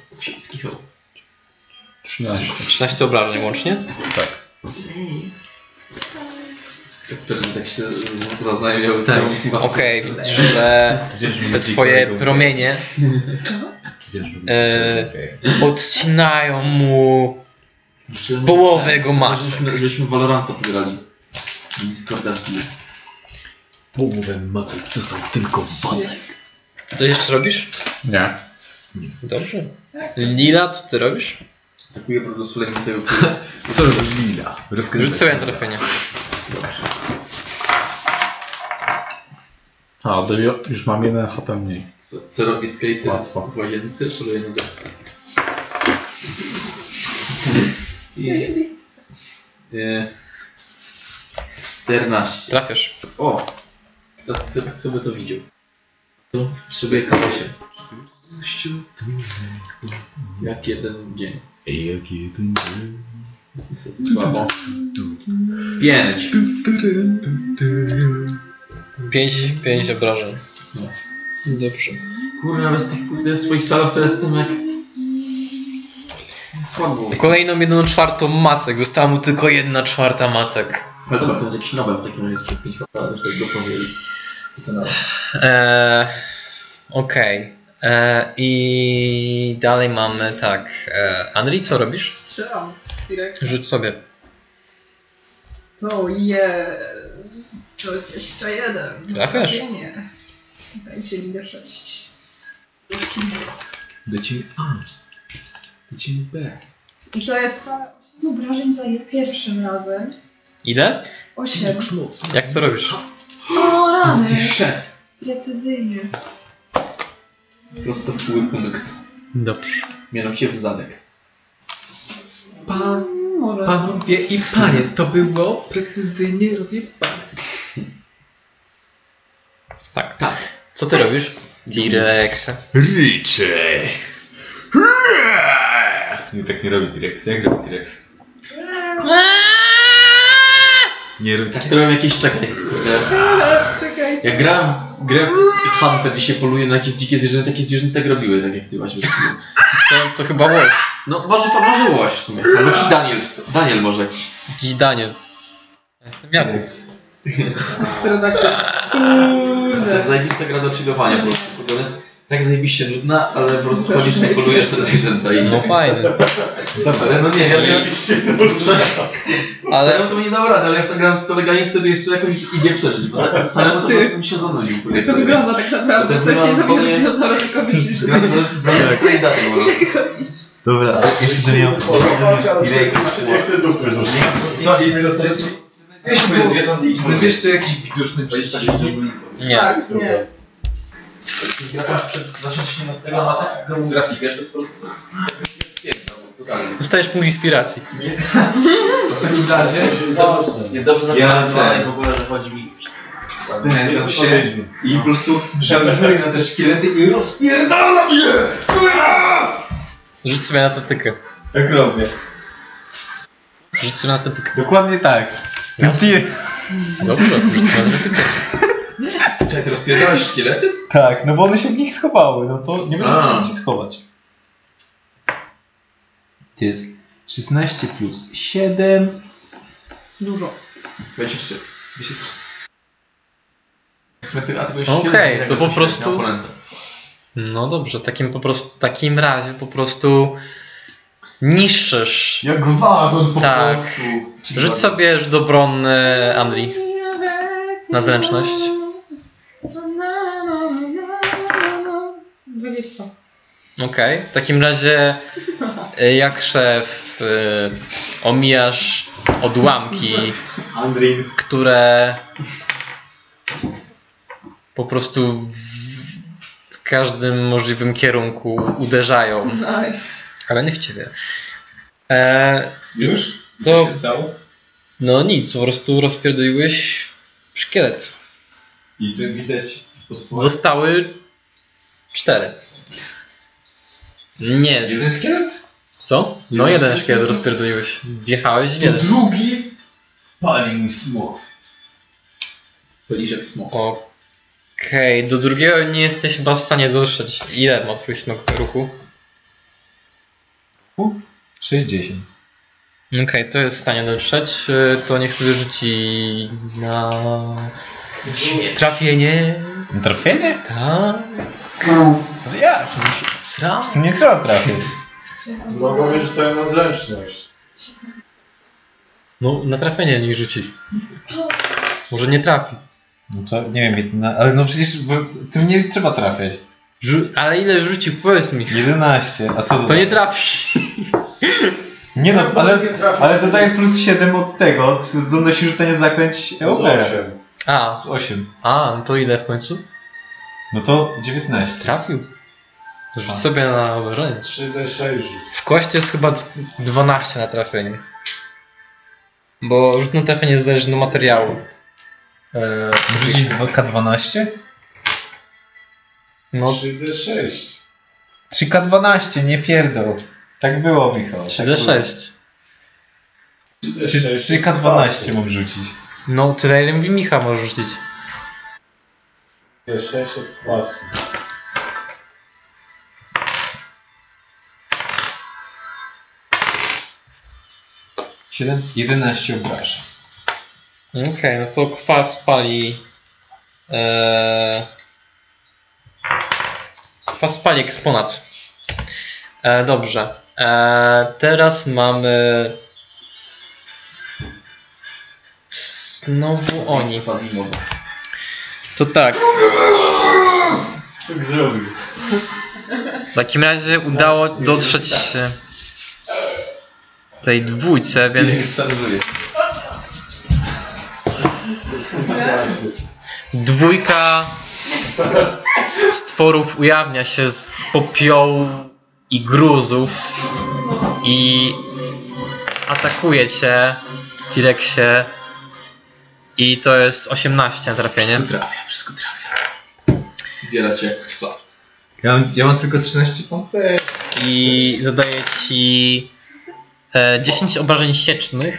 S5: Hoł.
S6: 13.
S1: 13 obrażeń łącznie.
S6: Tak.
S3: Eksperyment tak się z- zaznajomiał z
S1: Tak.
S3: tą
S1: Okej, widzisz, że te twoje promienie e, odcinają mu połowę jego masy.
S3: Żeśmy, żeśmy Valoranta pograli. Discorda wbili.
S5: Połowę macek został tylko wacek.
S1: Co jeszcze robisz?
S6: Nie.
S1: Dobrze. Lila, co ty robisz?
S3: Atakuję po prostu tego
S4: Co robisz Lila?
S1: Rzuć sobie na trafienie.
S6: A, to ju- już mam jeden HP mniej.
S3: Co, co robi skater?
S6: Łatwo.
S3: W łazience szaluje na desce. I... E, 14.
S1: Trafiasz.
S3: O! Kto, kto, kto by to widział? Tu szybuje kawosie. Jak jeden dzień.
S5: Ej, jak jeden dzień.
S3: Słabo. Pięć.
S1: Pięć, pięć obrażeń.
S3: No.
S1: Dobrze.
S3: Kurwa, bez tych kurde swoich czarów teraz jestem jak... Słabo.
S1: Kolejną jedną czwartą macek. Została mu tylko jedna czwarta macek.
S3: Ale dobra, to jest jakiś Nobel w takim razie z 5 HP, już tak go powiedzieli. To na...
S1: Eee, Okej. Eee, I dalej mamy tak. Eee, Andri, co robisz?
S2: Strzelam z T-Rex.
S1: Rzuć sobie.
S2: To jest 21.
S1: Trafiasz.
S2: Nie. Dajcie mi D6.
S5: Lecimy A. Lecimy B.
S2: I to jest obrażeń za pierwszym razem.
S1: Ile?
S2: 8.
S1: Jak to robisz?
S2: O rany!
S3: Szef.
S2: Precyzyjnie.
S3: Prosto w pół punkt.
S1: Dobrze.
S3: Mianowicie w zadek.
S4: Pan,
S2: Może.
S4: panowie i panie, to było precyzyjnie rozjebane.
S1: Tak. Co ty robisz? T-Rex.
S5: Ryczę.
S4: Nie, tak nie robi T-Rex. Jak robi T-Rex? Nie robi
S3: Tak to robią jakieś, czekaj.
S2: Czekajcie.
S3: Jak grałem w grę w Hunter, gdzie się poluje na jakieś dzikie zwierzęta, takie zwierzęta tak robiły, tak jak ty właśnie.
S1: To, to chyba łoś.
S3: No może pomarzyłoś w sumie. Albo jakiś Daniel, Daniel może jakiś.
S1: Daniel. Ja jestem Jakub.
S2: Pterodaktyl.
S3: To jest zajebista gra do chillowania po prostu. Kurde, Ona jest tak zajebiście nudna, ale po prostu chodzisz i polujesz te zwierzęta i...
S1: No fajny.
S3: Ale no nie, ja nie
S1: Ale
S3: Samemu to nie dał rady, ale jak to grałem z kolegami, wtedy jeszcze jakoś idzie przeżyć, bo tak samemu to po prostu mi się zanudził.
S2: Jak to wygląda tak naprawdę?
S3: To jest
S2: To się
S3: zupełnie-
S2: dinozaura, tylko myślisz, że
S3: Gram po prostu w tej daty po prostu.
S4: Dobra, jeszcze nie miał T-Rex.
S10: Co innego Weźmy zwierząt i
S4: wiesz, to jakiś widoczny przeciwnik?
S1: nie.
S2: Tak, nie.
S10: Gra sprzed 2018 ma tak grafikę, że to jest po prostu...
S1: Dostajesz punkt inspiracji.
S10: W takim razie
S3: Jest dobrze
S10: Ja
S3: zaprojektowane
S10: ten-
S3: w ogóle, że chodzi mi...
S10: znęcam się i po prostu szarżuję na te szkielety i rozpierdalam je!
S1: Rzuć sobie na tatykę.
S10: Tak robię.
S1: Rzuć sobie na tatykę.
S4: Dokładnie tak. T-Rex.
S1: Dobrze, rzuć sobie na tatykę.
S3: Czekaj, ty rozpierdałeś szkielety?
S4: Tak, no bo one się w nich schowały, no to nie będę
S3: A.
S4: się schować. To jest 16 plus 7.
S2: Dużo.
S3: 23. 23. W sumie ty- a ty byłeś
S1: Okej, to
S3: jak
S1: po prostu-
S3: miał oponenta.
S1: No dobrze, takim po prostu, takim razie po prostu niszczysz.
S10: Jak wagon po
S1: Tak.
S10: prostu.
S1: Rzuć sobie rzut obronny, Andri. Na zręczność.
S2: 20.
S1: Okej, w takim razie y, jak szef y, omijasz odłamki, które po prostu w, każdym możliwym kierunku uderzają,
S2: Nice.
S1: ale nie w ciebie. E,
S10: Już?
S1: To-
S10: Co się stało?
S1: no nic, po prostu rozpierdoliłeś szkielet.
S10: I to widać pod wpływem.
S1: Zostały cztery. Nie,
S10: Jeden szkielet?
S1: co? No jeden szkielet rozpierdoliłeś. Wjechałeś w jeden.
S10: drugi pali mój smok.
S3: Peliszek smok.
S1: Okej, do drugiego nie jesteś chyba w stanie dotrzeć. Ile ma twój smok ruchu?
S4: 60.
S1: Okej, to jest w stanie dotrzeć. Y, To niech sobie rzuci na trafienie.
S4: Trafienie?
S1: Tak.
S4: No jak?
S1: Sra.
S4: Nie trzeba trafić.
S6: Bo powiesz swoją nadzręczność.
S1: No, na trafienie niech rzuci. Może nie trafi.
S4: No to nie wiem, jedyna, ale no przecież bo tym nie trzeba trafiać.
S1: Rzu- ale ile rzucił? Powiedz mi.
S4: 11, a co
S1: To nie trafi.
S4: Nie no, ale,
S6: nie trafi.
S4: ale dodaję plus 7 od tego, od zdolności rzucenia zaklęć Eupera.
S1: A,
S4: Z 8.
S1: a, no to ile w końcu?
S4: No to 19.
S1: Trafił. Rzuć sobie na obrażenie.
S6: 3D6 rzuć.
S1: W kości jest chyba 12 na trafienie. Bo rzut na trafienie zależy od materiału. Eee,
S4: Rzucić 2K12?
S1: no,
S6: 3D6.
S4: 3K12, nie pierdol. Tak było, Michał. Tak było.
S1: 3D6.
S4: 3, 3K12 mam rzucić.
S1: No, tyle ile mówi Micha może rzucić.
S6: 3D6 od kwasu.
S4: Siedem- 11 obrażeń.
S1: Okej, no to kwas pali. Eee, kwas pali eksponat. E, dobrze. E, teraz mamy. Znowu oni. To tak.
S6: Tak zrobił.
S1: W takim razie udało dotrzeć się tej dwójce, więc dwójka stworów ujawnia się z popiołu i gruzów i atakuje cię, T-Rexie. I to jest 18 na trafienie.
S11: Trafia, wszystko trafia. Cię jak psa.
S4: Ja mam, ja mam tylko 13 pancerzy.
S1: i zadaje ci 10 obrażeń siecznych.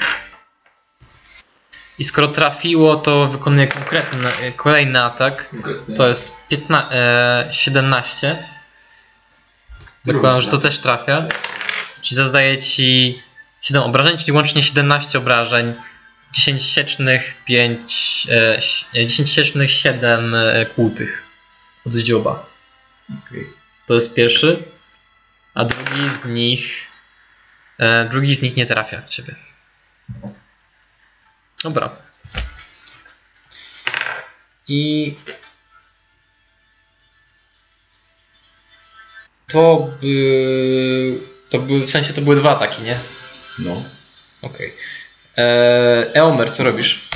S1: I skoro trafiło, to wykonuje konkretny, e, kolejny atak.
S11: Konkretnie.
S1: To jest 15, e, 17. Zakładam, że to też trafia. Czyli zadaje ci 7 obrażeń, czyli łącznie 17 obrażeń. 10 siecznych, 5. E, ś- e, 10 siecznych, 7 e, kłutych. Od dzioba. To jest pierwszy. A drugi z nich. E, drugi z nich nie trafia w ciebie. Dobra. I. To by. To by. W sensie to były dwa ataki, nie?
S6: No.
S1: Okej. Okay. Eomer, co robisz?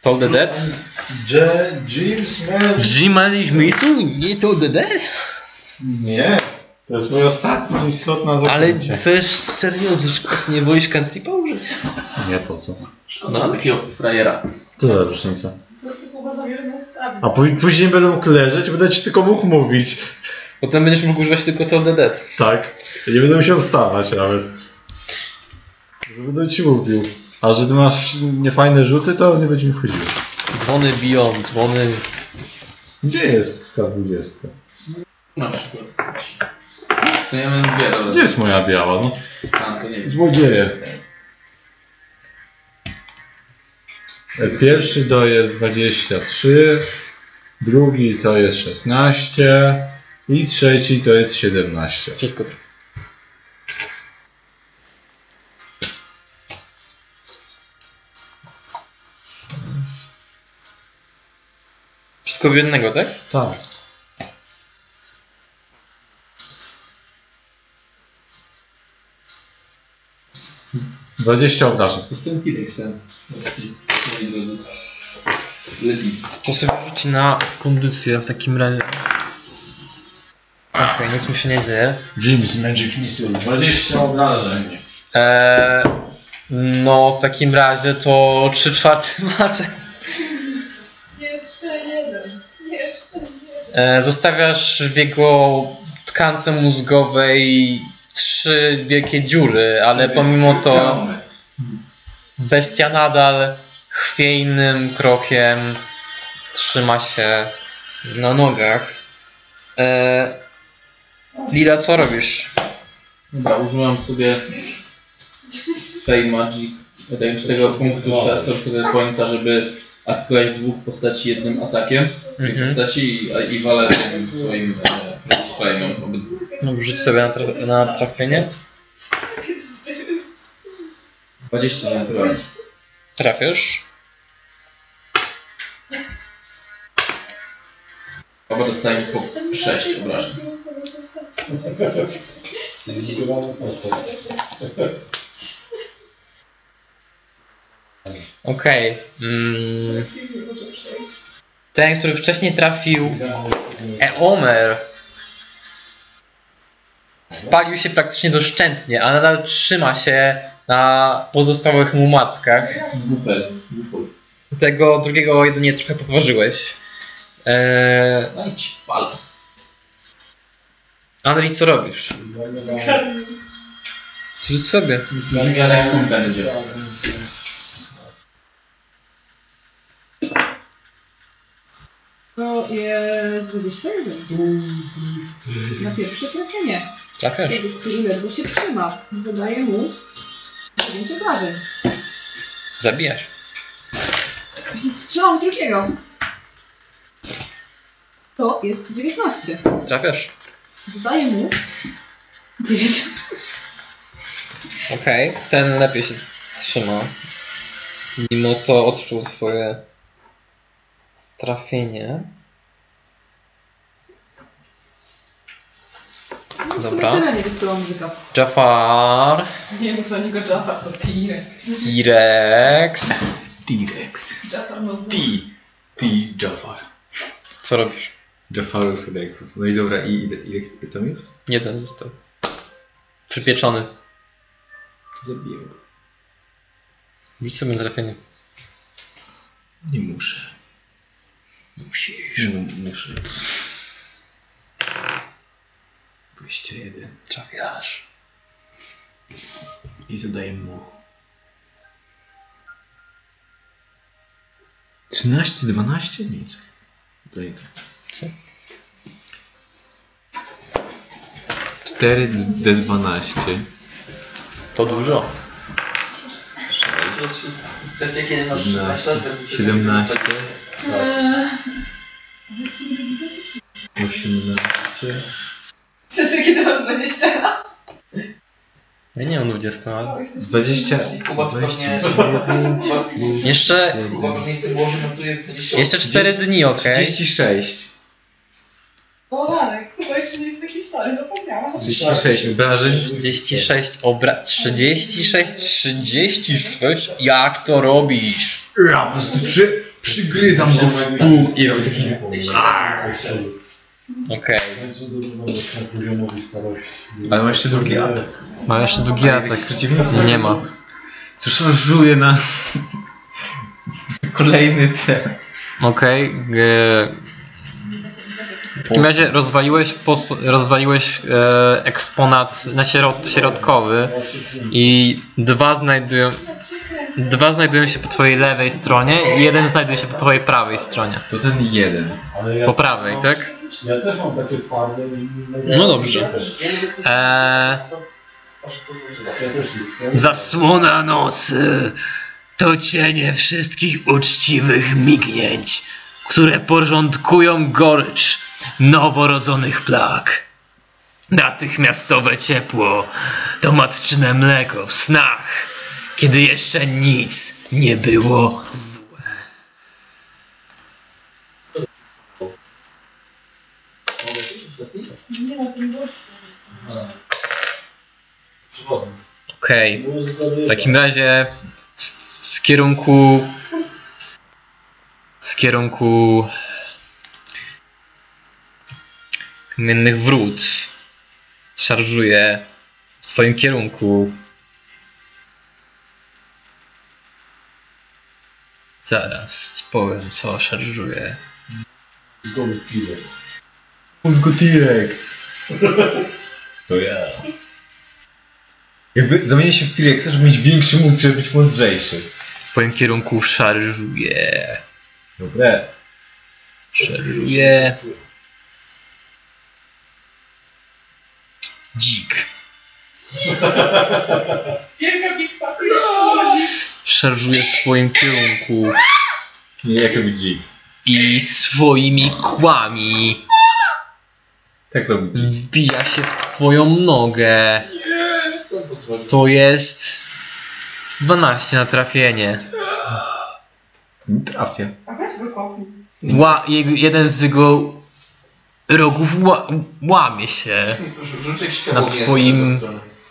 S1: Toll the Dead?
S6: Man.
S1: Jimmy Misu? Nie Toll the Dead?
S6: Nie. To jest mój ostatni slot na
S1: Ale
S6: zaklęcie.
S1: chcesz serio, że nie boisz cantripa użyć?
S6: Nie po co.
S11: Szkoda no, takiego frajera.
S6: Co za różnica. A pój- później będę mógł leżeć i będę ci tylko mógł mówić.
S1: Potem będziesz mógł używać tylko Toll the Dead.
S6: Tak. Ja nie będę musiał wstawać nawet. Będę ci mówił. A że ty masz niefajne rzuty, to nie będzie mi chodziło.
S1: Dzwony biją, dzwony...
S6: Gdzie jest ta 20?
S11: Na przykład. Dwie, ale...
S6: Gdzie jest moja biała? No,
S11: A, to nie wiem.
S6: złodzieje. Pierwszy to jest 23, drugi to jest 16 i trzeci to jest 17.
S1: Wszystko trafia. Wszystko w jednego, tak?
S6: Tak. Dwadzieścia obrażeń.
S11: Jestem T-Rexem. Moi drodzy. Lepiej.
S1: To sobie rzuci na kondycję w takim razie. Okej, nic mu się nie dzieje.
S6: James Magic Missile. 20 obrażeń.
S1: Eee, no, w takim razie to 3 czwarte mace.
S2: Jeszcze jeden. Jeszcze jeden.
S1: E, zostawiasz w jego tkance mózgowej trzy wielkie dziury, ale pomimo to bestia nadal chwiejnym krokiem trzyma się na nogach. E, Lila, co robisz?
S11: Dobra, użyłam sobie
S3: Fey Magic, tego punktu sorcerer pointa, żeby atakować dwóch postaci jednym atakiem.
S1: Mhm.
S3: postaci i, i walę swoim e, Flame'em obydwu.
S1: No, wrzuć sobie na, tra- na trafienie.
S3: 20 naturalnie.
S1: Trafiasz.
S3: Oba dostają po 6 obrażeń.
S1: Okej. Mm. Ten, który wcześniej trafił Eomer spalił się praktycznie doszczętnie, a nadal trzyma się na pozostałych mu mackach. Tego drugiego jedynie trochę podważyłeś. Eee,
S3: No i ci pal.
S1: Andri, co robisz? Rzuć sobie.
S3: Tu będzie.
S2: To jest 21. Na pierwsze trafienie.
S1: Trafiasz.
S2: Który ledwo się trzyma. Zadaje mu 9 obrażeń.
S1: Zabijasz.
S2: Jeśli strzelam drugiego, to jest 19.
S1: Trafiasz.
S2: Zadaje mu 9.
S1: Okej, ten lepiej się trzyma. Mimo to odczuł twoje trafienie. Dobra.
S2: Tyle nie wysyła muzyka.
S1: Jafar,
S2: Nie mów na niego Jafar, to T-Rex.
S1: T-Rex.
S4: T-Rex.
S2: Jafar no
S4: T. T. Jafar.
S1: Co robisz?
S4: Jafarus Rexus. No i dobra, i ile, tam jest?
S1: Jeden został. Przypieczony.
S4: Zabiję go.
S1: Rzuć sobie na trafienie.
S4: Nie muszę. Musisz. muszę. 21.
S1: Trafiasz.
S4: I zadaję mu. 13, 12? Nic. Zadaję tak.
S1: Co?
S4: 4 D12.
S1: To dużo.
S3: Sesja kiedy masz
S4: 15, 17, 18.
S2: Sesja kiedy mam 20 lat.
S1: Ja nie mam 20 lat.
S4: 20.
S3: Kuba to pewnie...
S4: 29.
S1: Jeszcze,
S3: Kuba pewnie w tym głowie pracuje z 20
S1: jeszcze 4 dni, okej?
S4: 36.
S2: O ranek, chyba jeszcze nie jest taki stary, zapomniałam.
S4: 36 obrażeń.
S1: 36 obra... 36, 36? Jak to robisz?
S4: Ja po prostu przy, przygryzam go w pół i robię taki...
S1: Okej.
S4: Ale ma jeszcze drugi atak.
S1: Ma jeszcze drugi atak. Nie ma.
S4: Cóż on żuje na... Kolejny ten.
S1: Okej. e, W takim razie rozwaliłeś, pos... rozwaliłeś e, eksponat na środ... środkowy i dwa znajdują... Dwa znajdują się po twojej lewej stronie i jeden znajduje się po twojej prawej stronie.
S4: To ten jeden.
S1: Po prawej, tak?
S6: Ja też mam takie twarde.
S1: No dobrze. Eee.
S12: Zasłona nocy to cienie wszystkich uczciwych mignięć, które porządkują gorycz noworodzonych plag. Natychmiastowe ciepło to matczyne mleko w snach, kiedy jeszcze nic nie było złe.
S1: Okej. W takim razie z, z kierunku... Z kierunku... Kamiennych wrót szarżuje w twoim kierunku Zaraz powiem co szarżuje.
S4: Mózgu T-Rex. To ja. Jakby zamienię się w T-Rexa, żeby mieć większy mózg, żeby być mądrzejszy.
S1: W twoim kierunku szarżuje.
S4: Dobre.
S1: Szarżuje. Dzik.
S2: Wielka bitwa.
S1: Szarżuje w twoim kierunku
S4: Nie, jak robi dzik.
S1: i swoimi kłami
S4: Tak robi
S1: wbija się w twoją nogę. To jest 12 na trafienie.
S4: Nie trafię.
S2: A weź go kopnij.
S1: Ła, jego, jeden z jego rogów ła, łamie się na twoim.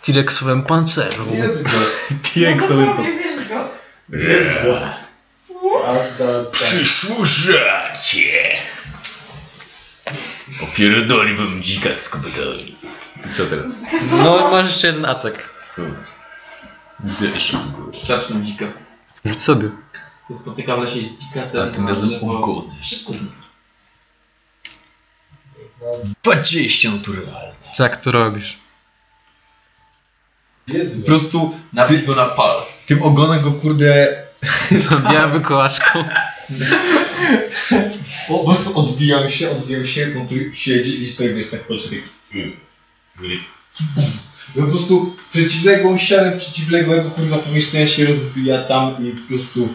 S1: T-Rexowym pancerzu.
S6: Zjedz go.
S2: Zjesz go.
S6: Zjedz go.
S5: Przyszło żarcie! Opierdoliłbym dzika z kopytami.
S4: I co teraz?
S1: No, masz jeszcze jeden atak.
S5: Wiesz,
S11: Zacznę dzika.
S1: Rzuć sobie.
S11: To spotykam na sieć dzika, ten...
S5: a tym razem
S11: znam.
S5: 20 naturalne.
S1: Co jak to robisz?
S4: Po prostu
S11: Napisz go na pal.
S4: tym ogonem go kurde...
S1: Białą
S4: Po prostu odbijam się, odbijam się, on tu siedzi i stoi, wiesz, tak patrzę, tak... No po prostu przeciwległą ścianę przeciwległego kurwa pomieszczenia się rozbija tam i po prostu...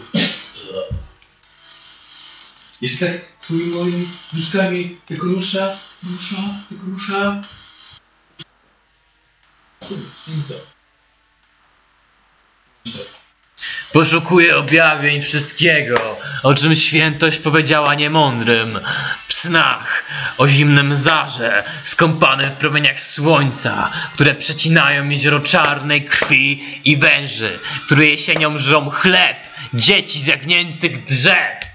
S4: Jeszcze tak swoimi moimi nóżkami tak rusza, rusza, tak rusza.
S13: Poszukuję objawień wszystkiego, o czym świętość powiedziała niemądrym. W snach, o zimnym zarze, skąpanym w promieniach słońca, które przecinają jezioro czarnej krwi i węży, które jesienią żrą chleb, dzieci z jagnięcych drzew.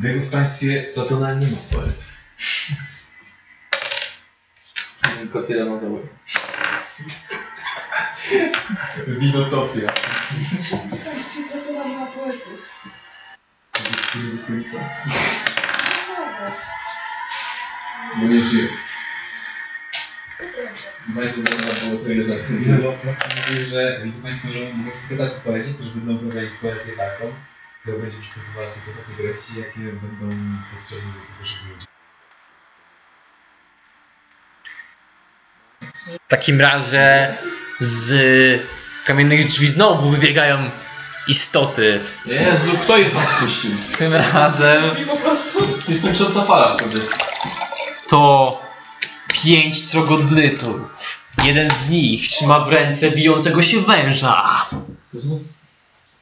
S4: Tego w państwie Platona nie ma poet.
S11: Tylko tyle ma załogi.
S4: Winotopia.
S2: W państwie Platona nie ma poetów.
S4: Bo nie żyje. Państwo można było to ile tak.
S14: Mówię, że widzę Państwo, że mogą tylko tacy poeci, którzy będą prowadzić poezję taką, która będzie przekazywała tylko takie treści, jakie będą potrzebne do tego, żeby ludzie
S1: W takim razie z kamiennych drzwi znowu wybiegają istoty.
S11: Jezu, kto je tam spuścił?
S1: Tym razem
S2: I po prostu...
S11: To jest kończąca fala wtedy.
S1: to pięć trogodlytów. Jeden z nich trzyma w ręce bijącego się węża.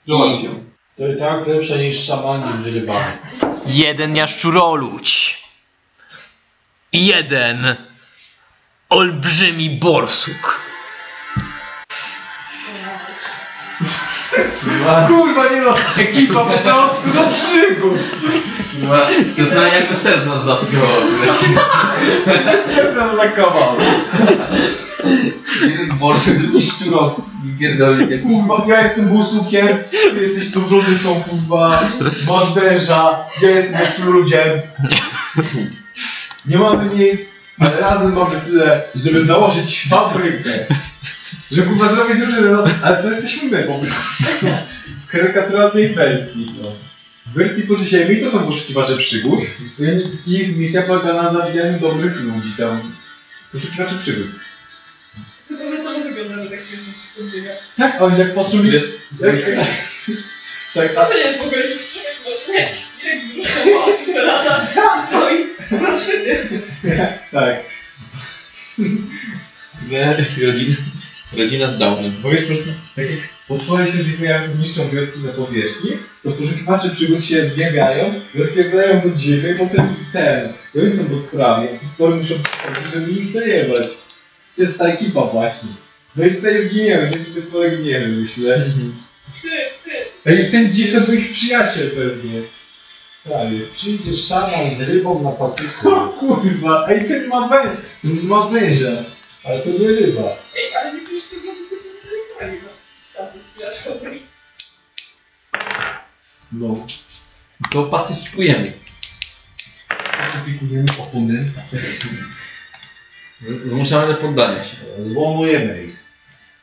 S11: Zobacz ją.
S6: To i tak lepsze niż szamanik z rybami.
S13: Jeden jaszczuroludź. I jeden olbrzymi borsuk.
S4: Kurwa nie no, ekipa po prostu do przygód.
S11: To jest jak to serce nas zapięło. Jeden borsy, drugi szczurowcy. Pierdolę.
S4: Kurwa, ja jestem busukiem, ty jesteś tą żołnierką, kurwa, masz węża, ja jestem jeszcze ludziem. Nie mamy nic, ale razem mamy tyle, żeby założyć fabrykę. Że kurwa zrobić drużynę, no, ale to jesteśmy my po prostu. W karykaturalnej wersji, no. W wersji podziemi to są poszukiwacze przygód. i Ich misja polega na zabijaniu dobrych ludzi tam. Poszukiwacze przygód.
S2: Tak
S4: oni jak poszli...
S11: Jest.
S4: Tak,
S2: Co to jest w ogóle jakiś człowiek ma śmierć? Jak z brzuszką ma, co i? Proszę nie.
S4: tak.
S11: Nie, rodzina, rodzina z Downem.
S4: Bo wiesz, po prostu, tak jak potwory się zjawiają niszczą wioski na powierzchni, to poszukiwacze przygód się zjawiają, wioski wpadają pod ziemię i potem ten, i oni są potworami, a potwory muszą żeby ich dojebać. To jest ta ekipa właśnie. No i tutaj zginiemy, niestety polegniemy, myślę. Ej, ten dzik to był ich przyjaciel pewnie. Prawie.
S6: Przyjdzie szaman z rybą na patyku.
S4: O kurwa, ej, ten ma, wę ma węża, ale to nie ryba.
S2: Ej, ale nie pisz tego, bo sobie nie zrywali, no. Zbierasz kopii.
S4: No.
S11: To pacyfikujemy.
S4: Pacyfikujemy oponenta.
S11: Z- Zmuszamy do poddania się.
S6: Złomujemy ich.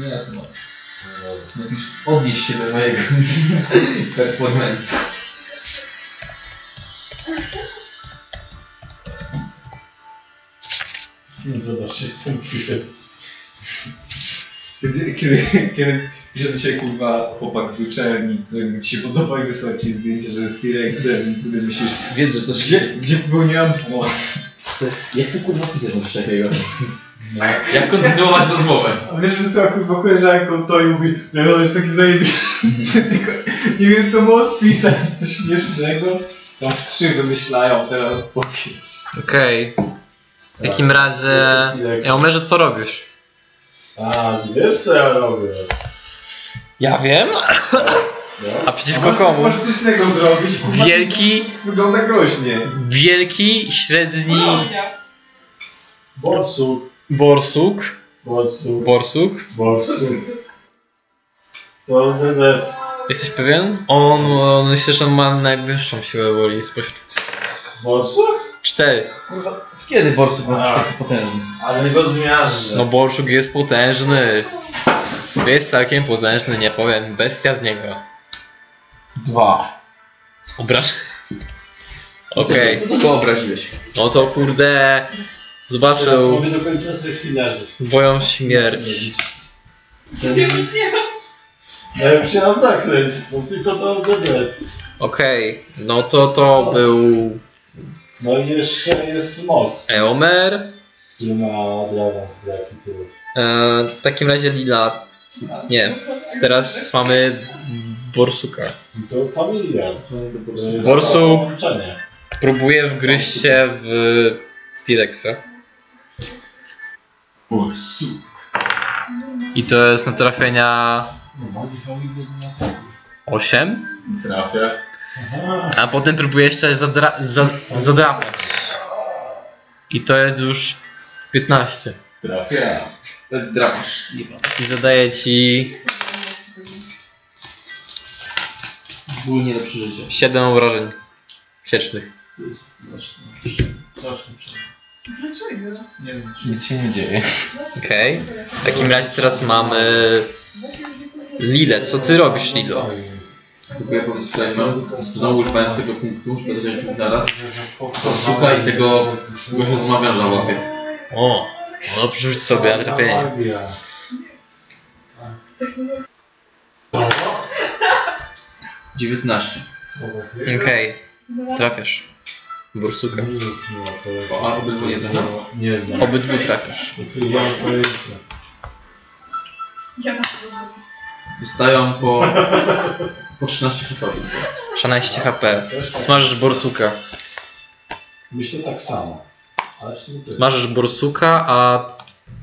S9: Nie, nie na temat. Napisz, odnieś się do mojego performance'u.
S4: Zobaczcie, jestem Twitter.
S9: Kiedy, kiedy, kiedy pisze do siebie kurwa chłopak z uczelni, któremu ci się podoba i wysyła ci zdjęcie, że jest T-Rexem i wtedy myślisz,
S14: Wiedz, że coś
S9: gdzie, gdzie popełniłam błąd?
S14: Jak ty kurwa pisać coś takiego?
S9: No, jak kontynuować rozmowę?
S4: A wiesz, wysyła kurwa koleżanką to i mówi, no no jest taki zajebisty, tylko nie wiem co mu odpisać, coś śmiesznego. Tam trzy wymyślają teraz odpowiedź.
S1: Okej. W takim razie... Ja umerze co robisz?
S4: A, wiesz co ja robię.
S1: Ja wiem.
S4: No.
S1: A przeciwko komu?
S4: Innego zrobić, kurwa.
S1: Wielki,
S4: Wygląda groźnie.
S1: wielki, średni
S4: Borsuk,
S1: borsuk.
S4: borsuk,
S1: Borsuk.
S4: borsuk. To.
S1: Jesteś pewien? On, on myślę, że on ma najwyższą siłę woli spośród...
S4: Borsuk?
S1: Cztery.
S9: Kurwa, kiedy Borsuk ma być taki potężny?
S4: Ale nie go zmiażdżę.
S1: No borsuk jest potężny. Jest całkiem potężny, nie powiem. Bestia z niego.
S4: Dwa.
S1: Obraż. Okej.
S9: No to go obraziłeś.
S1: No to kurde... Zobaczył twoją śmierć.
S2: Nie nic nie ma.
S4: Ja już się mam zakleć, bo tylko to dedet.
S1: Okej, no to to był
S4: No i jeszcze jest smok,
S1: Eomer.
S4: który ma dragon z braki tyłu.
S1: E, w takim razie Lila. Nie, teraz mamy Borsuka.
S4: To familia.
S1: Borsuk. Próbuje wgryźć się w T-Rexa. I to jest na trafienia 8.
S4: Trafia.
S1: A potem próbuje jeszcze zadra za zadrapać. I to jest już 15.
S4: Trafia.
S9: Drapisz.
S1: I zadaje ci
S9: Ból nie do przeżycia.
S1: 7 obrażeń siecznych.
S4: To jest. Straszne przeżycie.
S2: Dlaczego?
S4: Nie wiem,
S9: Nic się nie dzieje.
S1: Okej. W takim razie teraz mamy Lilę. Co ty robisz, Lilo?
S3: Tylko ja powiem disclaimer, znowu używając tego punktu, żeby zacząć punkt naraz, Borsuka i tego gościa z mawiarza łapie.
S1: O, no przerzuć sobie.
S3: 19.
S4: Co za chwilę?
S1: Okej, trafiasz. Bursuka.
S3: A obydwu nie trafią.
S4: Nie znam.
S1: Obydwu
S2: tak
S3: Dostają po, po 13 HP.
S1: 16 HP. Smażysz borsuka.
S4: Myślę tak samo.
S1: Smażysz borsuka, a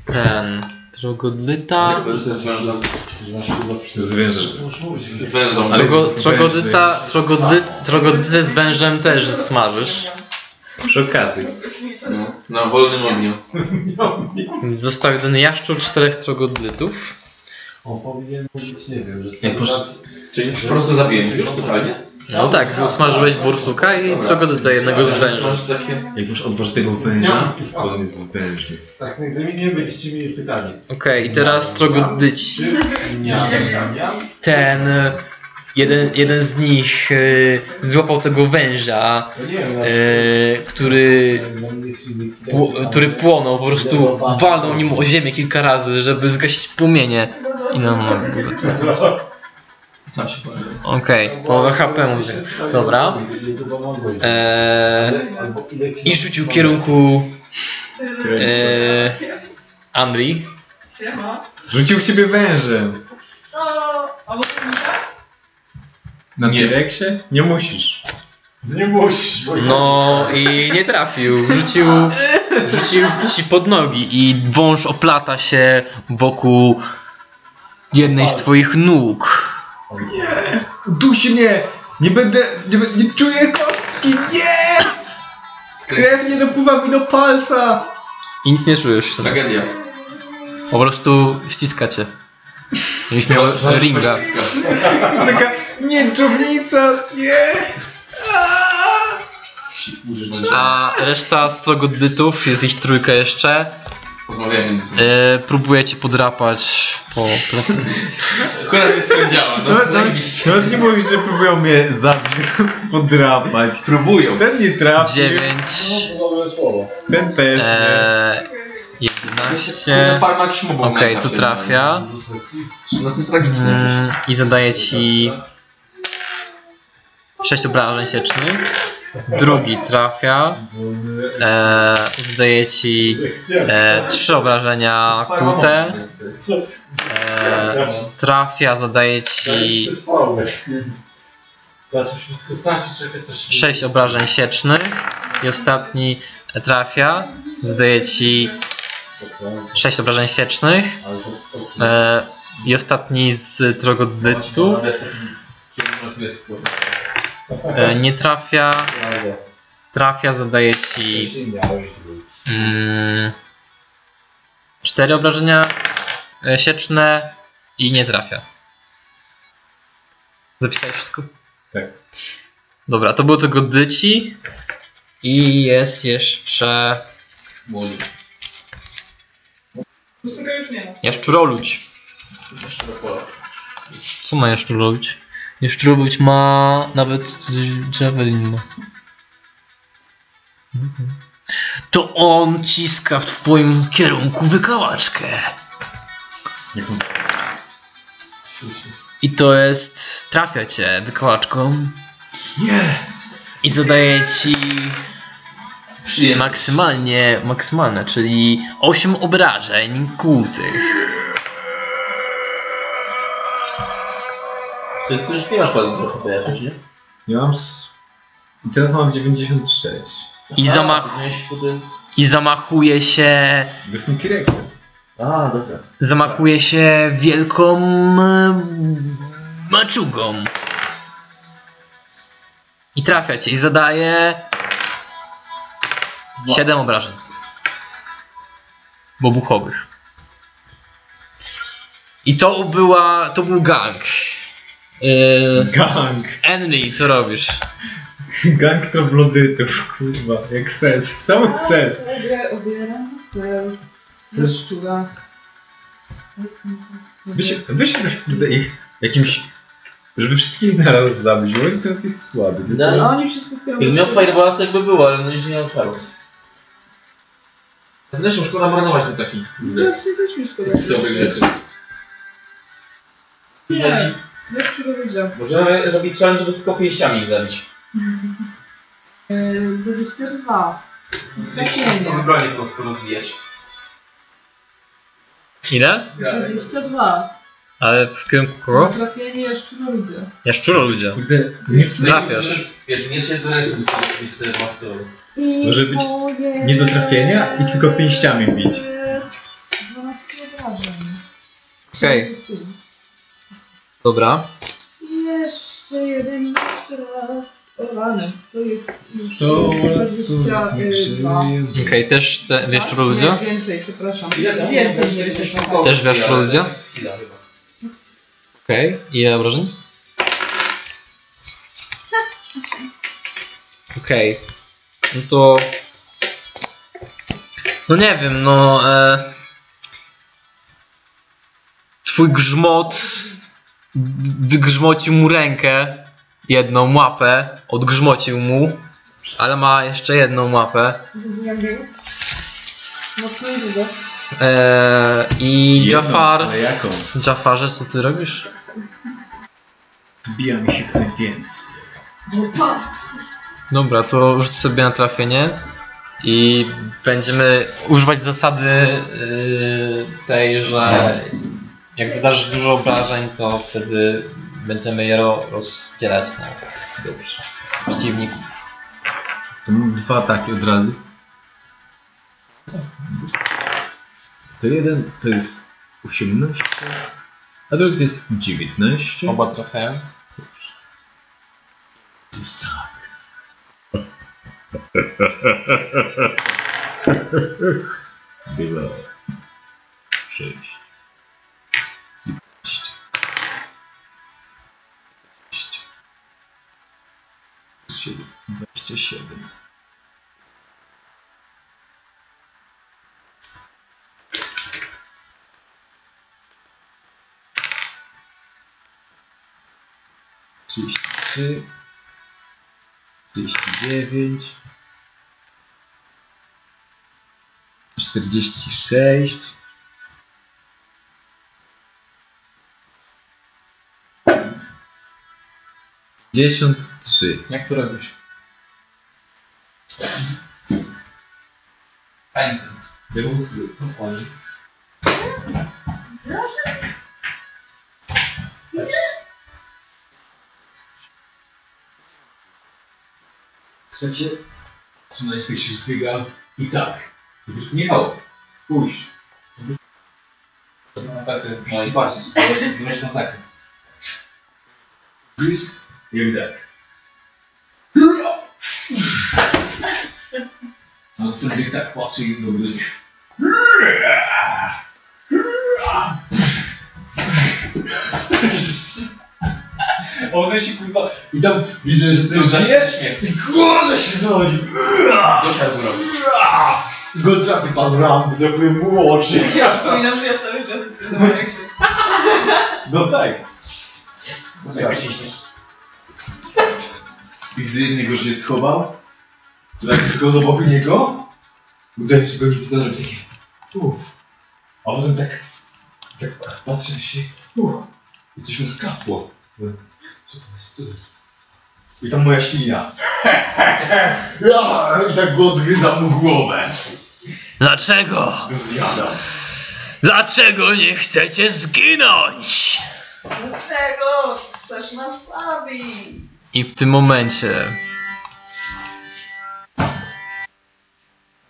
S1: ten...
S3: Zwężem.
S4: Znasz to zawsze.
S5: Zwierzę.
S4: Już mówić.
S3: Zwężą.
S1: Trogo, trogodyta... Trogodytę z wężem też smażysz.
S5: Przy okazji.
S3: No, na wolnym ogniu.
S1: Został jeden jaszczur, czterech trogodlytów.
S4: On powinien mówić, nie wiem, że co
S3: posz... Czyli po prostu zabiję już totalnie?
S1: No tak, usmażyłeś borsuka i trogodytę jednego z węży.
S3: Masz.
S5: Jak już odważ tego węża, to on jest wężny.
S4: Tak, egzaminie będziecie mieli pytanie.
S1: Okej, i teraz trogodyci. Ten... e, Jeden, jeden z nich e, złapał tego węża, e, który, pł- który płonął, po prostu walnął nim o ziemię kilka razy, żeby zgasić płomienie. I no, no,
S3: Sam się powiem.
S1: okej, połowę HP mówię. Dobra. Eee, I rzucił w kierunku eee, Andri.
S2: Siema.
S5: Rzucił ciebie wężem.
S2: Co? A może mi dać?
S5: Na
S3: Nie.
S5: T-Rexie? Nie musisz.
S4: Nie musisz, bo
S1: No i nie trafił. Rzucił, rzucił ci pod nogi i wąż oplata się wokół jednej z twoich nóg.
S5: Dusi mnie! Nie będę, nie, be- nie czuję kostki, nie! Krew nie dopływa mi do palca!
S1: I nic nie czujesz.
S3: Tragedia.
S1: Po prostu ściska cię. Jakbyś miał ringa.
S9: Taka nieczownica, nie!
S1: A reszta strogodytów, jest ich trójka jeszcze,
S3: Rozmawiamy między sobą.
S1: e, próbuje cię podrapać po plecach.
S3: Akurat mi sprawdziała, no
S9: Nawet,
S3: zajebiście.
S9: nawet nie mówisz, że próbują mnie zabić, podrapać.
S3: Próbują.
S9: Ten nie trafił,
S1: Dziewięć,
S4: No, dobre słowo.
S9: ten też nie.
S1: e,
S3: Kurde,
S1: jedenaście,
S3: farma jakiś mobą
S1: okej, to
S3: etapie,
S1: trafia.
S3: No, no tragiczne.
S1: Mm, I zadaje ci 6 obrażeń siecznych. Drugi trafia. E, zadaje ci e, 3 obrażenia kłute. E, trafia, zadaje ci. 6 obrażeń siecznych. I ostatni trafia. Zdaje ci 6 obrażeń siecznych. E, I ostatni z trogodytu. E, nie trafia. Trafia, zadaje ci mm, 4 obrażenia e, sieczne i nie trafia. Zapisałeś wszystko?
S9: Tak.
S1: Dobra, to było tylko dyci. I jest jeszcze
S3: Młodzi.
S2: Tego już nie ma.
S1: jaszczuroludź. Co jaszczuroludź? Jaszczuroludź ma nawet javelin ma. To on ciska w twoim kierunku wykałaczkę. I to jest. Trafia cię wykałaczką. I zadaje ci maksymalnie, maksymalne, czyli 8 obrażeń kłutych.
S11: Ty, ty już nie masz ładnie trochę pojechać, nie?
S9: Ja mam... s- I teraz mam 96.
S1: I, zamach, I zamachuje się.
S9: Bo jestem T-Rexem.
S11: A, dobra.
S1: Zamachuje się wielką e, maczugą. I trafia cię i zadaje 7 obrażeń. Bobuchowych. I to była. to był gang. Yy,
S9: Gang.
S1: Enli, co robisz?
S9: Gang troglodytów, kurwa. Jak ses. Sam ses.
S2: sobie obieram cel. Ze szczura.
S9: Weź, weź jakoś, kurde, ich jakimś... Żeby wszystkich naraz zabić, bo oni są jacyś słabi.
S11: No, no.
S2: oni wszyscy z
S11: Jakby miał Fireballa, to jakby było, ale no już nie mam czaru.
S3: Zresztą szkoda marnować na taki.
S2: Właśnie też mi szkoda.
S3: Dobry rzeczy.
S2: Nie, jak się dowiedział.
S3: Możemy zrobić challenge, żeby tylko pięściami ich zabić.
S2: Yy, 22. Trafienie.
S3: Mamy broń po prostu rozwijać.
S1: Ile?
S2: 22.
S1: Ale w kierunku kogo?
S2: Trafienie jeszcze na ludzie.
S1: Jaszczuro ludzie.
S9: Kurde, nie
S1: Trafiasz.
S3: Wiesz, nie się do jakieś sobie mocno.
S9: Może być nie do trafienia i tylko pięściami bić.
S2: Jest 12 obrażeń.
S1: Okej, dobra.
S2: Jeszcze jeden, jeszcze raz. Rany, to jest już
S9: 100 lat,
S2: 22.
S1: Okej, też te, w ludzie?
S2: Nie, więcej, przepraszam. Więcej niż
S1: Też w jaszczuro ludzie? Okej, ile obrażeń? Okej, no to... No nie wiem, no... E... Twój grzmot wygrzmocił mu rękę, jedną łapę, odgrzmocił mu, ale ma jeszcze jedną łapę.
S2: Mocno i długo.
S1: E... I Jafar...
S9: Ale jaką?
S1: Jafarze, co ty robisz?
S9: Zbija mi się najwięcej.
S2: No patrz.
S1: Dobra, to rzuć sobie na trafienie i będziemy używać zasady yy, tej, że jak zadasz dużo obrażeń, to wtedy będziemy je rozdzielać na Dobrze. przeciwników.
S9: To mam dwa ataki od razu. To jeden to jest 18, a drugi to jest 19.
S1: Oba trafiają.
S9: To jest tak.
S4: Było 6. Dwadzieścia siedem. Trzydzieści trzy. Trzydzieści dziewięć. Czterdzieści sześć. Pięćdziesiąt trzy.
S3: Jak to robisz? Tańcem. Demonstruj, co oni? Chcecie? Trzymać tych się zbiega i tak. Michał, pójść. To na zakres mojej twarzy. Weź na zakres. Chris, jak tak. A następnych tak patrzy im do góry. One się kurwa...
S5: I tam widzę, że ty
S3: To
S5: żyjesz
S3: śmiech.
S5: i kurde się doi.
S3: Zosia to robi.
S5: I go trafię pazurami, drapuję mu oczy.
S2: Ja przypominam, że ja cały czas jestem się.
S5: No tak.
S3: Jak ciśniesz.
S5: I widzę jednego, że się schował. To jak przychodzą wokół niego, udaje się go nie widzę, robię takie uff. A potem tak, tak patrzę się, uff. I coś mu skapło. Co to jest? Co to jest? I tam moja ślina. Ja, I tak go odgryzam mu głowę.
S15: Dlaczego?
S5: Go zjadam.
S15: Dlaczego nie chcecie zginąć?
S2: Dlaczego chcesz nas zabić?
S1: I w tym momencie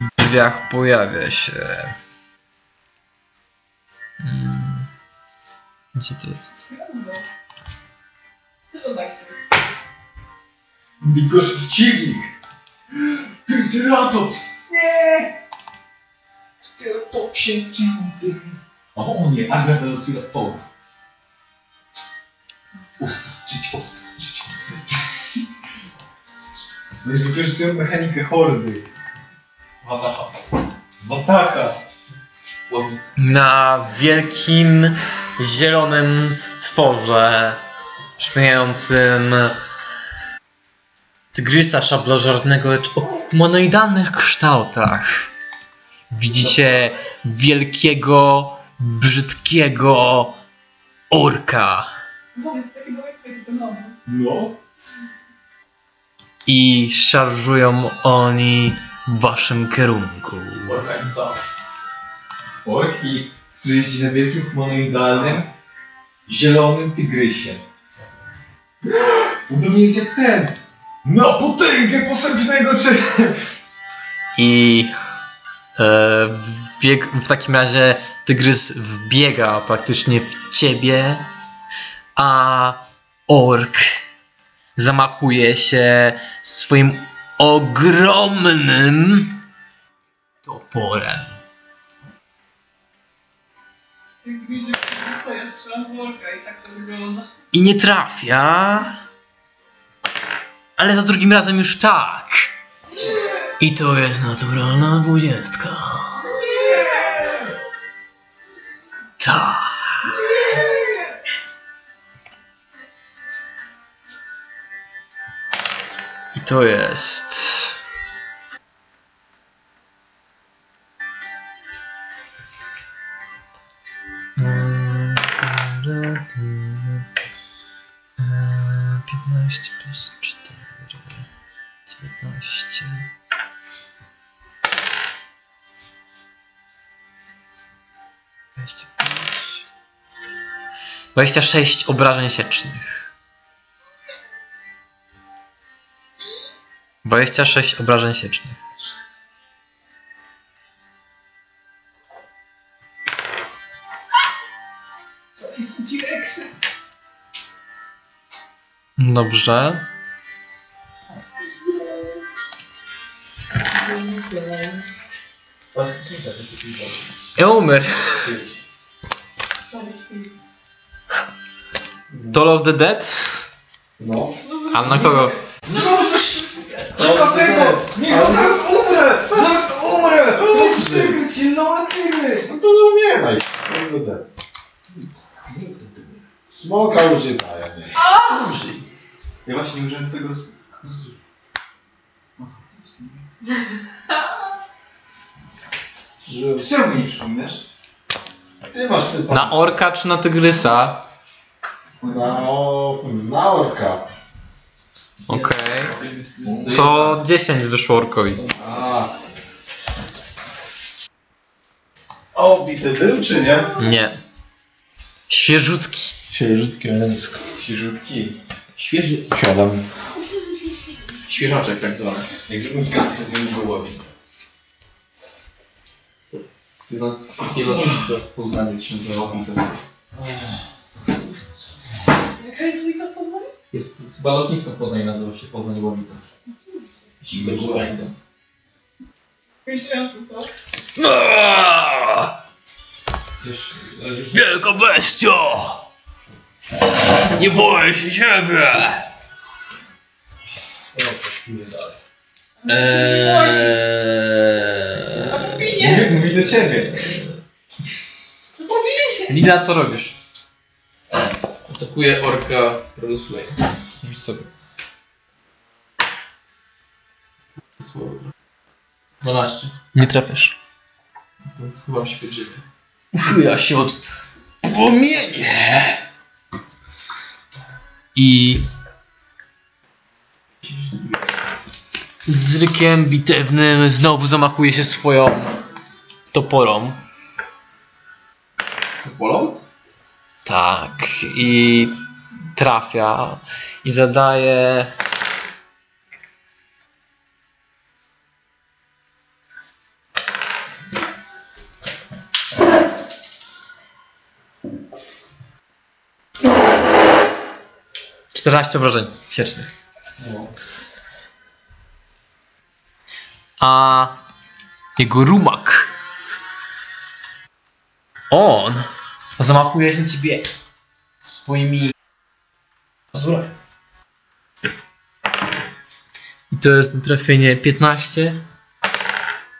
S1: w drzwiach pojawia się. Mm, Gdzie to jest?
S2: Tylko tak.
S5: Nikosz przeciwnik. Triceratops. Nie! Triceratopsie, czemu ty? O nie, Agadociraptorów. Osaczyć, osaczyć, osaczyć. No i wykorzystują mechanikę hordy.
S3: Wataha.
S5: Wataka.
S3: Łownica.
S1: Na wielkim zielonym stworze przypominającym tygrysa szablożarnego, lecz o humanoidalnych kształtach. Widzicie wielkiego, brzydkiego orka
S2: Nowy.
S5: No.
S1: i szarżują oni w waszym kierunku.
S3: Orgańca.
S5: Orki, który jeździ na wielkim humanoidalnym, zielonym tygrysie. Pewnie jest jak ten. Na potęgę posępnego czy...
S1: I e, w takim razie tygrys wbiega praktycznie w ciebie, a ork zamachuje się swoim ogromnym toporem.
S2: I
S1: nie trafia, ale za drugim razem już tak. I to jest naturalna dwudziestka. Tak. To jest. 15 plus 4. 19. Dwadzieścia. 26 obrażeń siecznych. 26 obrażeń siecznych.
S3: Co jestem T-Rexem?
S1: Dobrze. Eumer. Toll of the Dead?
S6: No.
S1: A na kogo?
S6: Ciekawego!
S5: Nie, no zaraz umrę! Zaraz umrę! To jest tygrys, silnowy tygrys!
S6: No to nie umieraj. Kurde. Smoka użyta, ja nie.
S5: Użyj. Ja właśnie nie użyłem twojego... s- s-
S6: Że
S5: Czemu nie przypominasz?
S6: Ty masz ty
S1: Na orka czy na tygrysa?
S6: Na, o, na orka.
S1: Okej. To 10 wyszło orkowi.
S6: A. O, bity był czy nie?
S1: Nie. Świeżutki.
S16: Księżyckie męsko.
S5: Świeżutki.
S3: Świeży...
S16: Siadam.
S3: Świeżaczek tak zwany.
S5: Jak zrobił gadkę, zmienił go łowic.
S3: Ty za takie lotnictwo w Poznaniu się nazywa Łowice.
S2: Jaka jest ulica w Poznaniu?
S3: Jest chyba lotnisko w Poznaniu nazywa się Poznań. Jeśli będzie granica.
S2: Myślący, co?
S5: Coś... ale już-
S17: Wielka bestio! Nie boję się ciebie!
S1: Eee...
S2: Świnie!
S5: Mówi, mówi do ciebie.
S1: Lila, co robisz?
S3: Atakuje orka Rose Flame.
S1: Rzuć sobie.
S3: Słowo. 12.
S1: Nie trafisz.
S3: Chyba się podżywię.
S17: Uchyla się od płomienie!
S1: I z rykiem bitewnym znowu zamachuje się swoją toporą.
S3: Bolą?
S1: Tak. I trafia. I zadaje. Czternaście obrażeń siecznych. A jego rumak. On zamachuje się na ciebie swoimi pazurami. I to jest na trafienie 15.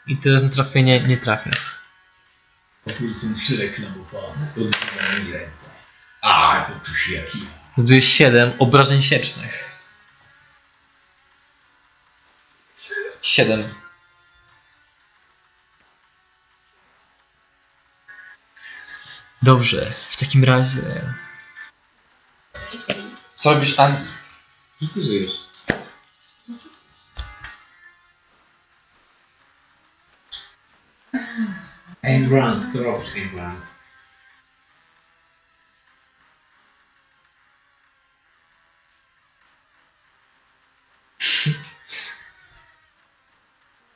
S1: I to jest na trafienie nie trafia.
S18: Swój syn przyreklamowany, podrzucamy mi ręce. A, poczuł się jak ja.
S1: Zdujesz 7 obrażeń siecznych. 7. Dobrze, w takim razie. Co robisz, Andy?
S5: I ty żyjesz.
S9: Ayn Rand, co robisz Ayn Rand?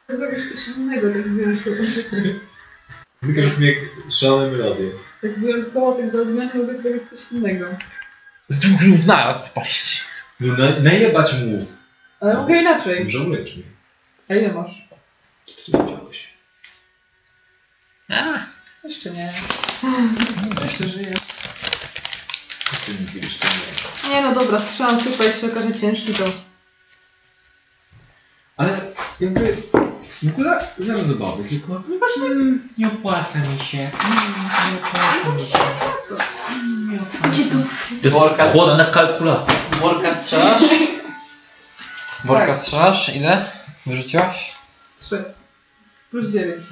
S2: Zrobisz coś innego, tak wyjątkowo.
S5: Zykasz mnie jak szalone melodie.
S2: Tak wyjątkowo, tak za odmianę mogę zrobić coś innego.
S1: Z dwóch grów naraz palić.
S5: No na, najebać mu.
S2: Ale mogę inaczej.
S5: Dobrze ulecz mnie.
S2: A ile masz?
S5: Czy ty nie wziąłeś?
S2: Jeszcze nie.
S5: Jeszcze żyję. Ty mi jeszcze nie.
S2: Nie no dobra, strzelam super, jeśli okaże ciężki, to...
S5: Ale jakby... W ogóle zero zabawy, tylko...
S2: No właśnie,
S9: Nie opłaca mi się. Nie opłaca mi się.
S2: co?
S9: Nie opłaca.
S2: Gdzie tu?
S1: Worka,
S3: Chłodna kalkulacja.
S1: worka strzelasz? Worka strzelasz? Ile? Wyrzuciłaś?
S2: Trzy. Plus dziewięć.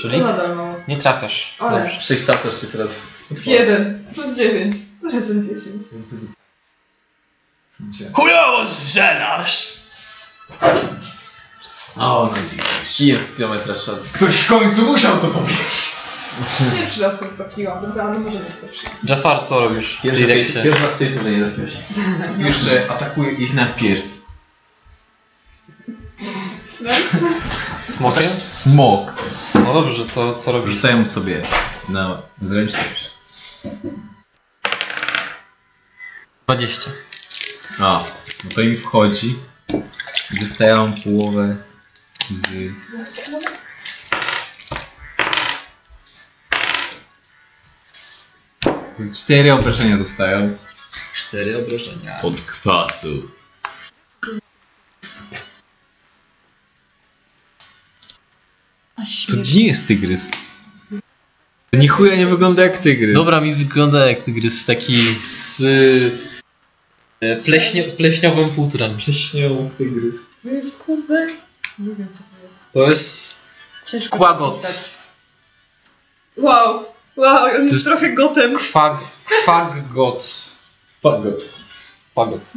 S1: Czyli?
S2: To nadal mało.
S1: Nie trafiasz.
S2: Ale.
S1: Dobrze.
S3: Przekształcasz się teraz w...
S2: Jeden. Plus dziewięć. Razem dziesięć.
S17: Chujowo strzelasz!
S3: O, no Kijem z kilometra szedł.
S5: Ktoś w końcu musiał to powiedzieć.
S2: Nie przy raz to trafiłam, ale może być lepszy.
S1: Jafar, co robisz?
S3: Pierwszy,
S1: Direkcie.
S3: pierwszy raz w tej turze nie trafiłeś.
S5: Jeszcze atakuję ich najpierw.
S1: Smokiem?
S4: Smok.
S1: No dobrze, to co robisz?
S4: Rzucają sobie na zręczność.
S1: 20.
S4: A, no to im wchodzi dostałam połowę z...
S9: Cztery obrażenia dostają.
S1: Cztery obrażenia.
S5: Od kwasu.
S9: To nie jest tygrys. To chuja nie wygląda jak tygrys.
S1: Dobra, mi wygląda jak tygrys taki z e, pleśnio, pleśniowym futrem.
S9: Pleśnią tygrys.
S2: To jest kurde. Nie wiem co to jest.
S1: To jest
S2: Ciężko
S1: Kłagot.
S2: Wow. Wow, on jest,
S1: jest-
S2: trochę gotem.
S1: kwag, kwaggot.
S9: Fagot.
S1: Fagot.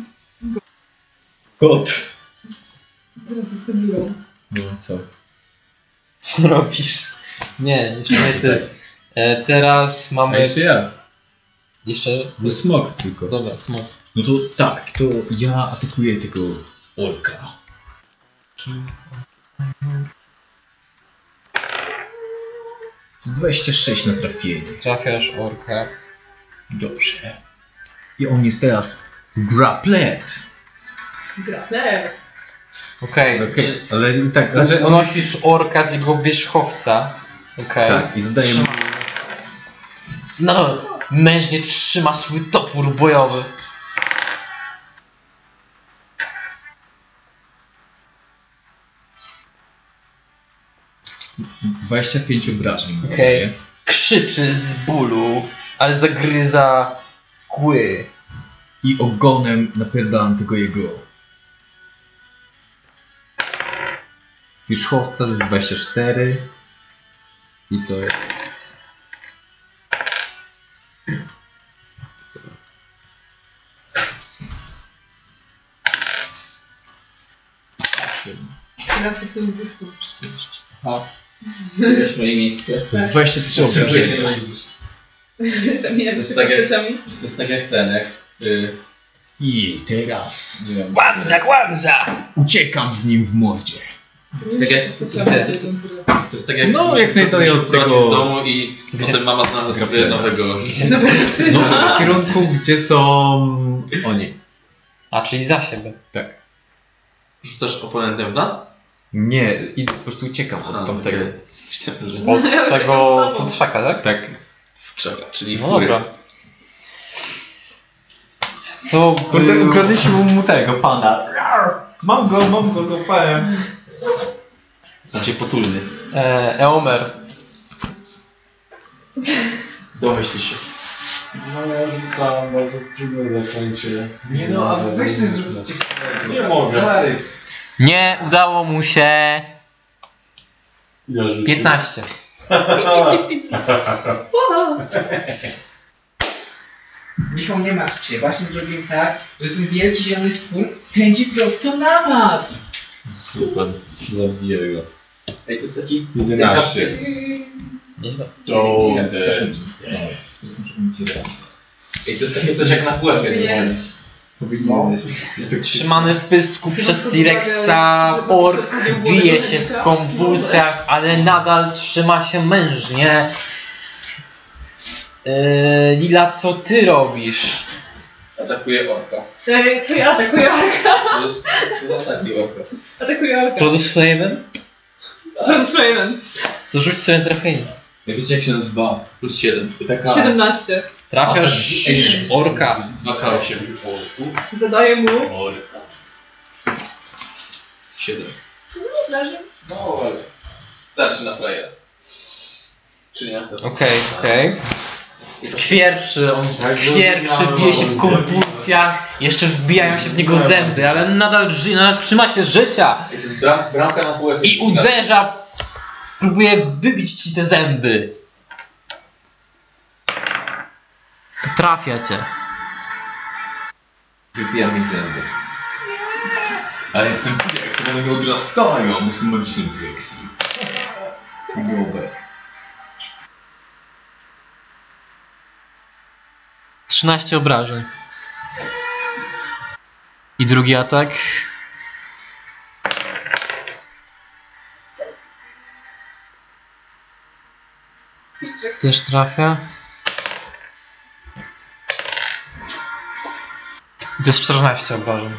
S9: Kot.
S2: Teraz jestem miłą.
S9: No co?
S1: Co robisz? Nie, jeszcze nie ty. E, teraz
S9: A
S1: mamy...
S9: jeszcze ja.
S1: Jeszcze...
S9: Był smok tylko.
S1: Dobra, smok.
S5: No to tak, to ja atakuję tego orka. Z 26 na trafienie.
S1: Trafiasz orka.
S5: Dobrze. I on jest teraz grapplet.
S2: Grafler.
S1: Okej.
S9: Okej, ale i tak,
S1: Okay.
S9: że on...
S1: Unosisz orka z jego wierzchowca. Okej.
S9: Tak, i zadaje mu...
S1: Trzyma... No, mężnie trzyma swój topór bojowy.
S9: 25 obrażeń.
S1: Okej.
S9: zadaje.
S1: Krzyczy z bólu, ale zagryza kły.
S5: I ogonem napierdalam tego jego
S9: Wierzchowca to jest 24. I to jest...
S2: Teraz jestem wyszło.
S3: Wiesz moje miejsce.
S9: Jest 23 obrażeń.
S2: Zamieniam
S3: To jest
S2: się
S3: tak jak-
S2: postaciami.
S3: To jest tak jak ten, jak... Y,
S5: I teraz
S3: nie wiem.
S13: Kłamza, kłamza!
S5: uciekam z nim w mordzie.
S3: Tak
S2: się
S3: jak-
S2: postaciami.
S3: To jest tak jak...
S9: No, jak najdalej od tego-
S3: z domu i potem mama znalazła sobie
S9: Grappera.
S3: nowego...
S9: No, w kierunku, gdzie są oni.
S1: A, czyli za siebie.
S9: Tak.
S3: Rzucasz oponentem w nas?
S9: Nie, i po prostu uciekam od tamtego.
S3: okej. Myślałem, że...
S1: Od tego futrzaka, tak?
S9: Tak.
S3: W czeka, czyli
S1: No
S3: fury.
S1: dobra. To
S4: Kurde, ukradliśmy mu tego pana. Mam go, mam go, złapałem.
S3: Znaczy potulny.
S1: E, Eomer.
S3: Domyśl się.
S6: No ja rzucam, bardzo trudno zakończę.
S4: Nie no, a weź coś zrób ciekawego.
S6: Nie mogę.
S4: Zarys.
S1: Nie udało mu się
S6: Ja rzucę.
S1: 15.
S19: Michał, nie martw się. Właśnie zrobiłem tak, że ten wielki zielony stwór pędzi prosto na was.
S6: Super. Zabiję go.
S3: Ej, to jest taki...
S6: 11.
S1: Nieźle.
S6: To...
S3: Ej, to jest takie coś jak na pułapkę. Normalnie.
S1: Trzymany w pysku przez T-Rexa, ork bije się w konwulsjach, ale nadal trzyma się mężnie. Yy, Lila, co ty robisz?
S3: Atakuje orka.
S2: Ej, to ja atakuję
S3: to zaatakuj orka.
S2: Atakuję Arka.
S1: Produce Flamen?
S2: Produce Raven.
S1: To rzuć sobie trafienie.
S3: Ja wiecie jak się nazywa? Plus 7.
S6: Taka...
S2: 17.
S1: Trafiasz orka.
S3: 2K8.
S2: Zadaję mu.
S3: Orka. 7.
S2: Leży.
S3: No, ale... Starczy na frajera. Czy nie?
S1: Okej, okej. Skwierczy, on skwierczy, bije się w konwulsjach, jeszcze wbijają się w niego zęby, ale nadal żyje, nadal trzyma się życia
S3: bram, bramka na półek.
S1: i uderza, próbuje wybić ci te zęby. Trafia cię.
S3: Wypija mi zęby.
S5: Ale jestem jak sobie one odrastają, jestem magicznym Pixie. Dobra.
S1: 13 obrażeń. I drugi atak. Też trafia. To jest 14 obrażeń.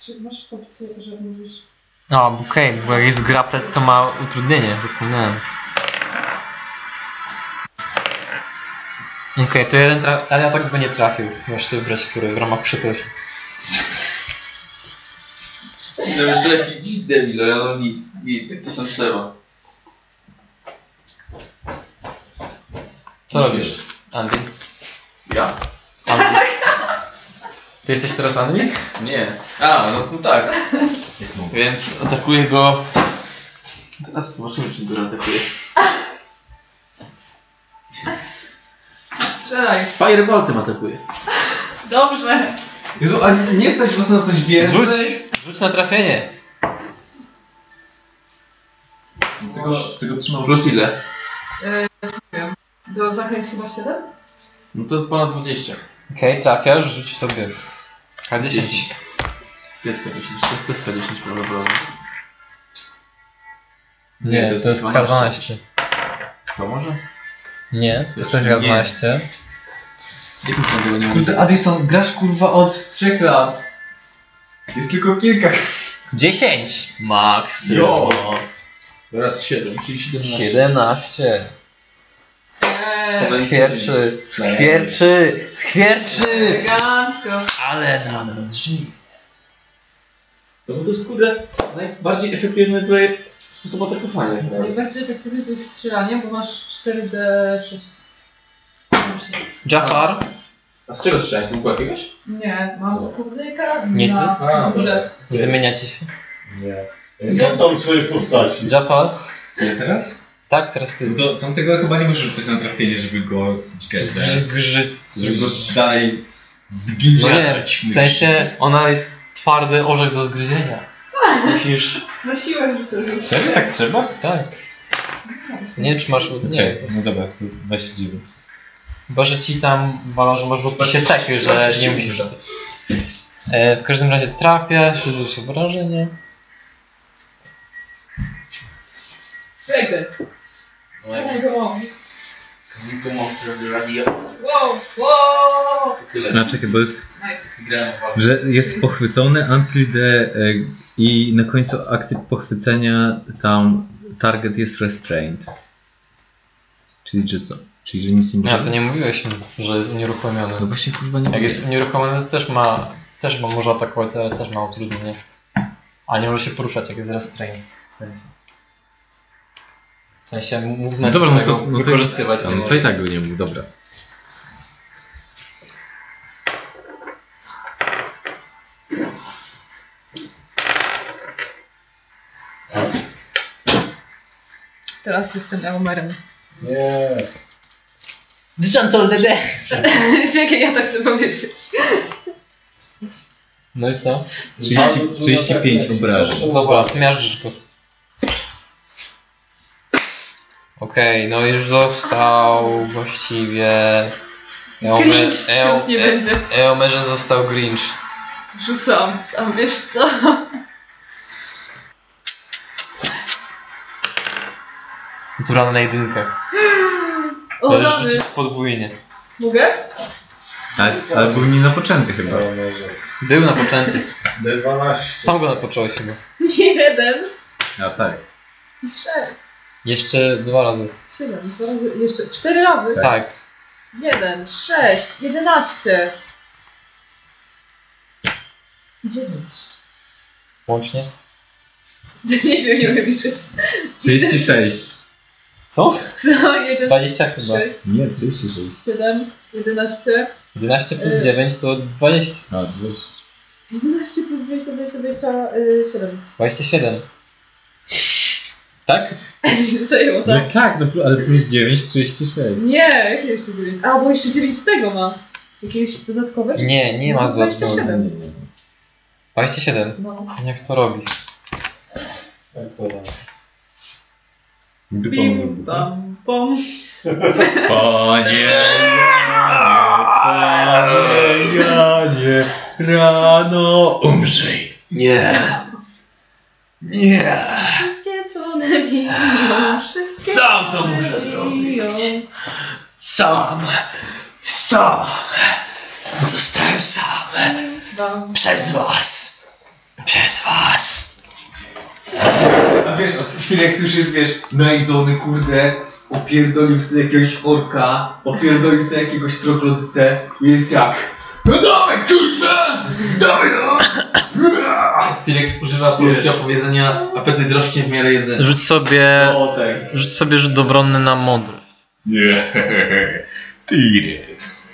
S2: Czy masz opcję, że możesz
S1: A, okej, bo jak jest graplet, to ma utrudnienie, zapomniałem. Okej, to jeden ale ja tak by nie trafił. Możesz sobie wybrać, który w ramach przeprosin.
S3: To jeszcze jakiś debil, ale no nic, nic, to sam trzeba.
S1: Co robisz, Andy?
S3: Ja?
S1: Andy? Ty jesteś teraz Andy?
S3: Nie. A, no, no tak. Więc atakuję go... Teraz zobaczymy, czy go atakuje.
S2: Strzelaj.
S3: Fireboltem atakuje.
S2: Dobrze.
S4: Jezu, a nie stać was na coś więcej?
S1: Rzuć! Rzuć na trafienie.
S4: Tego, tego trzymam.
S3: Plus ile?
S2: E, nie wiem. Do zachęć chyba 7?
S3: No to ponad 20.
S1: Okej, trafiasz, rzuć sobie. K10.
S3: To jest K10, to jest, jest K10 prawdopodobnie.
S1: Nie, to jest K12.
S3: To może?
S1: Nie, to jest też K12.
S3: Jakim są tego nie
S4: Kurde, Addison, grasz kurwa od trzech lat. Jest tylko kilka.
S1: 10! Max.
S3: Jo! Teraz 7, czyli 17.
S1: 17.
S2: Eee,
S1: Skwierczy, skwierczy, skwierczy!
S2: elegancko.
S1: Ale nadal żyje.
S3: No bo to jest kurde najbardziej efektywny tutaj sposób atakowania.
S2: Najbardziej efektywne to jest strzelanie, bo masz 4D6.
S1: Jafar?
S3: A z czego strzelałeś? Z łuku jakiegoś?
S2: Nie, mam kurde karabin
S1: Nie
S2: na
S4: A,
S2: górze.
S1: Nie zamieniacie się.
S6: Nie. Ja tam swoje postaci.
S1: Jafar?
S4: Nie teraz?
S1: Tak, teraz ty.
S4: Do tamtego chyba nie możesz rzucać na trafienie, żeby go dźgać dalej.
S1: Grzy...
S4: Żeby go daj dalej
S1: No nie,
S4: zgniatać.
S1: w sensie ona jest twardy orzech do zgryzienia. Musisz...
S2: Na siłę rzucę rzucę.
S4: Serio tak trzeba?
S1: Tak. Nie czy masz... Nie.
S4: No dobra, 29.
S1: Bo że ci tam wolą, że masz w opisie cechy, że nie musisz rzucać. E, w każdym razie trafia, rzuć
S3: sobie wrażenie. Breakdance.
S2: Wow, wow.
S3: Tyle.
S4: Znaczy jest, że jest pochwycony until the, e, i na końcu akcji pochwycenia tam target jest restrained. Czyli że co? Czyli że nic nie
S1: A,
S4: może?
S1: to nie mówiłeś mi, że jest unieruchomiony.
S4: No właśnie kurwa nie
S1: Jak jest unieruchomiony, to też ma... Też ma, może atakować, ale też ma utrudnienie. A nie może się poruszać, jak jest restrained. W sensie... W sensie movement
S4: Dobra, no to, no to,
S1: wykorzystywać.
S4: no,
S1: nie
S4: to i tak go nie mógł, dobra.
S2: Teraz jestem Elmerem.
S6: Nie.
S1: Gentle DD!
S2: Czekaj, ja to chcę powiedzieć.
S1: No i co?
S4: 30, 35 obrażeń.
S1: Dobra, miażdżysz go. Okej, no już został właściwie... Eomer,
S2: Grinch świąt nie będzie.
S1: Eomerze został Grinch.
S2: Rzucam, sam wiesz co?
S1: Natura na jedynkę.
S2: O,
S1: Możesz
S2: rany.
S1: rzucić podwójnie.
S2: Mogę?
S4: Ale, ale był nie napoczęty chyba.
S1: Był napoczęty.
S6: D12.
S1: Sam go napocząłeś chyba.
S2: Jeden.
S4: A tak.
S2: I sześć.
S1: Jeszcze dwa razy.
S2: Siedem. Dwa razy. Jeszcze cztery razy.
S1: Tak.
S2: Jeden, sześć, jedenaście. Dziewięć.
S1: Łącznie.
S2: Nie wiem, nie umiem liczyć.
S4: 36.
S1: Co?
S2: Co? Jeden,
S1: 20 chyba.
S2: sześć,
S4: Nie, 36.
S2: siedem, jedenaście.
S1: 11 plus 9 to 20.
S4: A, 20.
S2: 11 plus 20 to 20, 27.
S1: 27. Tak?
S2: Zajęło,
S4: No
S2: tak?
S4: tak, no, plu- ale plus 9, 36.
S2: Nie, jakie jeszcze 9? A, bo jeszcze 9 z tego ma. Jakieś dodatkowe?
S1: Nie, nie
S2: No
S1: ma
S2: to
S1: dodatkowego.
S2: 27.
S1: 27.
S2: No.
S1: Jak to robi?
S2: Bim, bam, bom.
S4: Panie Janie, Janie, rano umrzyj.
S20: Nie. Nie.
S2: Wszystkie dzwony biją, wszystkie
S20: Sam to
S2: dzwony
S20: muszę zrobić. Sam. Sam. Zostałem sam. Przez was. Przez was.
S5: Wiesz, od chwili jak słyszysz, wiesz, najedzony, kurde, opierdolił sobie jakiegoś orka, opierdolił sobie jakiegoś troglodytę jest jak No dawaj, kurde! Dawaj, no!
S3: Stylex używa polskiego powiedzenia apetyt rośnie w miarę jedzenia.
S1: Rzuć sobie,
S5: O, tak.
S1: rzuć sobie rzut obronny na modry.
S21: Nie, T-Rex.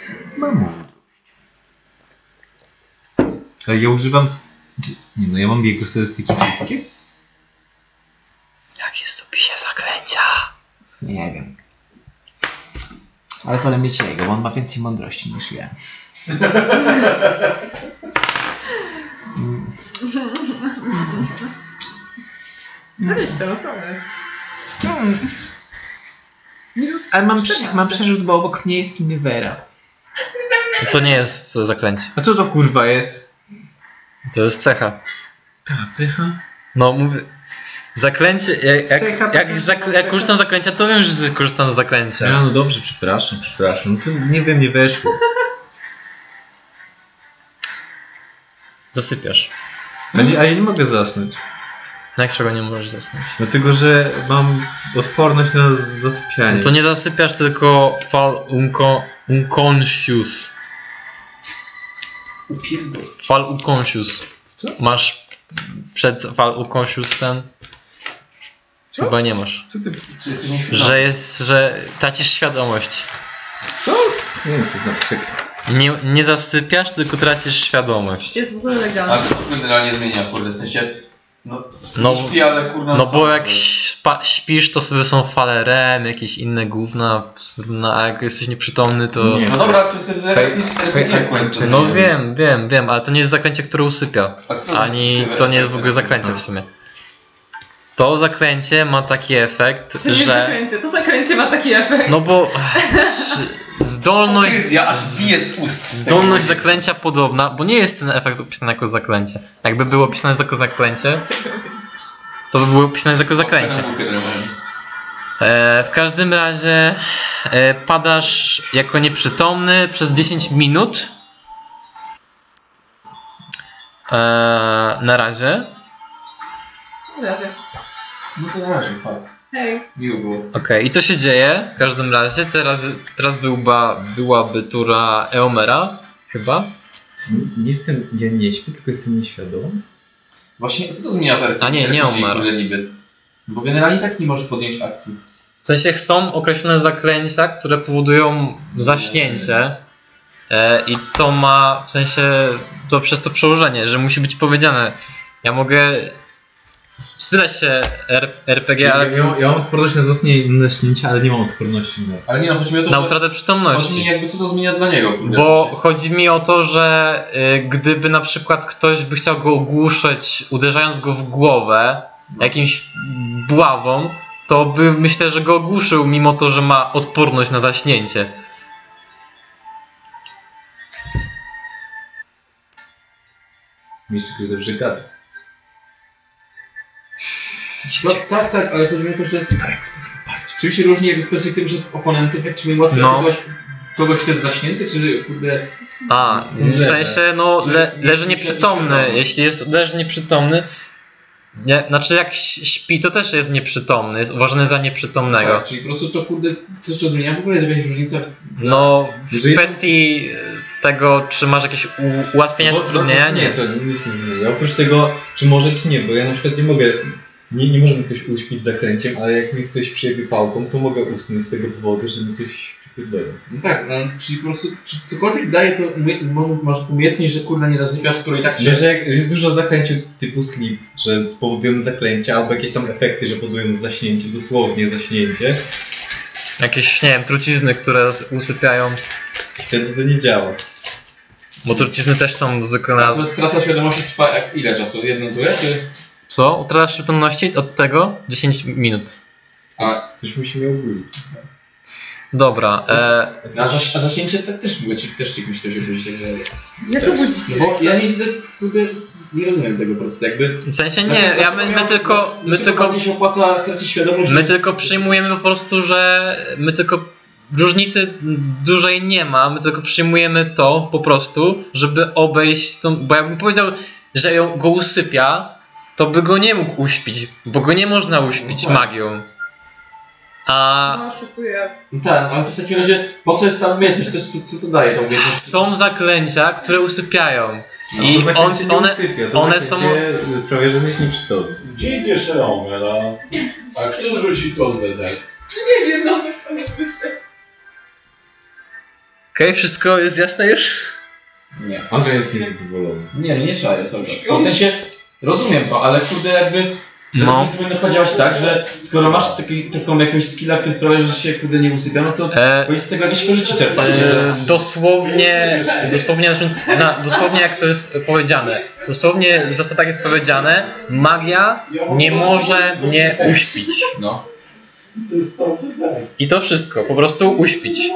S4: Ale ja używam... czy- Nie no, ja mam jego statystyki wszystkie?
S22: Jak jest w opisie zaklęcia?
S9: Nie wiem. Ale wolę mieć jego, bo on ma więcej mądrości niż ja.
S2: Weź to, naprawdę. Minus
S9: Ale mam, prze,
S2: 14.
S9: mam przerzut, bo obok mnie jest Inwera.
S1: To nie jest zaklęcie.
S4: A co to kurwa jest?
S1: To jest cecha.
S4: Ta cecha?
S1: No mówię. Zaklęcie. Jak, jak, jak,
S9: że-
S1: jak korzystam z zaklęcia, to wiem, że korzystam z zaklęcia.
S4: Ja, no dobrze, przepraszam, przepraszam. No to nie wiem, nie weszło.
S1: Zasypiasz.
S4: A, nie, a ja nie mogę zasnąć.
S1: No Jak z czego nie możesz zasnąć?
S4: Dlatego, że mam odporność na zasypianie.
S1: No to nie zasypiasz, tylko fal unco, unconscious. Fal unconscious. Masz przed fal unconscious ten? Chyba nie masz.
S4: Co ty...
S3: Czy jesteś nieświadomy?
S1: Że jest, że tracisz świadomość.
S4: Co? Nie wiem, co znaczy. Czekaj.
S1: Nie, nie zasypiasz, tylko tracisz świadomość.
S2: Jest w ogóle
S3: A
S2: legalne.
S3: co to generalnie zmienia, kurde, w sensie... No,
S1: No,
S3: śpi, ale kurna...
S1: No
S3: co?
S1: bo jak śpa, śpisz, to sobie są fale REM, jakieś inne gówna, no, a jak jesteś nieprzytomny, to...
S4: Nie.
S3: No dobra, to jest
S4: fej- fej-
S1: No wiem, wiem, wiem, ale to nie jest zaklęcie, które usypia.
S3: A co to
S1: Ani
S3: znaczy?
S1: to nie jest w ogóle zaklęcie w sumie. To zaklęcie ma taki efekt,
S2: To
S1: że...
S2: zakręcie, to zakręcie ma taki efekt.
S1: No bo zdolność...
S3: Ja aż bije z ust.
S1: Zdolność zaklęcia podobna, bo nie jest ten efekt opisany jako zaklęcie. Jakby było opisane jako zaklęcie, to by było opisane jako zaklęcie. E, w każdym razie e, padasz jako nieprzytomny przez 10 minut. E, na razie.
S2: Na razie.
S3: No to na razie, fakt.
S2: Hej.
S3: Miło było.
S1: Okej, i to się dzieje w każdym razie. Teraz, teraz byłba, byłaby tura Eomera, chyba.
S4: Nie jestem, ja nie śpię, tylko jestem nieświadomy.
S3: Właśnie, co to zmienia w
S1: A nie, nie
S3: niby? Bo generalnie tak nie możesz podjąć akcji.
S1: W sensie są określone zaklęcia, które powodują zaśnięcie. E, I to ma w sensie to przez to przełożenie, że musi być powiedziane. Ja mogę spytać się R, RPG,
S4: Ja,
S1: ale
S4: ja, ja mam odporność na śnięcia, ale nie mam odporności na...
S3: Ale nie no, chodzi mi o to,
S1: na
S3: że...
S1: utratę
S3: Chodzi mi
S1: przytomności.
S3: jakby co to zmienia dla niego, kurde.
S1: Bo chodzi mi o to, że y, gdyby na przykład ktoś by chciał go ogłuszyć, uderzając go w głowę jakimś buławą, to by myślę, że go ogłuszył, mimo to, że ma odporność na zaśnięcie.
S4: Mistrz gry dobrze gada.
S3: No, tak, tak, ale chodzi mi o to, że... Czym się różni jakby z perspektywy że oponentów, jak ci łatwiej
S1: No.
S3: no. kogoś, kogoś kto jest zaśnięty, czy kurde...
S1: A, w sensie, no, le, leży nieprzytomny. Jeśli jest leży nieprzytomny, nie, znaczy jak śpi, to też jest nieprzytomny, jest uważany za nieprzytomnego.
S3: Tak, czyli po prostu to kurde, coś to zmienia, w ogóle jest jakaś różnica
S1: No, w
S4: Jeżeli-
S1: kwestii tego, czy masz jakieś u- ułatwienia
S4: Bo-
S1: czy utrudnienia,
S4: nie,
S1: nie.
S4: to nic nie zmienia. Oprócz tego, czy może, czy nie, bo ja na przykład nie mogę, nie, nie może mi ktoś uśpić zakręciem, ale jak mi ktoś przyjebie pałką, to mogę usnąć z tego powodu, że mi ktoś przypierdolę.
S3: No tak, no, czyli po prostu, czy cokolwiek daje to umie- masz umiejętność, że kurde nie zasypiasz, skoro i tak
S4: Że,
S3: się...
S4: że jak jest dużo zaklęć typu sleep, że powodują zaklęcia, albo jakieś tam efekty, że powodują zaśnięcie, dosłownie zaśnięcie,
S1: Jakieś, nie wiem, trucizny, które usypiają.
S4: wtedy to nie działa.
S1: Bo trucizny też są zwykle na...
S3: To jest strata świadomości trwa jak, ile czasu? Jedną turę, czy...
S1: Co? Utrata przytomności od tego 10 minut.
S3: A,
S4: Ktoś musi mnie obudzić.
S1: Dobra, e,
S3: a, zaś, a zaśnięcie tak też, mówię ci, też ci myślę, że byś tego...
S2: Jak to budzić?
S3: No bo ja nie widzę, kurde, nie rozumiem tego po prostu, jakby...
S1: w sensie nie,
S3: Dlaczego-
S1: ja, my, my tylko,
S3: miał-
S1: my tylko,
S3: się opłaca tracić świadomość,
S1: my
S3: że-
S1: tylko przyjmujemy po prostu, że my tylko różnicy dużej nie ma, my tylko przyjmujemy to po prostu, żeby obejść tą, bo jakbym powiedział, że ją go usypia, to by go nie mógł uśpić, bo go nie można uśpić magią. A
S2: No, szukuję.
S3: No tak, ale to w takim razie, po co jest ta umiejętność? Co, co, co to daje ta umiejętność?
S1: są zaklęcia, które usypiają.
S4: No,
S1: I
S4: to
S1: on,
S4: zaklęcie nie
S1: one,
S4: usypia, to
S1: one są.
S4: zaklęcie sprawia, że jesteś nieprzytomny.
S6: Dzięki Szeromela. A kto rzuci kozę tak?
S2: Nie wiem, no to jest
S1: Okej, wszystko jest jasne już?
S3: Nie.
S4: Andrzej jest niezadowolony.
S3: Nie, nie trzeba jest cały czas. W sensie, rozumiem to, ale kurde jakby...
S1: No.
S3: Powinno chodzić tak, że skoro masz taki, taką jakąś skilla, który sprawia, że się kurde nie usypia, no to
S1: E,
S3: powinien z tego jakieś korzyści czerpać.
S1: E, dosłownie, dosłownie, na, dosłownie jak to jest powiedziane, dosłownie w zasadach jest powiedziane, magia nie może mnie uśpić.
S3: No.
S1: I to wszystko, po prostu uśpić.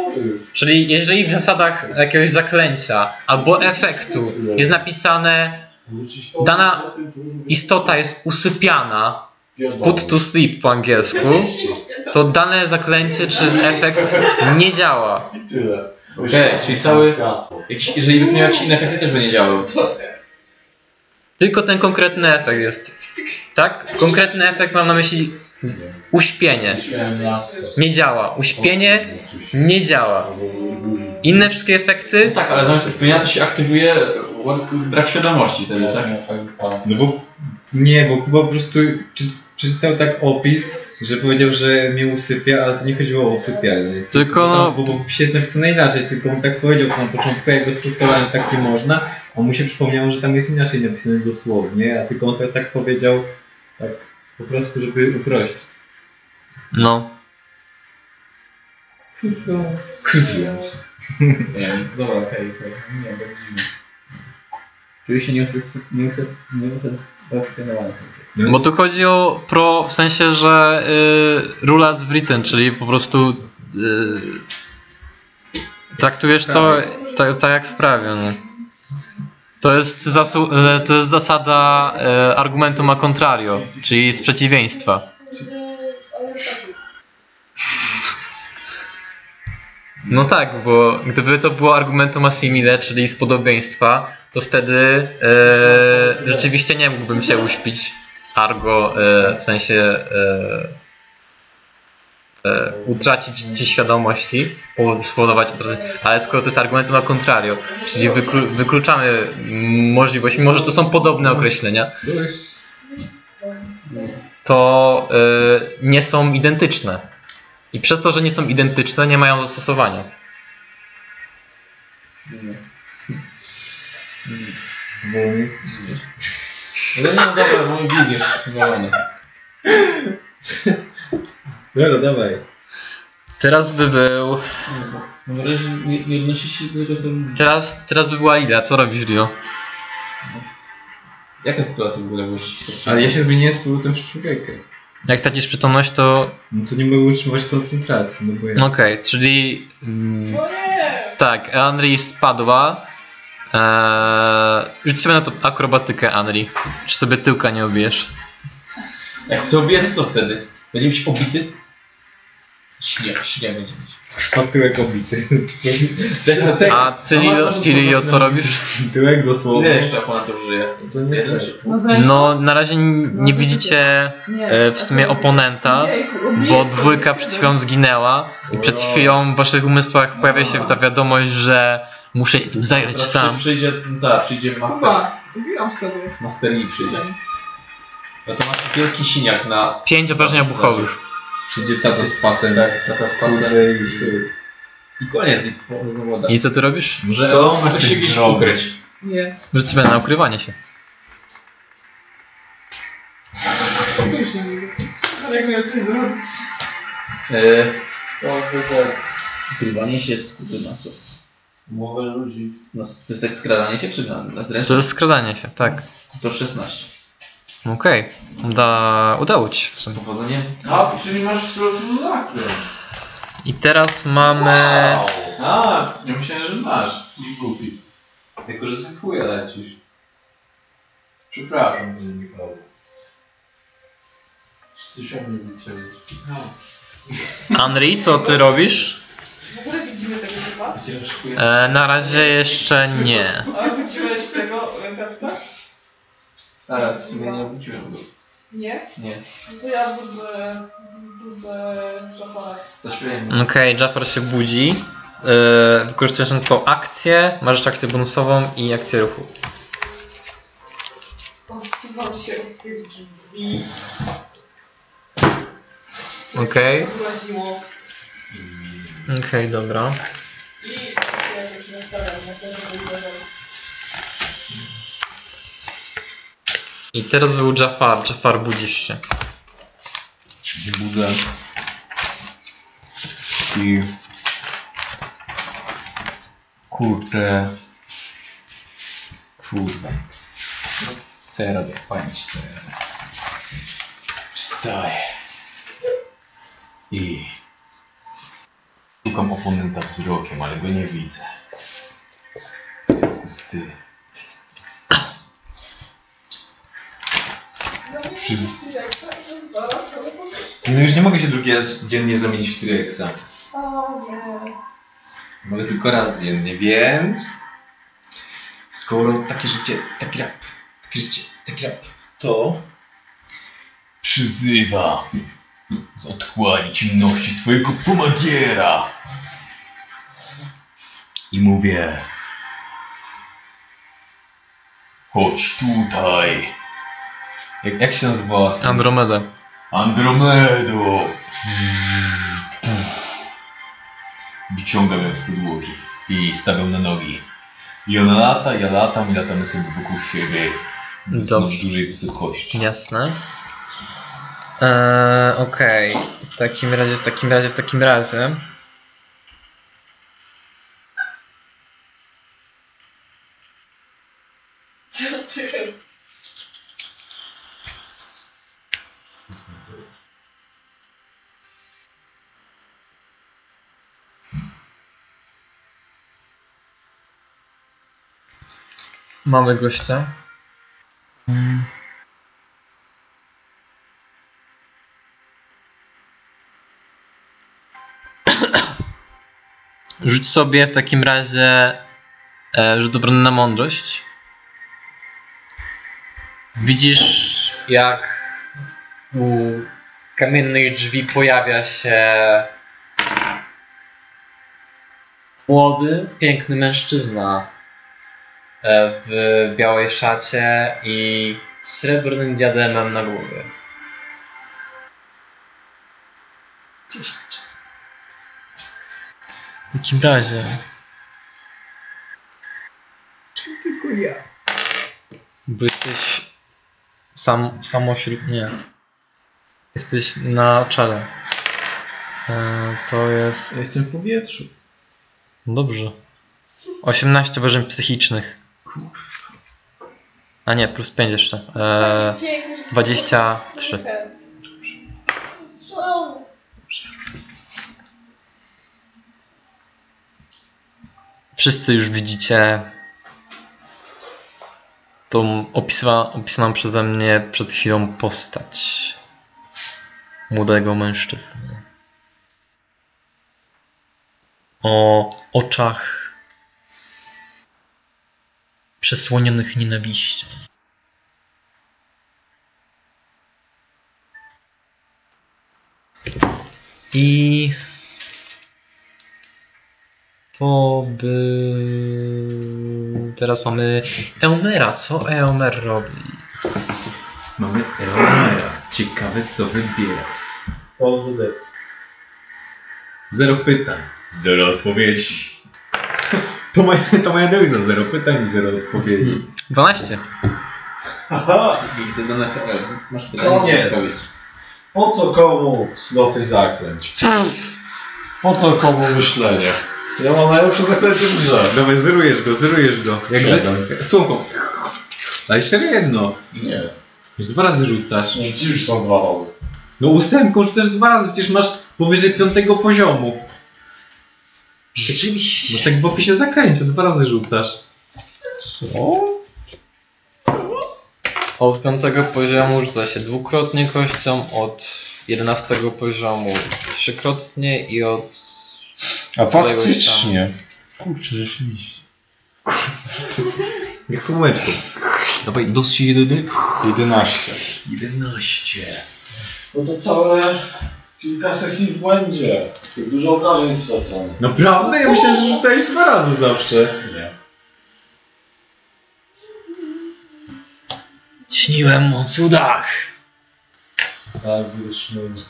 S1: Czyli jeżeli w zasadach jakiegoś zaklęcia albo efektu jest napisane, dana istota jest usypiana, put to sleep po angielsku, to dane zaklęcie czy efekt nie działa.
S6: Tyle.
S3: Okej, czyli cały... Jakiś, jeżeli miał jakieś inne efekty, też by nie działał.
S1: Tylko ten konkretny efekt jest. Tak? Konkretny efekt mam na myśli uśpienie. Nie działa. Uśpienie nie działa. Inne wszystkie efekty.
S3: Tak, ale zamiast uśpienia to się aktywuje brak świadomości wtedy, tak?
S4: No bo nie, bo Kuba po prostu czy- przeczytał tak opis, że powiedział, że mnie usypia, ale to nie chodziło o usypianie.
S1: Tylko
S4: Bo,
S1: no-
S4: bo, bo w opisie jest napisane inaczej, tylko on tak powiedział na początku, jak go sprostowałem, że tak nie można, a mu się przypomniało, że tam jest inaczej napisane dosłownie, a tylko on tak, tak powiedział, tak po prostu, żeby uprościć.
S1: No.
S4: Kurde.
S3: Nie, dobra, okej, okej. Nie, tak dziwne. Czuję się nieusatys- nieusat- nieusatysfakcjonowany cały czas.
S1: Bo tu chodzi o pro w sensie, że y, rule as written, czyli po prostu y, traktujesz to tak tak jak w prawie. No. To, jest zasu- e, to jest zasada e, argumentum a contrario, czyli sprzeciwieństwa. No tak, bo gdyby to było argumentum a simile, czyli z podobieństwa, to wtedy e, rzeczywiście nie mógłbym się uśpić argo, e, w sensie e, e, utracić ci świadomości, po- spowodować ale skoro to jest argumentum a contrario, czyli wyklu, wykluczamy możliwość, mimo że to są podobne określenia, to e, nie są identyczne. I przez to, że nie są identyczne, nie mają zastosowania.
S4: Wolny jest.
S3: Ale nie, no dobra, mój gig już wywalony.
S4: Dobra, dawaj.
S1: Teraz by był.
S3: Na razie nie, nie odnosi się do tego, co...
S1: Teraz, teraz by była Ida. Co robisz, Rio?
S3: Jaka sytuacja w ogóle.
S4: Ale ja się zmieniłem z powrotem w człowieka.
S1: Jak tracisz przytomność, to.
S4: No to nie mogę utrzymywać koncentracji, no bo ja...
S1: Okej, czyli. Mm, tak, Anri spadła. Eee, rzuć sobie na to akrobatykę, Anri. Czy sobie tyłka nie obijesz?
S3: Jak sobie obiję, to co wtedy? Będzie być obity? Śnieg, śnieg będzie mieć.
S4: A tyłek obity.
S3: Cecha, cecha.
S1: A ty, Lio, ty co robisz?
S4: Tyłek dosłownie.
S3: Ile jeszcze oponentów żyje?
S4: To nie
S3: Jeden
S2: No,
S1: No, na razie n- nie widzicie e, w sumie oponenta, bo dwójka przed chwilą zginęła i przed chwilą w waszych umysłach pojawia się ta wiadomość, że muszę się tym zająć
S3: Teraz
S1: sam.
S3: Przyjdzie, tak, przyjdzie master.
S2: Chyba, ubiłam sobie.
S3: Master Yi przyjdzie. No to masz wielki siniak na...
S1: Pięć obrażeń obuchowych.
S4: Przyjdzie tata z pasem.
S3: Tak, tata z pasem.
S4: Kurde, i-
S3: I koniec, i zawoda.
S1: I co ty robisz?
S4: Może
S3: To może się gdzieś ukryć.
S2: Nie.
S1: Rzuć sobie na ukrywanie się.
S2: Ale jak miał coś zrobić.
S3: Eee, to. Ukrywanie się jest na co?
S6: Mowę ludzi.
S3: Na, to jest jak skradanie się, czy na, na
S1: To
S3: zręczność?
S1: jest skradanie się, tak.
S3: To 16.
S1: Okej, Uda, udało ci się. w sumie.
S3: Powodzenie.
S6: A, czyli masz zakręt.
S1: I teraz mamy...
S6: A, ja myślałem, że masz. Nie głupi. Tylko, że sobie chuja lecisz. Przepraszam, że nie prawo. Czy ty się mnie wyciąłeś? No.
S1: Anri, co ty robisz?
S2: W ogóle widzimy tego typa?
S3: Chuja.
S1: E, na razie jeszcze nie.
S2: A widziałeś tego Kacpra?
S3: Ale w sumie nie obudziłem go.
S2: Nie?
S3: Nie.
S2: No to ja budzę... budzę Jafara.
S3: Zaśpiewajmy.
S1: Okej, Jafar się budzi. Yy, wykorzystując na to akcję, masz jeszcze akcję bonusową i akcję ruchu.
S2: Odsuwam się od tych drzwi.
S1: Okej.
S2: Wyłaziło.
S1: Okej, dobra.
S2: I ja już nastawiam na to, żeby uważał.
S1: I teraz był Jafar. Jafar, budzisz się.
S4: się budzę. I... Kurde. Co ja robię? Ci co ja robię. Wstaję. I... Szukam oponenta wzrokiem, ale go nie widzę. W związku z tym... No już nie mogę się drugi raz dziennie zamienić w T-Rexa.
S2: O nie.
S4: Mogę tylko raz dziennie, więc... Skoro takie życie, taki rap, takie życie, taki rap, to...
S5: Przyzywa z otchłani ciemności swojego pomagiera.
S4: I mówię...
S5: Chodź tutaj,
S4: Jak, jak się nazywa?
S1: Andromeda.
S5: Andromedo. Wyciągam ją z podłogi i stawiam na nogi.
S4: I ona lata, ja latam i latamy sobie wokół siebie.
S1: Dobrze.
S4: dużej wysokości.
S1: Jasne. Eee, Okej. W takim razie, w takim razie, w takim razie.
S2: Co ty?
S1: Mamy gościa. Mm. Rzuć sobie w takim razie e, rzut obrony na mądrość. Widzisz, jak u kamiennych drzwi pojawia się młody, piękny mężczyzna w białej szacie i srebrnym diademem na głowie. 10. W takim razie.
S2: Tylko ja.
S1: Bo jesteś sam, samo wśród nie. Jesteś na czele. E, to jest.
S3: Jestem w powietrzu.
S1: Dobrze. 18 obrażeń psychicznych. A nie, plus 5 jeszcze. E,
S2: Piękny, że
S1: 23.
S2: Strzał.
S1: Wszyscy już widzicie tą opisana, opisaną przeze mnie przed chwilą postać młodego mężczyzny. O oczach przesłonionych nienawiścią. I to by... Teraz mamy Eumera. Co Eomer robi?
S4: Mamy Eomera. Ciekawe co wybiera. Zero pytań. Zero odpowiedzi. To moja, to moja dewizja. Zero pytań, zero odpowiedzi.
S1: 12.
S3: Widzę na. Masz pytanie?
S6: Koniec. Po co komu sloty zaklęć? Po co komu myślenie? Ja mam najlepsze zaklęcie w grze.
S4: Dawaj, zerujesz go, zerujesz go. Jak
S6: Siedem.
S4: Słomką. A jeszcze jedno.
S6: Nie.
S4: Już dwa razy rzucasz.
S6: Nie, ci już są dwa razy.
S4: No ósemką rzucasz dwa razy, przecież masz powyżej piątego poziomu.
S1: Rzeczywiście.
S4: No tak w opisie zakręcie, dwa razy rzucasz.
S6: Co?
S1: Od piątego poziomu rzuca się dwukrotnie kością, od 11 poziomu trzykrotnie i od...
S6: A
S1: któregoś
S6: faktycznie.
S4: Kurczę, rzeczywiście. Jak słomeczką.
S23: Dawaj, dosyć jedyny.
S24: 11.
S23: 11.
S6: No to całe kilka sesji w błędzie. Jak dużo okażeń straconych.
S23: Naprawdę? Ja myślałem, że rzucałeś dwa razy zawsze.
S6: Nie.
S25: Śniłem o cudach.
S6: Tak, wyszmędzę.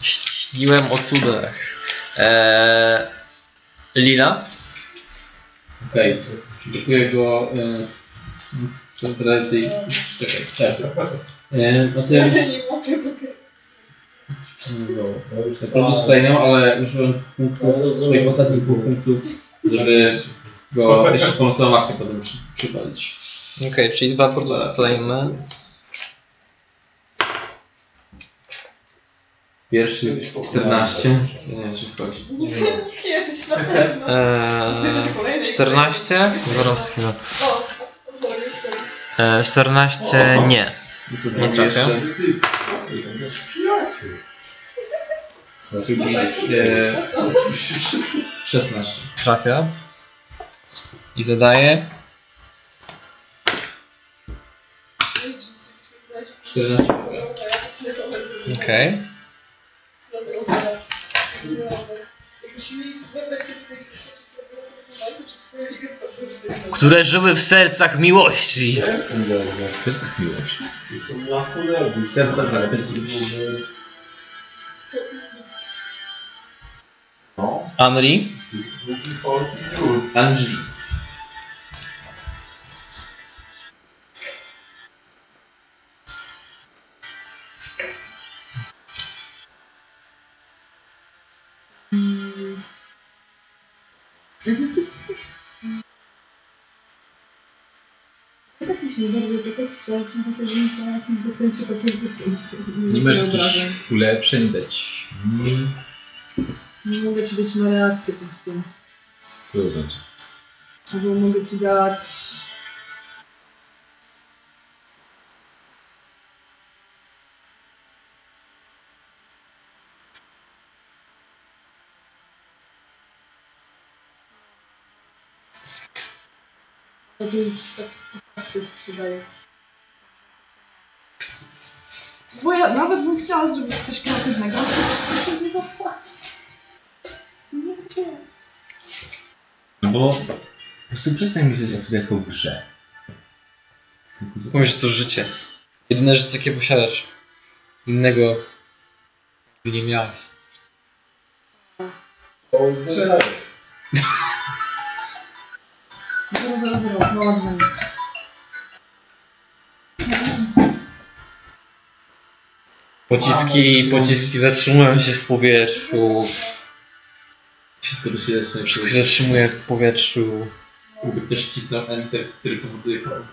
S1: Śniłem o cudach. Eee, Lila?
S3: Okej, dziękuję go. E, czy tradycji. Czekaj, czekaj. E, no tutaj miał, ale użyłem punktów, swoich ostatnich dwóch punktów, żeby go jeszcze pomocową akcję potem przy, przypalić.
S1: Okej, czyli dwa produkty stajemy.
S3: Pierwszy 14. Nie wiem, czy wchodzi.
S2: Kiedyś na pewno.
S1: Eee, 14? Zaraz chwilę. Eee, 14 nie. Nie trafia.
S3: E, 16.
S1: Trafia. I zadaje.
S3: 14.
S1: Okej.
S25: Które żyły w sercach miłości.
S6: Jestem dobry.
S23: To jest tak miłość.
S6: Jestem na chuderbu.
S3: Serca dla
S2: mi się nie bardzo jest sprawdzić, że to na jakimś zakręcie to też bez sensu.
S4: Nie masz jakichś ulepszeń dać mi?
S2: Nie mogę ci dać na reakcję plus 5.
S23: Co to znaczy?
S2: Albo mogę ci dać... To jest tak, tak się przydaje. Bo ja nawet bym chciała zrobić coś kreatywnego, ale to po prostu się nie opłaca.
S23: No bo po prostu przestań myśleć o sobie jako o grze.
S1: Że to życie. Jedyne życie, jakie posiadasz. Innego nie miałeś.
S2: Strzelaj. Zero, zero, zero. Dzwoni.
S1: Pociski, pociski zatrzymują się w powietrzu.
S3: Wszystko to się zaczyna
S1: Wszystko się zatrzymuje w powietrzu.
S3: Mógłby też wcisnął Enter, który powoduje pauzę.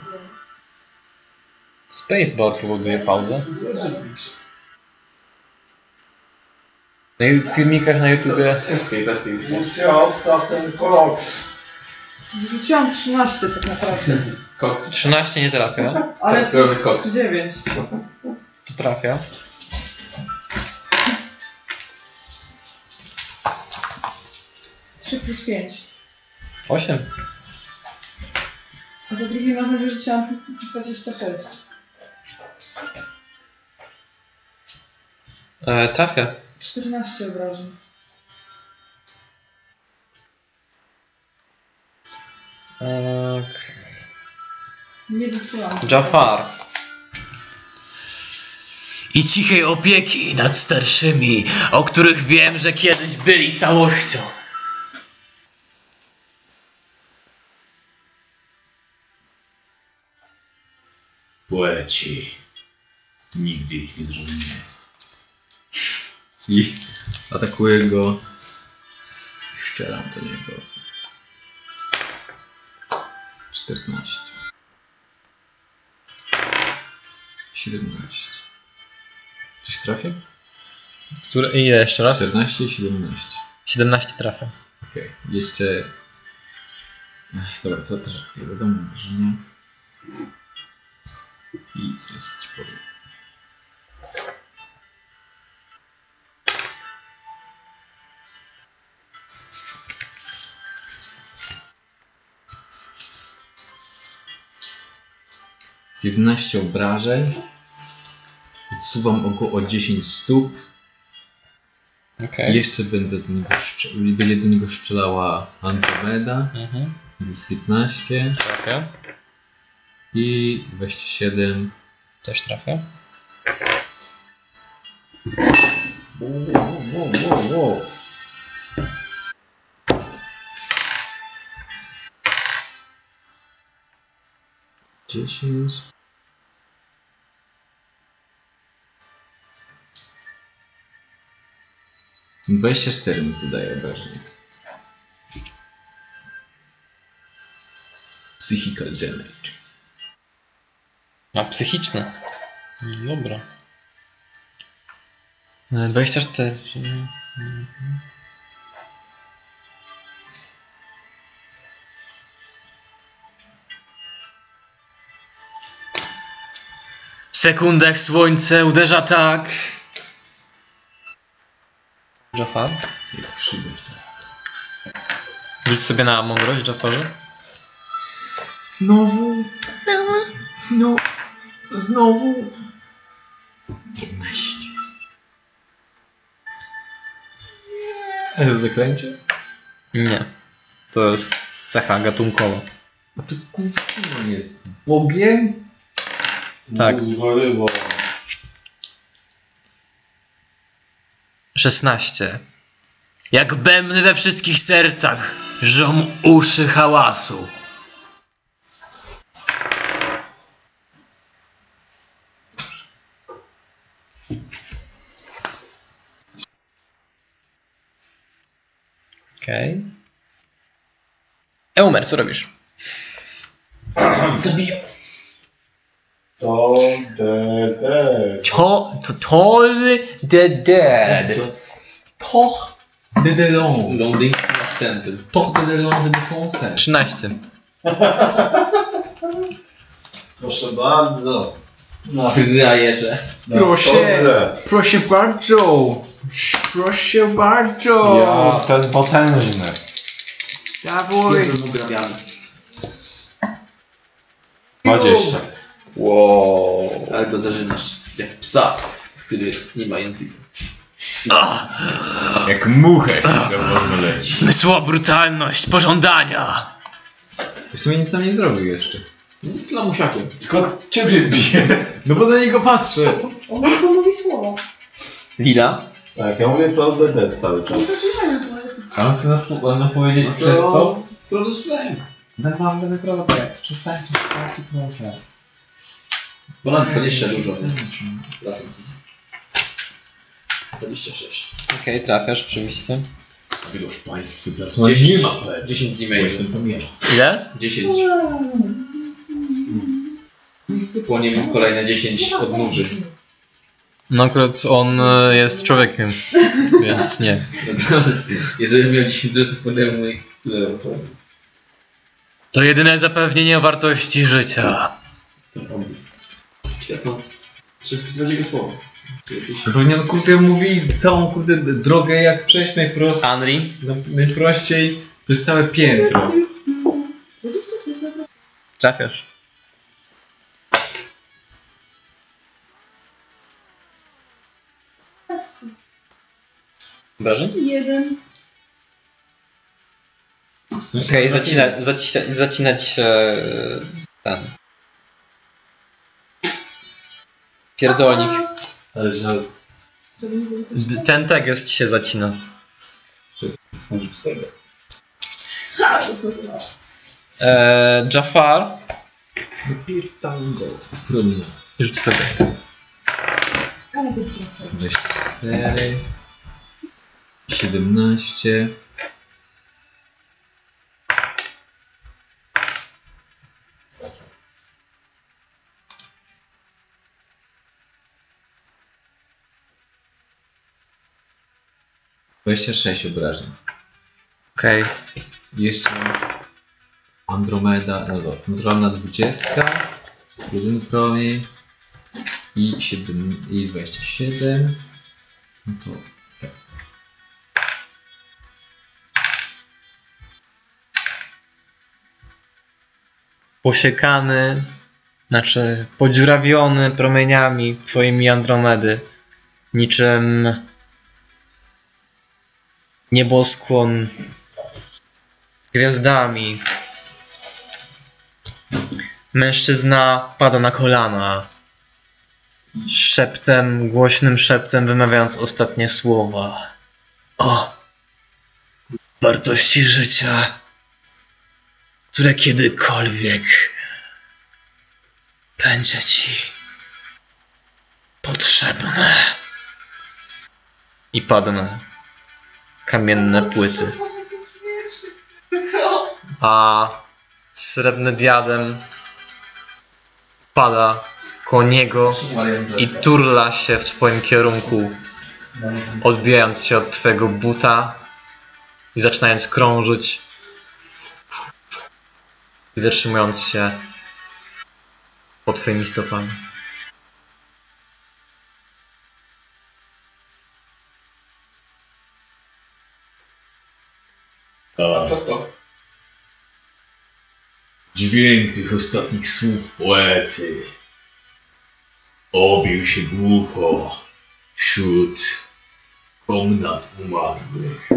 S1: Spacebar powoduje pauzę. Na ju- filmikach na YouTubie
S3: Escape, escape.
S6: Lucja, odstaw ten koloks.
S2: Wrzuciłam 13 tak naprawdę.
S3: Koks.
S1: 13 nie trafia.
S2: Ale
S3: Tak,
S2: plus
S3: koks.
S2: 9.
S1: To trafia.
S2: Trzy plus 5.
S1: 8.
S2: A za drugim razem wyrzuciłam 26.
S1: E, trafia.
S2: 14 obrażeń.
S1: Okay.
S2: Nie wysyłam.
S1: Jafar.
S25: I cichej opieki nad starszymi, o których wiem, że kiedyś byli całością.
S5: Poeci. Nigdy ich nie zrozumie.
S4: I atakuję go. i Szczeram do niego. 14. 17. Coś trafię?
S1: Które, ile jeszcze raz?
S4: 14 i 17.
S1: 17 trafia.
S4: Okej, jeszcze... Ech, Dobra, co też wiadomo, że nie. I zaraz ci powiem. z 11 obrażeń. Odsuwam go o 10 stóp.
S1: Okej.
S4: Jeszcze będę do niego będzie do niego strzelała Andromeda,
S1: Mhm.
S4: więc 15
S1: Trafia.
S4: I 27.
S1: Też trafia.
S4: Wow, wow, wow, wow. Dziesięć. Dwadzieścia cztery mi zadaje obrażenie. Psychical damage.
S1: A psychiczne. Dobra. E, 24. Mhm.
S26: W sekundach słońce uderza tak.
S1: Jafar?
S4: Jak szybę w to.
S1: Rzuć sobie na mądrość, Jafarze.
S4: Znowu. Znowu. Znowu. 15. A jest zaklęcie?
S1: Nie. To jest cecha gatunkowa.
S4: A to kurwa jest Bogiem?
S1: Tak.
S6: Zworywo.
S26: 16. Jak bębny we wszystkich sercach, żą uszy hałasu.
S1: Okej. Eumer, co robisz?
S6: To de de.
S26: To, to, tol the dead.
S4: Toch de Delon.
S3: Londyńskim akcentem.
S4: Toch de Delon de Concert.
S1: 13.
S6: Proszę bardzo.
S3: No, frajerze.
S6: Proszę.
S4: Proszę bardzo. Proszę bardzo.
S9: Ja ten potężny.
S4: Dawaj.
S3: Jestem ugrabiany.
S9: 20.
S6: Wow.
S3: Ale go zażynasz. Jak psa, który nie ma języka.
S5: Jak muchę, która wolno leci.
S26: Zmysłowa brutalność pożądania.
S4: W sumie nic tam nie zrobił jeszcze.
S3: Nic lamusiakiem.
S6: Tylko ciebie bije.
S4: No bo na niego patrzę.
S2: On tylko mówi słowo.
S1: Lila?
S6: Tak, ja mówię to de cały czas.
S4: A on chce nas po- nam powiedzieć
S3: No to-
S4: przez to?
S3: Produce Flame.
S27: Będę wam będę prowadzę. Przestańcie szpaki, proszę.
S3: Ponad 20 dużo, więc... Latem. 26.
S1: Okej, trafiasz, oczywiście.
S5: Wielu w państwie
S3: No
S5: pracuje.
S3: 10,
S5: Nie ma pewnie.
S3: 10 dni
S5: Bo
S3: mailu.
S5: jestem pomierny.
S1: Ile?
S3: 10. Po nim kolejne 10 odnóży.
S1: No akurat on e, jest człowiekiem, więc nie.
S3: Jeżeli miał 10 dni, to podałem mój... Ile to?
S26: To jedyne zapewnienie o wartości życia.
S3: Świecą. Wszystkie z jego słowa.
S4: Pewnie on kurde mówi całą kurde drogę jak przejść najprost,
S1: Henry?
S4: no, najprościej przez całe piętro.
S1: Trafiasz. Obrażeń?
S2: Jeden.
S1: Okej, zacina, zacina, zacinać się e, ten. Pierdolnik.
S4: Ale że
S1: D- Ten tekst się zacina.
S4: tego.
S2: Ha, to.
S1: Eee, Jafar. Rzuć sobie.
S2: Ale to jest
S4: 24 17 26 obrażeń.
S1: Okej.
S4: Jeszcze Andromeda, no dobra, naturalna 20, jeden promień i, 7, i 27. No to tak.
S1: Posiekany Znaczy, podziurawiony promieniami twoimi Andromedy. Niczym nieboskłon gwiazdami. Mężczyzna pada na kolana. Szeptem, głośnym szeptem wymawiając ostatnie słowa. O! Wartości życia, które kiedykolwiek będzie ci potrzebne. I padną kamienne płyty. A srebrny diadem pada koło niego i turla się w twoim kierunku, odbijając się od twojego buta i zaczynając krążyć i zatrzymując się pod twoimi stopami.
S5: Dźwięk tych ostatnich słów poety obił się głucho wśród komnat umarłych.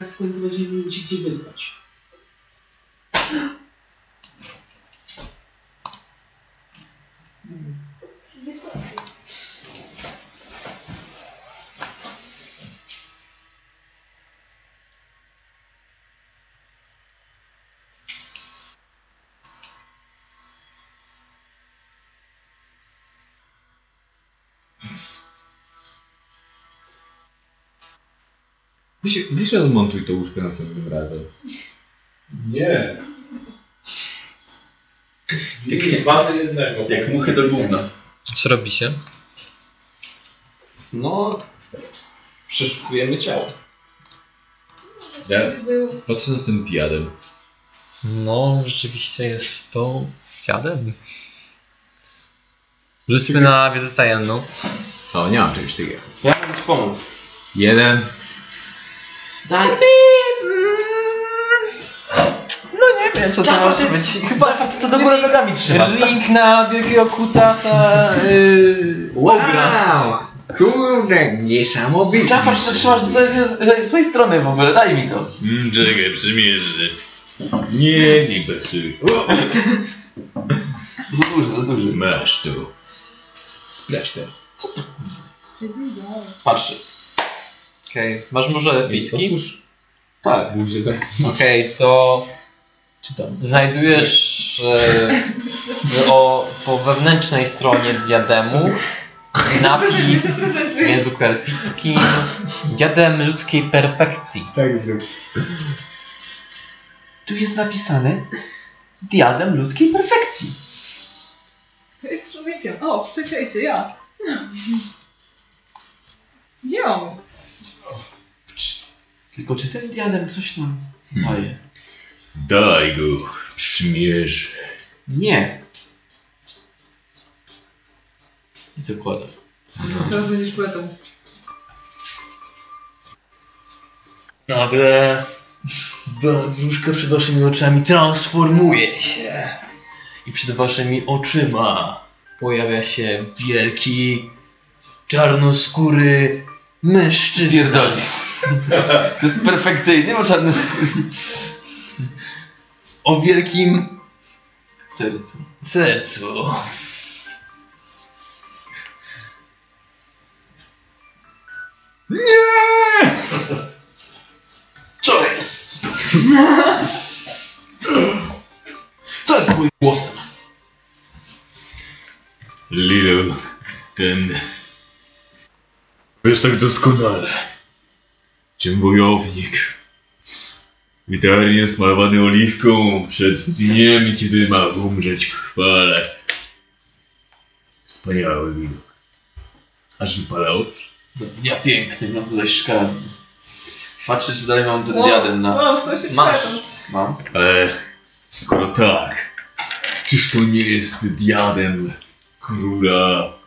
S3: W końcu będziemy mieli się gdzie wyznać.
S7: Weź, rozmontuj to łóżko następnym razem.
S4: Nie. Jak dwa do jednego. Jak muchy do gówna.
S1: Co robi się?
S11: No, przeszukujemy ciało.
S7: Ja patrzę na ten diadem.
S1: No, rzeczywiście jest to dziadem. Rzućmy na wiedzę tajemną.
S7: O, nie mam czegoś takiego.
S11: Ja mogę ci pomóc.
S7: Jeden.
S11: Daj.
S1: No nie wiem, co to może być. Chyba to do góry nogami trzymasz. Link na wielkiego kutasa yy,
S19: Wow! Kurde, niesamowite.
S13: Czapar, to trzymasz z swojej strony w ogóle, daj mi to.
S5: Mm, czekaj, przymierzy. Nie, nie bez
S13: Za duży, za duży.
S5: Masz to.
S11: Sprawdź to. Patrzy.
S1: Okej, masz może epicki?
S11: Tak.
S7: Buzie tak.
S1: Okej, to znajdujesz e, o, po wewnętrznej stronie diademu napis w języku elfickim Diadem ludzkiej perfekcji.
S4: Tak zrób.
S13: Tu jest napisane diadem ludzkiej perfekcji.
S2: Co jest człowiekiem? O, czekajcie, ja. Ja.
S3: Tylko czy ten diadem coś nam daje?
S5: Daj go, przymierzy.
S3: Nie. I zakładam.
S2: Teraz będziesz poetą.
S13: Nagle wróżka przed waszymi oczami transformuje się. I przed waszymi oczyma pojawia się wielki, czarnoskóry mężczyzna. Pierdolisz. To jest perfekcyjny, ma czarny. O wielkim sercu. Sercu.
S3: Co jest? To jest mój głos.
S5: Lilo, ten... Wiesz tak doskonale, czym wojownik, idealnie smalowany oliwką przed dniem, kiedy ma umrzeć w chwale. Wspaniały widok. Aż wypala oczy.
S3: Ja piękny, no co zaś szkaradny. Patrzę, czy dalej mam ten
S2: O,
S3: diadem na...
S2: o, stał się
S3: Masz. Mam.
S5: Ale skoro tak, czyż to nie jest diadem króla.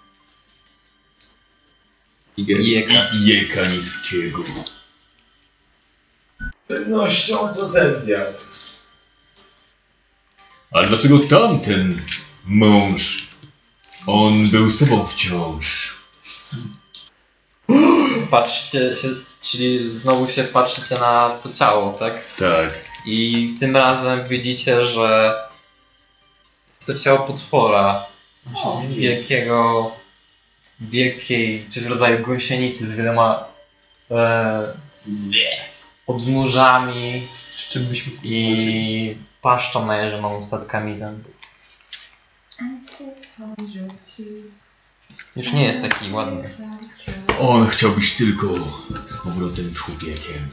S5: Jeka, Jeka Niskiego?
S10: pewnością to ten wiatr.
S5: Ale dlaczego tamten mąż? On był sobą wciąż.
S1: Patrzcie się, czyli znowu się patrzycie na to ciało, tak?
S5: Tak.
S1: I tym razem widzicie, że jest to ciało potwora. Wielkiego, wielkiej, czy w rodzaju gąsienicy z wieloma e, odnóżami
S3: Z czym byśmy...
S1: i paszczą najeżoną ustatkami zębów. Już nie jest taki ładny.
S5: On chciał być tylko z powrotem człowiekiem.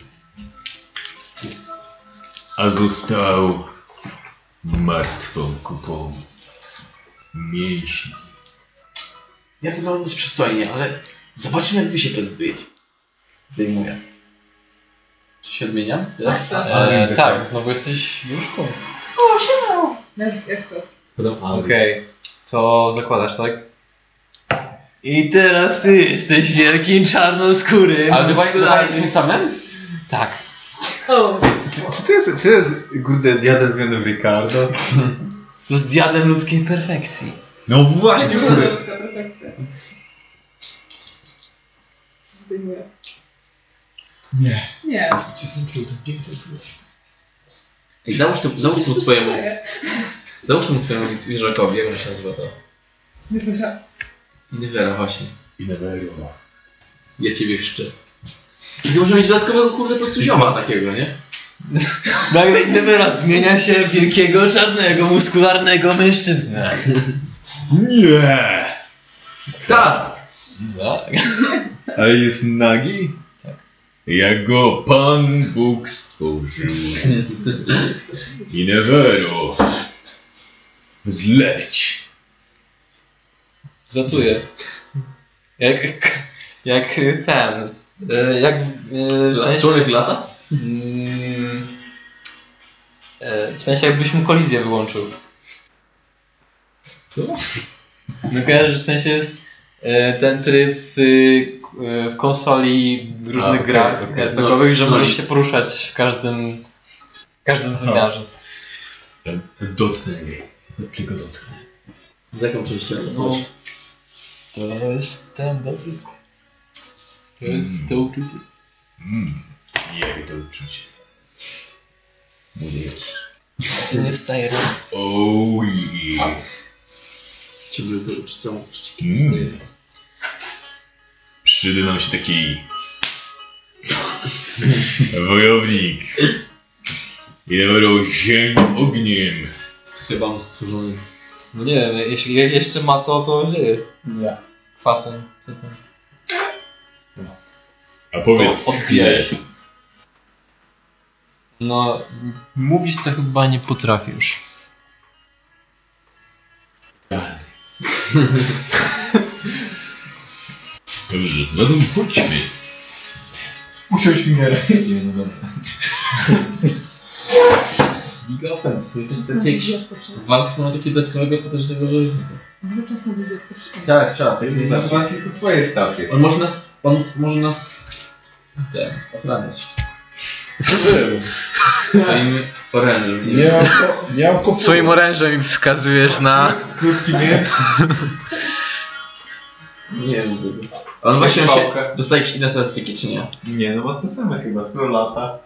S5: A został martwą kupą mięśni.
S3: Ja wyglądam dość przystojnie, ale zobaczmy jak wy się być. Wyjmuję. Czy się odmienia teraz?
S1: E, tak, znowu jesteś w łóżku.
S2: Jak, jak to?
S1: Okej, to zakładasz, tak? I teraz ty jesteś wielkim czarnoskórym.
S3: Ale
S1: muskularnym-
S3: tym samym?
S1: Tak.
S9: Czy, czy, to jest, czy to jest, kurde, diadem względem Ricardo?
S1: To jest diadem ludzkiej perfekcji.
S9: No właśnie, kurde.
S2: Ludzka perfekcja. Zdejmuję.
S4: Nie.
S2: Nie.
S3: Ej, załóż, to, załóż to swojemu, załóż temu swojemu wieżakowi, jak on się nazywa to?
S2: Dobra.
S3: Inwera, właśnie.
S5: Inevero.
S3: Ja ciebie chrzczę. Czyli może mieć dodatkowego kurde po prostu zioma takiego, nie?
S1: Nagle Nevera zmienia się w wielkiego, czarnego, muskularnego mężczyznę.
S5: Nie!
S3: Tak!
S1: Tak.
S9: Ale jest nagi?
S5: Jak go Pan Bóg stworzył. Inevero. Zleć.
S1: Zatuję. Jak, jak ten. e, Jak e, w sensie.
S3: Człowiek lata?
S1: Mm, e, W sensie jakbyś mu kolizję wyłączył.
S3: Co?
S1: No kojarzysz, w sensie jest e, ten tryb w, e, w konsoli w różnych grach
S3: okej.
S1: RPGowych, że
S3: No,
S1: możesz
S3: no i-
S1: się poruszać w każdym, w każdym wymiarze.
S5: Dotknę jej. Tylko dotknę.
S3: Z jaką częścią?
S1: No. To jest ten dotyk. To jest to uczucie.
S5: Mm. Jak to uczucie? Mówisz.
S1: Czy nie wstaje?
S5: Oh yeah.
S3: Ciebie to są
S5: Mm. Przyda nam się taki wojownik. Inevero ziemi ogniem.
S3: Chyba mu stworzony.
S1: No nie wiem, jeśli je- jeszcze ma to, to żyje.
S3: Nie.
S1: Kwasem.
S5: A powiedz,
S1: To odbijaj się. No, mówić to chyba nie potrafisz.
S5: Dobrze, no to chodźmy.
S4: Usiądź mi miarę.
S3: Nie, no dobra. Z Ligafem, w sumie też chcecie jakiś walk, to ma takiego dodatkowego potężnego rzeźnika.
S2: Może czas na poczekać.
S3: Tak, czas. Jak
S4: Znaczy ma tylko swoje stacje.
S3: On może nas, on może nas, ten, ochraniać. Swoim orężem.
S4: Nie mam, ko- nie mam kopu.
S13: Swoim orężem mi wskazujesz na...
S4: Krótki miecz.
S3: Nie wiem tego. On właśnie on się, dostaje jakieś inne statystyki, czy nie?
S4: Nie, no ma to same chyba, skoro lata.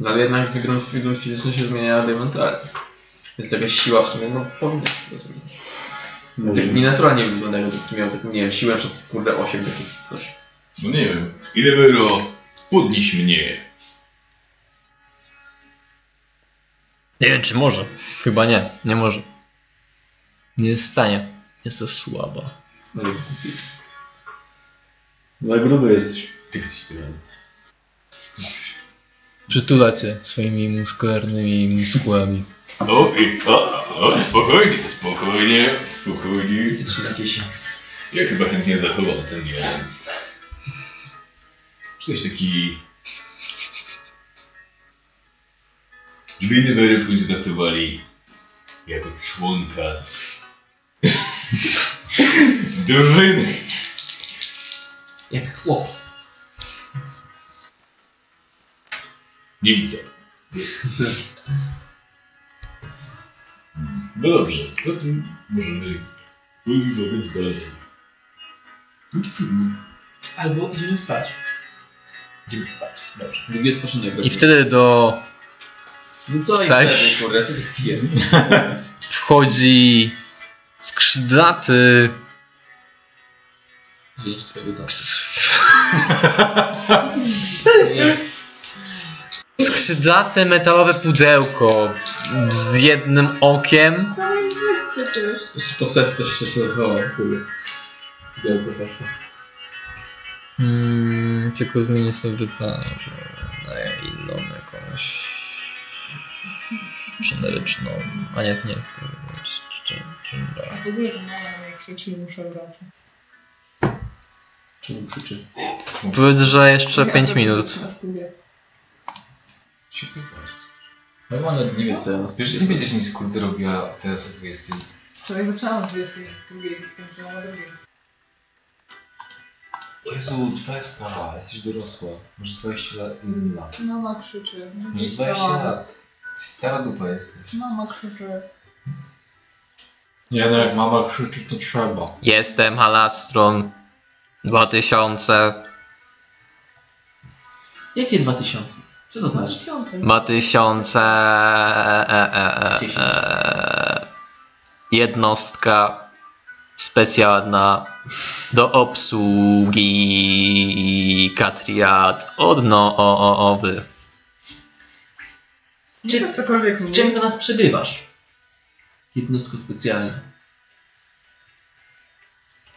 S3: No ale jednak wygląd, wygląd fizyczny się zmienia diametralnie. Jest jakaś siła w sumie, no powinna się to zmienić. Tak nienaturalnie wygląda, jakby miał, tak, nie wiem, siłę przed kurde 8, takie coś.
S5: No nie wiem. Inevero, podnieś mnie.
S1: Nie wiem, czy może. Chyba nie, nie może. Nie jest w stanie. Jest to słaba.
S3: No,
S4: Za gruby jesteś.
S5: Ty
S1: Przytula cię swoimi muskularnymi muskułami.
S5: O, i, o, o, spokojnie, spokojnie, spokojnie.
S3: Jakieś...
S5: Ja chyba chętnie zachowam ten jeden. Coś taki... Żeby Inevery w końcu traktowali jako członka drużyny.
S3: Jak chłop.
S5: Nie widzę. No dobrze, zatem możemy podróżować dalej.
S3: Albo idziemy spać. Idziemy spać. Dobrze. Drugi odpoczynek.
S1: I wtedy do
S3: No co i
S1: Saj-
S3: wtedy, kurde, co ty pier...
S1: wchodzi skrzydlaty
S3: twojego
S1: skrzydlate metalowe pudełko z jednym okiem
S2: przecież.
S3: Po sesce się kurde. Białko poszło.
S1: Hmm, tylko zmienię sobie że na inną jakąś generyczną. A nie, to nie jest to. Czy, czy,
S2: A w ogóle to mama jak krzyczy muszę wracać.
S3: Czemu krzyczy?
S1: Powiedz, że jeszcze 5
S2: Ja
S1: minut.
S2: na studiach.
S3: No ale nie wie co ja
S14: Wiesz, że nie będziesz nic kurde robiła teraz o 20.
S2: Wczoraj zaczęłam o 22 i skończyłam o 2.
S14: Jezu, twoja sprawa, jesteś dorosła. Masz 20 lat. mm, lat.
S2: Mama krzyczy.
S14: Masz 20 lat. Ty stara dupa jesteś.
S2: Mama krzyczy.
S6: Nie no, jak mama krzyczy, to trzeba.
S1: Jestem Halastron 2000.
S3: Jakie 2000? Co to znaczy?
S2: Tysiące.
S1: 2000. E, e, e, e, jednostka specjalna do obsługi Katriat odnowy.
S2: Nie tak cokolwiek
S3: Z czym do nas przybywasz? Jednostko specjalne.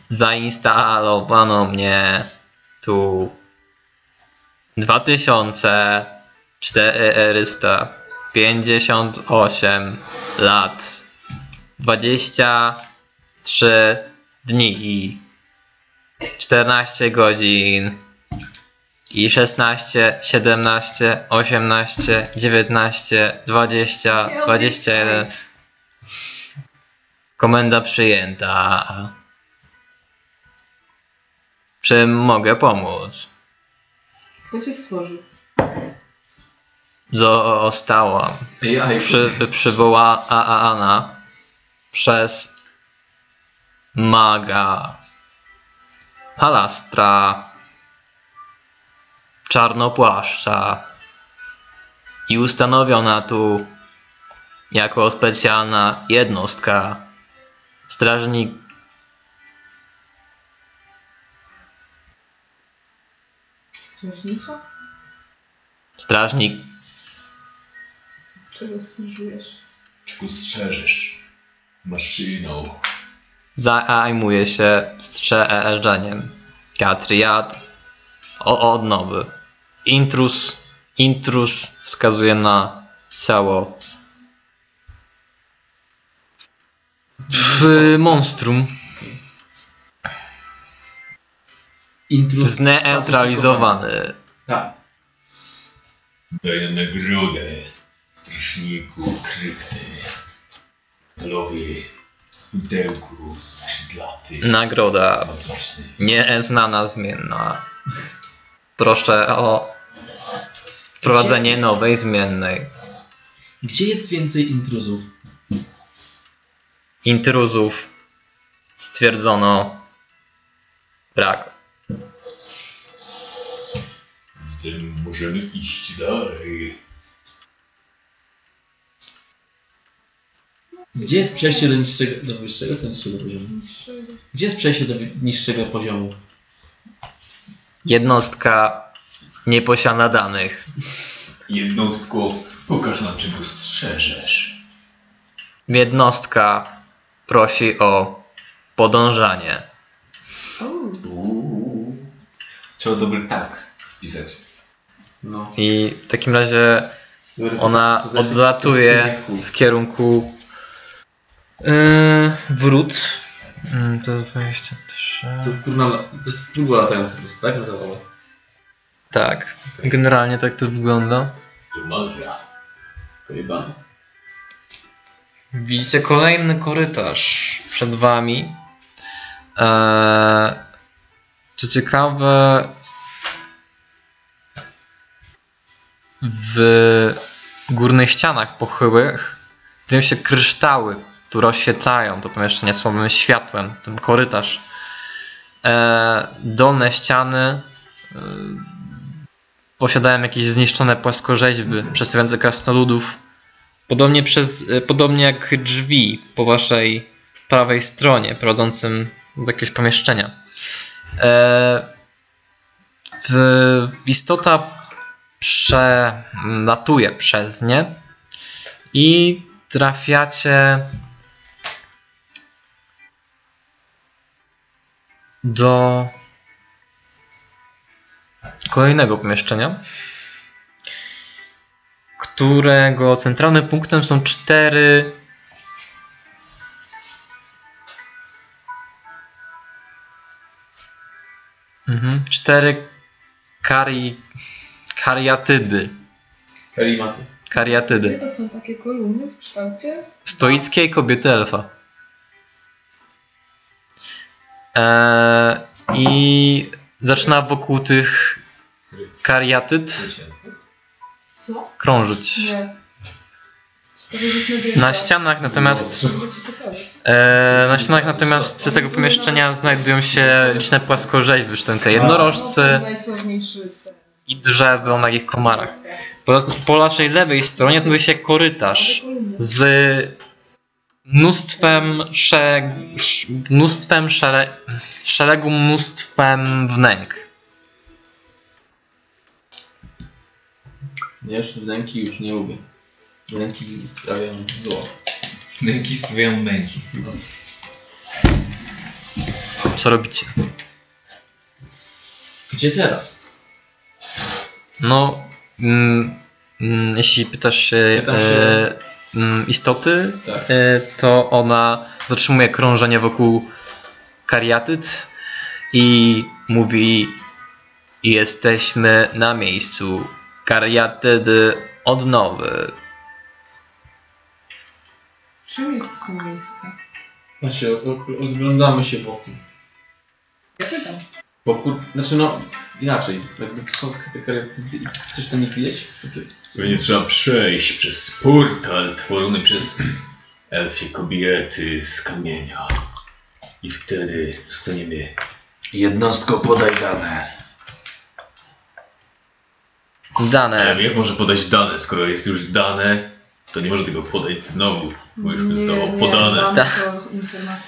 S1: Zainstalowano mnie tu 2458 lat 23 dni 14 godzin i 16, 17, 18, 19, 20, 21 Komenda przyjęta. Czym mogę pomóc?
S2: Kto cię stworzył?
S1: Została
S3: AI.
S1: przy, przywołana przez maga Halastra Czarnopłaszcza i ustanowiona tu jako specjalna jednostka strażnik
S2: Strażnicza?
S1: strażnik
S2: Czego stróżujesz?
S5: Czego strzeżesz? Maszyną.
S1: Zajmuje się strzeżeniem Katriat o odnowy. Intrus, intrus wskazuje na ciało w monstrum
S3: Intrus.
S1: zneutralizowany.
S3: Tak.
S5: Daj nam nagrodę, strażniku krypty. Metalowy pudełku skrzydlaty.
S1: Nagroda nieznana zmienna. Proszę o wprowadzenie nowej zmiennej.
S3: Gdzie jest więcej intruzów?
S1: Intruzów stwierdzono brak.
S5: Zatem możemy iść dalej.
S3: Gdzie jest przejście do niższego, do wyższego czy niższego poziomu? Gdzie jest przejście do niższego poziomu?
S1: Jednostka nie posiada danych.
S5: Jednostko, pokaż nam czego strzeżesz.
S1: Jednostka prosi o podążanie.
S14: Uuu. Trzeba dobry tak wpisać.
S3: No.
S1: I w takim razie ona odlatuje w kierunku yy, wrót. Yy, to 23.
S3: To kurna, to jest latająca po prostu, tak? Wydawało.
S1: Tak, generalnie tak to wygląda.
S5: To magia.
S3: Pojebane.
S1: Widzicie kolejny korytarz przed wami. Eee, co ciekawe, w górnych ścianach pochyłych znajdują się kryształy, które oświetlają to pomieszczenie słabym światłem, ten korytarz. E, dolne ściany e, posiadają jakieś zniszczone płaskorzeźby przedstawiające krasnoludów. Podobnie, przez, e, podobnie jak drzwi po waszej prawej stronie prowadzącym do jakiegoś pomieszczenia. E, w, istota przelatuje przez nie i trafiacie do kolejnego pomieszczenia, którego centralnym punktem są cztery mhm, cztery kari, kariatydy.
S3: Karimaty.
S1: Kariatydy.
S2: To są takie kolumny w kształcie?
S1: Stoickiej kobiety elfa. Eee, I zaczyna wokół tych kariatyd
S2: Co?
S1: krążyć. Na ścianach natomiast e, na ścianach natomiast tego pomieszczenia znajdują się liczne płaskorzeźby
S2: Najsławniejszy ten.
S1: i drzewo o nagich komarach. Po, po naszej lewej stronie znajduje się korytarz z mnóstwem, szereg, sz- mnóstwem szere, szeregu mnóstwem wnęk.
S3: Ja już wnęki już nie lubię. Wnęki sprawiają zło.
S9: Męki stawiają męki.
S1: Co robicie?
S3: Gdzie teraz?
S1: No, mm, mm, jeśli pytasz się,
S3: Pytam się-
S1: e, istoty,
S3: Tak.
S1: e, to ona zatrzymuje krążenie wokół kariatyd i mówi jesteśmy na miejscu kariatydy odnowy.
S2: Czym jest to miejsce?
S3: Znaczy, rozglądamy się wokół.
S2: Ja pytam.
S3: Wokół, znaczy no, inaczej. Jakby są te kariatydy i do nich widzieć? Takie-
S5: Będzie trzeba przejść przez portal tworzony przez elfie kobiety z kamienia. I wtedy staniemy
S10: Jednostko podaj dane.
S1: Dane.
S5: Ale jak może podać dane, skoro jest już dane, to nie może tego podać znowu, bo już zostało
S2: nie,
S5: podane.
S1: Da-.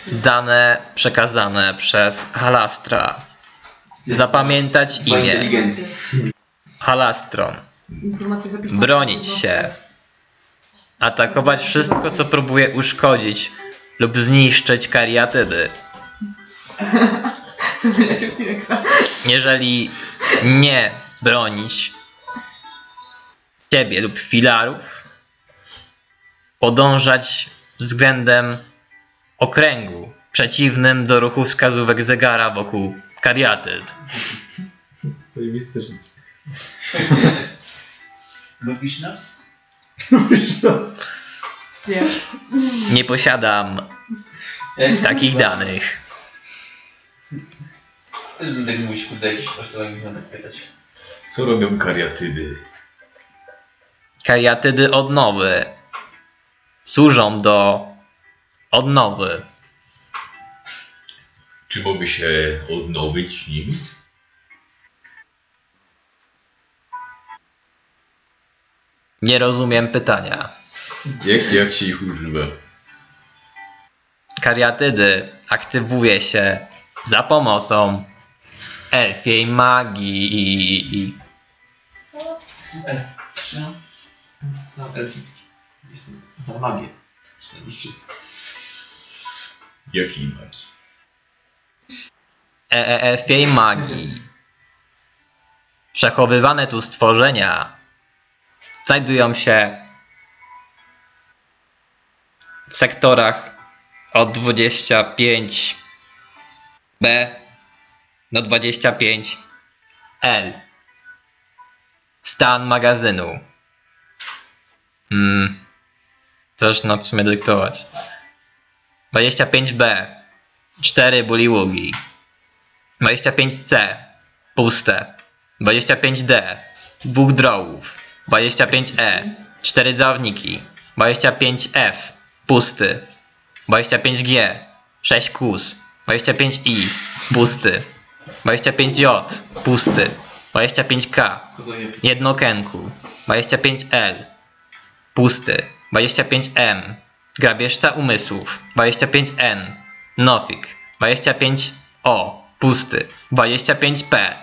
S1: Dane przekazane przez Halastra. Zapamiętać imię. Halastron.
S2: Informacje zapisane.
S1: Bronić się. Atakować wszystko, co próbuje uszkodzić lub zniszczyć kariatydy.
S2: Zamienia się w T-Rexa.
S1: Jeżeli nie bronić ciebie lub filarów, podążać względem okręgu przeciwnym do ruchu wskazówek zegara wokół kariatyd.
S14: Zajebiste życie.
S10: Lubisz nas?
S2: Nie.
S1: Nie posiadam takich danych.
S3: Też będę tak mówić, kurde, jakiś personel mi tak pytać.
S5: Co robią kariatydy?
S1: Kariatydy odnowy służą do odnowy.
S5: Czy mogę się odnowić nim?
S1: Nie rozumiem pytania.
S5: Jak, jak się ich używa?
S1: Kariatydy aktywuje się za pomocą elfiej magii.
S3: Jestem elf. Trzymam. Znam elficki. Jestem za magię. Jestem już wszystko.
S5: Jakiej magii?
S1: E- e- elfiej magii. Przechowywane tu stworzenia znajdują się w sektorach od 25B do 25L. Stan magazynu. Hmm. Zaczyna w sumie dyktować. 25B. 4 buliługi. 25C. Puste. 25D. Dwóch drołów. 25E. 4 dzawniki. 25F. Pusty. 25G. 6 kus. 25I. Pusty. 25J. Pusty. 25K. Jedno okienku. 25L. Pusty. 25M. Grabieżca umysłów. 25N. Nofik. 25O. Pusty. 25P.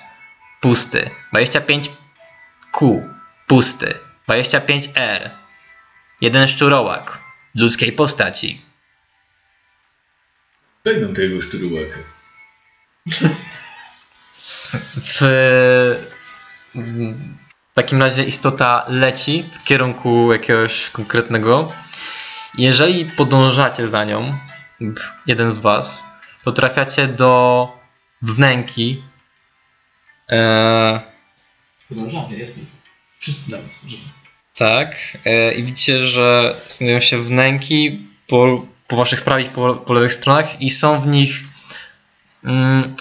S1: Pusty. 25Q. Pusty. 25R. Jeden szczurołak. Ludzkiej postaci.
S5: Będą tego szczurołaka.
S1: W, w takim razie istota leci w kierunku jakiegoś konkretnego. Jeżeli podążacie za nią, jeden z was, to trafiacie do wnęki. E,
S3: Podążamy, jest ich. Wszyscy nawet.
S1: Tak. E, I widzicie, że znajdują się wnęki po, po waszych prawych, po, po lewych stronach i są w nich mm,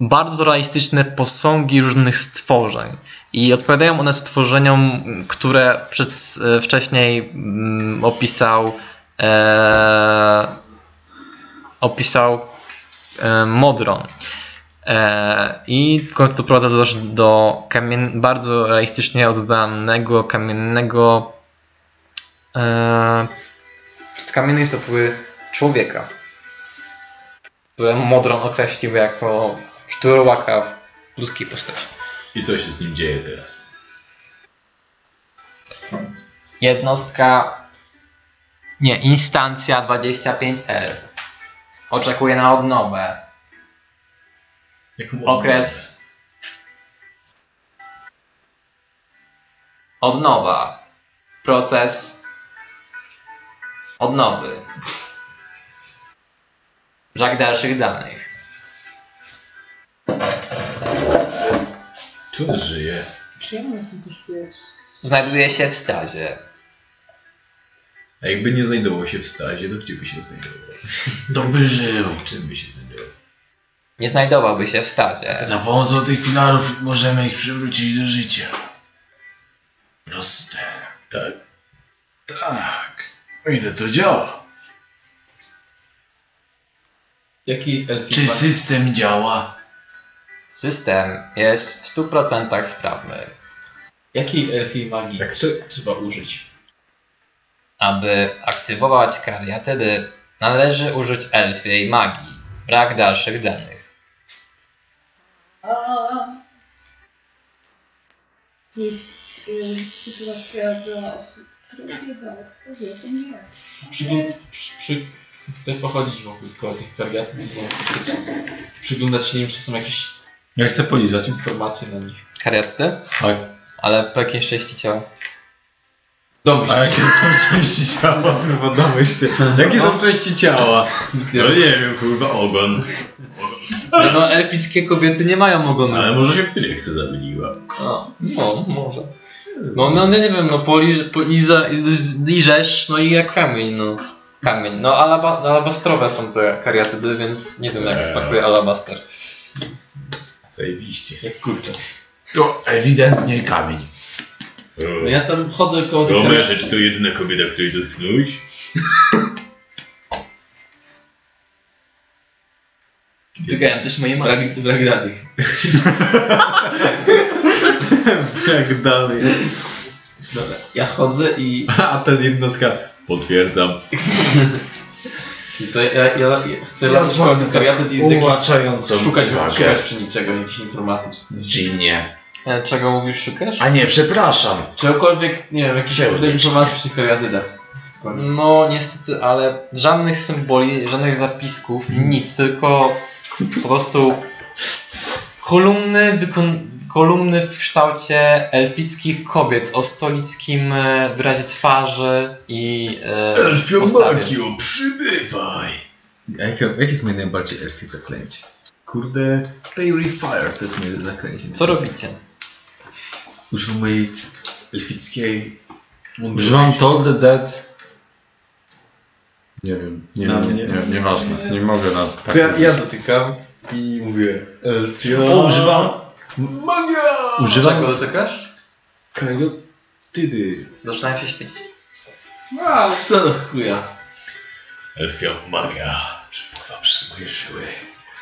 S1: bardzo realistyczne posągi różnych stworzeń. I odpowiadają one stworzeniom, które przed, e, wcześniej mm, opisał e, opisał e, Modron. E, I w końcu doprowadza to też do kamien- bardzo realistycznie oddanego kamiennego e, kamiennej statuły człowieka, które Modron określił jako szczurołaka w ludzkiej postaci.
S5: I co się z nim dzieje teraz?
S1: Jednostka. Nie, instancja 25R. Oczekuje na odnowę. Okres. Odnowa. Proces. Odnowy. Brak dalszych danych.
S5: On żyje?
S2: Jakim kosztuje?
S1: Znajduje się w stazie.
S5: A jakby nie znajdował się w stazie, to gdzie by się znajdował?
S10: To by żył.
S5: Czym by się znajdował?
S1: Nie znajdowałby się w stadzie.
S10: Za pomocą tych filarów możemy ich przywrócić do życia. Proste.
S5: Tak?
S10: Tak. O ile to działa?
S3: Jaki elfik
S10: Czy
S3: ma-
S10: system działa?
S1: System jest w 100% sprawny.
S3: Jakiej elfiej magii
S5: Jak to-
S3: tr- trzeba użyć?
S1: Aby aktywować kariatydy, należy użyć elfiej magii. Brak dalszych danych.
S2: Jest y, sytuacja dla osób, które wiedzą, o tym nie.
S3: Przygląd... Przy, przy... Chcę pochodzić wokół koło tych kariatów i przyglądać się nim, czy są jakieś
S4: Ja chcę polizać.
S3: informacje na nich.
S1: Kariatydy?
S4: Tak.
S1: Ale po jakiej części ciała?
S3: Domyśl
S4: A jakie są części ciała? Kurwa, domyśl się. Jakie są części ciała?
S5: No nie wiem, kurwa, ogon.
S1: No, elfickie kobiety nie mają ogonów.
S5: Ale może się w trychce zamieniła.
S1: No, no, może. No, no nie wiem, no poliż, poliza, liżesz, no i jak kamień, no. Kamień. No alaba, alabastrowe są te kariatydy, więc nie wiem jak
S5: Eee.
S1: spakuje alabaster.
S5: Zajebiście.
S3: jak kurczę.
S10: To ewidentnie kamień.
S3: No ja tam chodzę koło tych kariatów.
S5: czy to jedyna kobieta, której dotknąłeś?
S1: Dotykałem też mojej matki.
S3: Brak, brak danych.
S4: Jak dalej.
S3: Dobra, ja chodzę i,
S4: A ten jednostka.
S5: Potwierdzam.
S3: i to ja, ja, ja chcę latać koło tych kariatów i szukać, szukać przy nich czego, jakichś informacji czy coś.
S10: Ginie.
S1: E, Czego mówisz, szukasz?
S10: A nie, przepraszam.
S3: Czegokolwiek, nie wiem, kurde informacji przy tych.
S1: No niestety, ale żadnych symboli, żadnych zapisków, nic, tylko po prostu kolumny, wykon- kolumny w kształcie elfickich kobiet o stoickim e, wyrazie twarzy i e, postawie.
S5: Elfiomagio, przybywaj!
S4: Jakie, jakie jest moje najbardziej elfie zaklęcie? Kurde, Fairy Fire to jest moje zaklęcie.
S1: Co robicie?
S4: Używam mojej elfickiej Używam Toll the Dead. Nie wiem, nie
S6: Na
S4: wiem,
S6: mnie.
S4: nie, nie, nieważne, nie mogę na tak
S6: To ja, ja dotykam i mówię Elfio.
S10: O, używam.
S3: Magia!
S4: Używam,
S1: Czego dotykasz?
S4: Kajotydy.
S1: Zaczynają się świecić.
S2: Wow!
S3: Co do chuja?
S5: Elfia magia. Przepływa przez moje żyły.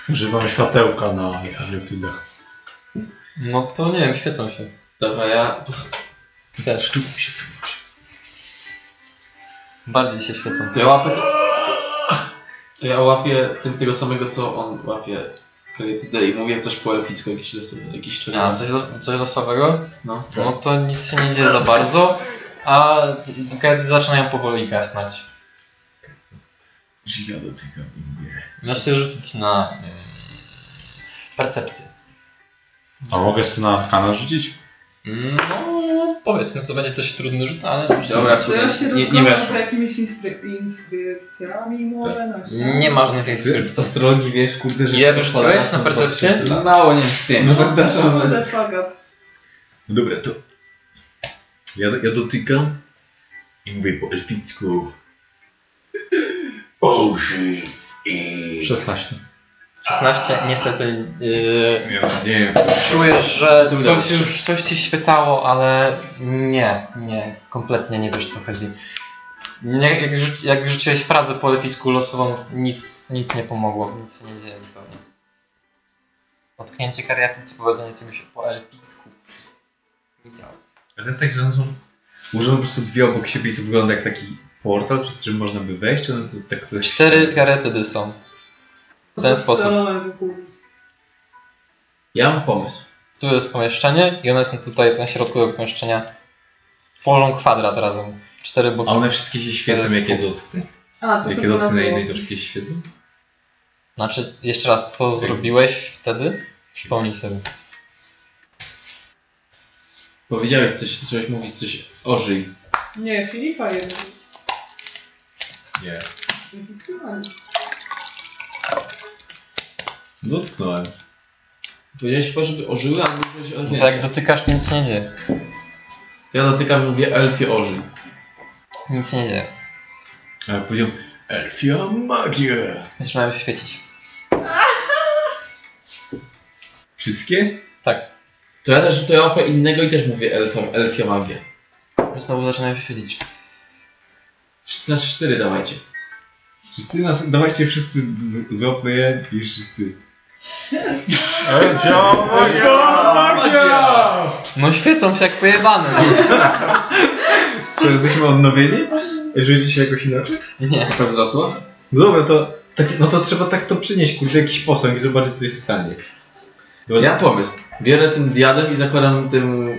S6: Używam światełka na karyotydach.
S1: No to nie wiem, świecą się.
S3: Dobra, ja...
S1: Też. Bardziej się świecą.
S3: To ja łapię... To ja łapię ten, tego samego, co on łapie Karytydę i mówię coś po elficku, jakiś losowy, jakiś
S1: A, coś, los, coś losowego?
S3: No,
S1: No to nic się nie dzieje za bardzo, a karty zaczynają powoli gasnąć.
S5: Ja dotykam i mówię.
S1: Możecie rzucić na mm, percepcję.
S6: A mogę sobie na arkana rzucić?
S1: No, powiedzmy, to będzie coś trudny rzut, ale może
S3: Dobra,
S2: To ja się
S3: nie, nie weszło.
S2: za jakimiś inskry- inskrypcjami może na ścianach.
S1: nie ma żadnych
S4: Z
S1: inskrypcji.
S4: astrologii wiesz, kurde, że...
S1: Ile wyrzuciłeś na percepcję?
S3: No mało, nie wiem.
S4: No zapraszam.
S5: No dobra, to ja, ja dotykam i mówię po elficku. Ożyw i...
S6: 16.
S1: 16, niestety yy,
S4: nie wiem.
S1: czujesz, że coś już, coś ci świetało, ale nie, nie, kompletnie nie wiesz co chodzi. Nie, jak, rzu- jak rzuciłeś frazę po elficku losową, nic, nic nie pomogło, nic się nie dzieje zupełnie. Dotknięcie kariatycy, powiedzenie czegoś po elficku. Nic działa.
S4: A to jest tak, że one są ułożone po prostu dwie obok siebie i to wygląda jak taki portal, przez który można by wejść, one są tak ze
S1: Cztery karetydy są. W ten sposób.
S3: Ja mam pomysł.
S1: Tu jest pomieszczenie i one są tutaj na środku tego pomieszczenia. Tworzą kwadrat razem. Cztery boki.
S4: A one wszystkie się świecą, jak je dotknę.
S2: A, to
S4: Jak
S2: to
S4: je
S2: co
S4: dotknę na jednej, to wszystkie się świecą?
S1: Znaczy, jeszcze raz, co zrobiłeś wtedy? Przypomnij sobie.
S3: Powiedziałeś coś, zacząłeś mówić coś ożyj.
S2: Nie, Filipa jeden.
S4: Nie.
S2: Skierowany.
S4: Dotknąłem.
S3: Powiedziałeś chyba, żeby ożyły, albo mówiłeś o
S1: No to jak dotykasz, to nic nie dzieje.
S3: Ja dotykam i mówię elfie ożyj.
S1: Nic nie dzieje.
S4: A jak powiedział,
S5: Elfia magia.
S1: Zaczynają się świecić.
S4: wszystkie?
S1: Tak.
S3: To ja też to ja łapę innego i też mówię elfia, elfia magia.
S1: Znowu zaczynają się świecić.
S3: Wszyscy na 4 dawajcie.
S4: Wszyscy nas, dawajcie wszyscy, z- złapmy je i wszyscy.
S1: No świecą się jak pojebane.
S4: Co, jesteśmy odnowieni? Jeżeli się jakoś inaczej?
S1: Nie.
S3: Trochę wzrosło?
S4: No dobra, to, tak, no to trzeba tak to przynieść, kurde, jakiś posąg i zobaczyć, co się stanie. Dobra,
S3: Ja pomysł. Biorę ten diadem i zakładam tym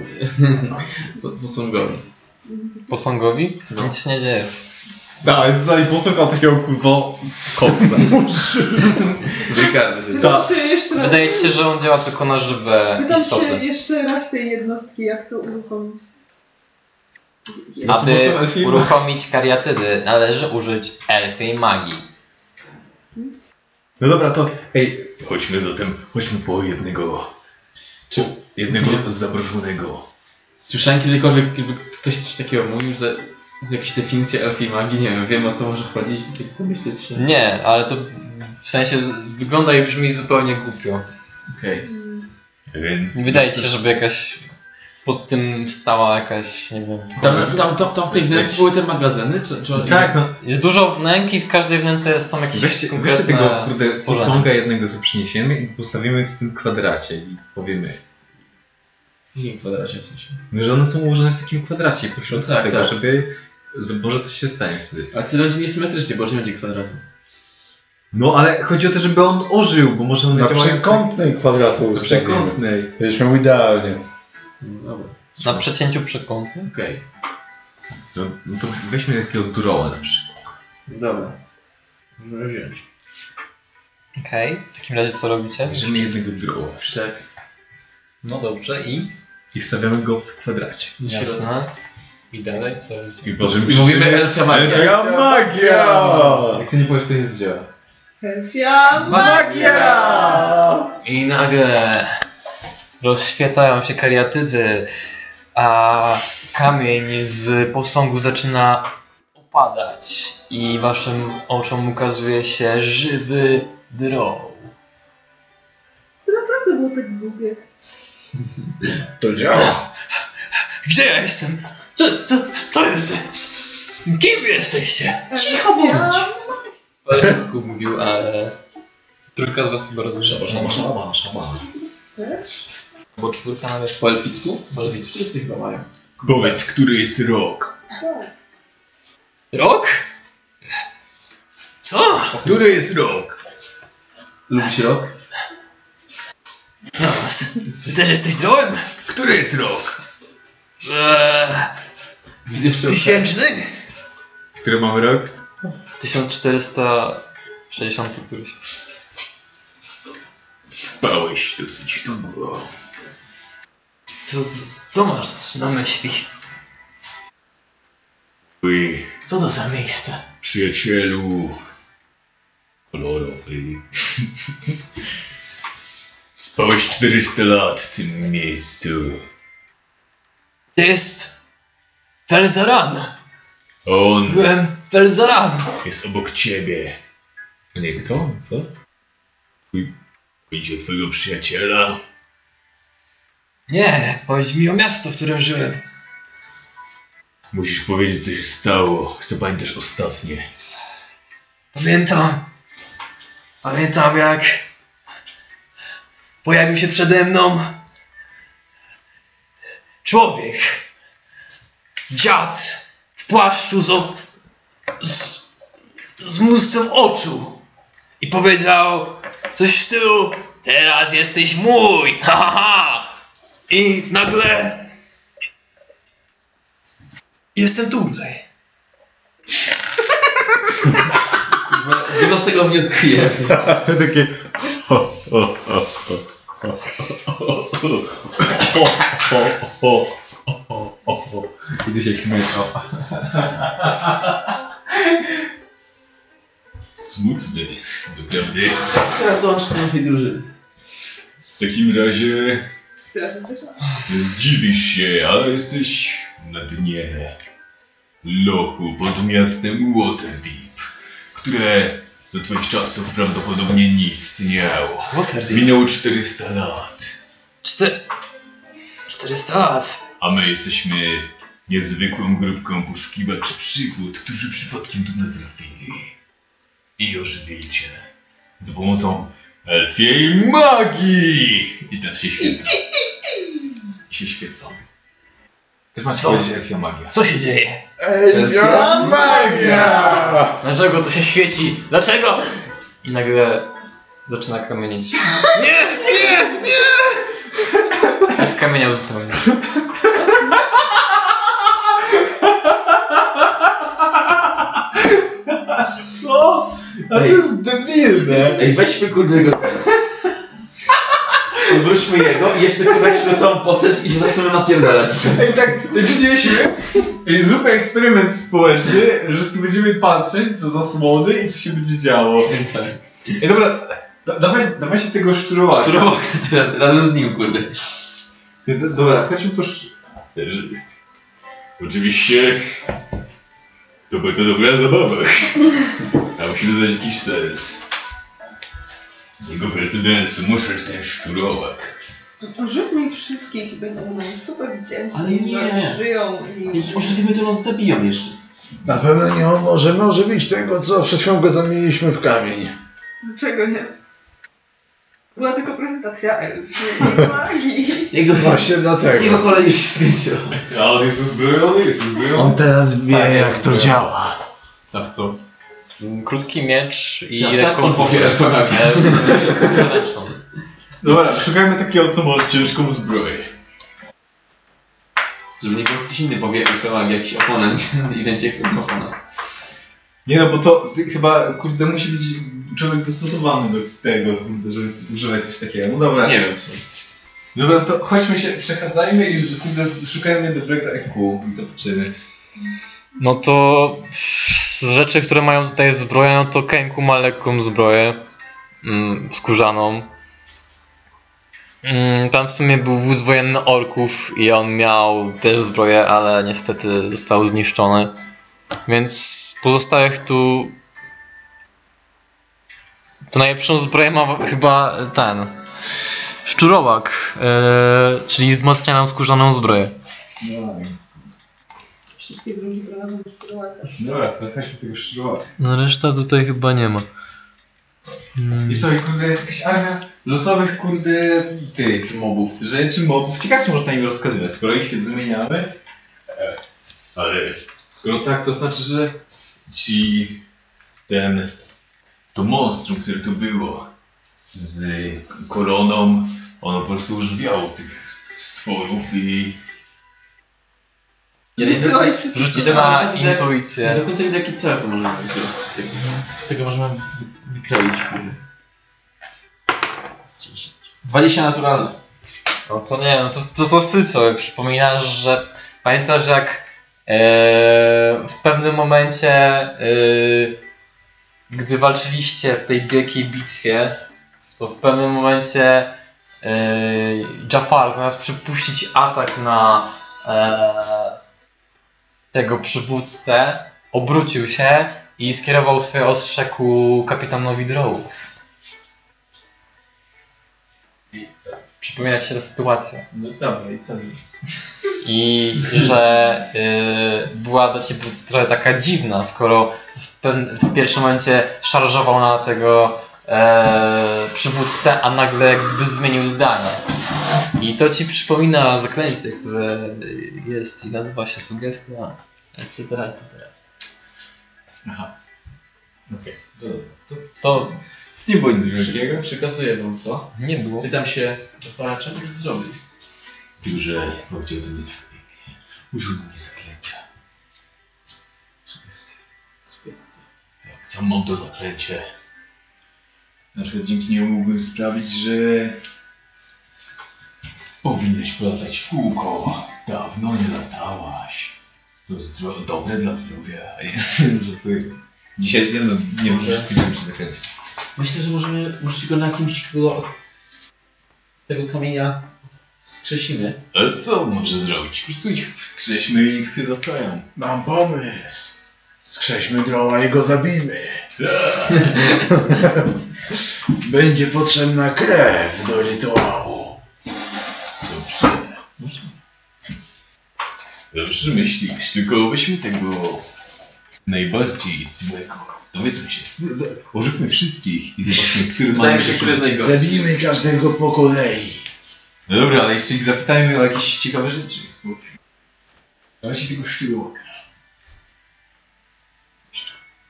S3: posągowi.
S1: Posągowi?
S3: No.
S1: Nic się nie dzieje.
S4: Da, jest tutaj posąg, a takiego kurwa koksa.
S3: Wykaże się.
S2: Pytam się jeszcze raz.
S1: Wydaje ci się, że on działa tylko na żywe
S2: Pytam się
S1: istoty.
S2: jeszcze raz tej jednostki, jak to uruchomić.
S1: Aby uruchomić kariatydy, należy użyć elfiej magii.
S4: No dobra, to ej,
S5: Chodźmy zatem, chodźmy po jednego. Czy jednego zabrożonego.
S3: Słyszałem kiedykolwiek, jakby ktoś coś takiego mówił, że z jakiejś definicji elfiej magii, nie wiem, wiem o co może chodzić, tak pomyśleć się.
S1: Nie, ale to w sensie wygląda i brzmi zupełnie głupio.
S3: Okej.
S5: Więc...
S1: Wydaje ci się, żeby jakaś pod tym stała jakaś, nie wiem.
S3: Tam, tam, tam, tam w tej wnęce były te magazyny, czy... czy
S4: tak, no,
S1: Jest dużo wnęk i w każdej wnęce jest- są jakieś
S4: weźcie,
S1: konkretne
S4: weźcie tego, kurde, posąga jednego, co przyniesiemy i postawimy w tym kwadracie i powiemy,
S3: W jakim kwadracie w sensie?
S4: no, że one są ułożone w takim kwadracie po środku
S3: Tak,
S4: tego,
S3: tak.
S4: żeby, z- może coś się stanie wtedy.
S3: A ty będzie niesymetrycznie, bo już nie będzie kwadratu.
S4: No, ale chodzi o to, żeby on ożył, bo może on
S6: Na przekątnej kwadratu
S4: Na
S6: ustawimy.
S4: przekątnej.
S6: Byliśmy mu idealnie.
S3: No dobra.
S1: Na przecięciu przekątnym.
S3: Okej.
S4: No, no to weźmy takiego duroła na przykład.
S3: Dobra. Możemy wziąć.
S1: Okej, w takim razie co robicie?
S4: Weźmy jednego duroła.
S3: Tak.
S1: No dobrze i?
S4: I stawiamy go w kwadracie.
S1: Jasne. I dalej co?
S4: I potem
S3: I mówimy elfia magia.
S6: Elfia magia!
S4: Jak ty nie powiesz, to nie zdziała.
S2: Elfia magia!
S1: I nagle rozświetają się kariatydy, a kamień z posągu zaczyna opadać i waszym oczom ukazuje się żywy droł.
S2: To naprawdę było tak głupie.
S6: To działa.
S13: Gdzie ja jestem? Co, co, co jest? Kim wy jesteście?
S2: Cicho bądź!
S1: Po elficku mówił, ale trójka z was chyba rozumie.
S10: Szaba, szaba, szaba.
S1: Bo czwórka nawet
S3: Po elficku?
S1: po elficku.
S3: Wszyscy chyba mają.
S5: Powiedz, który jest rok?
S13: Rok? Co?
S5: Który jest rok?
S3: Lubisz rok?
S13: No, ty też jesteś drołem?
S5: Który jest rok?
S13: Eee, tysięczny?
S5: Który mamy rok?
S1: 1460 któryś.
S5: Spałeś dosyć długo.
S13: Co, co, co masz na myśli?
S5: Twój
S13: Co to za miejsce?
S5: przyjacielu kolorowy. Spałeś 400 lat w tym miejscu.
S13: To jest Felzaran.
S5: On
S13: Byłem Felzaran.
S5: jest obok ciebie. A nie kto? Co? Twój... Chodzi o twojego przyjaciela.
S13: Nie, powiedz mi o miasto, w którym żyłem.
S5: Musisz powiedzieć, co się stało. Co pamiętasz ostatnie?
S13: Pamiętam. Pamiętam jak pojawił się przede mną człowiek. Dziad w płaszczu z, o- z, z mnóstwem oczu. I powiedział coś w stylu Teraz jesteś mój! Ha, ha, ha! I nagle jestem tutaj.
S3: Dużo z tego wnioskuję.
S6: Takie... O, o, o, o, o, o, o. Kiedy się śmieszał.
S5: Smutny, doprawdy.
S3: Teraz dołącz do naszej drużyny.
S5: W takim razie
S2: Teraz jesteś na...
S5: zdziwisz się, ale jesteś na dnie lochu pod miastem Waterdeep, które za twoich czasów prawdopodobnie nie istniało.
S13: Waterdeep.
S5: Minęło 400 lat,
S13: Czter... 400 lat.
S5: A my jesteśmy niezwykłą grupką poszukiwaczy przygód, którzy przypadkiem tu natrafili. I ożywili cię za pomocą elfiej magii! I tak się świecą. I się świecą. Też macie
S13: Co?
S5: powiedzieć elfia magia.
S13: Co się dzieje?
S4: Elfia magia!
S13: Dlaczego to się świeci? Dlaczego?
S1: I nagle zaczyna kamienieć.
S13: Nie, nie, nie!
S1: I skamieniał zupełnie.
S4: Co? A to jest debilne.
S3: Ej, weźmy kurde jego... Odwróćmy jego i jeszcze kurde jakąś samą postać i się zaczniemy napierdalać.
S4: Ej, tak, tak przynieśmy. Ej, zróbmy eksperyment społeczny, że tu będziemy patrzeć, co za słody i co się będzie działo. Ej, dobra, da, dawaj, dawaj się tego szczurować.
S3: Szczurowo teraz, razem z nim kurde.
S4: Dobra, chodźmy po
S5: Oczywiście to będzie dobra zabawa. A musimy dać jakiś sens. Jego prezydensu muszę ten szczurowak.
S2: Rzućmy ich wszystkich i będą nam super wdzięczni,
S3: Ale nie.
S2: żyją i...
S3: Ich ożywimy, to nas zabiją jeszcze.
S10: Na pewno nie możemy ożywić tego, co przed chwilą go zamieniliśmy w kamień.
S2: Dlaczego nie? Była tylko prezentacja elf, nie magii.
S3: Jego
S10: Właśnie dlatego.
S3: Jego kolej już się skończyła.
S5: A on jest uzbrojony, jest uzbrojony.
S10: On teraz wie,
S1: Tak,
S10: jak
S1: jest
S10: to działa.
S5: A w co?
S1: Krótki miecz i
S3: Co- co jak on powie elfia magia?
S1: z zaręczną.
S4: Dobra, szukajmy takiego, co ma ciężką zbroję.
S3: Żeby nie było ktoś inny powie magia, jakiś oponent i będzie po nas.
S4: Nie no, bo to ty, chyba, kurde, musi być człowiek dostosowany do tego, żeby używać coś takiego. No dobra.
S3: Nie wiem co.
S4: Dobra, to chodźmy się, przechadzajmy i kurde, szukajmy dobrego EQ i zobaczymy.
S1: No to z rzeczy, które mają tutaj zbroję, no to Kenku ma lekką zbroję. Mm, skórzaną. Mm, tam w sumie był wóz wojenny orków i on miał też zbroję, ale niestety został zniszczony. Więc pozostałych tu... To najlepszą zbroję ma chyba ten... Szczurowak, e, czyli wzmacnianą skórzaną zbroję.
S4: No,
S2: Wszystkie drugi prowadzą do szczurłaka.
S4: dobra, to weźmy tego szczurłaka.
S1: No reszta tutaj chyba nie ma. Mm,
S4: I co, i kurde, jest jakaś armia losowych, kurde, tych mobów, rzeczy mobów. Ciekawe, czy można im rozkazywać, skoro ich się zmieniamy. E,
S5: Ale skoro tak, to znaczy, że ci ten to monstrum, które tu było z koroną, ono po prostu użwiało tych stworów i
S1: Rzućcie na intuicję.
S3: Nie do końca widzę jaki cel to może być. Jest, jak- Z tego możemy wykroić. kurde. 20 naturalne.
S1: No to nie, no to, to, to ty sobie przypominasz, że pamiętasz jak e, w pewnym momencie, e, gdy walczyliście w tej wielkiej bitwie, to w pewnym momencie e, Jafar zamiast przypuścić atak na e, tego przywódcę, obrócił się i skierował swoje ostrze ku kapitanowi Drowu. Przypomina ci się ta sytuacja.
S3: No dobra, i co?
S1: I że y, była dla ciebie trochę taka dziwna, skoro w, w pierwszym momencie szarżował na tego e, przywódcę, a nagle jak gdyby zmienił zdanie. I to ci przypomina zaklęcie, które jest i nazywa się sugestia, etc. etc.
S5: Aha. Okej.
S1: To, to
S4: Nie było nic wielkiego.
S3: Przekazuję wam to.
S1: nie było.
S3: Pytam się Jafara, czemu to zrobił?
S5: Duże powiedział to nie tak pięknie. Użył mnie zaklęcia. Sugestie.
S3: Sugestie.
S5: Jak sam mam to zaklęcie. Na przykład dzięki niemu mógłbym sprawić, że powinnaś polatać w kółko. Dawno nie latałaś. To jest zdro- dobre dla zdrowia. a nie- Żartuję. Dzisiaj nie, no, nie
S3: Może-
S5: przy zakręcie.
S3: Myślę, że możemy użyć go na kimś, kogo od tego kamienia wskrzesimy.
S5: Ale co on może zrobić? Po prostu ich wskrześmy i ich latają.
S10: Mam pomysł. Skrześmy droła i go zabijmy. Będzie potrzebna krew do rytuału.
S5: Dobrze. Dobrze myślisz, tylko weźmy tego najbardziej złego. Dowiedzmy się, używmy wszystkich i zobaczmy, który
S3: Wydaje
S5: ma
S3: mi się, który jest najgorszy.
S10: Zabijmy każdego po kolei.
S5: No dobra, ale jeszcze ich zapytajmy o jakieś ciekawe rzeczy. Ale się tego szczurłoka.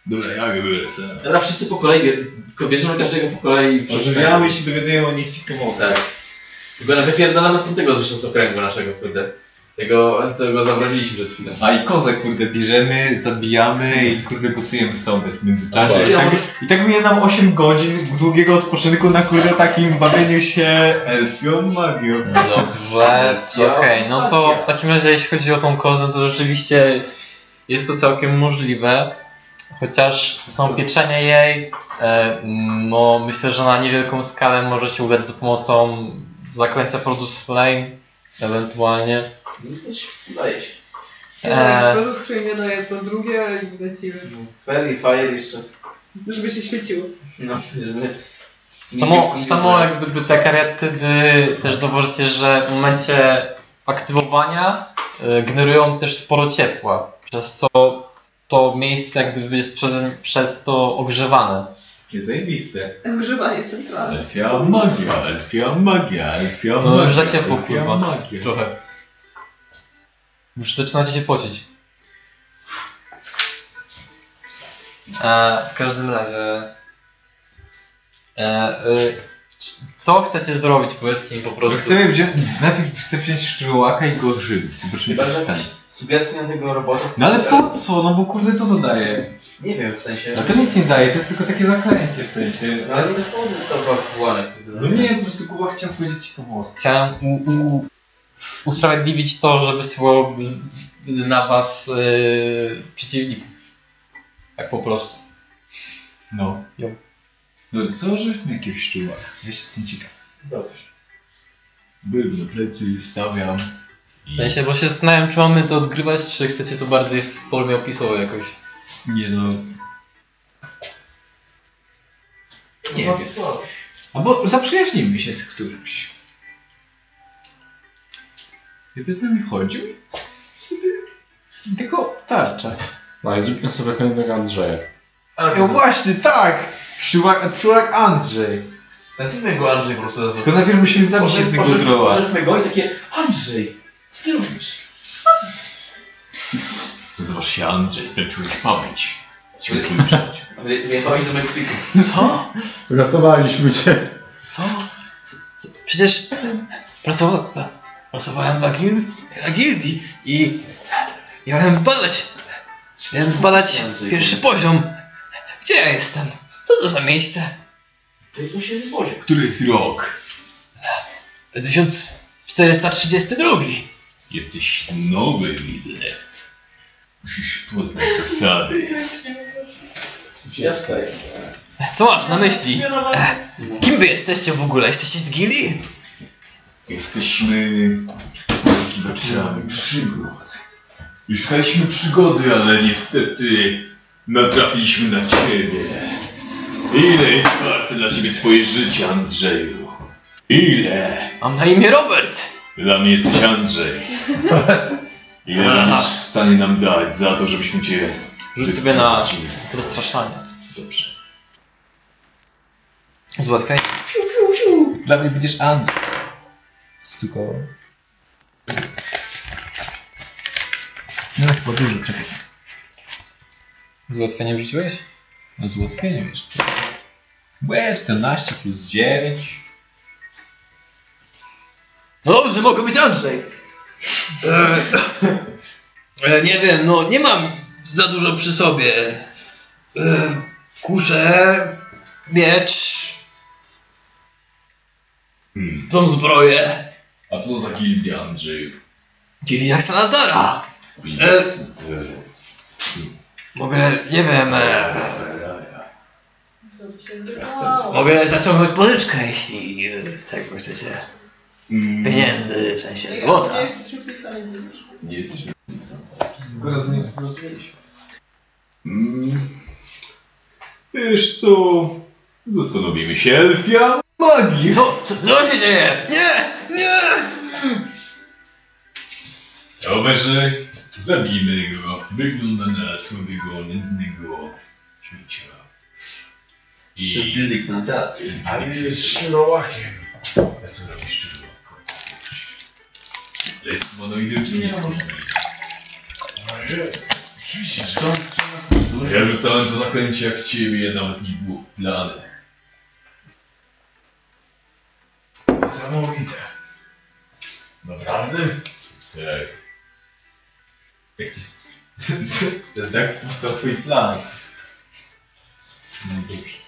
S5: Dobra, ja go biorę sam.
S3: Dobra, wszyscy po kolei, bie- bierzemy każdego po kolei. i
S4: Ożywiamy i się dowiadują o nich ciekawostek.
S3: Tak. Tylko na wypierdolamy z tamtego zresztą z okręgu naszego, kurde. Tego, co go zabroniliśmy przed chwilą.
S4: A i kozę, kurde, bierzemy, zabijamy i kurde gotujemy sobie w międzyczasie. I tak, I tak minie nam 8 godzin długiego odpoczynku na kurde takim bawieniu się elfią magią.
S1: Dobrze,
S3: Ja-
S1: okej, no to w takim razie jeśli chodzi o tą kozę, to rzeczywiście jest to całkiem możliwe. Chociaż są pieczenie jej, e, no myślę, że na niewielką skalę może się udać za pomocą zaklęcia Produce Flame, ewentualnie.
S3: No to się udaje się.
S1: Eee.
S2: Produkt swój nie daje to drugie i lecimy.
S3: Fairy Fire jeszcze.
S2: Żeby się świeciło.
S3: No, żeby...
S1: Samo, samo jak gdyby te kariatydy też zauważycie, że w momencie aktywowania e, generują też sporo ciepła, przez co to miejsce jak gdyby jest przez, przez to ogrzewane.
S4: Jest zajebiste.
S2: Grzywanie centralne.
S4: Elfia magia, elfia magia, elfia
S1: No
S4: magia.
S1: już za ciepło, kurwa.
S4: magia.
S1: Trochę. Już zaczynacie się pocić. E, w każdym razie. E, e, co chcecie zrobić? Powiedzcie mi po prostu.
S4: Chcemy wziąć, najpierw chcę wziąć szczurłaka i go ożywić. Zobaczymy co się stanie.
S3: sugestie na tego robota.
S4: No ale po co? No bo kurde co to daje?
S3: Nie wiem, w sensie...
S4: No to nic nie daje, to jest tylko takie zaklęcie w sensie.
S3: No, ale nie bez powodu został wywołany.
S4: No nie, po prostu Kuba chciał powiedzieć ciekawostkę.
S1: Chciałem u, u, usprawiedliwić to, że wysyłał z- na was yy, przeciwników. Tak po prostu.
S4: No.
S1: Jo.
S4: No co, żeśmy jakiegoś szczurłaka? Ja się z tym ciekaw.
S3: Dobrze.
S5: Byłem na plecy, stawiam.
S1: W sensie, bo się zastanawiam, czy mamy to odgrywać, czy chcecie to bardziej w formie opisowej jakoś.
S4: Nie no.
S3: Nie
S4: wiem.
S3: wiem.
S4: Albo zaprzyjaźnimy się z którymś. Gdyby z nami chodził, tylko tarcza.
S6: No i zróbmy sobie kolejnego Andrzeja.
S4: No właśnie, tak! Człowiek, człowiek Andrzej.
S3: Nazwijmy go Andrzej po prostu.
S4: Tylko najpierw musimy zabić jednego droła.
S6: Pożegnmy go i takie Andrzej, co ty robisz?
S5: Nazywasz się Andrzej, straciłeś pamięć. Jesteśmy twoim przyjaciół.
S3: Wyjechałeś do Meksyku.
S1: Co?
S6: Uratowaliśmy cię.
S1: Co? Co? Co? Przecież pracowa... pracowałem w Agil... na gildii i miałem zbadać... Miałem zbadać pierwszy poziom. Gdzie ja jestem? Co to za miejsce?
S3: To jest właśnie poziom.
S5: Który jest rok?
S1: 1432.
S5: Jesteś nowy, widzę. Musisz poznać zasady.
S3: Ja wstaję.
S1: Co masz na myśli? E, Kim wy jesteście w ogóle? Jesteście z gildii?
S5: Jesteśmy poszukiwaczami przygód. Już szukaliśmy przygody, ale niestety natrafiliśmy na ciebie. Ile jest warte dla ciebie twoje życie, Andrzeju? Ile?
S1: Mam na imię Robert.
S5: Dla mnie jesteś Andrzej. Ile będziesz w stanie nam dać za to, żebyśmy cię
S1: Rzuć sobie na zastraszanie. Dobrze. Złatwiaj.
S4: Dla mnie będziesz Andrzej. Suko. No chyba dużo, czekaj.
S1: Z ułatwieniem rzuciłeś?
S4: No z ułatwieniem jeszcze. Łe, 14 plus 9.
S1: No dobrze, mogę być Andrzej. E, e, nie wiem, no nie mam za dużo przy sobie. E, kuszę, miecz,
S5: Hmm.
S1: tą zbroję.
S5: A co to za gildia, Andrzeju?
S1: Gildia Sanadara. E, mogę, nie wiem, e, mogę zaciągnąć pożyczkę, jeśli tego chcecie. Pieniędzy, w sensie złota.
S2: Nie jesteśmy w tej samej.
S5: Nie jesteśmy.
S4: Skoro z nim współpracujesz.
S5: Mm. Wiesz co? Zastanowimy się, elfia magii!
S1: Co, co, co się dzieje? Nie, nie!
S5: Rowerze, zabijmy go. Wygląda na słabego, nędznego śmiecia. I...
S3: Przez gildię Xanata.
S10: Ale jest szczurołakiem.
S5: A co robisz szczurołako? Ale jest monoidem czy nie jest?
S10: No jest. Oczywiście, że
S5: Ja rzucałem to zaklęcie jak ciebie, nawet nie było w planach.
S10: niesamowite. Naprawdę?
S5: Tak.
S4: Jak ci... Ten tak puszczał twój plan. No dobrze.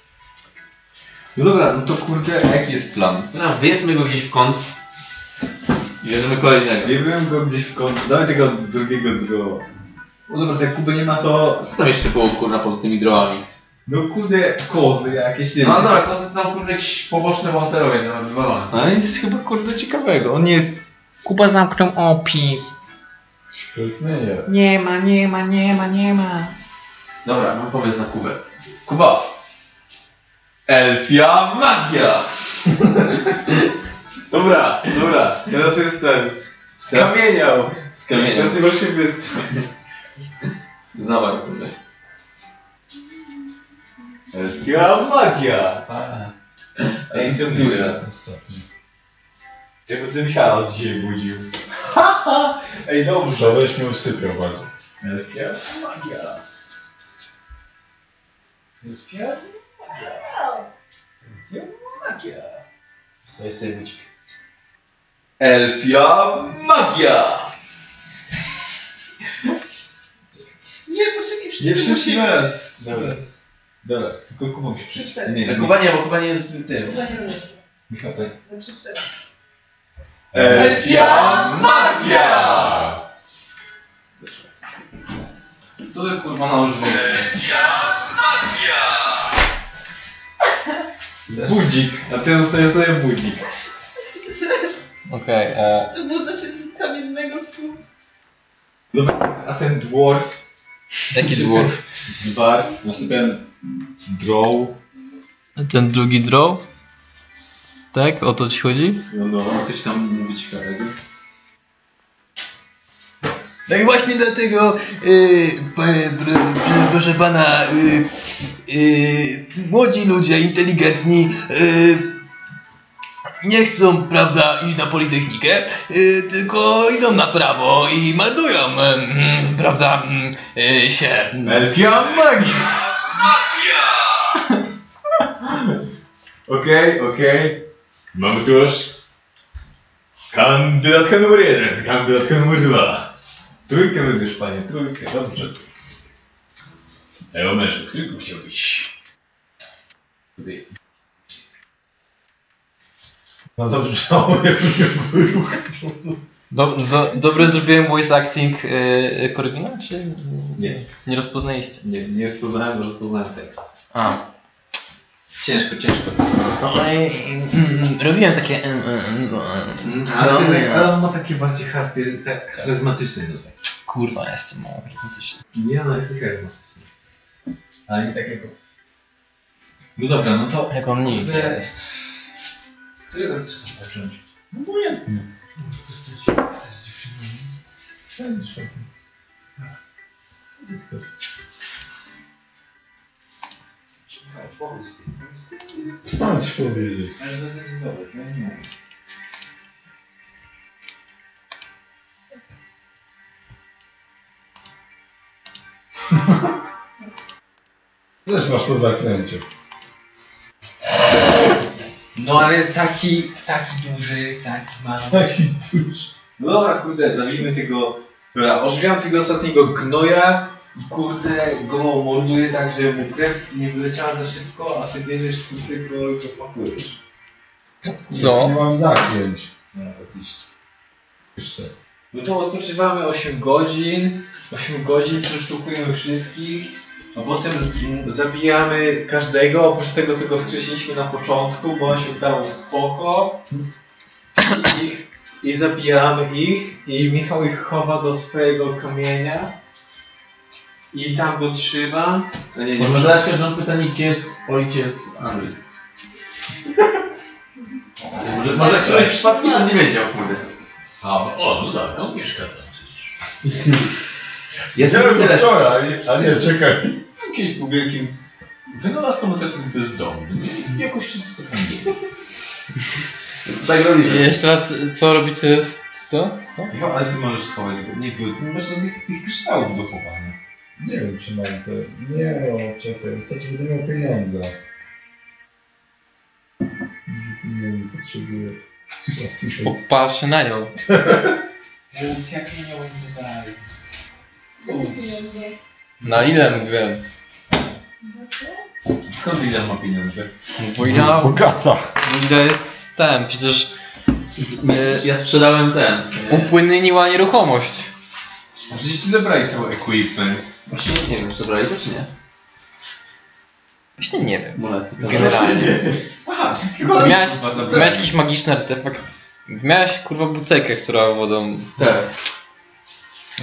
S4: No dobra, no to kurde, jaki jest plan?
S3: No, wyjedźmy go gdzieś w kąt. I bierzemy kolejnego.
S4: Nie wiem go gdzieś w końcu, dawaj tego drugiego droła. No dobra, to jak Kuby nie ma to...
S3: Co tam jeszcze było kurna poza tymi drołami?
S4: No kurde, kozy jakieś, nie
S3: No
S4: wiem,
S3: dobra, poza tym tam kurde jakiś poboczny bohaterowie tam wywalony.
S4: Ale nic chyba kurde ciekawego, on nie jest...
S9: Kuba zamknął opis.
S4: Nie,
S9: Nie ma, nie ma, nie ma, nie ma.
S3: Dobra, mam pomysł na Kubę. Kuba! Elfia magia!
S4: Dobra, dobra, teraz jest ten... Skamieniał!
S3: Skamieniał.
S4: Teraz tylko się wystrzał.
S3: Zobacz tutaj.
S4: Elfia magia! Ej, co ty Ja bym siara dzisiaj budził. Haha! Ej, dobrze.
S10: To weź mnie usypiał bardziej.
S4: Elfia magia. Elfia magia. Elfia magia.
S3: Stoi sobie budzik.
S4: Elfia magia!
S2: Nie, poczekaj, wszyscy
S4: Nie wszyscy
S2: musimy.
S4: naraz.
S3: Dobra.
S4: Dobra, tylko Kuba musi
S2: Trzy,
S4: przyjść.
S2: cztery.
S4: Nie, nie,
S3: Kuba nie, bo Kuba nie jest z tym.
S2: Za nie lubię.
S4: Michał, tak.
S2: Na trzy, cztery.
S4: Elfia magia!
S3: Co ty kurwa nałożyłeś?
S4: Budzik, a ty dostaję sobie budzik.
S1: Okej, e,
S2: Budza się z kamiennego snu.
S4: A ten dwarf,
S1: jaki dwarf?
S4: dwarf, znaczy ten drow,
S1: Ten drugi draw? Tak? O to ci chodzi?
S4: no no, coś tam mówi ciekawego.
S28: No i właśnie dlatego, yy, pr- proszę pana, yy, yy, młodzi ludzie, inteligentni, yy, nie chcą, prawda, iść na Politechnikę, yy, tylko idą na prawo i marnują, yy, prawda, yy, się.
S6: Elfia magia! Okej, okej.
S5: Mamy tu już kandydatka numer jeden, kandydatka numer dwa. Trójkę wybierz, panie, trójkę, dobrze. Mężu, którego chciałbyś? Tutaj.
S6: No dobrze, żałuję, jakby ruch.
S1: Do, do, dobry zrobiłem voice acting yy, Korwina, czy
S4: Nie.
S1: nie rozpoznaliście?
S4: Nie, nie rozpoznałem, rozpoznałem tekst.
S1: A.
S4: Ciężko, ciężko.
S1: No, yy, yy, robiłem takie... Yy,
S4: Ale,
S1: no,
S4: ale,
S1: nie.
S4: ale on ma takie bardziej charakter, tak charyzmatyczne.
S1: Kurwa, jestem mało charyzmatyczny.
S4: Nie, no jest charyzmatyczny. Ale nie takiego. No dobra, no to...
S1: Jak on nigdy jest.
S4: Którego chcesz tam zacząć?
S6: No obojętnie.
S4: Chcesz coś chcesz z dziewczynami?
S6: Wszędzie, wszędzie.
S4: Co? Powiedz ty.
S6: Co mam ci powiedzieć?
S4: Ale zadecydować, ja nie mogę.
S6: Też masz to zaklęcie.
S4: No ale taki, taki duży, taki mały.
S6: Taki duży.
S4: No dobra, kurde, zabijmy tego... Dobra, ożywiam tego ostatniego gnoja i kurde go morduję tak, że mu krew nie wyleciała za szybko, a ty bierzesz go i go pakujesz.
S1: Co?
S6: Nie mam.
S4: No faktycznie.
S6: Jeszcze.
S4: No to odpoczywamy 8 godzin, 8 godzin przeszukujemy wszystkich, a potem zabijamy każdego, oprócz tego co go wskrzesiliśmy na początku, bo on się udało spoko. I, I zabijamy ich i Michał ich chowa do swojego kamienia. I tam go trzyma. A nie, nie,
S3: Może
S4: może...
S3: zadać każdą pytanie, gdzie jest ojciec Anny. Może, może któryś przypadkiem on nie wiedział, kurde.
S5: A, o, no tak, on mieszka tam przecież.
S3: Jest
S6: Widziałem go wczoraj, a nie, czekaj.
S5: Jakiś był wielkim... Wynalazł to też jest bezdomny. Nie? Jakoś tak nie.
S3: Tak robimy.
S1: Jeszcze raz, co robicie z... co? Co?
S4: Jo, ale ty możesz schować go. Nie, były, ty nie masz żadnych tych kryształów do chowania.
S6: Nie wiem, czy mam te... Nie, o, czekaj, wystarczy, będę miał pieniądze. Dużo pieniędzy potrzebuję. Tysiąc.
S1: Popatrzę na nią.
S2: Policja pieniądze daj.
S1: Na ile mówiłem?
S29: Za co?
S4: Skąd ile ma pieniądze?
S1: Bo Ida,
S6: Bogata.
S1: Ida jest ten, przecież s- e,
S3: Ja sprzedałem ten.
S1: upłynniła nieruchomość.
S4: A przecież ci zabrali cały equipment.
S3: Właśnie nie wiem, czy zabrali to czy nie.
S1: Właśnie nie wiem.
S3: Monety. to-
S1: Generalnie.
S4: Aha,
S1: Ty miałeś, ty miałeś jakiś magiczny artefakt. Miałeś kurwa butelkę, która wodą.
S3: Tak.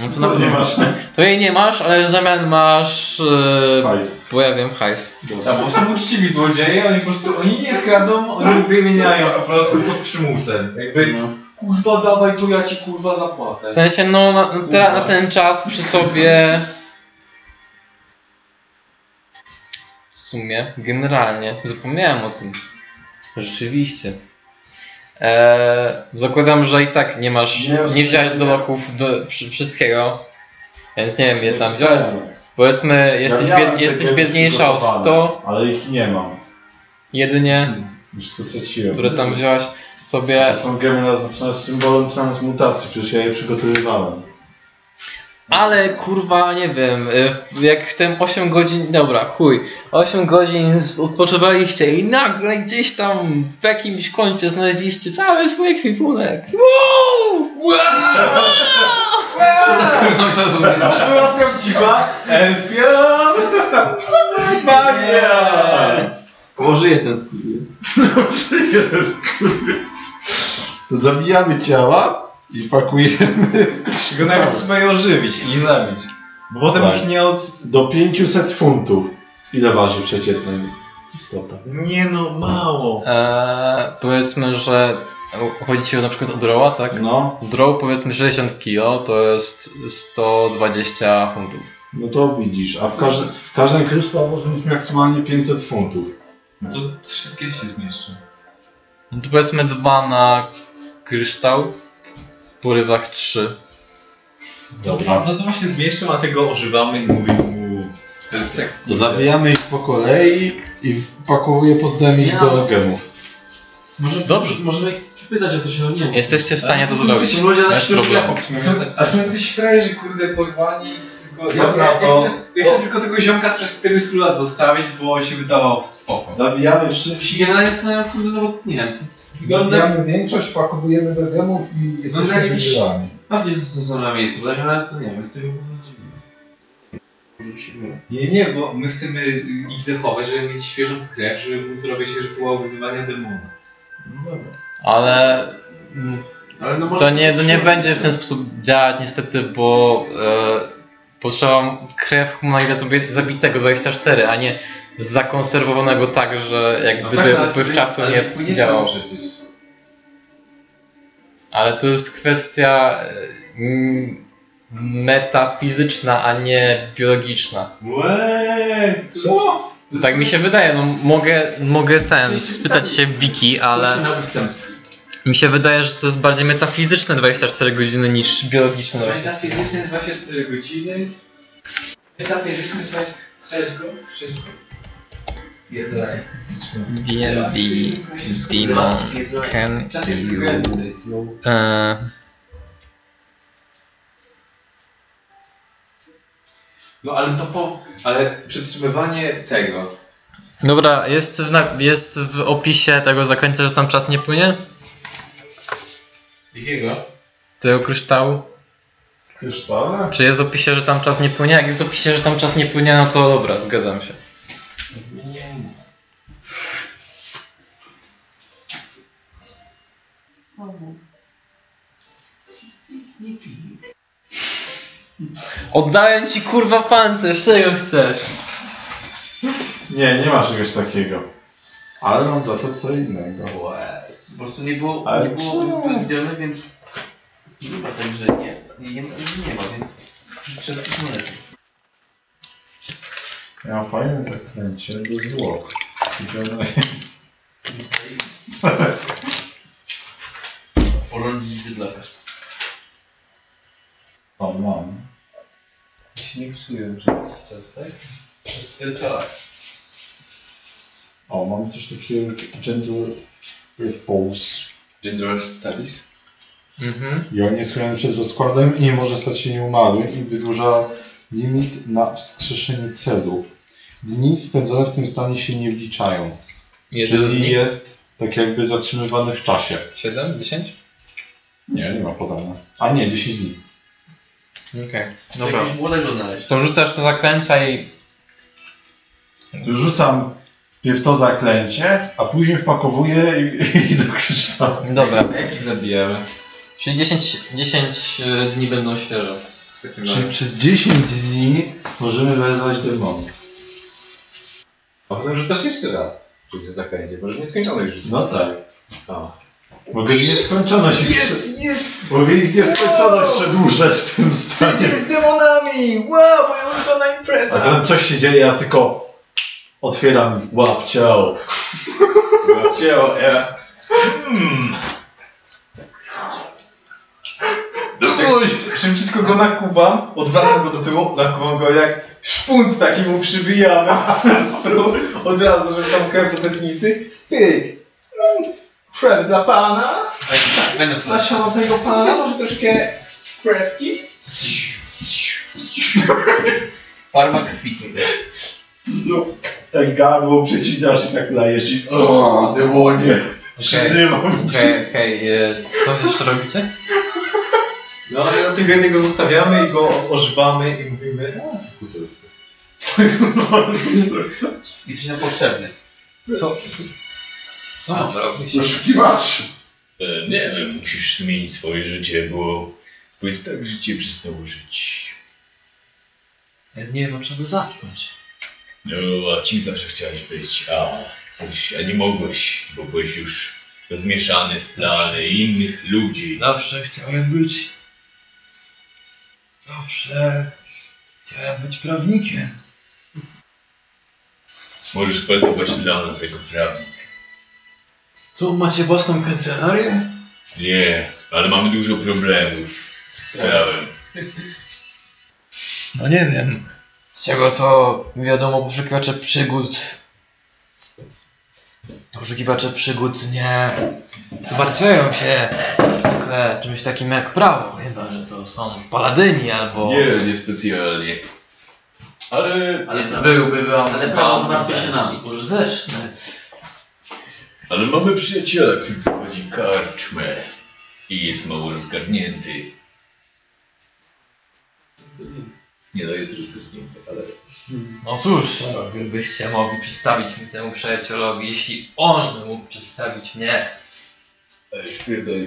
S1: No to na
S6: To nie
S1: pewno.
S6: masz.
S1: To jej nie masz, ale w zamian masz. E,
S6: Hajs.
S1: bo ja wiem, hajs.
S4: Tak, bo są uczciwi złodzieje, oni po prostu, oni nie kradą, oni wymieniają po prostu pod przymusem. Jakby,
S3: No.
S4: kurwa dawaj, to ja ci kurwa zapłacę.
S1: W sensie, no na, na, teraz, na ten czas przy sobie. Sumie, generalnie, zapomniałem o tym. Rzeczywiście. Eee, zakładam, że i tak nie masz,
S6: Nie,
S1: nie wziąłeś do lochów do, przy, wszystkiego. Więc nie wiem, je tam wziąłeś. Powiedzmy, jesteś,
S6: Ja
S1: bied, jesteś biedniejsza o
S6: przygotowane,
S1: 100
S6: Ale ich nie mam.
S1: jedynie, które tam wziąłeś sobie.
S6: To są gemy naznaczone symbolem transmutacji, przecież ja je przygotowywałem.
S1: Ale kurwa, nie wiem, y, jak w tym 8 godzin, dobra, chuj, 8 godzin odpoczywaliście i nagle gdzieś tam w jakimś kącie znaleźliście cały swój ekwipunek. Wow!
S4: To była prawdziwa elfia magia!
S3: Pożyje ten skurwiel.
S6: Jeden skurwy. To zabijamy ciała i pakujemy
S4: Tylko najpierw trzeba je ożywić i zabić. Bo potem
S6: Tak.
S4: ich nie od...
S6: do 500 funtów. Ile waży przeciętny Istota.
S4: Nie no, mało.
S1: Eee, powiedzmy, że chodzi ci o na przykład o droła, tak?
S6: No,
S1: Droł powiedzmy 60 kg to jest 120 funtów.
S6: no to widzisz, a w, każdy, w każdym kryształ może mieć maksymalnie 500 funtów.
S5: No to wszystkie się zmieszczą.
S1: No to powiedzmy dwa na kryształ, w porywach 3.
S4: Dobra. No to właśnie zmieszczą, a tego ożywamy i mówimy mu...
S6: To zabijamy ich po kolei i wpakowuję poddem ich do
S3: no.
S6: gemów.
S3: Może,
S1: Dobrze.
S3: Możemy ich pytać o coś, no nie wiem.
S1: Jesteście w stanie to
S3: są
S1: zrobić.
S3: ci ludzie
S1: Bez
S3: na
S1: problemu.
S4: A są jacyś frajerzy, kurde, porwani, tylko... Ja,
S6: Dobra,
S4: ja, ja,
S6: to-
S4: chcę, ja chcę tylko tego ziomka sprzed 400 lat zostawić, bo się wydawał spoko.
S6: Zabijamy wszystkich,
S3: generalnie stanowią, kurde, no bo nie wiem.
S6: Zabijamy większość, wpakowujemy do gemów i jesteśmy
S3: Wygląda jakiś-
S6: wybierani.
S3: Bardziej zastosowane na miejscu, bo tak naprawdę to nie wiem, z tego.
S4: Nie, nie, bo my chcemy ich zachować, żeby mieć świeżą krew, żeby móc zrobić rytuał wyzywania demona.
S3: No dobra.
S1: Ale mm,
S3: Ale no
S1: to nie, to nie będzie w ten sposób działać niestety, bo e, potrzeba krew humanoida zabi- zabitego 24, a nie zakonserwowanego tak, że jak
S3: No
S1: gdyby
S3: tak,
S1: upływ czasu nie
S4: płynie
S1: działał.
S4: przecież.
S1: Ale to jest kwestia e, metafizyczna, a nie biologiczna.
S4: Łeee,
S6: Co?
S1: Tak mi się wydaje, no mogę, mogę ten, spytać się Wiki, ale mi się wydaje, że to jest bardziej metafizyczne 24 godziny niż biologiczne.
S4: Metafizyczne 24 godziny. Metafizyczne 26 go? 6 go. Pierdolaj.
S1: D&D Demon can
S4: Czas jest
S1: you
S4: względny.
S1: e,
S4: No ale to po... Ale przetrzymywanie tego.
S1: Dobra, jest w, na, jest w opisie tego zakończenia, że tam czas nie płynie?
S3: Jakiego?
S1: Tego kryształu? Czy jest w opisie, że tam czas nie płynie? Jak jest w opisie, że tam czas nie płynie, no to dobra, zgadzam się. Oddałem ci kurwa pancerz, czego chcesz?
S6: Nie, nie ma czegoś takiego. Ale mam za to co innego.
S3: Po prostu nie było,
S6: Ale
S3: nie było
S6: czemu?
S3: więc nie ma tak, że nie, nie, nie, nie ma, więc trzeba to znaleźć.
S6: Ja mam fajne zaklęcie do zwłok. Gdzie ono jest?
S3: Porządzić wydlaka.
S6: O, mam.
S4: się nie psują przez jakiś czas, tak?
S3: Przez 400 lat.
S6: O, mam coś takiego jak Gender Repose.
S4: Gender Studies.
S1: Mhm.
S6: I on jest chroniony przed rozkładem i nie może stać się nieumarłym i wydłuża limit na wskrzeszenie celów. Dni spędzone w tym stanie się nie wliczają.
S1: Jeden
S6: Czyli jest tak jakby zatrzymywany w czasie.
S1: 7? 10?
S6: Nie, nie ma podane. A nie, 10 dni.
S1: Okej,
S3: Dobra. młodego znaleźć.
S1: To rzucasz to zaklęcia i...
S6: Rzucam pierw to zaklęcie, a później wpakowuję i, i do kryształu.
S1: Dobra.
S3: Jak ich zabijamy?
S1: Czyli 10, 10 e, dni będą świeże. W takim razie.
S6: Czyli przez 10 dni możemy wezwać demony.
S4: A potem rzucasz jeszcze raz. Przecież zakręcie, bo już nieskończoność rzucasz.
S6: No tak.
S4: O.
S6: Mogę w nieskończoność
S4: Jest, jest!
S6: Mogę ich w nieskończoność przedłużać w tym stanie.
S4: z demonami! Wow, moja ulubiona
S6: A
S4: impreza!
S6: potem coś się dzieje, ja tylko otwieram łap ciało.
S4: Ciało, ja. Hmm. Tak, szybciutko go nakuwam, odwracam go do tyłu, nakuwam go jak szpunt taki mu po prostu, od razu, żeby tam krew do tętnicy. Pyk! Mm, Krew dla pana,
S3: Tak, będę
S4: dla szanownego pana, może troszkę krewki.
S3: Farma krwi. kurde.
S6: Tak gardło przecinasz i tak lejesz i o, demonie. Przyzywam cię.
S1: Okej, okej. e, Co jeszcze robicie?
S4: No ale tego jednego zostawiamy i go ożywamy i mówimy, a co kurde
S3: Jesteś nam potrzebny.
S1: Co? Co?
S3: Teraz
S6: Poszukiwacz.
S5: E, nie wiem, musisz zmienić swoje życie, bo twoje stare życie przestało żyć.
S1: Ja nie wiem od czego zacząć.
S5: No, a kim zawsze chciałeś być? A, coś, a nie mogłeś, bo byłeś już wmieszany w plany innych ludzi.
S1: Zawsze chciałem być. Zawsze chciałem być prawnikiem.
S5: Możesz pracować dla nas jako prawnik.
S1: Co, macie własną kancelarię?
S5: Nie, ale mamy dużo problemów z prawem.
S1: No nie wiem. Z czego co wiadomo, poszukiwacze przygód. Poszukiwacze przygód nie zmartwiają się zwykle czymś takim jak prawo, chyba że to są paladyni albo.
S5: Nie, niespecjalnie. Ale,
S3: Ale
S1: to
S3: to
S1: byłby wam
S3: Ale prawo zmartwia się nami.
S1: Zresztą.
S5: ale mamy przyjaciela, który prowadzi karczmę i jest mało rozgarnięty. Nie no, jest rozgarnięty, ale...
S1: No cóż, gdybyście mogli przedstawić mi temu przyjacielowi, jeśli on mógł przedstawić mnie.
S5: Ej, pierdolę.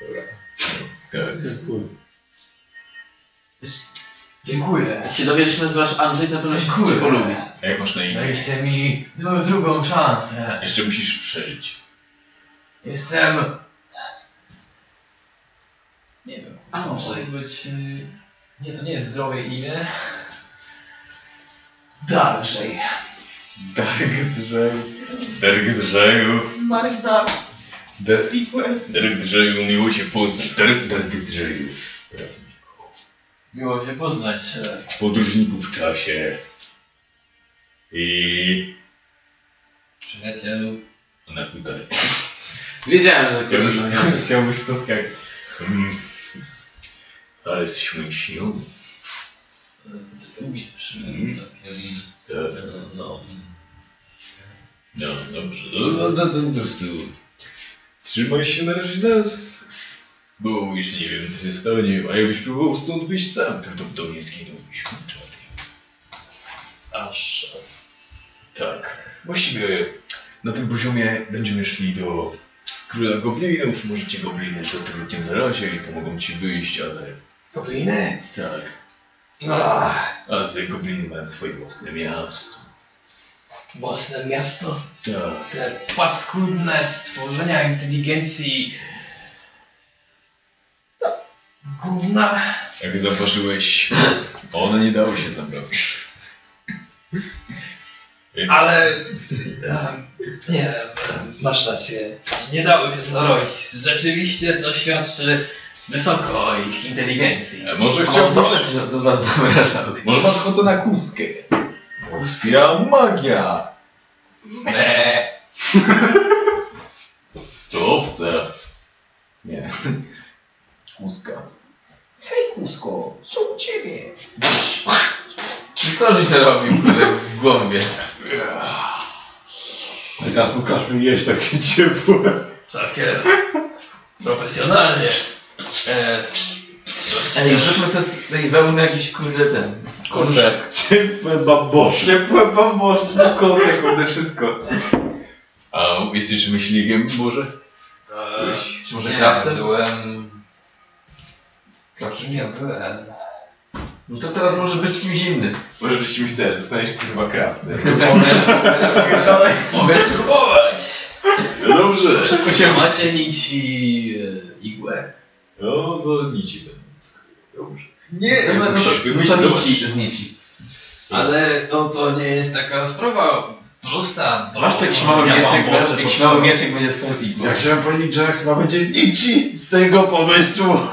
S5: Dobra.
S1: Dziękuję.
S3: Jak się dowiesz, że nazywasz Andrzej, na pewno się cię polubi.
S5: A jak masz na imię?
S1: Daliście mi drugą szansę.
S5: Jeszcze musisz przeżyć.
S1: Jestem. Nie wiem.
S3: A,
S1: Może
S3: może.
S1: być. y, Nie, to nie jest zdrowie imię. Dalej.
S5: Dark drzew. Dark drzew.
S2: Magda,
S5: Dark
S2: sequel.
S5: drzew, miło cię poznać. Dark, dark. Prawniku.
S1: Miło się poznać.
S5: Podróżniku w czasie. I...
S1: Przyjacielu.
S5: Ona tutaj.
S3: Wiedziałem, że
S5: Chciałbyś,
S3: to
S5: chciałbyś poskakać. Mm. Ale jesteś moim śnią.
S1: Lubisz.
S5: Mm.
S1: Całkiem.
S5: Tak.
S1: No.
S5: No, dobrze. No, no, no, no, po prostu... Trzymaj się na razie nas. Bo jeszcze nie wiem, co się stanie. A jakbyś próbował stąd wyjść sam, prawdopodobnie zginąłbyś kurczaty.
S1: Aż.
S5: Tak. Właściwie na tym poziomie będziemy szli do króla goblinów. Może ci gobliny zatrudnią na razie i pomogą ci wyjść, ale
S1: Gobliny?
S5: tak.
S1: Ach,
S5: A te gobliny mają swoje własne miasto.
S1: własne miasto.
S5: Tak.
S1: Te paskudne stworzenia inteligencji. Gówna.
S5: Jak zauważyłeś, one nie dały się zamrozić. Więc
S1: Ale. em, Nie, masz rację. Nie dały się zarobić. Rzeczywiście to świadczy wysoko ich inteligencji.
S5: A może chciałbyś...
S3: dobrze ci do was zamrażał.
S5: Może masz ochotę na kuskę? Kuska magia!
S1: Me.
S5: To owca. Nie. Kuska.
S30: Kusko, co u ciebie?
S3: Co żeś kurde, w głąbie?
S6: A teraz mi jeść takie ciepłe.
S1: Takie. Profesjonalnie. E,
S3: Ej, zróbmy sobie z tej wełny jakiś, kurde, ten...
S5: Kurczak.
S6: Ciepłe bambosze.
S4: Ciepłe bambosze, na koce, kurde, wszystko.
S5: A jesteś myśliwym może?
S1: e,
S3: Może
S1: nie,
S3: krawcem?
S1: Byłem. Kim ja byłem?
S3: No to teraz może być kimś innym.
S4: Może byś mi chcesz, zostaniesz chyba krawcem.
S1: Mogę, mogę, mogę spróbować.
S5: No dobrze.
S1: Szybko się macie nić i e, igłę.
S5: No, no nici będą. Dobrze.
S1: Nie,
S3: No, no, to,
S5: wymyślić.
S3: to nici z nici.
S1: ale no, to nie jest taka sprawa prosta. To
S3: Masz
S1: są-
S3: mały mieczek, jakiś mały mieczek będzie twoją igłą.
S6: Ja chciałem powiedzieć, że chyba będzie nici z tego pomysłu.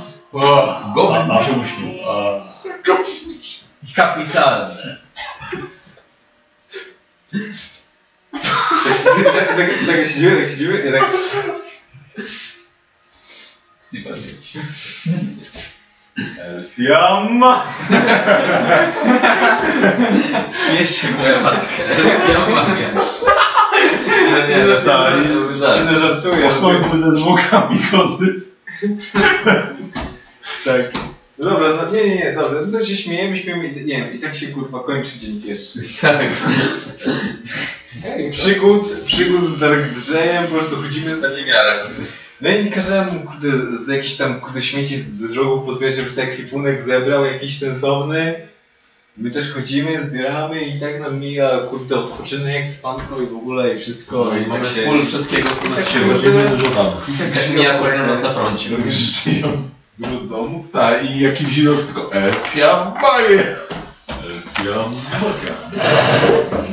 S3: Goblin mi się uśmiał.
S1: Kapitalne.
S4: Tak, tak, tak, tak siedzimy, tak siedzimy, ja tak...
S3: Steven.
S6: Elfiama!
S3: Śmiesz się moja matka. Mogę.
S4: Nie, nie, no tak,
S3: to był żart.
S4: nie żartuję.
S6: Posągu ze zwłokami kozy.
S4: Tak. Dobra, no nie, nie, nie, dobra, no to się śmiejemy, śmiejemy, i- nie wiem, i tak się kurwa kończy dzień pierwszy.
S3: Tak.
S4: Przygód, przygód z Dark Drejem, po prostu chodzimy z...
S3: niewiara.
S4: No i każdemu, kurde, z jakichś tam, kurde, śmieci z, z rogów pozbierać, żeby sobie ekwipunek zebrał jakiś sensowny. My też chodzimy, zbieramy i tak nam mija, kurde, odpoczynek, spanko i w ogóle i wszystko.
S3: No i
S4: tak
S3: mamy
S4: się-
S3: full wszystkiego,
S4: i
S3: co
S4: tak
S3: się
S4: się
S6: Robimy dużo damu.
S4: I tak żyją
S3: mija
S4: kolejne-
S3: nas na froncie.
S4: Żyją dużo domów, tak, i jakiś rok tylko Elfia Magia. Elfia Magia.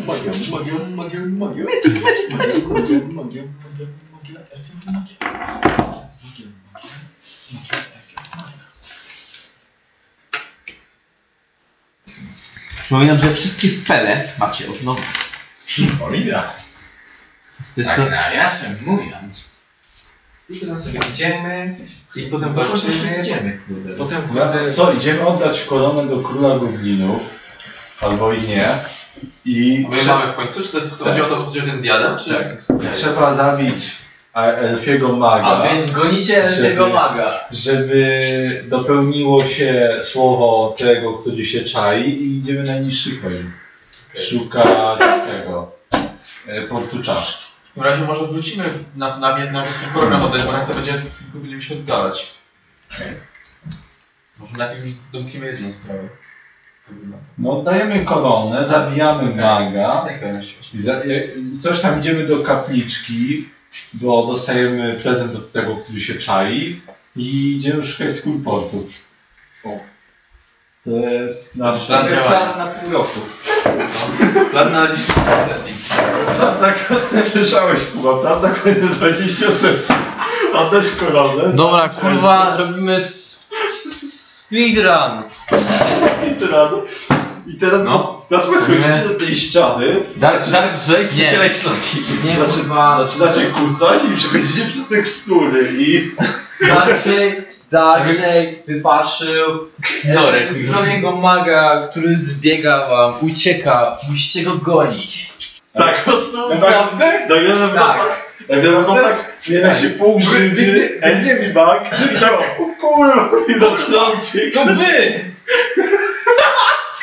S4: Magia, magia, magia, magia. Magic, magic, magic, magia, magia, magia, magia, Elfia Magia. Magia, magia, magia, Elfia Magia.
S5: Przypominam, że wszystkie spele macie od nowa.
S4: Olida.
S5: Tak nawiasem mówiąc.
S4: I teraz sobie idziemy i potem
S5: Zobaczymy,
S4: walczymy.
S5: idziemy, kurde.
S4: Potem
S6: Co, idziemy oddać koronę do króla goblinów, albo i nie. I
S3: My mamy w końcu, czy to jest, chodzi o to, chodzi o ten diadem, czy jak?
S6: trzeba zabić elfiego maga.
S1: A więc gonicie tego
S6: Żeby-
S1: maga.
S6: żeby dopełniło się słowo tego, który się czai i idziemy na niższy poziom. Szukać tego e, portu czaszki.
S3: W razie może wrócimy na, na, na, na program oddać, bo tak to będzie, tylko będziemy się oddalać. Może najpierw domkniemy jedną sprawę.
S6: No oddajemy koronę, zabijamy maga
S3: Tak, tak,
S6: i za, e, coś tam idziemy do kapliczki, bo dostajemy prezent od tego, który się czai i idziemy szukać portu. O. To jest nasz
S3: Plan działania.
S4: plan na pół roku.
S3: Plan na listę sesji.
S6: Plan na koniec, słyszałeś Kuba, plan na koniec 20 sesji. Oddać koronę.
S1: Dobra, kurwa, robimy s- s- speedrun.
S6: I teraz, i teraz
S3: No.
S6: no. na schodzicie do tej ściany,
S3: Dark, Dark Drake, przycielaj szlaki.
S1: Nie,
S6: zaczy,
S1: kurwa.
S6: zaczynacie kłócać i przechodzicie przez tekstury i
S1: Darkshade, Darkshade wypatrzył
S3: Norek.
S1: e, jego maga, który zbiega wam, ucieka, musicie go gonić.
S6: tak po prostu
S4: Naprawdę?
S6: nagle na
S1: Tak.
S6: Nagle na tak zmienia się pół grzyby, Elfie Bag i tak o kurwa i zaczyna uciekać.
S3: To wy!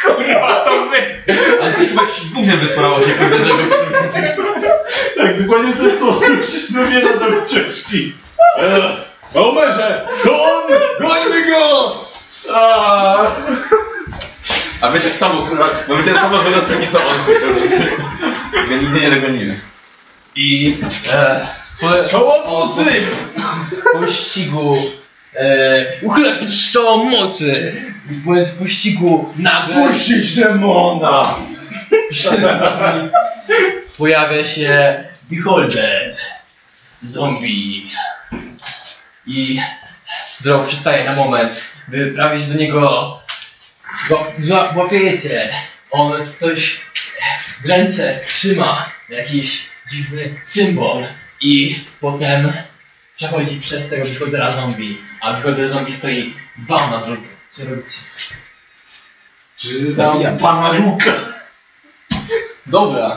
S3: Kurwa, to wy! Ale ty chyba jakiś gównem wysprało się, kurde, żeby...
S6: Tak, dokładnie w ten sposób się zmienia do ucieczki. Omerze, to on! Gońmy go! Aaaa!
S3: A my tak samo, kurwa, mamy tyle samo żelazki, co on. My nigdy nie dogonimy.
S1: I e, po,
S6: Strzała mocy!
S1: po pościgu e, uchylasz pod strzałą mocy. Mówiąc pościgu nagle
S6: Puścić demona!
S1: przed wami pojawia się Beholder, zombie. I Drog przystaje na moment, wy prawie się do niego łapiecie. On coś w ręce trzyma, jakiś dziwny symbol i potem przechodzi przez tego Beholdera zombie, a Beholder zombie stoi wam na drodze. Co robicie?
S6: Czy znam pana Luka?
S1: Dobra,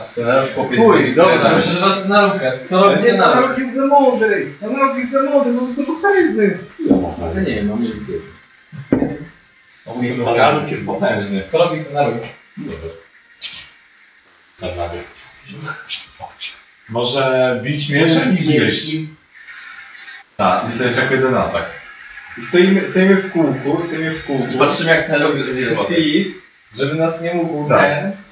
S1: chuj, dobra, myślę, że was nauka. Co
S4: Nie,
S1: ten
S4: ten rok jest za mądry. Ten rok jest za mądry, no za dużo charyzmy. Ale nie wiem, mam widzę.
S6: Pan Luk jest potężny.
S1: Co robi ten naród?
S6: Może bić mieczem i gryźć. Tak, to jest jako jeden atak.
S4: I stoimy, stoimy w kółku, stoimy w kółku.
S3: Patrzymy jak na robię z
S4: Przy Filip, żeby nas nie mógł
S6: Tak.
S4: ten.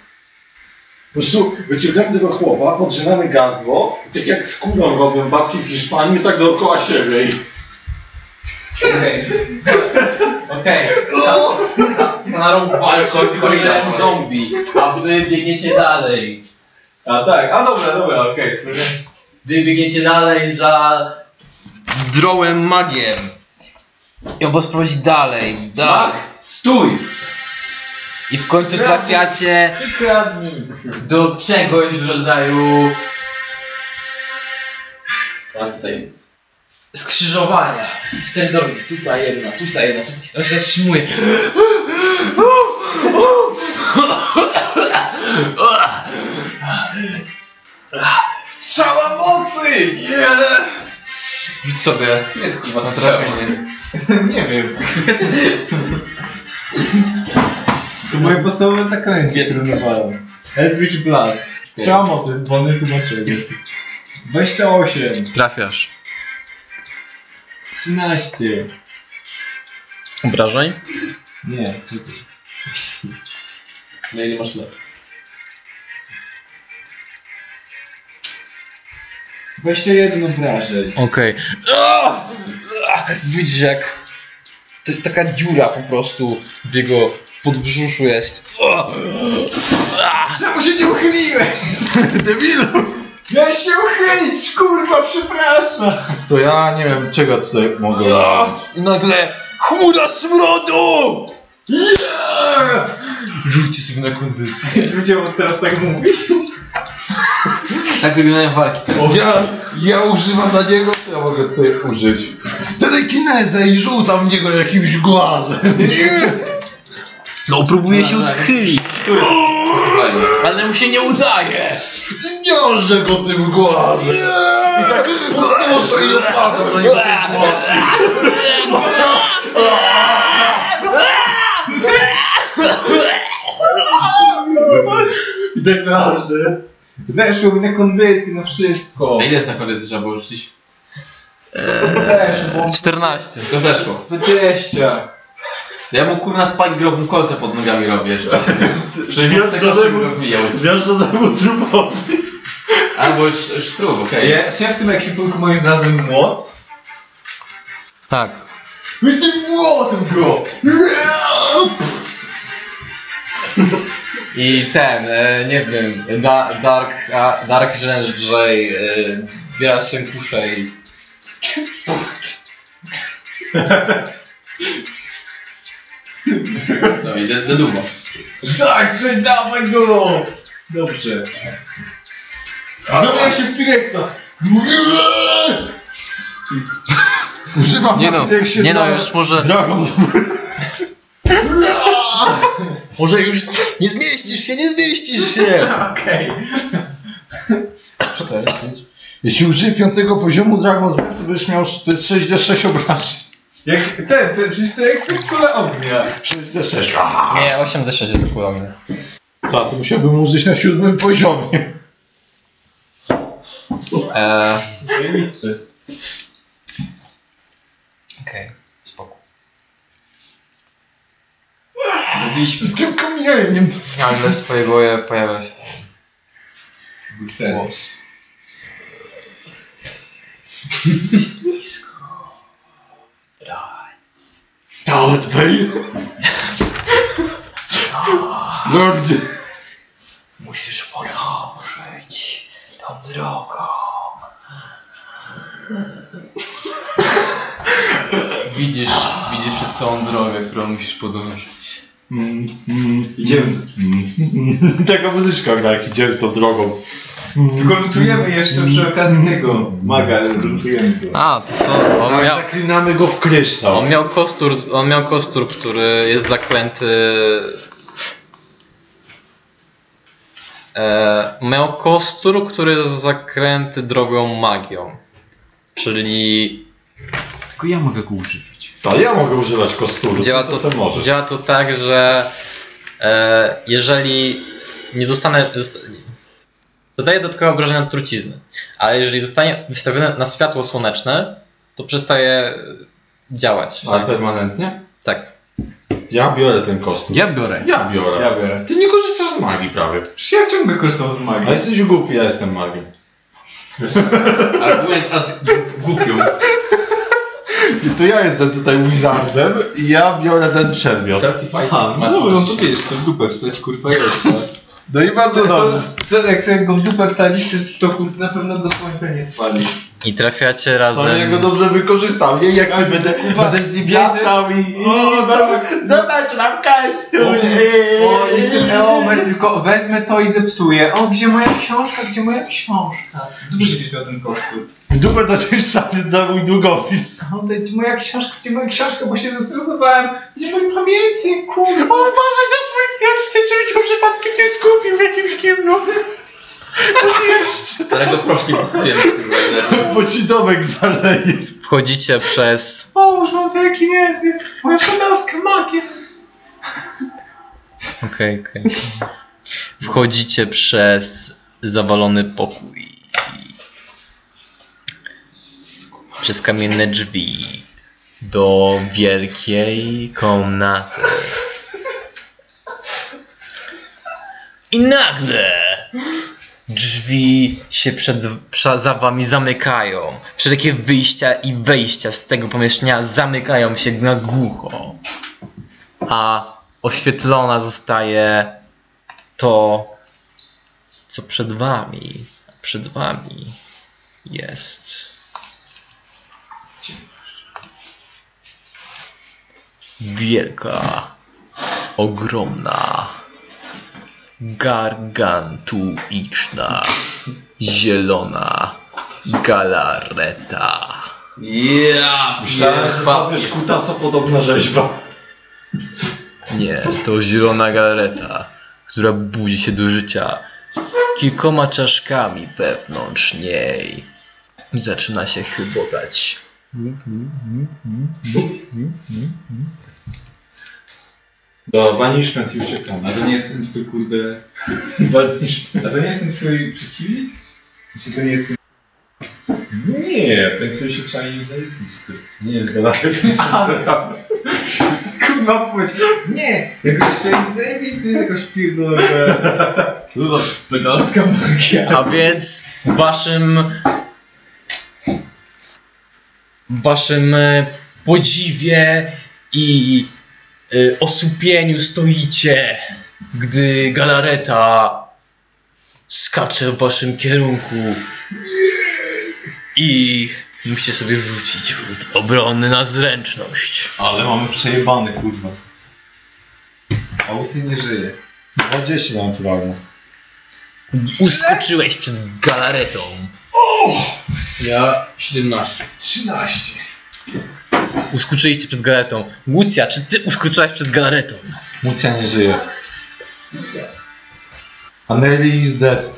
S6: Po prostu wyciągamy tego chłopa, podrzynamy gardło, i tak jak skórą robią babki w Hiszpanii, tak dookoła siebie i...
S1: Okej. Okej. Na rąk walczy z Beholderem zombie, a wy biegniecie dalej.
S4: A tak, a dobra, dobra, okej. sumie.
S1: Wy biegniecie dalej za drołem magiem. I on was prowadzi dalej, dalej.
S3: Stój!
S1: I w końcu trafiacie
S4: Kradnij.
S1: do czegoś w rodzaju
S3: Tajemnic.
S1: skrzyżowania. Cztery drogi, tutaj jedna, tutaj jedna, tutaj. On się zatrzymuje.
S4: Strzała mocy!
S1: Rzuć sobie
S3: Tu jest kurwa
S1: na
S3: strzał.
S1: trafienie.
S4: Nie wiem. To moje podstawowe zakręcie, które nawalam. Eldritch Blast. Strzała mocy, wolne tłumaczenie. 28.
S10: Trafiasz.
S4: 13.
S10: Obrażeń?
S4: Nie, co ty?
S3: Na ile masz lat?
S4: 21 obrażeń.
S10: Okej. Ah! Widzisz jak t- taka dziura po prostu w jego podbrzuszu jest.
S4: Czemu się nie uchyliłem? Debilu! Miałeś się uchylić, kurwa, przepraszam!
S6: To ja nie wiem, czego tutaj mogę robić.
S10: I nagle chmura smrodu! Rzućcie sobie na kondycję.
S4: Ludzie teraz tak mówić?
S3: Tak wyglądają walki teraz.
S6: Ja, ja używam na niego, co ja mogę tutaj użyć? Telekinezę i rzucam w niego jakimś głazem.
S10: No próbuję się
S3: Dobra,
S10: odchylić, ale mu się nie udaje.
S6: I wiążę go tym głazem. I tak podnoszę i opadam na niego tym głazem. I tak wiążę.
S4: Weszło mi na kondycję, na wszystko.
S3: A ile jest na kondycji trzeba było rzucić?
S4: Weszło,
S10: 14.
S3: To weszło.
S4: 20.
S3: Ja mu kurna spike mu kolce pod nogami robię jeszcze. Szybko odwijał.
S6: Zwierzę temu trupowi.
S3: Albo sz- sztrub, okej.
S4: Czy ja w tym ekwipunku moim znalazłem młot?
S10: Tak.
S6: I tym młotem go.
S1: I ten, e, nie wiem, da, Dark, a, Dark Rzęż J, e, zbiera się kuszę i...
S3: Co, idę do długo.
S6: Tak, że dawaj go.
S4: Dobrze.
S6: Zamienia się w T-Rexa. Używam
S10: Nie
S6: na
S10: no,
S6: T-Rexie
S10: nie no, już może...
S6: Dragon.
S10: Może już nie zmieścisz się, nie zmieścisz się!
S4: Okej.
S6: Cztery, pięć. Jeśli użyję piątego poziomu Dragon's Breath, to będziesz miał to jest 6d6 obrażeń.
S4: Jak ten, ten, przecież to jak są kule ognia.
S6: 6d6.
S1: Nie, 8d6 jest kulowny.
S6: Tak, to musiałbym użyć na siódmym poziomie.
S1: E,
S4: Zajebisty.
S1: Okej, spoko.
S4: Zabiliśmy
S6: Tym kamieniem.
S1: Nagle w twojej głowie pojawia się
S4: sen.
S1: głos.
S6: Darth Vader. Lordzie.
S10: Musisz podążyć tą drogą.
S1: Widzisz, widzisz przez całą drogę, którą musisz podążyć.
S6: Mm, mm,
S4: Idziemy.
S6: mm. Taka muzyczka jak idziemy tą drogą.
S4: Tylko lutujemy jeszcze przy okazji tego. Maga, lutujemy go.
S1: A, to co? On
S6: Tak,
S1: miał,
S6: zaklinamy go w kryształ.
S1: on miał kostur, on miał kostur, który jest zaklęty... E, miał kostur, który jest zakręty drogą magią. Czyli
S4: Tylko ja mogę go używać.
S6: To ja mogę używać kosturu.
S1: Działa
S6: to,
S1: to,
S6: co możesz.
S1: działa to tak, że e, jeżeli nie zostanę. zosta- Zadaje dodatkowe obrażenia od trucizny, ale jeżeli zostanie wystawione na światło słoneczne, to przestaje działać.
S6: A permanentnie?
S1: Tak.
S6: Ja biorę ten kostur.
S4: Ja biorę.
S6: Ja biorę.
S4: Ja biorę.
S6: Ty nie korzystasz z magii prawie.
S4: Przecież ja ciągle korzystam z
S6: A
S4: magii.
S6: jesteś głupi, ja jestem magiem.
S3: Argument ad głupią.
S6: I to ja jestem tutaj wizardem i ja biorę ten przedmiot.
S3: Certified.
S4: Aha, no no to wiesz, to w dupę wstać, kurwa, jest.
S6: No i bardzo
S4: To, to,
S6: dobrze.
S4: co, jak sobie go w dupę wsadzisz, to, to na pewno do słońca nie spali.
S1: I trafiacie
S6: To
S1: razem.
S6: ja go dobrze wykorzystam. Nie jak będę, będę z nim latał i...
S4: O, tak.
S6: Zobacz, mam kostur!
S4: O, jestem Eomer, tylko wezmę to i zepsuję. O, gdzie moja książka, gdzie moja książka? Dobrze, żebyś miał ten kostur.
S6: Dupę dać sam za mój długopis.
S4: O, gdzie moja książka, gdzie moja książka, bo się zestresowałem. Gdzie mój pamiętnik, kurwa.
S6: Uważaj na swój pierścień, żeby cię przypadkiem nie skupił w jakimś kiblu.
S3: Którego proszki inaczej.
S6: Bo ci domek zaleje.
S1: Wchodzicie przez
S6: O, no to jaki jest? Moja podalska magia.
S1: Okej, okej. Wchodzicie przez zawalony pokój. Przez kamienne drzwi do wielkiej komnaty. I nagle drzwi się przed, prze- za wami zamykają. Wszelkie wyjścia i wejścia z tego pomieszczenia zamykają się na głucho. A oświetlona zostaje to, co przed wami. Przed wami jest wielka, ogromna, gargantuiczna, zielona galareta.
S3: Ja
S6: że powiesz kutasa podobna rzeźba.
S1: Nie, to zielona galareta, która budzi się do życia z kilkoma czaszkami wewnątrz niej. I zaczyna się chybotać.
S6: Do banishment i uciekamy.
S14: A to nie jest ten twój kurde... Banishment. A to nie jest ten twój przeciwnik? Czy to nie jest ten...
S6: Nie, ten, który się czai zajebisty. Nie jest gadatek, to jest
S14: Kurwa odpowiedź. Nie! Jako jeszcze jest zajebisty, jest jakoś pierdolona. Pedalska magia.
S1: A więc w waszym w waszym e, podziwie i osłupieniu stoicie, gdy galareta skacze w waszym kierunku i musicie sobie wrzucić rzut obronny na zręczność.
S6: Ale mamy przejebany, kurwa.
S14: Aucy nie żyje.
S6: 20 naturalnie.
S1: Uskoczyłeś przed galaretą.
S3: Ja 17.
S14: 13.
S1: Uskoczyliście przed galaretą. Łucja, czy ty uskoczyłaś przed galaretą?
S6: Mucja nie żyje. Anneli is dead.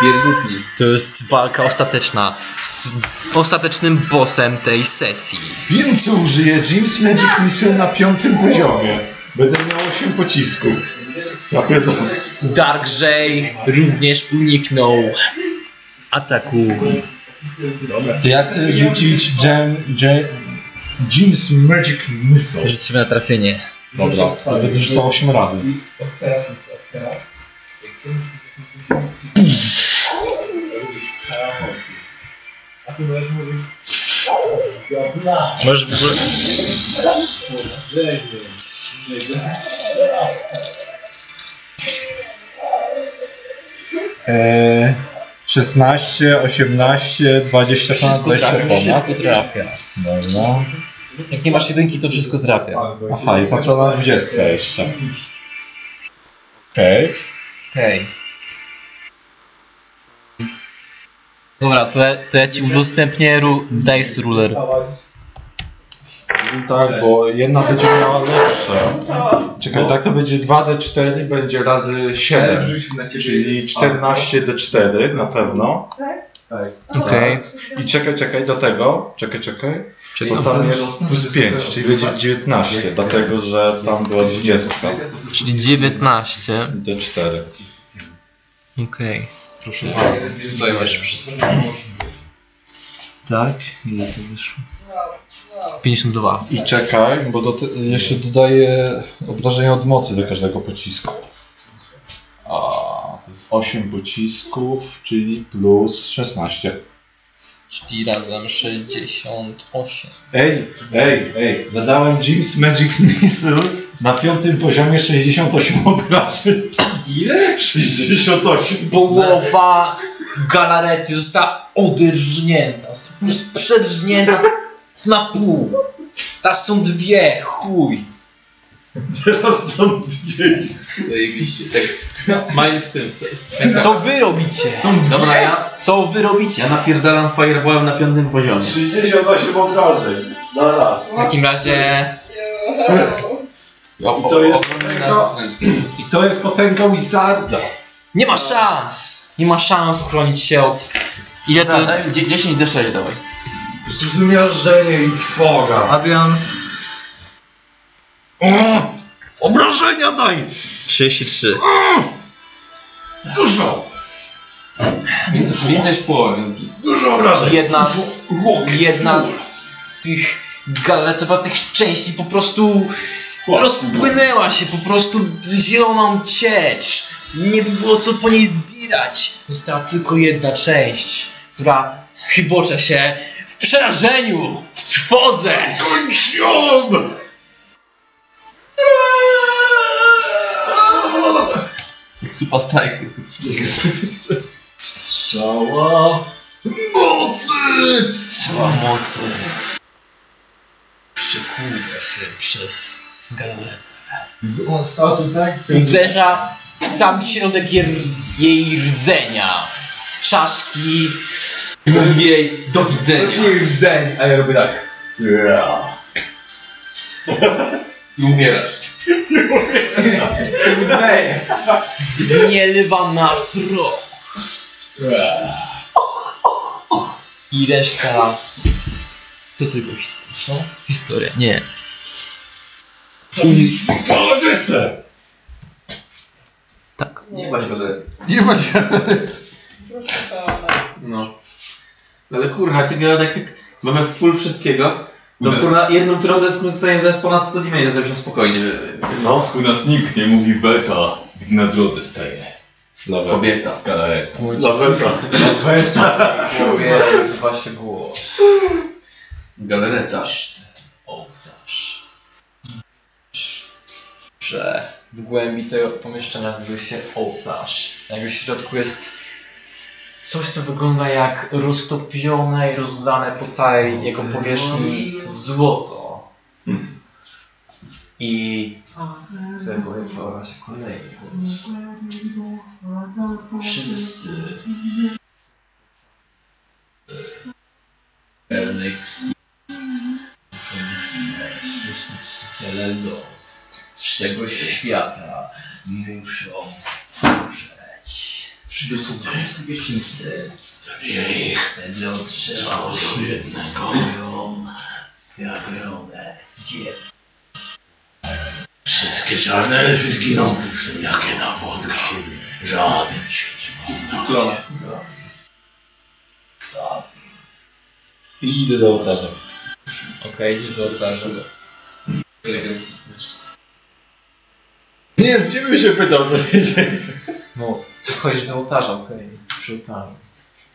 S3: Pierdutni.
S1: To jest walka ostateczna z ostatecznym bossem tej sesji.
S6: Wiem co użyję. James Magic Missile na piątym poziomie. Będę miał 8 pocisków. Na pewno.
S1: Darkjay również uniknął ataku.
S6: Ja chcę rzucić Jam, Jam, James Magic Missile.
S1: Rzuć sobie na trafienie.
S6: Dobra, będę wyrzucał 8 razy.
S1: Możesz.
S6: Eee, 16, 18, 20
S1: Wszystko
S6: ponad 20
S1: trafia,
S6: ponad.
S1: wszystko trafia.
S6: Dobra.
S1: Jak nie masz jedynki, to wszystko trafia.
S6: Aha, jest naturalna 20 jeszcze. Okej.
S1: Okej. Dobra, to ja, to ja ci udostępnię ru, Dice Ruler.
S6: Tak, bo jedna będzie miała lepsze. Czekaj, tak to będzie 2D4, będzie razy 7. Czyli 14D4 na pewno.
S1: Okej.
S6: I czekaj, czekaj, do tego. Czekaj, czekaj.
S1: Czekaj.
S6: Bo tam jest plus 5, czyli będzie 19, dlatego że tam była 20.
S1: Czyli 19.
S6: D4.
S1: Okej. Proszę bardzo. Tutaj masz wszystko.
S6: Tak? Ile to wyszło?
S1: 52.
S6: I czekaj, bo do te, jeszcze dodaję obrażenia od mocy do każdego pocisku. A, to jest 8 pocisków, czyli plus 16.
S1: Czyli razem 68.
S6: Ej, ej, ej, zadałem James Magic Missile na piątym poziomie 68 obrażeń.
S14: Ile?
S6: 68.
S1: Połowa galarety została oderżnięta. Została po prostu przedrznięta na pół. Teraz są dwie, chuj.
S6: Teraz są dwie.
S3: Zajebiście. Tak smile w tym.
S1: Co wy robicie?
S3: Dobra, ja,
S1: Co wy robicie?
S3: ja napierdalam fireballem na piątym poziomie.
S6: 38 obrażeń. Na raz.
S1: W takim razie
S6: I to jest potęga, i to jest potęga Wizarda.
S1: nie ma szans. Nie ma szans uchronić się od Ile to jest?
S3: Daj, dzie- 10 D6 dawaj.
S10: Zmiażdżenie i trwoga.
S31: Adrian,
S5: O! Obrażenia daj!
S31: 33.
S5: Dużo!
S3: Więc więcej połowie, więc.
S5: Dużo obrażeń!
S1: Jedna z, jedna z tych galetowatych części po prostu rozpłynęła się, po prostu zieloną ciecz. Nie było co po niej zbierać. Została tylko jedna część, która chybocza się w przerażeniu, w trwodze.
S5: Kończ ją!
S3: Supa strike jest.
S10: Strzała.
S5: Mocy!
S1: Strzała mocy. Przekłuwa się przez galaretę.
S10: On stał tutaj.
S1: Uderza w sam środek jej rdzenia. Czaszki.
S3: Mówi jej do widzenia.
S10: rdzeń, a ja robię tak.
S3: I umierasz.
S1: Zmielwa na pro. I reszta to tylko historia. Co? Historia. Nie.
S5: Galanetę!
S1: Tak.
S3: Nie bać go.
S10: Nie ma się.
S2: Proszę pana.
S3: No. Ale kurwa, jak ty jak ty mamy full wszystkiego, to
S6: nas-
S3: kurwa jedną rundę jesteśmy w stanie zadać ponad 100 damage, żebyśmy spokojnie.
S6: No. U nas nikt nie mówi beta, gdy na drodze staje.
S3: Kobieta.
S6: Galareta.
S10: Laweta.
S1: Mówię, zwa się głos.
S3: Galereta.
S1: Ołtarz. Że w głębi tego pomieszczenia znajduje się ołtarz. Na jego środku jest coś, co wygląda jak roztopione i rozlane po całej jego powierzchni złoto. I tutaj pojawia się kolejny głos. Wszyscy pełnej krwi. Wszyscy czciciele lodu tego świata muszą umrzeć. Wszyscy, wszyscy
S5: Zabijaj ich. Całego jednego.
S1: swoją nagrodę. Gier.
S5: Wszystkie czarne elfy zginą, jak jedna wodka. Żaden się nie ostał.
S3: Klona.
S10: I idę za ołtarzem.
S1: Okej, idziesz do ołtarza.
S10: Nie, gdzie bym się pytał, co się dzieje?
S1: No, wchodzisz do ołtarza, okej, jest przy ołtarzu.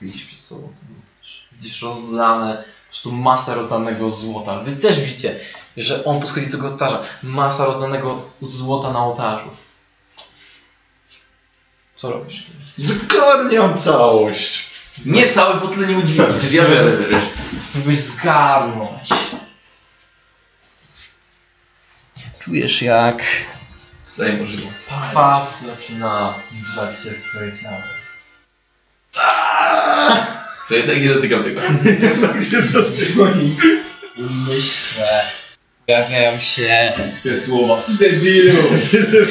S1: Widzisz przed sobą ten ołtarz. Widzisz rozlane, po prostu masę rozlanego złota. Wy też widzicie, że on podchodzi do tego ołtarza. Masa rozlanego złota na ołtarzu. Co robisz ty?
S10: Zgarniam całość.
S3: Nie cały, bo tyle nie udźwigniesz. Ja biorę resztę.
S1: Spróbuj zgarnąć. Czujesz jak
S3: Możliwe.
S1: kwas zaczyna grzać cię w twoje ciało.
S3: To jednak nie dotykam tego.
S1: Myślę, pojawiają się
S10: Te słowa. Ty debilu.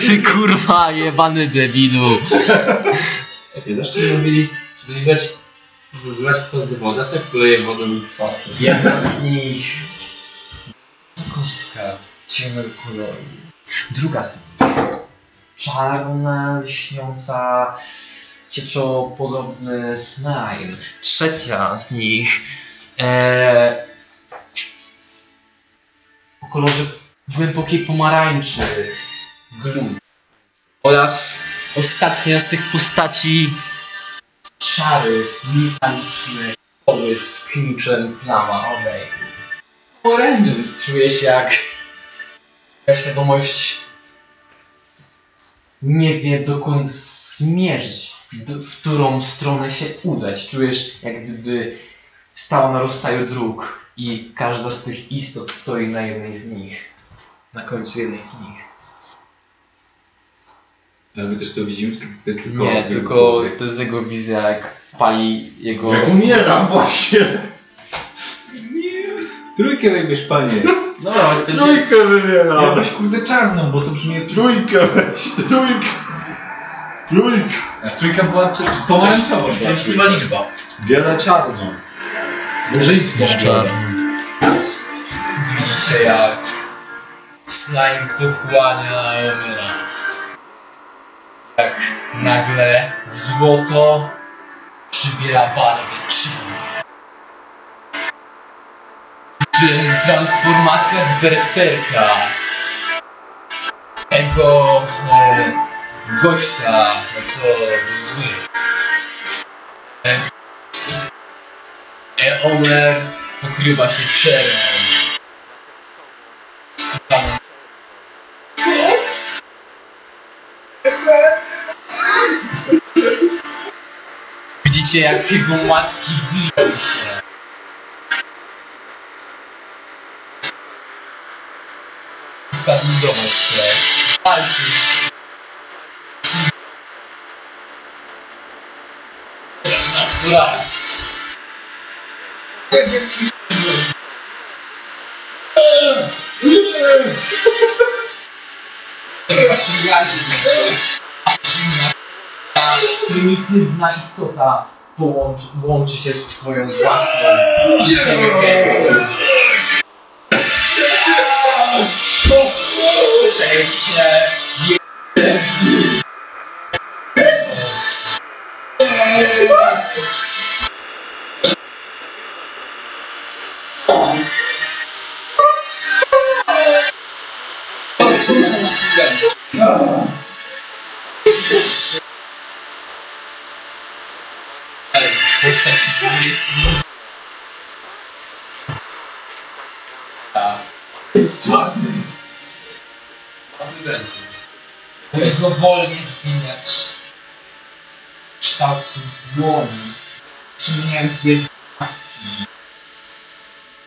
S1: Ty kurwa jebany debilu.
S3: Czekaj, zawsze mówili, żeby nie brać, żeby wlać kwas do wody, a co poleje wodę lub pastę?
S1: Jedna z nich kostka ciemnego koloru. Druga z nich czarna, lśniąca, cieczopodobny slime. Trzecia z nich e, o kolorze głębokiej pomarańczy. Glu. Oraz ostatnia z tych postaci szary, metaliczny, połysk niczym plama owej. Orężys. Czuję się jak świadomość nie wie dokąd zmierzyć, do, w którą stronę się udać. Czujesz jak gdyby stała na rozstaju dróg i każda z tych istot stoi na jednej z nich. Na końcu jednej z nich.
S4: Ale my też to widzimy, czy to jest tylko...
S1: Nie, tylko to jest jego wizja, jak pali jego...
S10: Jak umieram właśnie.
S4: Trójkę weźmiesz, panie.
S3: No, będzie...
S10: Trójkę wybieram.
S32: Jakoś kurde czarną, bo to brzmi jak
S10: Trójkę weź, trójkę. Trójk.
S4: A trójka była czy, czy
S33: Pomarańczowa
S4: Szczęśliwa liczba.
S10: Biele czarno.
S4: Murzyńskie
S1: Widzicie jak slime pochłania Eomyra. Jak nagle złoto przybiera barwy czarne. Transformacja z berserka tego e, gościa, co był zły. E, Eomer pokrywa się czerwią. Tam Widzicie jak jego macki biją się. Stabilizować się. Walczysz. Raz to raz. Ta prymitywna istota połączy, łączy się z twoją własną inteligencją. Serce Postać Którego wolniej zmieniać kształt dłoni, przemieniając wielkie maski.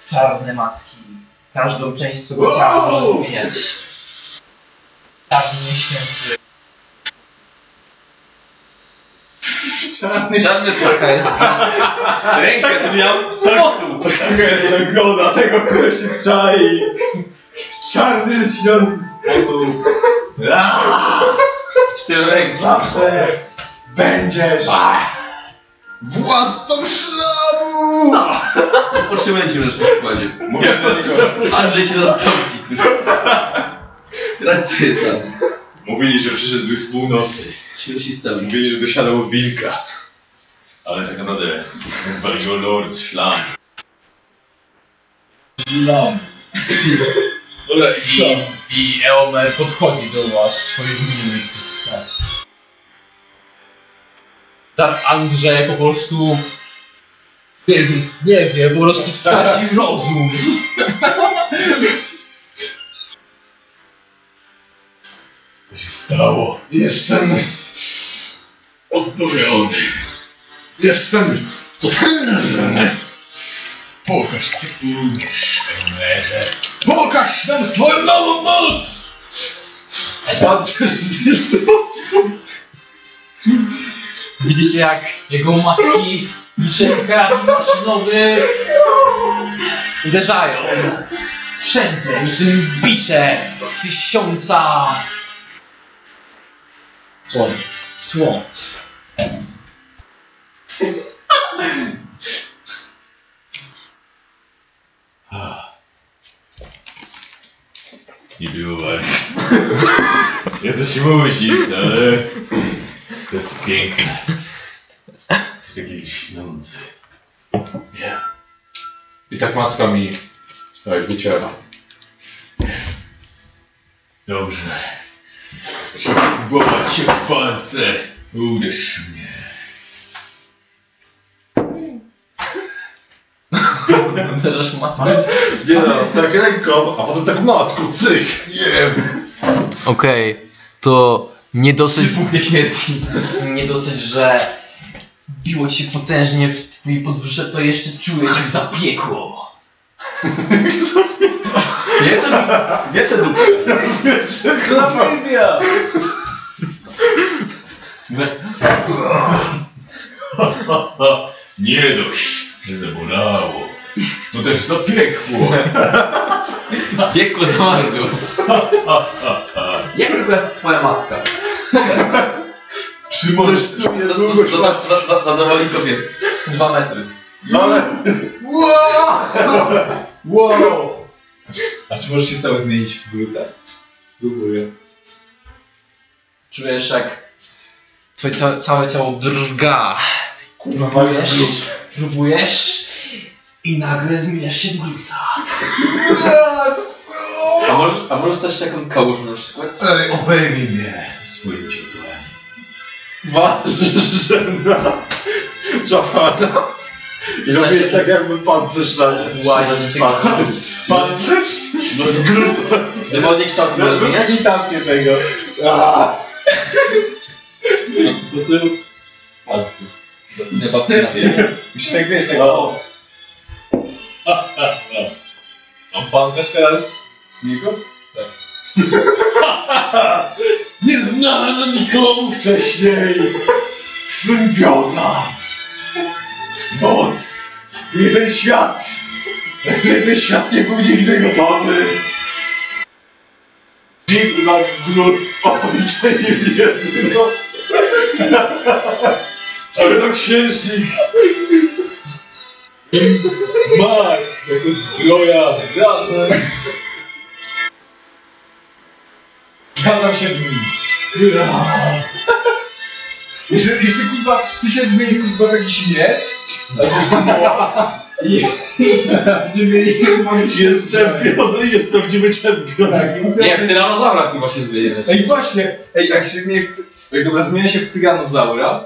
S1: Czarne maski. Każdą część swojego ciała może zmieniać. Czarny nieświęcy.
S4: Czarny
S3: Żadny smaka jest. Rękę zmieniał w sposób.
S10: Taka jest nagroda tego, kto się czai. W czarny, lśniący sposób.
S3: Cztery ręki.
S10: Zawsze będziesz władcą szlamu!
S3: Otrzymacie już na składzie.
S5: Mówię do niego.
S3: Andrzej cię zastąpi, kurwa. Teraz co jest tam?
S5: Mówili, że przyszedł z północy.
S3: Święcista.
S5: Mówili, że dosiadał wilka. Ale tak naprawdę nazwali go Lord Szlam.
S1: Dobra, i, i Eomer podchodzi do was w swojej zmienionej postaci. Tak Andrzej po prostu nie, nie wie, po prostu straci rozum.
S5: Co się stało?
S10: Jestem odnowiony. Jestem potężny.
S5: Pokaż co umiesz, Emerze.
S10: Pokaż nam swoją nową moc! Pancerz z wilgotą.
S1: Widzicie jak jego macki niczym karabin maszynowy uderzają wszędzie, niczym bicze tysiąca słońc. Słońc.
S5: Nie było bardzo. Jesteś music, ale to jest piękne. Jesteś taki lśniący. Nie.
S6: I tak maska mi tak wyciera.
S5: Dobrze. Próbować się w palce. Uderz mnie.
S3: Uderzasz mackę.
S10: Nie no, tak ręką, a potem tak macką, cyk, nie wiem.
S1: Okej, to nie dosyć,
S3: Punkty śmierci.
S1: nie dosyć, że biło ci się potężnie w twój podbrzusze, to jeszcze czujesz jak zapiekło.
S3: Wiecie dupę.
S10: Chlamydia!
S5: Nie dość, że zabolało. To też zapiekło.
S3: Piekło zamarzło. Jak w ogóle jest twoja macka?
S10: Testuję
S3: Za-
S10: długość
S3: za- za- za-. Dwa metry.
S10: Ale...
S4: Wow! Wow! A czy możesz się cały zmienić w glutę?
S10: Próbuję.
S1: Czujesz jak twoje całe, całe ciało drga.
S10: Kurwa,
S1: Próbujesz, próbujesz i nagle zmieniasz się w gluta.
S3: A możesz, a możesz stać taką kałużą na przykład?
S4: Ej, obejmij mnie swoim ciepłem.
S10: Ważę na Jafara. I robię tak jakby pancerz na nie.
S3: Łaj, że
S10: Pancerz. Pancerz? Z gluta.
S3: Dowolnie kształt może zmieniać?
S10: imitację tego. Prostu...
S3: Nie papiera.
S4: Już tak wiesz, tak A pan też teraz z niego?
S10: Nie znano nikomu wcześniej! Symbioza! Moc! Nie ten świat! Na który ten świat nie był nigdy gotowy! Dziw na glut obliczenie jedno! Czarnoksiężnik!
S4: Mak! Jako zbroja!
S10: Razem!
S4: Zgadzam się w nim. Jeszcze, jeszcze kurwa, ty się zmieni kurwa w jakiś miecz? I będziemy mieli
S10: Jest czempion i jest prawdziwy czempion!
S4: Tak, i co
S3: Jak tyranozaura chyba się zmieni wiesz.
S4: Ej właśnie, ej jak się zmieni w... ty- Ej dobra, zmienia się w tyranozaura.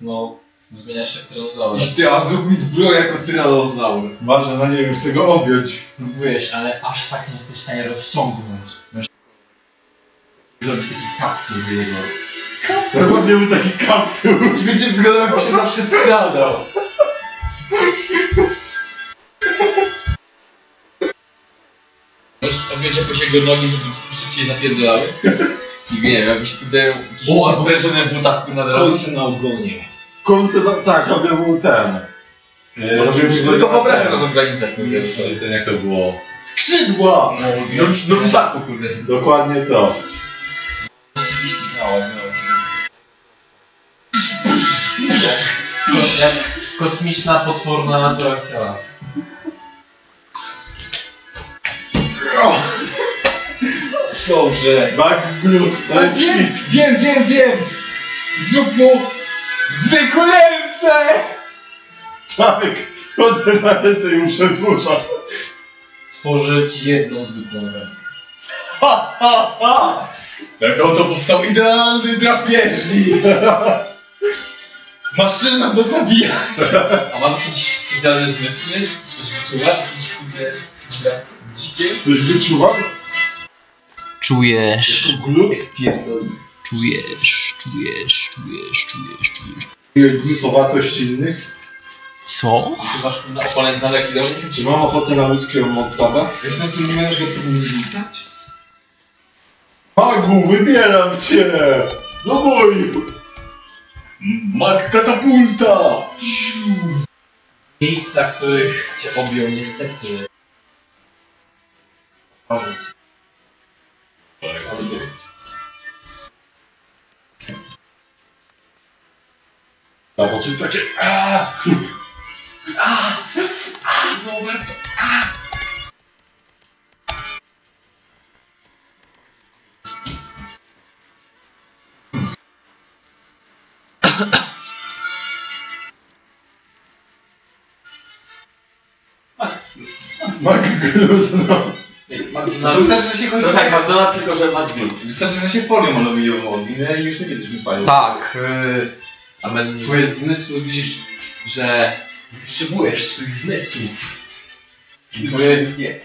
S3: No, zmieniasz się w tyranozaura.
S4: I ty, a zrób mi zbroję jako tyranozaur.
S10: Ważne, na nie wiem, chcę go objąć.
S1: Próbujesz, ale aż tak nie jesteś w stanie rozciągnąć. Możesz zrobić taki kaptur do jego.
S10: Dokładnie był taki kaptur.
S4: Będzie wyglądał jakby się zawsze skradał.
S3: Możesz objąć jakoś jego nogi, żeby szybciej zapierdalały? I nie wiem, jakbyś wydają jakiś
S4: O, albo-
S3: streszony w butach na drodze.
S4: Kolce na ogonie.
S10: W końcu, tak, tak, robię był ten.
S3: Może
S10: robię
S3: byś
S10: był
S3: tylko wyobraź
S10: ten.
S3: na tą granicę, kurde.
S10: Ten jak to było? Skrzydła!
S3: No, no, no, kurde.
S10: Dokładnie to.
S3: Rzeczywiście działa, działa.
S1: Jak kosmiczna, potworna natura ciała.
S4: Dobrze.
S10: Back w glut,
S4: wiem, wiem, wiem! Zrób mu zwykłe ręce!
S10: Tak, chodzę na ręce i mu przedłużam.
S1: Tworzę ci jedną zwykłą rękę.
S4: Ha, ha, ha! Tak oto powstał idealny drapieżnik! Maszyna do zabijania!
S3: A masz jakieś specjalne zmysły? Coś wyczuwasz? Jakieś kurde wibracje dzikie?
S10: Coś wyczuwam?
S1: Czujesz,
S10: Glut?
S1: Czujesz, czujesz, czujesz, czujesz, czujesz.
S10: Czuję glutowatość innych.
S1: Co?
S3: Wyczuwasz kurde oponent na leki do mnie?
S10: Czy mam ochotę na ludzkiego montlawa?
S4: Jak na tym nie go tu nie rzucać?
S10: Magu, wybieram cię! Do boju!
S4: Mak katapulta!
S1: Miejsca, których cię objął niestety. あ、途
S10: 中だけ。あーあ
S5: ー
S1: あーノーベルト。あー
S10: マク・ーズの no.
S4: To wystarczy, że się chodzi...
S3: To tak, McDonald's, tylko że McGlut.
S4: Wystarczy, że się folią malują odwinę i już nie mi palią.
S1: Tak, yy,
S3: Amen.
S1: twoje zmysły widzisz, że potrzebujesz swoich zmysłów. Twoje, nie.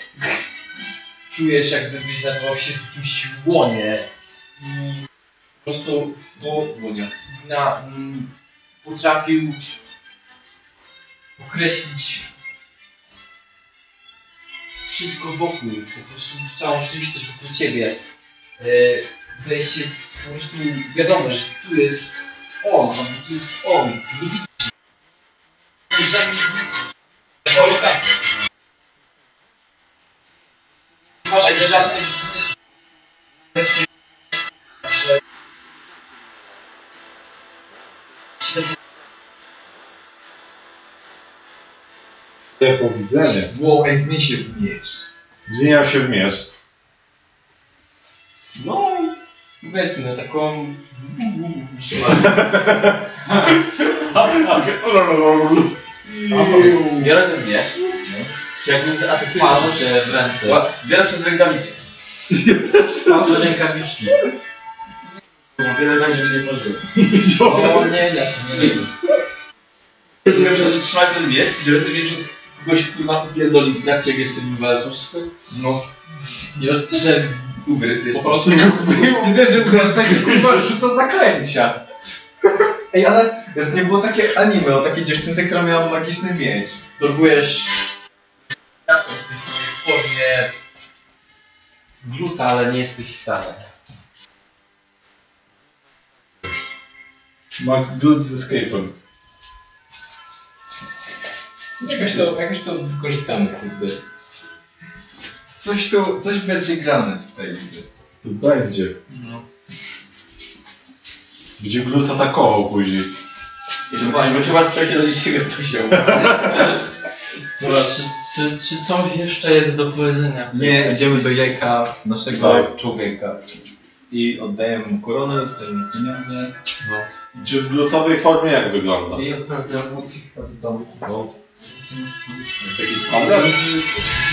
S1: Czujesz, jak gdybyś znajdował się w jakimś łonie i po prostu bo,
S3: Łonia.
S1: na, mm, potrafił określić wszystko wokół, po prostu całą rzeczywistość wokół ciebie. Yy, wydaje się po prostu wiadomo, że tu jest on, tu jest on. Nie widzisz. Żadnych zmysłów. O lokację. Nie masz żadnych zmysłów.
S6: Te powidzenie.
S4: Wow, ej, zmień się w miecz.
S6: Zmieniał się w miecz.
S3: No, weźmy taką... Biorę ten miecz, czy jakbym zaatakował
S34: Patrzę w ręce.
S3: Biorę przez rękawiczkę.
S34: Mam rękawiczki.
S3: Biorę tak, żeby nie pożył.
S34: O, nie da się, nie da się.
S3: Muszę trzymać ten miecz, żeby ten miecz od kogoś kurwa popierdolił w trakcie jak jeszcze nim walczą. No, nie rozstrzeli ugryz jeszcze. Po prostu
S4: Widzę, że tak kurwa rzuca zaklęcia. Ej, ale jest, nie było takie anime o takiej dziewczynce, która miała magiczny miecz.
S3: Dorwujesz jakoś w tej swojej formie gluta, ale nie jesteś w stanie.
S6: Ma good z escape'em.
S4: Jakoś to, jakoś to wykorzystamy, kurde. Coś tu, coś będzie grane tutaj widzę.
S6: To będzie.
S3: No.
S6: Będzie glut atakował później.
S3: I to właśnie, przejście do niższego poziomu.
S34: Dobra, czy, czy, czy coś jeszcze jest do powiedzenia?
S4: Nie, idziemy do jajka naszego
S6: Tak.
S4: człowieka. I oddajemy mu koronę, dostajemy pieniądze.
S6: Czy w glutowej formie jak wygląda?
S4: I odprowadzamy mu do domu.
S6: No. Taki pan.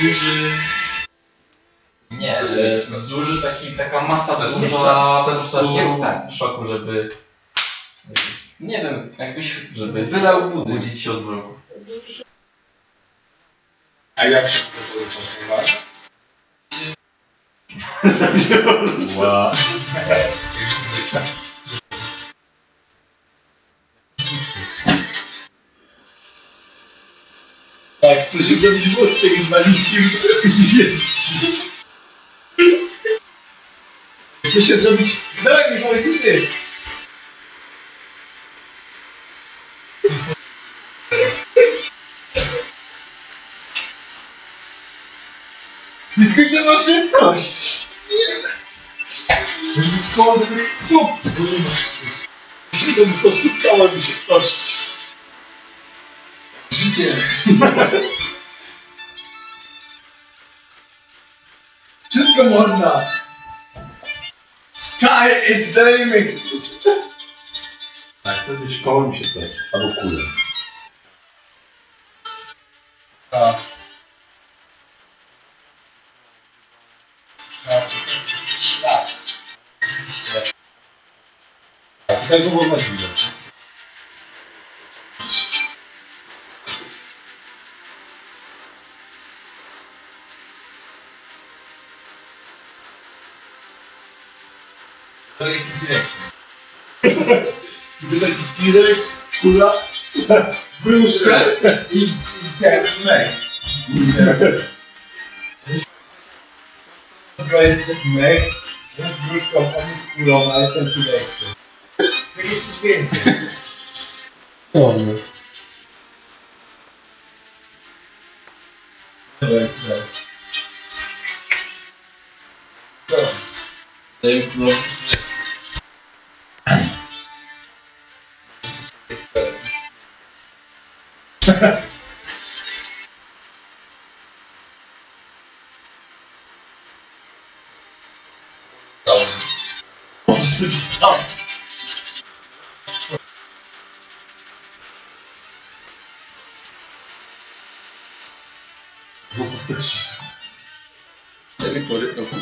S34: duży... Nie, że duży taki, taka masa duża po tak, szoku, żeby... Nie wiem, jakbyś...
S3: Żeby
S34: wydał budy.
S3: budzić się od zmroku.
S6: A jak się to powiesz Wow.
S35: Tak, chcę się zrobić mostek inwalidzkim, Chcę się zrobić... Dawaj mi powiedz ty! Nieskończona szybkość! Żeby koło zamiast stóp, bo nie masz Jeśli to po prostu koło mi się toczyć. Życie. Wszystko można. Sky is the limit.
S6: A chcę mieć koło mi się to. Albo kulę.
S34: Ślad.
S6: Tego było możliwe.
S4: To
S35: Gdy taki T-Rex, kula, wróżka i, i ten mek. To jest mek, ja z wróżką, on jest kulą, a jestem T-Rexem. Muszę coś więcej. T-Rex, tak.
S3: Daję królowi
S35: Może stał.
S6: Zostaw te krzesło.
S3: Cztery pory roku.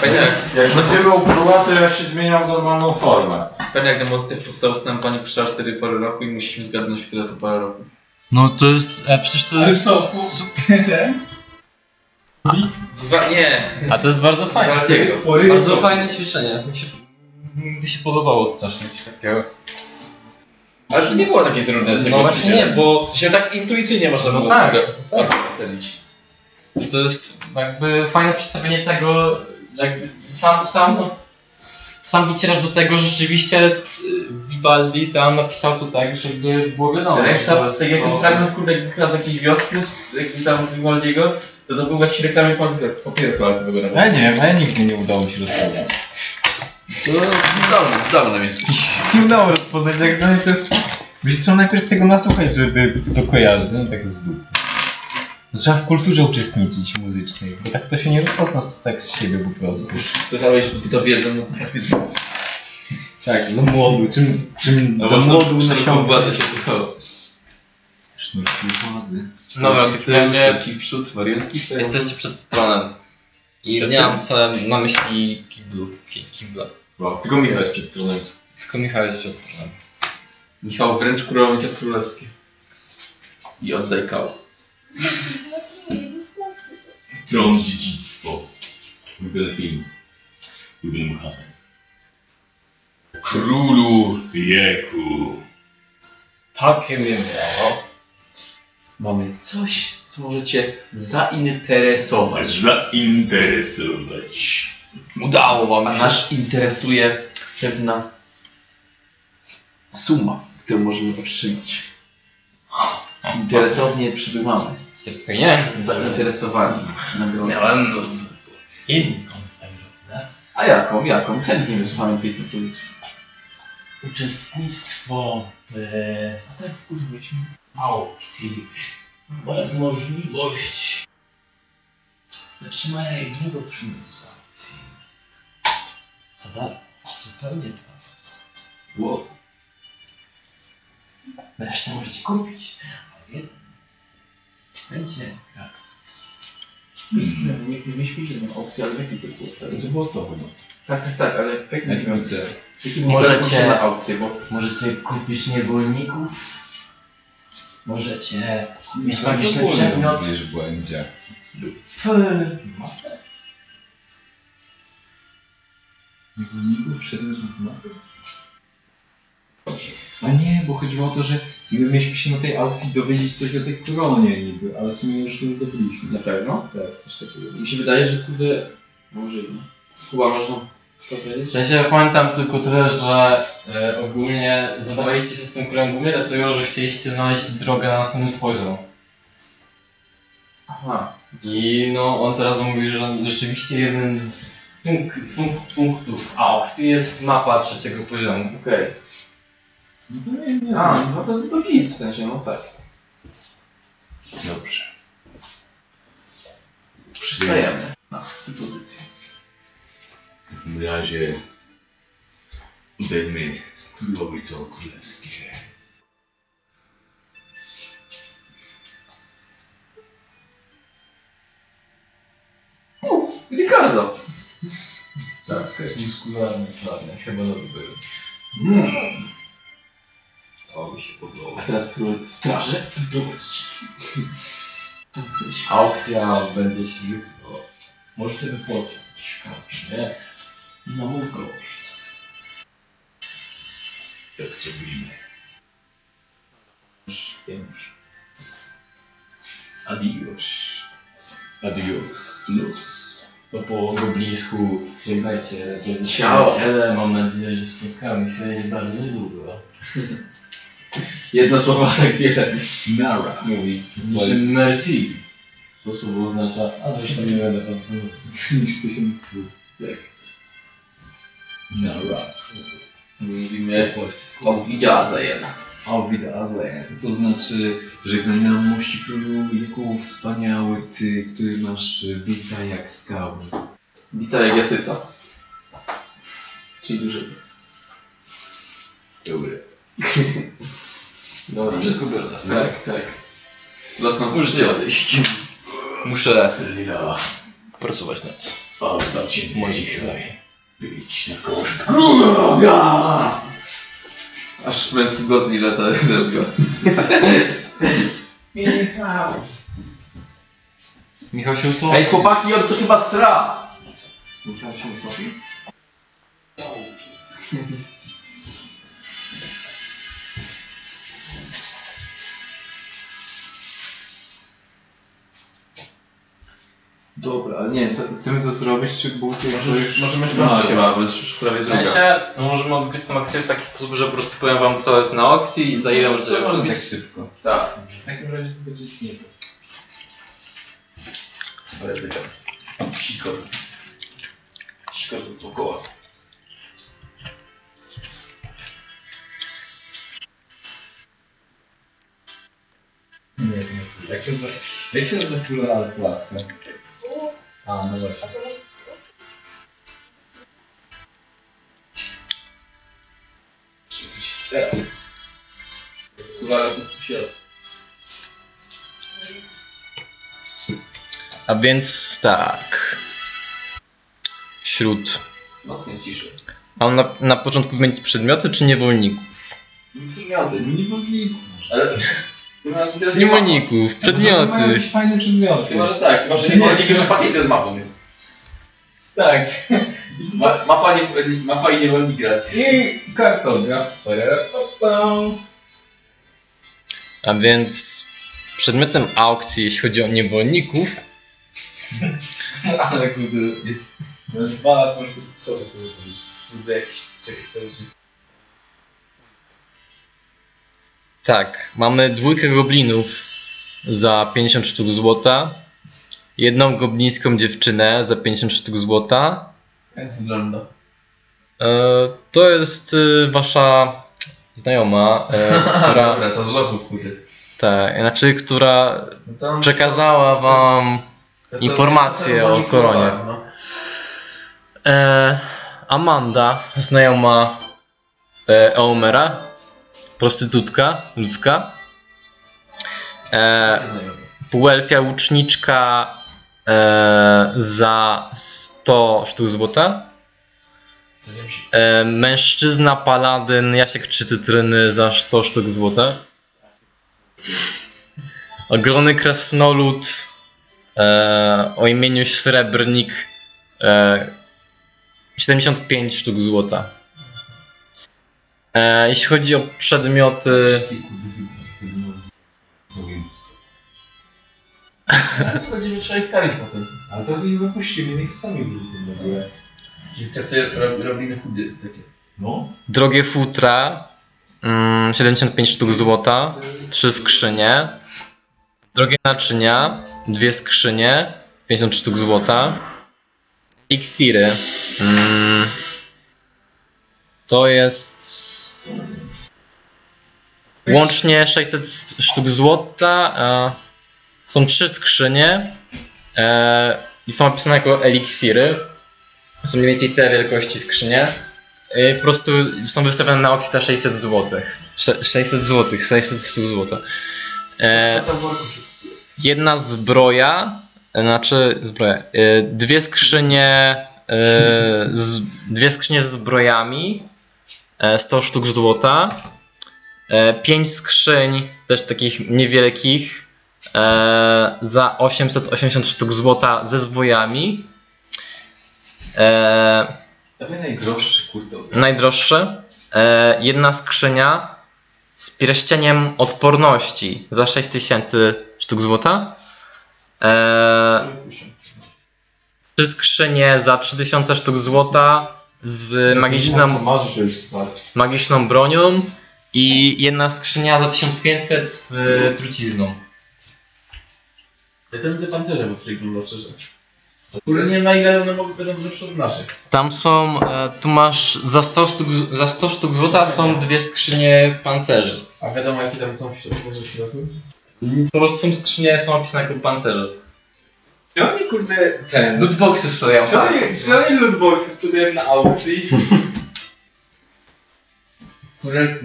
S3: Fajnie jak,
S6: będziemy upływa, to ja się zmieniam w normalną formę.
S3: fajnie jak na mocy tych podstawowych znam pani puszczała cztery pory roku i musimy zgadnąć, które to pora roku.
S1: No to jest, e, przecież to
S35: Ale
S1: jest...
S35: są, ten?
S3: Dwa, nie!
S1: A to jest bardzo fajne.
S35: Pory
S1: Bardzo fajne ćwiczenie. Mi się, mi się podobało strasznie coś takiego.
S3: Ale to nie było takie trudne. z tego
S1: No właśnie nie, bo
S3: się tak intuicyjnie można
S1: No
S3: było
S1: tak,
S3: bardzo-
S1: tak.
S3: bardzo ocenić.
S1: to jest jakby fajne przedstawienie tego, jakby sam, sam, sam docierasz do tego, że rzeczywiście y, Vivaldi tam napisał to tak, żeby było wiadomo.
S3: Tak jak, ta, tak jak ten fragment kurde wycha z jakiejś wioski, jakiejś tam Vivaldiego, to to był jakiś reklamy papieru toaletowego.
S36: Ja nie wiem, ja nigdy nie udało mi się rozpoznać.
S3: No, zdolny, zdolny jest.
S9: Trudno rozpoznać, jak dla mnie to jest... Wiesz, trzeba najpierw tego nasłuchać, żeby to kojarzyć, no tak z dupy. Trzeba w kulturze uczestniczyć muzycznej, bo tak to się nie rozpozna z, tak z siebie po prostu.
S3: Już słuchałeś, to wiesz, no faktycznie.
S9: Tak, za młodu, czym, czym
S3: No
S9: za młodu
S3: władzę się słuchało.
S11: Sznurki władzy.
S1: Dobra, w takim razie
S3: Taki przód, warianty.
S1: jesteście przed tronem. I
S3: Przed
S1: nie
S3: czym?
S1: mam wcale na myśli kiblu, kibla.
S3: Wow, tylko Michał jest przed tronem.
S1: Tylko Michał jest przed tronem.
S3: Michał wręcz królowice królewskie. I oddaj kał.
S5: Tron dziedzictwo. Ulubiony film. Ulubiony bohater.
S3: Królu!
S5: Wieku.
S1: Takie mnie miało.
S3: Mamy coś, co możecie zainteresować.
S5: Zainteresować.
S1: Udało wam
S3: A
S1: się.
S3: nas interesuje pewna suma, którą możemy otrzymać. Interesownie przybywamy.
S1: Pieniędzy.
S3: Zainteresowani.
S1: Miałem inną.
S3: A jaką? Jaką? Chętnie wysłuchamy twojej propozycji.
S13: Uczestnictwo w
S3: A tak, kurwa,
S13: aukcji oraz możliwość zatrzymania jednego przymiotu z aukcji. Za darmo, zupełnie dla was.
S3: Wow.
S13: Resztę możecie kupić, a jeden będzie gratis.
S3: Nie, nie myśleliśmy na opcję, ale jaki to było cel?
S6: To było to chyba.
S3: Tak, tak, tak, ale w jakim
S6: Jaki był cel?
S3: Jaki
S13: Możecie-
S3: możecie na aukcję, bo
S13: Możecie kupić niewolników. Możecie mieć magiczny przedmiot.
S6: Wiesz, błędzie akcji.
S13: Mapę.
S6: Niewolników przedmiot mapy? Dobrze. A nie, bo chodziło o to, że my mieliśmy się na tej aukcji dowiedzieć coś o tej koronie niby, ale w sumie już nie zdobyliśmy.
S3: na pewno.
S6: Tak, coś takiego.
S3: Mi się wydaje, że kurde... Może nie. Chyba można
S1: W sensie pamiętam tylko tyle, że e, ogólnie zadawaliście się z tym królem dlatego, że chcieliście znaleźć drogę na następny poziom.
S3: Aha.
S1: I no on teraz mówi, że rzeczywiście jednym z punk punk punktów aukcji jest mapa trzeciego poziomu.
S3: Okej.
S6: No to nie, nie
S3: A,
S6: znam.
S3: no to, to git w sensie, no tak.
S5: Dobrze.
S3: Przystajemy na tę pozycję.
S5: W takim razie udajmy królowicą królewskie.
S3: Ricardo!
S1: Tak, muskularny, czarny, chyba dobry był.
S5: To mi się podoba.
S3: A teraz król straży.
S1: Aukcja będzie się jutro. Możecie wypłacić każdy na mój koszt.
S5: Tak zrobimy.
S1: Już.
S5: Adios. Adios. Los.
S1: To po goblińsku żegnajcie drodzy
S3: Ciao.
S1: przyjaciele. Mam nadzieję, że spotkamy się bardzo niedługo.
S3: Jedno słowo, a tak wiele.
S6: Nara.
S1: Mówi, że merci. To słowo oznacza, a zresztą nie będę bardzo
S6: Niż tysiąc słów.
S3: Nara. Mówimy o Widziazajem.
S6: Auf Wiedersehen. Co znaczy, żegnaj nam mości królu Jeku wspaniały ty, który masz wica jak skały.
S3: Wica jak Jacyca. Czyli duży.
S6: Dobry.
S3: Dobra.
S1: Wszystko biorę
S3: Tak, tak. Los nas
S1: odejść. Muszę
S5: Lila.
S1: pracować nad
S5: za cię
S1: modyfikacją.
S5: być na koszt.
S3: Aż męski głos Lila co zrobiła.
S19: Michał.
S1: Michał się utopi.
S3: Ej chłopaki, on to chyba sra!
S1: Michał się utopi?
S6: Dobra, ale nie co, chcemy to zrobić, czy już...
S3: Możemy
S6: No,
S3: sprawdzić chyba, bo już prawie
S1: W
S3: druga.
S1: sensie, no możemy odgryźć tę akcję w taki sposób, że po prostu powiem wam co jest na aukcji i za ile możecie
S6: To może
S1: kupić.
S6: tak szybko.
S3: Tak.
S6: W takim razie to będzie nie
S3: Ale zegar. Sikor. Sikor z dookoła.
S14: Jak się nazywa, jak się nazywa kula alpłaska? A, no właśnie.
S3: Kula po prostu się
S1: A więc tak. Wśród.
S3: mocno ciszy.
S1: Mam na, na początku wymienić przedmioty czy niewolników?
S3: Przedmioty, niewolników. Ale... Teraz
S1: Niewolników,
S14: Mają
S1: przedmioty.
S14: jakieś fajne przedmioty.
S3: Chyba, że tak, chyba, że
S14: nie?
S3: niewolnik już w pakiecie z mapą jest.
S14: Tak.
S3: Ma, mapa, nie, mapa i niewolnik gratis.
S14: I kartograf.
S1: A więc przedmiotem aukcji, jeśli chodzi o niewolników,
S14: Ale kurde, jest... Dwa po prostu co to? Kurde, jakiś... Czekaj, to już...
S1: tak, mamy dwójkę goblinów za 50 sztuk złota, jedną goblińską dziewczynę za 50 sztuk złota.
S3: Jak wygląda?
S1: E, to jest e, wasza znajoma, e, która,
S3: Dobra, to z logów, kurde.
S1: tak, znaczy, która
S3: No to-
S1: przekazała wam
S3: to co-
S1: informacje
S3: to co
S1: o koronie.
S3: no.
S1: E, Amanda, znajoma e, Eomera, prostytutka ludzka. E, półelfia łuczniczka e, za 100 sztuk złota. E, mężczyzna paladyn Jasiek czy cytryny za 100 sztuk złota. Ogromny krasnolud e, o imieniu Srebrnik e, 75 sztuk złota. E, jeśli chodzi o przedmioty,
S3: Co będziemy trzeba ich karić potem?
S14: Ale to ich wypuścimy, niech sami wrócą w ogóle.
S3: Czyli tacy ro- robimy chudy takie.
S14: No.
S1: drogie futra mm, 75 sztuk złota, trzy skrzynie, drogie naczynia, dwie skrzynie, 50 sztuk złota, iksiry. Mm, to jest łącznie 600 sztuk złota. E, są trzy skrzynie e, i są opisane jako eliksiry. Są mniej więcej te wielkości skrzynie. Y, po prostu są wystawione na aukcji za 600 zł. 600 zł, 600 sztuk złota. E, jedna zbroja, e, znaczy zbroja, e, dwie skrzynie, e, z, dwie skrzynie z zbrojami, e, 100 sztuk złota, e, pięć skrzyń, też takich niewielkich, e, za 880 sztuk złota ze zwojami. E,
S3: najdroższy, kurde.
S1: najdroższe. E, jedna skrzynia z pierścieniem odporności za 6000 sztuk złota. E, trzy skrzynie za 3000 sztuk złota z magiczną, magiczną bronią i jedna skrzynia za 1500 z e, trucizną.
S3: Ja ten widzę pancerze, bo przyglądał szczerze. Kurde, nie wiem na ile one mogą będą lepsze od naszych.
S1: Tam są, e, tu masz za 100 sztuk, za 100 sztuk złota są dwie skrzynie pancerzy.
S3: A wiadomo jakie tam są w środku, że w środku?
S1: Po prostu są skrzynie, są opisane jako pancerze.
S14: Czy oni kurde ten...
S1: Lootboxy sprzedają,
S14: Czy
S1: tak.
S14: oni, czy oni lootboxy sprzedają na aukcji?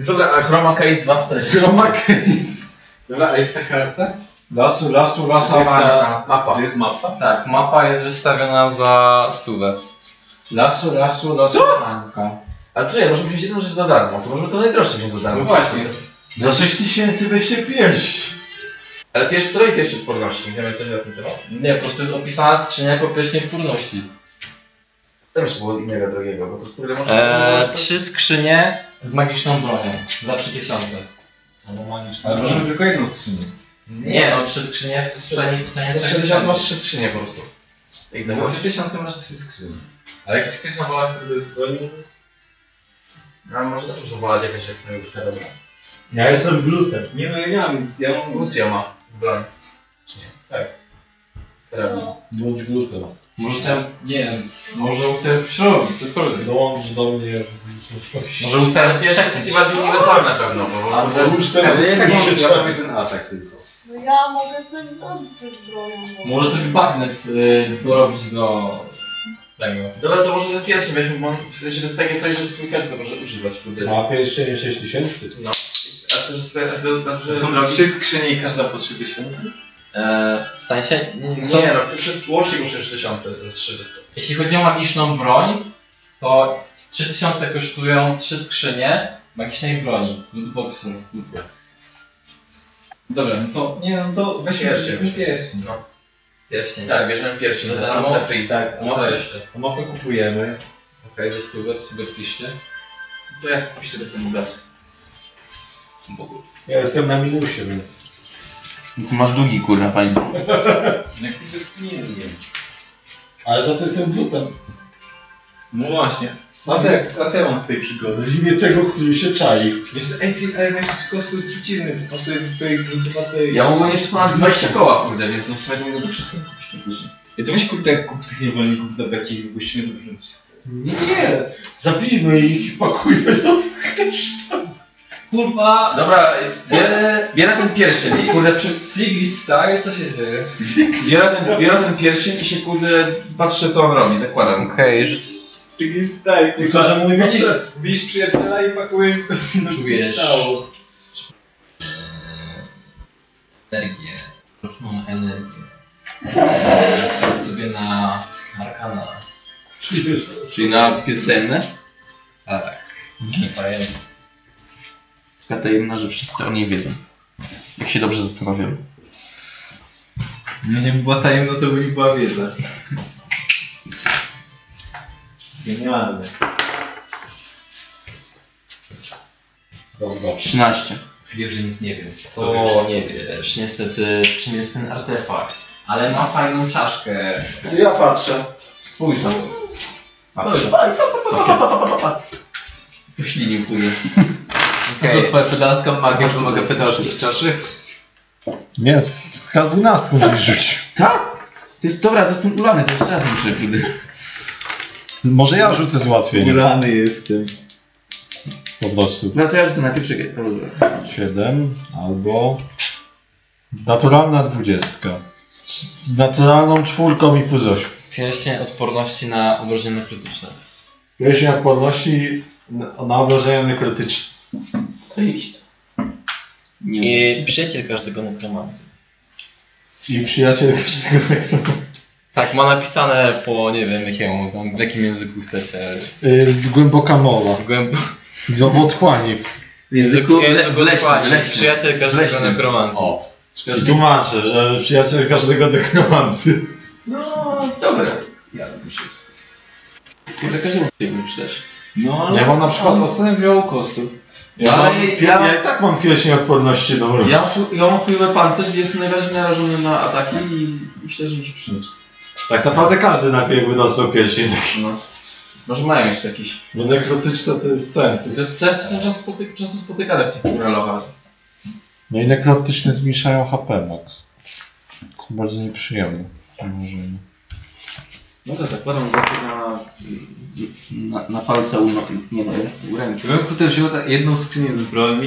S3: Dobra, a Chroma Case 2 w cenie.
S6: Chroma case.
S14: Dobra, a jest ta karta?
S6: Lasu, lasu, lasa
S14: jest
S6: marka.
S14: mapa. Jest mapa?
S1: Tak, mapa jest wystawiona za stówę.
S6: Lasu, lasu, lasu marka.
S3: A czekaj, może wziąć jedną rzecz za darmo, to może to najdroższe wziąć za darmo.
S14: No właśnie.
S6: Za 6 tysięcy weźcie pierś.
S3: Ale pierwszy trójkę jeszcze odporności, wiemy coś na ten temat.
S1: Nie, po prostu jest opisana skrzynia jako pierścień odporności.
S3: Tam jeszcze było innego drogiego, bo to może...
S1: Eee, trzy skrzynie z magiczną bronią za 3000.
S14: Ale możemy tylko jedną skrzynię.
S1: Nie no, trzy skrzynie w cenie w cenie
S3: Za 3000 masz trzy skrzynie po prostu. Jak
S14: Za
S3: zobacz.
S14: 3000 masz trzy skrzynie. Ale jak ktoś ma wola, kurde z broni,
S3: No może też muszę wolać jakąś jak to być dobra.
S6: Ja jestem glutem.
S14: Nie no, ja nie mam nic, ja mam...
S3: Lucio ma broń. Czy nie?
S14: Tak.
S3: Karabin.
S6: Bądź glutem.
S1: Może sobie, nie wiem, może sobie robić, cokolwiek.
S6: Dołącz do mnie w liczności.
S1: Może
S3: Pierwsza jest taki bardziej uniwersalny na pewno, bo...
S1: A,
S6: ten
S14: Ale ja tak jeden atak tylko.
S2: ja mogę coś zrobić ze zbroją. bo-
S3: Może sobie bagnet y, dorobić do tego. Dobra, to może ten pierwszy weźmy, bo on, w sensie to jest takie coś, że w sumie każdy może używać. Kurde.
S6: A pierścienie 6 tysięcy?
S3: No. A to jest, znaczy,
S4: Są trzy skrzynie i każda po 3000?
S1: Eee, w sensie,
S3: Nie,
S1: co,
S3: no, wszystko łącznie kosztuje 3000, to jest 300.
S1: jeśli chodzi o magiczną broń, to 3000 kosztują trzy skrzynie magicznej broni, lootboxy.
S4: Dobra, no to nie, no to weźmy
S3: Pierścień.
S4: sobie pierścień.
S3: No.
S1: Pierścień.
S3: Tak, bierzemy pierwszy,
S1: Za
S3: za
S1: darmo?
S3: darmo, free.
S6: Tak,
S1: A co jeszcze?
S6: a mapę kupujemy.
S1: Okej, okay, stówę, to sobie odpiszcie.
S3: To ja sobie piszę, jestem bogaty. Bogu.
S6: Ja jestem na minusie, więc.
S3: Masz długi, kurna, pani.
S4: Jak pieniędzy nie wiem.
S6: Ale za to jestem butem.
S4: No właśnie. A co, jak, a co ja mam z tej przygody?
S6: W imię tego, który się czai.
S4: Jeszcze, ej, ty, ale weź kosztuj trucizny, co pasuje do twojej gruntowanej...
S3: Ja mogłem jeszcze ponad 20 koła, kurde, więc no w sumie mogę to wszystko kupić faktycznie.
S4: Ja to weź kurde, kup tych niewolników do takich, wypuścimy, zobaczymy co się stało.
S6: Nie! Zabijmy ich i pakujmy do
S4: Kurwa!
S3: Dobra, bierę, bierę ten pierścień i kurde przy...
S1: Sigrid stary, co się dzieje?
S3: Biorę ten, biorę ten pierścień i się kurde patrzę co on robi, zakładam.
S1: Okej,
S4: Sigrid style, tylko że mój widzisz, widzisz przyjaciela i pakujesz
S1: Czujesz.
S4: stało.
S1: energię, roczną energię. Rzuć sobie na Arkana.
S3: Czyli na piezemne?
S1: Tak. Nie pamiętam.
S3: Taka tajemna, że wszyscy o niej wiedzą. Jak się dobrze zastanawiam.
S4: No nie była tajemna, to by nie była wiedza.
S6: Genialne.
S1: Dobra.
S3: 13.
S4: Wiem, że nic nie wiem.
S1: To nie wiesz, niestety, czym jest ten artefakt. Ale ma fajną czaszkę.
S6: To ja patrzę.
S3: Spójrz na to.
S6: Patrzę.
S3: Poślinił kurde.
S4: A co, twoja pedalska magia wymaga pedalskich czaszy?
S6: Nie, K12 musisz rzucić.
S3: Tak? To jest dobra, to jestem ulany, to jeszcze raz muszę kurde.
S6: Może ja rzucę z ułatwienia.
S4: Ulany jestem.
S6: Po prostu.
S3: Dobra, to ja rzucę najpierw, czekaj. O, dobra.
S6: 7 albo naturalna dwudziestka. Z naturalną czwórką i plus 8.
S1: Pierścień odporności na obrażenia krytyczne.
S6: Pierścień odporności na na obrażenia nekrotyczne.
S3: Zajebiście. Nie
S1: I przyjaciel każdego nekromanty.
S6: I przyjaciel każdego nekromanta.
S1: Tak, ma napisane po, nie wiem, jakiemu, tam, w jakim języku chcecie.
S6: Yy, głęboka mowa.
S1: Głębo...
S6: Do w otchłani.
S3: W
S1: Języku, języku
S3: leśnym.
S1: Przyjaciel każdego
S3: Leśnym.
S1: nekromanty.
S6: O. I tłumaczę, że przyjaciel każdego nekromanty.
S3: No, dobre. Ja muszę. Kurde, każdemu chciałbym przydać.
S4: No
S6: Ja mam na przykład-
S4: On ostatnio wziął kostu.
S6: Ja, mam,
S3: ja-
S6: ja, i tak mam pierścień odporności do mrozu.
S3: Ja, ja mam chujowy pancerz najbardziej narażony na ataki i myślę, że mi się przydać.
S6: Tak naprawdę każdy najpierw by dostał pierścień.
S3: No. Może mają jeszcze jakiś.
S6: Bo nekrotyczne to jest ten. To jest...
S3: jest też są często, spotyk często spotykane w tych muralochach.
S6: No i nekrotyczne zmniejszają HP max. To bardzo nieprzyjemne. założenie.
S3: No to zakładam go na, na, na palce u, no, nie no, u ręki.
S4: Ja bym potem wziął tak jedną skrzynię z broni.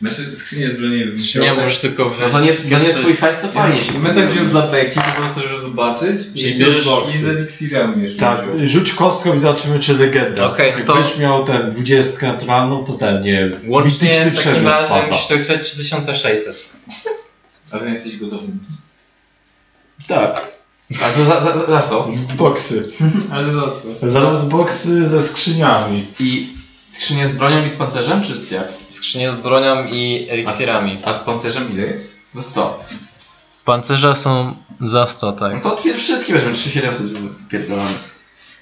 S4: Znaczy skrzynię z broni bym wziął.
S1: Nie, możesz tylko
S3: No
S1: wziąć...
S3: to nie, to nie twój hajs, to fajnie się.
S4: Bym tak wziął dla beki, po prostu żeby zobaczyć.
S1: Czyli
S4: I
S1: bierzesz
S4: I z eliksirami jeszcze
S6: Tak,
S4: wziął.
S6: rzuć kostką i zobaczymy czy legenda.
S1: Okej, no to-
S6: Jakbyś miał ten 20 naturalną, to ten, nie wiem.
S1: Łącznie
S6: mityczny
S1: w takim
S6: przedmiot
S1: razie musisz to wziąć 3600.
S4: A ty jesteś gotowy.
S3: Tak. A to za, za, za co?
S6: Boksy.
S4: Ale za co?
S6: Za boksy ze skrzyniami.
S3: I skrzynię z bronią i z pancerzem, czy jak?
S1: Skrzynie z bronią i eliksirami.
S4: A z pancerzem ile jest?
S3: Za 100.
S1: Pancerze są za 100,
S3: No
S1: tak.
S3: to otwier- wszystkie weźmy, 3700, żeby pierdolamy.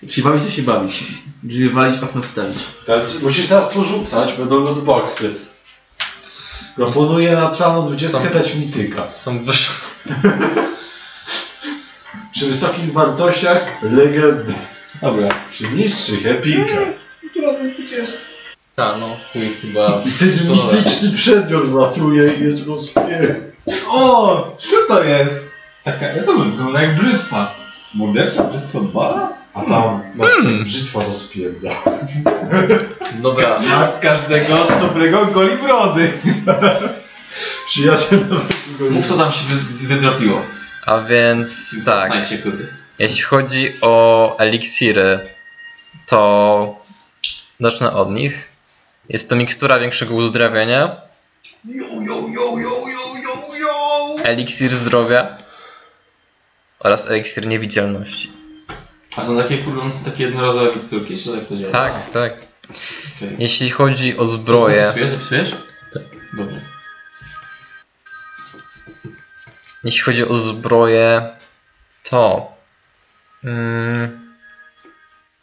S3: Jak się bawić, to się bawić. Żeby walić, okno wstawić.
S6: Teraz, musisz teraz porzucać, będą lootboxy. Proponuję naturalną 20
S1: Są-
S6: dać mityka.
S1: Są wyż...
S6: Przy wysokich wartościach legenda. Dobra. Przy niższych epika.
S1: Ta, no, chuj chyba.
S6: I
S1: Co?
S6: mityczny przedmiot wlatuje i jest rozpier... O! Co to jest?
S4: Taka, ja to bym wygląda jak brzytwa.
S6: Mordercza brzytwa 2? A tam hmm. brzytwa rozpierda.
S1: Dobra,
S4: Jak każdego dobrego goli brody.
S6: Przyjaciel nawet go
S3: Mów co tam się wy, wydropiło.
S1: A więc tak, jeśli chodzi o eliksiry, to zacznę od nich. Jest to mikstura większego
S3: yo!
S1: eliksir zdrowia oraz eliksir niewidzialności.
S3: A są takie one są takie jednorazowe miksturki, czy tak to działa?
S1: Tak, tak.
S3: Okej.
S1: Jeśli chodzi o zbroję,
S3: Zapisujesz? Zapisujesz? Tak. Dobrze.
S1: Jeśli chodzi o zbroję, to mm,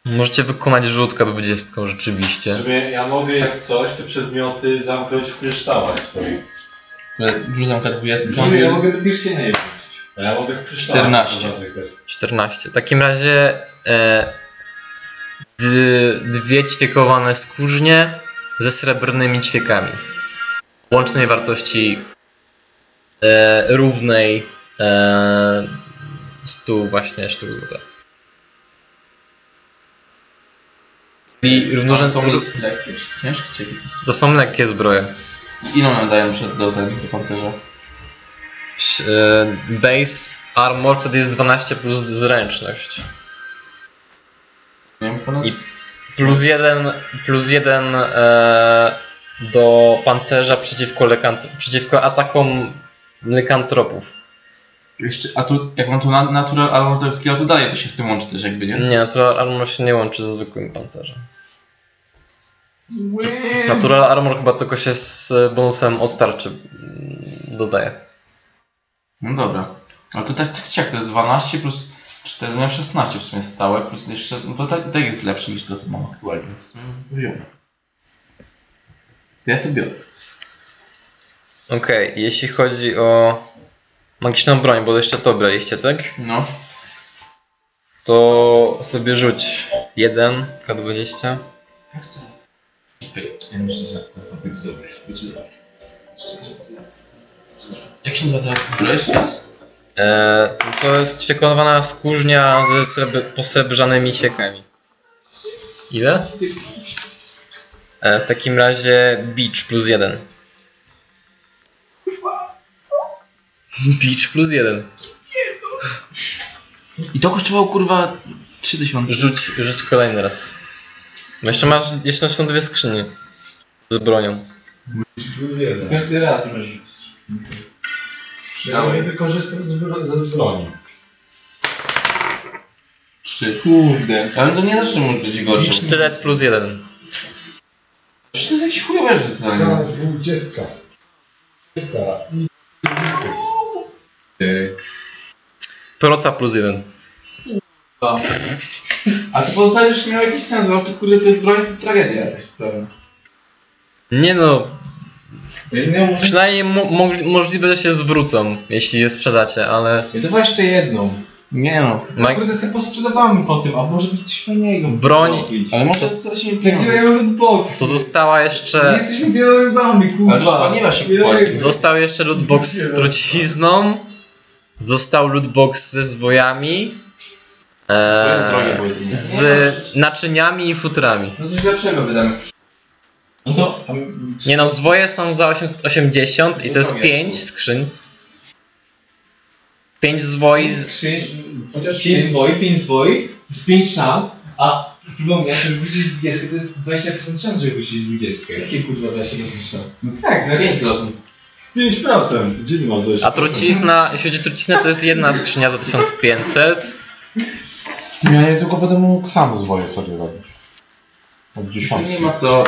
S1: możecie wykonać rzutkę 20 rzeczywiście.
S6: W sumie ja mogę jak coś te przedmioty zamknąć w kryształach swoich.
S3: Rzucam K20.
S6: W sumie ja mogę do pierścienia je wrzucić. A ja mogę w kryształach
S3: 14.
S6: zamykać.
S1: 14. W takim razie e, d- dwie ćwiekowane skórznie ze srebrnymi ćwiekami. Łącznej wartości e, równej e, 100 właśnie sztuk złota. I równorzędne,
S3: są lekkie, ciężkie, czy jakie to są?
S1: to lekkie zbroje.
S3: Ile one dają przed do tego do pancerza?
S1: E, Base armor wtedy jest 12 plus zręczność. I plus jeden, plus jeden e, do pancerza przeciwko, lekant, przeciwko atakom lekantropów.
S3: Jeszcze, a tu, jak mam tu na- natural armor to skill, to dalej to się z tym łączy też jakby, nie?
S1: Nie, natural armor się nie łączy ze zwykłym pancerzem. Natural armor chyba tylko się z bonusem od tarczy mm, dodaje.
S3: No dobra. Ale to tak, tak czy jak to jest 12 plus 4, no ja 16 w sumie stałe, plus jeszcze, no to tak, tak jest lepsze niż to co mam aktualnie, więc w sumie wziąłem. To ja to biorę.
S1: Okej, jeśli chodzi o magiczną broń, bo jeszcze to braliście, tak?
S3: No.
S1: To sobie rzuć 1, K20. Jak to?
S5: Ja myślę, że to jest dobry.
S3: Jak się nazywa ta zbroja
S1: e, no to jest wykonywana skórznia ze srebr- posrebrzanymi siekami. Ile? E, w takim razie beach plus 1. Beach plus jeden.
S3: I to kosztowało kurwa 3000.
S1: Rzuć, rzuć kolejny raz. No jeszcze masz, jeszcze są dwie skrzynie z bronią.
S6: Beach
S14: Każdy raz możesz.
S6: Ja Dawaj. korzystam z, z broni.
S3: Trzy. Kurde. Ale to nie znaczy, zawsze może być gorsze.
S1: Sztylet plus jeden.
S3: Przecież to jest jakieś chujowe
S6: rzucanie.
S3: Taka
S6: dwudziestka. Dwudziestka.
S1: Proca plus jeden.
S3: A to pozostałe już nie miał jakiś sens, bo to kurde to jest broń, to tragedia jakaś.
S1: Nie no,
S14: No,
S1: przynajmniej mo mo możliwe, że się zwrócą, jeśli je sprzedacie, ale...
S14: I to jeszcze jedną.
S3: Nie no.
S1: Ma
S14: Kurde, sobie posprzedawamy po tym, a może być coś fajnego.
S1: Broń-
S14: kupić.
S3: Ale może to coś nie
S14: Tak działają lootboxy.
S1: To została
S14: Nie
S1: jeszcze...
S14: jesteśmy wielorybami, kurwa.
S3: Ale paliwa się płaci.
S1: Został jeszcze lootbox z trucizną. Został lootbox ze zwojami. E,
S3: nie.
S1: z naczyniami i futrami.
S14: No coś lepszego wydamy. No to...
S1: Nie no, zwoje są za 880 i to jest 5 skrzyń. 5 zwoi z...
S14: Skrzyń, chociaż 5 zwoi, 5 zwoi, jest 5 szans, a przypomnę, że wrócić 20 to jest 20% szans, żeby wrócić 20. Jakie kurwa 20% szans? No tak, na
S3: 5%.
S6: 5%. Gdzie ty masz dojść?
S1: A trucizna, jeśli chodzi o truciznę, to jest jedna skrzynia za 1500.
S6: Ja nie tylko będę mógł sam zwoje sobie robić. Od
S3: To
S6: dziesiątki.
S3: nie ma co.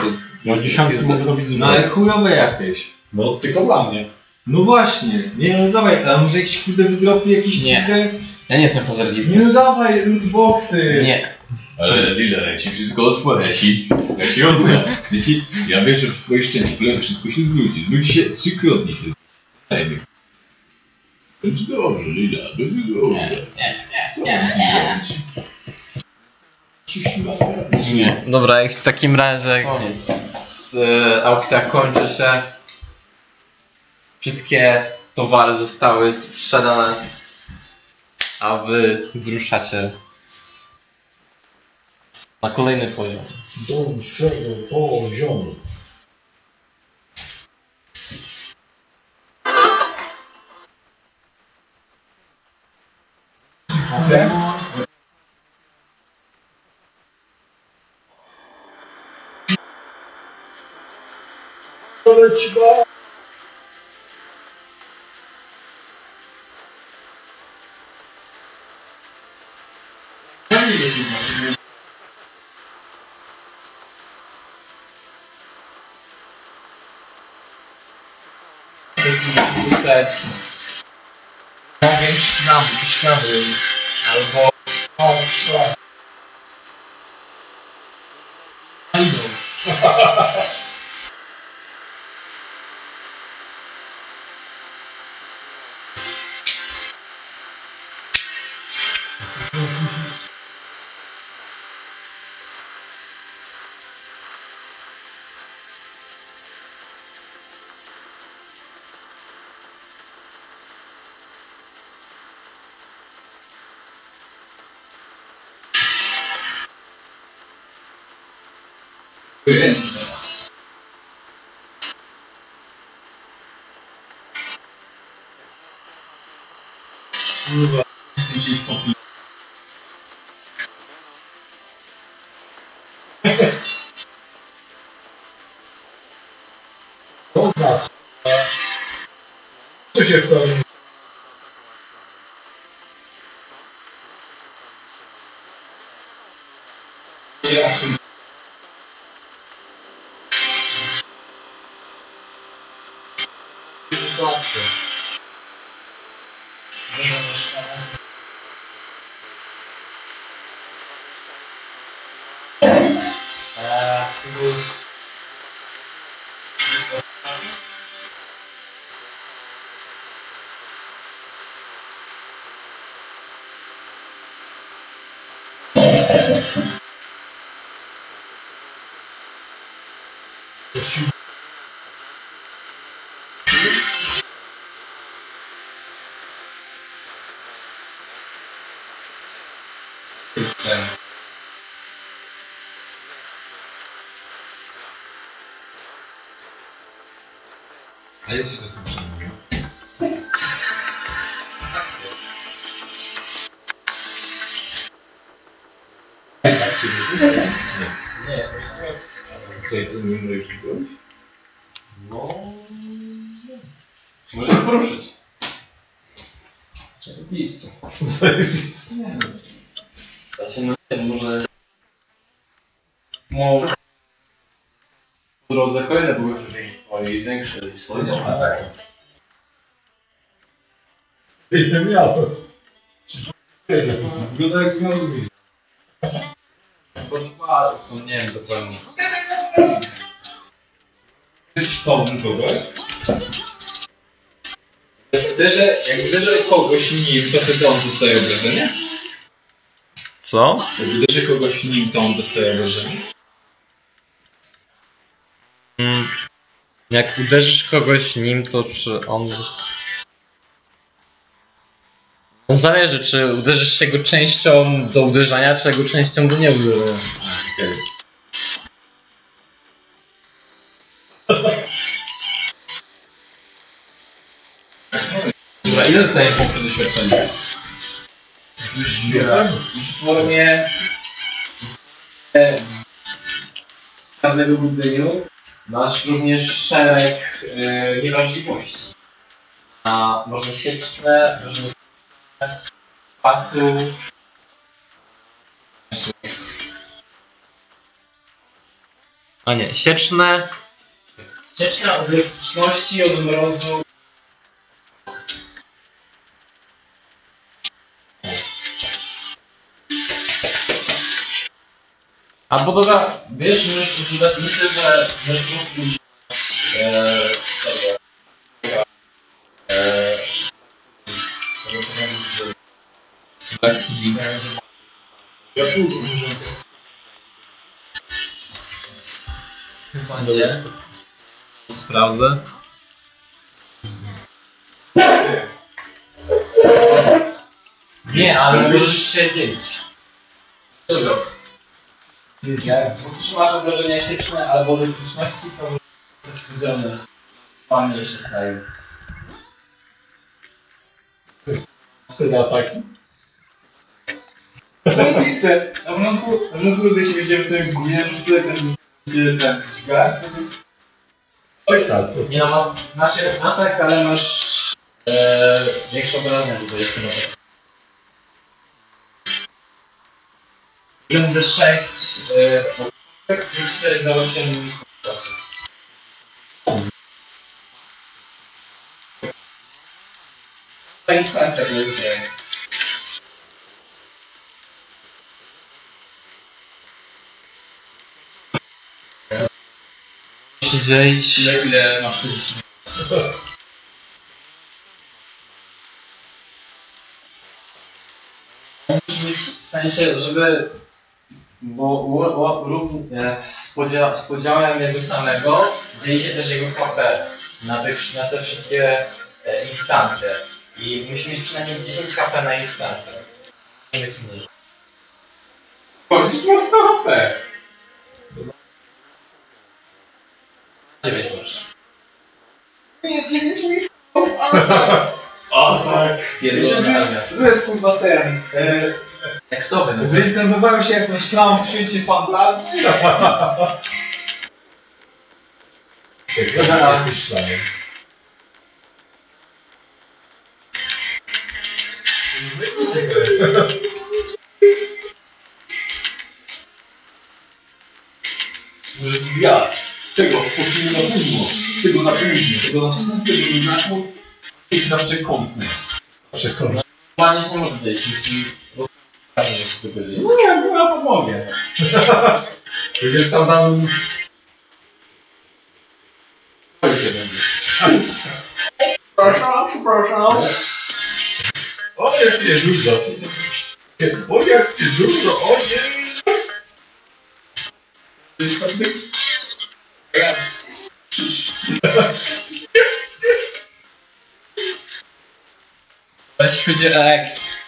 S6: Ja od dziesiątki mogę zrobić
S14: No ale
S6: zwoje.
S14: chujowe jakieś.
S6: No tylko dla mnie.
S14: No właśnie, nie no dawaj, a może jakiś kurde wydropi jakiś
S3: Nie.
S14: kurde...
S3: Ja nie jestem hazardzistą.
S14: Nie no dawaj, lootboxy!
S3: Nie.
S5: Ale Lila, jak ci wszystko otworzę, jak ci, jak ci odda. Jeśli ja wierzę w swoje szczęście, wszystko się zwróci. Zwróci się trzykrotnie się. Będzie dobrze, Lila, będzie dobrze. Co mam ci zrobić?
S3: Nie.
S1: Dobra, i w takim razie
S3: Koniec.
S1: z, e, aukcja kończy się. Wszystkie towary zostały sprzedane, a wy wyruszacie А kolejny poziom.
S6: Dużego poziomu.
S37: Okay. Let's go.
S6: Sesji uzyskać mogę szklam, szklamy albo o, o.
S4: Kurwa, chcę gdzieś.
S37: Co się?
S6: Eee,
S5: A jest jeszcze co przemówił.
S6: Nie,
S5: Tutaj to nie mówisz coś?
S1: No... Możesz się poruszyć. Zajebiste.
S38: Zajebiste.
S1: Ja się na tym może... Mo... Po drodze kolejne błogosławieństwo i zwiększy swoje
S37: Nie miałem.
S38: Wygląda jak miał zrobić.
S1: Co nie wiem dokładnie.
S38: Pomógł kogoś?
S4: Jak uderzę, jak uderzę kogoś nim, to wtedy on dostaje obrażenie?
S39: Co?
S4: Jak uderzę kogoś nim, to on dostaje obrażenie?
S39: Jak uderzysz kogoś nim, to czy on... No zależy, czy uderzysz się go częścią do uderzania, czy jego częścią do nieuderzenia.
S4: Dobra, ile dostaje punktów doświadczenia?
S1: W formie... E, każdego budzeniu masz również szereg e, niemożliwości. A można sieczne, można pasu.
S39: A nie, sieczne,
S1: Sieczna od od mrozu. A bo dobra, wiesz, możesz używać, myślę, że prostu używać, e, użyłem Chyba nie.
S39: sprawdzę.
S1: Nie, ale możesz się dzielić. Dobra. Jak utrzymasz obrażenia sieczne albo elektryczności, to coś powiedziane. Panie się staje.
S4: Wtedy ataki. Zajebiste! Na początku, na początku gdy się będziemy w tym gminie, to wtedy ten ten dźgać.
S6: Czeka,
S19: Nie no, masz, masz atak, ale masz e, większe obrażenia tutaj jest chyba. Jeden D6 e, plus 4 za 8 czasu. To instancja nie wiem.
S1: Zejść.
S19: Ile, ile masz tu W sensie, żeby... Bo ło- ło- lub e, z, podzia- z podziałem jego samego dzieje się też jego HP na, tych, na te wszystkie e, instancje. I musi mieć przynajmniej 10 HP na instancję. Nie wiem, czy nie.
S6: Chodzisz mocno HP.
S19: 9 możesz.
S4: Nie, 9 mi...
S6: O tak.
S19: Pierdolona armia.
S4: To jest kurwa ten. E,
S19: Tekstowy, no.
S4: Zreinkarnowałem się jakąś całą w świecie fantazji.
S6: Teraz myślałem.
S4: Że ja tego poszli na północ, tego na południe, tego na wschód, tego na na.
S6: Przekonam.
S19: Normalnie się nie może dzieje, jeśli... bo tylko dzieje.
S6: No ja chyba pomogę. Będziesz stał za mną.
S4: Przepraszam, przepraszam.
S6: O jak cię dużo. O jak cię dużo, o nie.
S1: Jeśli chodzi o exp.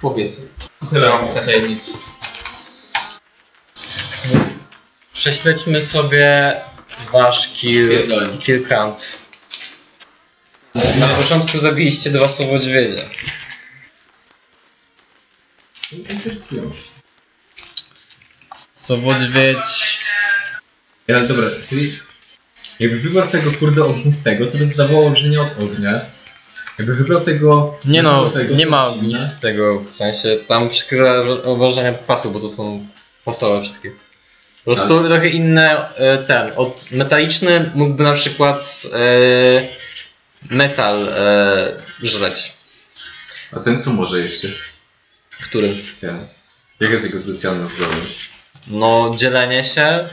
S3: Powiedz.
S1: Zero tajemnic. Prześledźmy sobie wasz kill,
S3: Pierdolę.
S1: count. Na początku zabiliście dwa słowodźwiedzie. Słowodźwiedź...
S9: Ale dobra, czyli jakby wybrał tego kurde ognistego, to by zdawało, że nie od ognia. Jakby wybrał tego...
S1: Nie no,
S9: tego
S1: nie ma nic z tego, w sensie tam wszystkie obrażenia do kwasu, bo to są kwasowe wszystkie. Po prostu trochę inne, e, ten, od metaliczny mógłby na przykład e, metal e, żreć.
S4: A ten co może jeszcze?
S1: Który?
S4: Ten. Jaka jest jego specjalna zdolność?
S1: No, dzielenie się.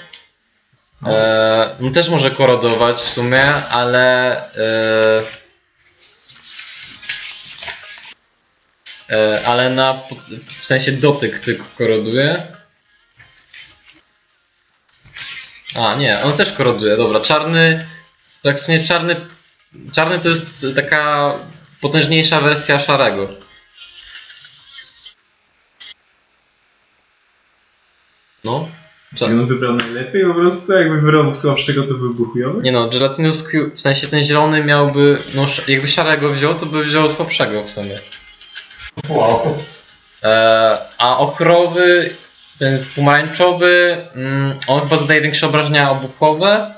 S1: E, no też może korodować w sumie, ale. E, ale na. W sensie dotyk tylko koroduje. A, nie, on też koroduje, dobra. Czarny. Praktycznie czarny. Czarny to jest taka potężniejsza wersja szarego. No.
S4: Czyli on wybrał najlepiej po prostu, jakby wybrał słabszego to byłby chujowy?
S1: Nie no, Gelatinous Q, w sensie ten zielony miałby, no jakby szarego wziął, to by wziął słabszego w sumie.
S6: Wow.
S1: E, a ochrowy, ten pomarańczowy, mm, on chyba zadaje większe obrażenia obuchowe.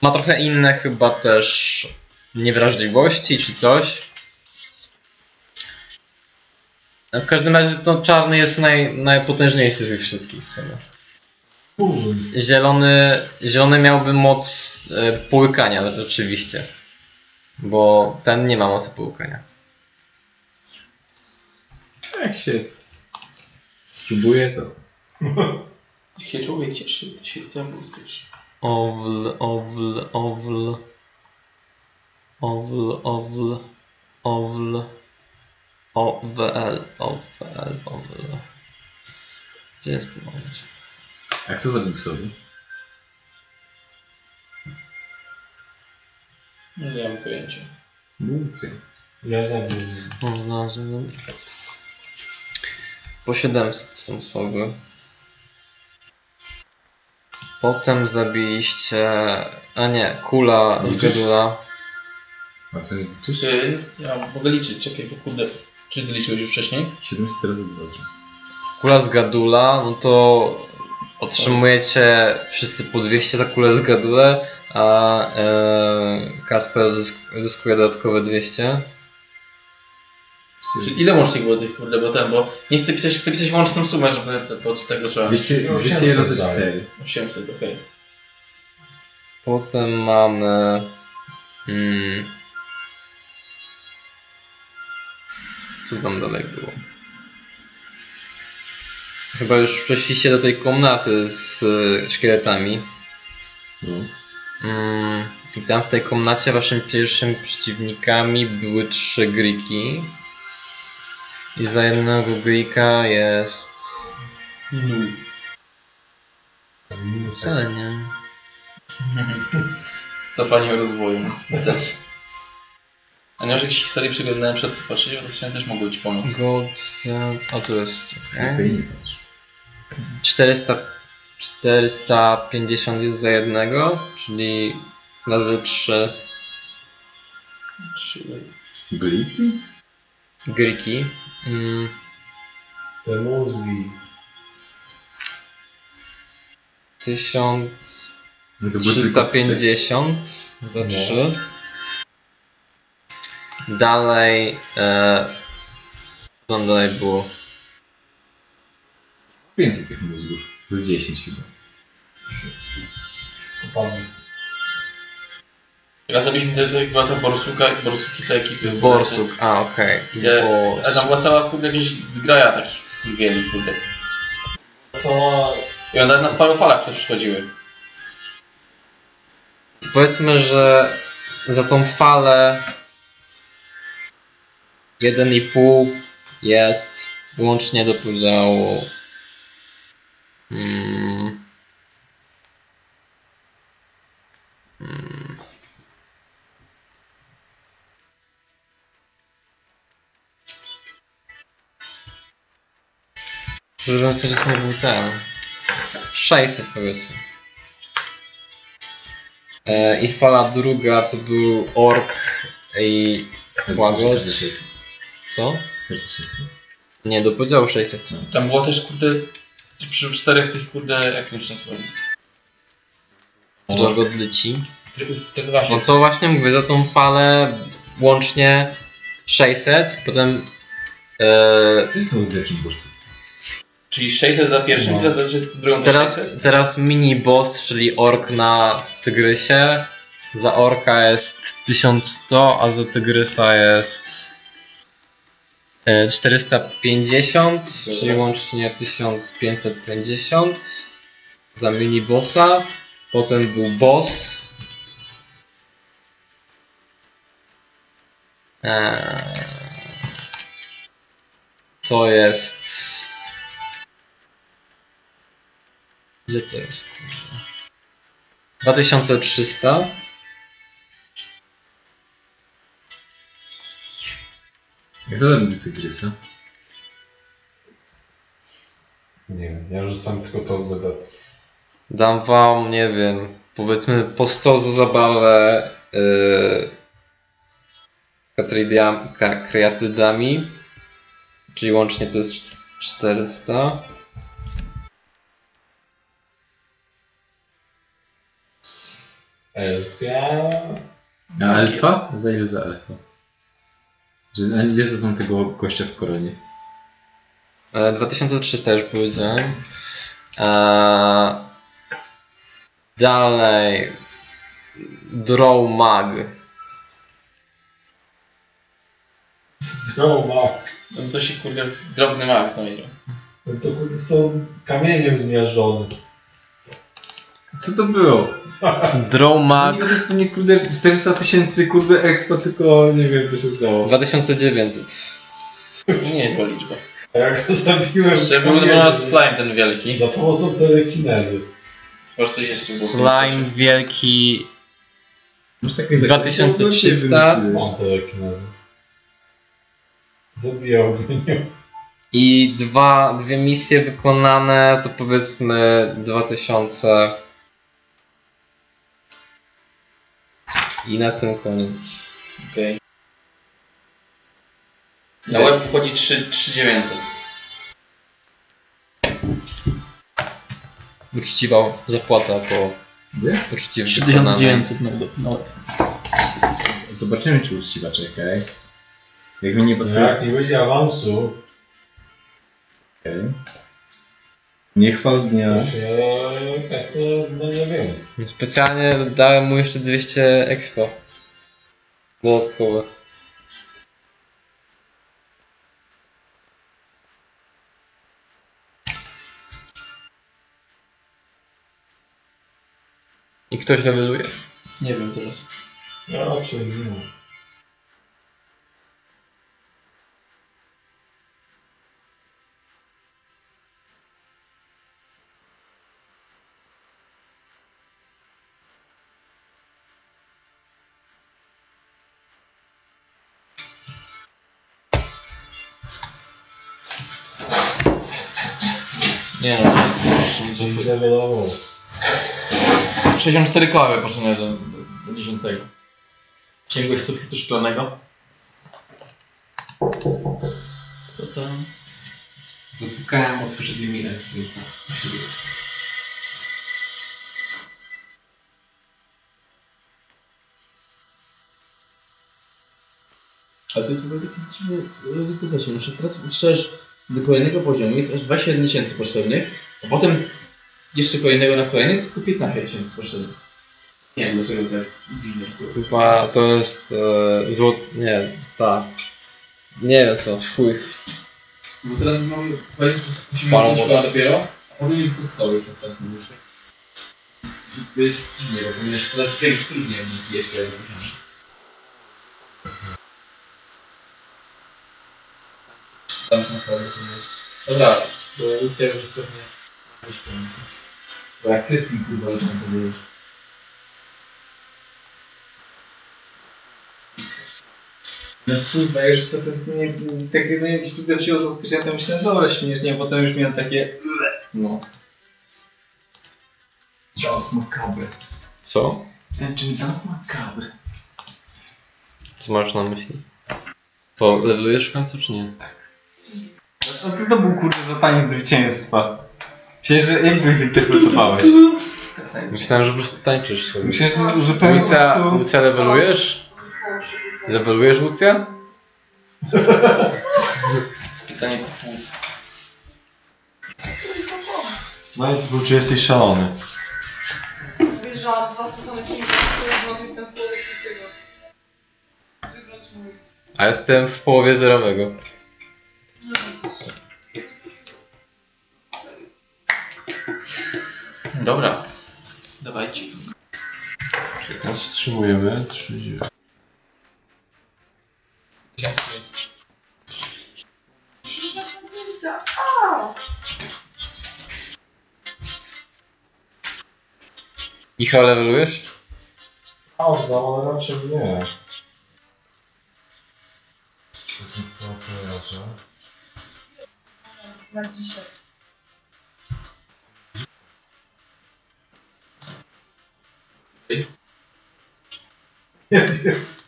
S1: Ma trochę inne chyba też niewrażliwości czy coś. E, W każdym razie to czarny jest naj, najpotężniejszy z tych wszystkich w sumie. Zielony, zielony miałby moc e, połykania oczywiście. Bo ten nie ma mocy połykania.
S4: Jak się spróbuje to...
S3: Niech się człowiek cieszy, to się diabeł spieszy.
S1: Owl, owl, owl. Owl, owl, owl. OWL, OWL, OWL. Gdzie jest ten owl?
S4: A kto zabił sobie?
S3: Nie mam pojęcia.
S4: Mówcy.
S6: Ja zabiłem.
S1: O, znalazłem. Po 700 są sowy. Potem zabiliście... A nie, kula z
S4: Liczysz?
S1: Gedula.
S4: A co nie liczysz?
S3: Czy ja mogę liczyć, czekaj, bo kurde. Czy ty liczyłeś już wcześniej?
S4: 700 razy 2 zrób.
S1: Kula z Gadula, no to Otrzymujecie wszyscy po 200 za kulę z gadule, a e, Kasper zysk- zyskuje dodatkowe 200.
S3: Czyli ile łącznie było tych, kurde, bo ten, bo nie chcę pisać, chcę pisać łączną sumę, żeby, te- bo tak zacząłem.
S11: 200, 200 razy 4.
S3: 800, okej.
S1: Potem mamy. Mm, co tam dalej było? Chyba już przeszliście do tej komnaty z y, szkieletami.
S11: No.
S1: Mm, I tam w tej komnacie waszymi pierwszymi przeciwnikami były trzy Griki. I za jednego Grika jest. Wcale nie.
S3: Z cofaniem rozwoju. Wystarczy. A nie może jakiejś historii przeglądałem przed co patrzeć, bo to też mogło ci pomóc.
S1: Goldfield. O, tu jest.
S11: Lepiej nie patrz.
S1: 400, 450 jest za jednego, czyli razy 3
S11: Glity?
S1: Griki. Mm,
S6: Te mózgi.
S1: 1350 za 3. Dalej. E, co tam dalej było?
S11: Więcej tych mózgów. Z 10 chyba.
S3: Raz zabiliśmy te, to chyba ta Borsuka, Borsuki te ekipy.
S1: Borsuk, a okej.
S3: Gdzie,
S1: Borsuk.
S3: a tam była cała kurde jakaś zgraja takich skurwieli, kurde.
S6: Cała...
S3: I one na falofalach też przychodziły.
S1: Powiedzmy, że za tą falę 1,5 jest łącznie do podziału. Mm, Żeby teraz nie był ten. 600 powiedzmy. E, I fala druga to był ork i łagodź. Co? Nie, do podziału 600 są.
S3: Tam było też kurde przy czterech tych kurde, jak to się nazywa?
S1: Łagodlici.
S3: Właśnie.
S1: No to właśnie mówię, za tą falę łącznie 600, potem e,
S11: Co jest to z wielkim bursem?
S3: Czyli 600 za pierwszym,
S1: No.
S3: teraz za drugą
S1: teraz,
S3: 600?
S1: teraz mini boss, czyli ork na tygrysie. Za orka jest 1100, a za tygrysa jest e, 450, czyli łącznie 1550 za mini bossa. Potem był boss. Eee, to jest. Gdzie to jest? kurwa? 2300.
S11: Jak to zabił tygrysa?
S6: Nie wiem, ja rzucam tylko to w dodatki.
S1: Dam wam, nie wiem, powiedzmy po 100 za zabawę yy, kreatydami, czyli łącznie to jest 400.
S6: Elfia...
S11: A alfa? Za ile za alfa? Że, tą tego gościa w koronie?
S1: E, 2300 już powiedziałem. E, dalej. Draw Mag.
S6: No, mak.
S3: No to się kurde drobny mag zamienił.
S6: No to kurde są kamieniem zmiażdżone.
S11: Co to było?
S1: Draw Mag
S11: To jest pewnie kurde 400 tysięcy kurde expo, tylko nie wiem co się stało.
S1: 2900.
S3: To nie jest zła liczba.
S6: A jak go zabiłem kamieniem,
S3: na slime ten wielki.
S6: Za pomocą telekinezy.
S3: Może coś jeszcze było.
S1: Slime wielki
S11: Masz takie
S1: 2300
S6: Mam telekinezę. Zabijał go nie.
S1: i dwa, dwie misje wykonane to powiedzmy 2000 i na tym koniec.
S3: Okej. Na web wchodzi 3 3900.
S1: Uczciwa zapłata po
S40: Gdzie?
S1: uczciwie
S41: 3900 nawet. nawet.
S40: Zobaczymy, czy uczciwa, czekaj. Jak mi nie pasuje.
S6: jak nie będzie awansu,
S40: Okej. Nie chwal dnia.
S6: to się chętnie, no nie wiem.
S1: Specjalnie dałem mu jeszcze 200 expa. Dodatkowe. I ktoś leveluje?
S41: Nie wiem zaraz.
S6: No, czyli no.
S42: Nie 64 kawy poszedłem do, do 10. Sięgłeś sufitu szklanego? Co tam?
S4: Zapukałem, otworzyli mi elfy.
S3: Ale to jest w ogóle taki dziwny postaci. Muszę teraz utrzesz do kolejnego poziomu. Jest aż 27 tysięcy potrzebnych, a potem z jeszcze kolejnego na kolejny jest tylko 15 tysięcy potrzebnych. Nie wiem dlaczego tak dziwnie.
S1: Chyba to jest e, złot... nie, tak. Nie wiem co, wpływ.
S3: Bo teraz mamy
S1: wodę.
S3: lat dopiero, a potem jest to stoły już następny. To jest dziwnie, bo ponieważ teraz większy trudniej niż jest kolejny poziom. Tam są naprawdę Dobra, bo Lucja już jest pewnie pieniędzy. Bo jak Krystyn kurwa leczący wiesz.
S4: No kurwa, już to, to jest nie, tak no jak widzę się zaskoczyłem, to myślałem, dobra, śmiesznie, a potem już miałem takie...
S3: No.
S4: Dans macabre.
S1: Co?
S4: Ten czym dans macabre.
S1: Co masz na myśli? To levelujesz w końcu czy nie?
S41: A co to był kurde za taniec zwycięstwa? Myślałem, że jak go zinterpretowałeś?
S1: Myślałem, że po prostu tańczysz sobie.
S41: Myślałem, że zupełnie po
S1: Lucja,
S41: prostu...
S1: Lucja levelujesz? Levelujesz Lucja?
S42: Pytanie typu...
S6: No i tylko czy jesteś szalony.
S2: Wyjrzałam dwa sezony filmu, które jestem w połowie trzeciego.
S1: A jestem w połowie zerowego.
S42: Dobra. Dawajcie.
S6: Nas wstrzymujemy. 30.
S1: Michał, levelujesz?
S6: Prawda, ale raczej nie. To kojarzę.
S2: Na dzisiaj.
S6: Tu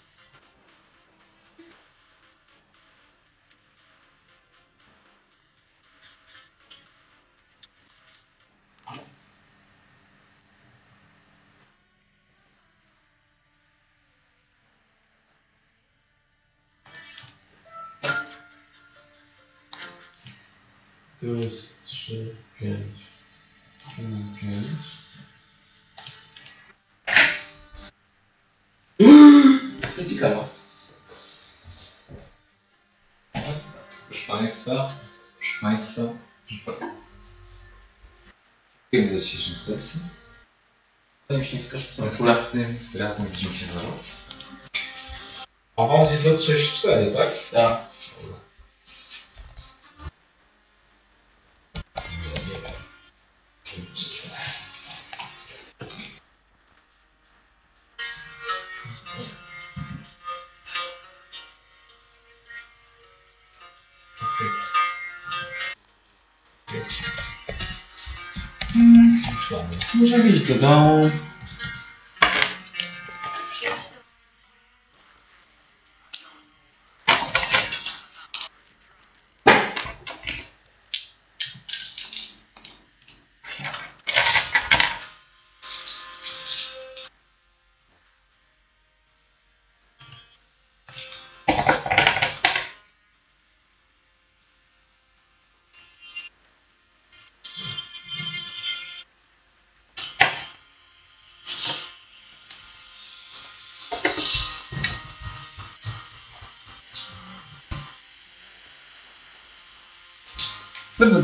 S4: Za.
S3: To mi się nie skoczy,
S4: W
S3: są kule.
S4: następnym razem widzimy się za rok.
S6: Awans jest od 6-4, tak?
S3: Tak.
S41: Możemy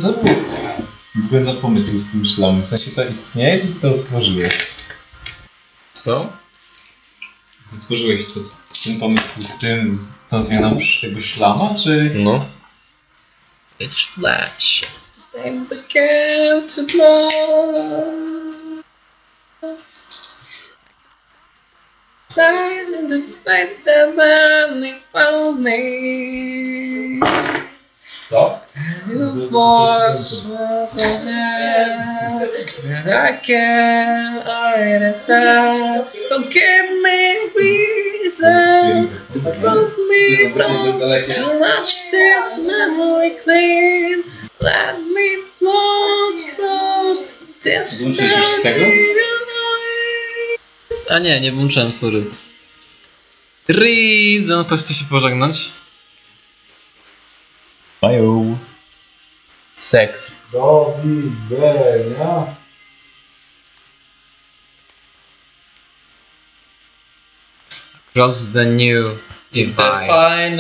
S41: domu.
S4: Co, by- co było w ogóle za pomysł z tym szlamem? W sensie to istnieje, czy ty to stworzyłeś?
S1: Co?
S4: Ty stworzyłeś to, ten pomysł z tym, z tą zmianą tego szlama, czy...
S1: No. It's flash. They began to blow. Time to fight the found me. So give me reason to prove me wrong. To wash this memory clean. Let me close? A nie, nie włączyłem, sorry. Reason, ktoś chce się pożegnać?
S4: Mają.
S1: Seks.
S6: Do widzenia.
S1: Cross the new divide.
S3: Fine.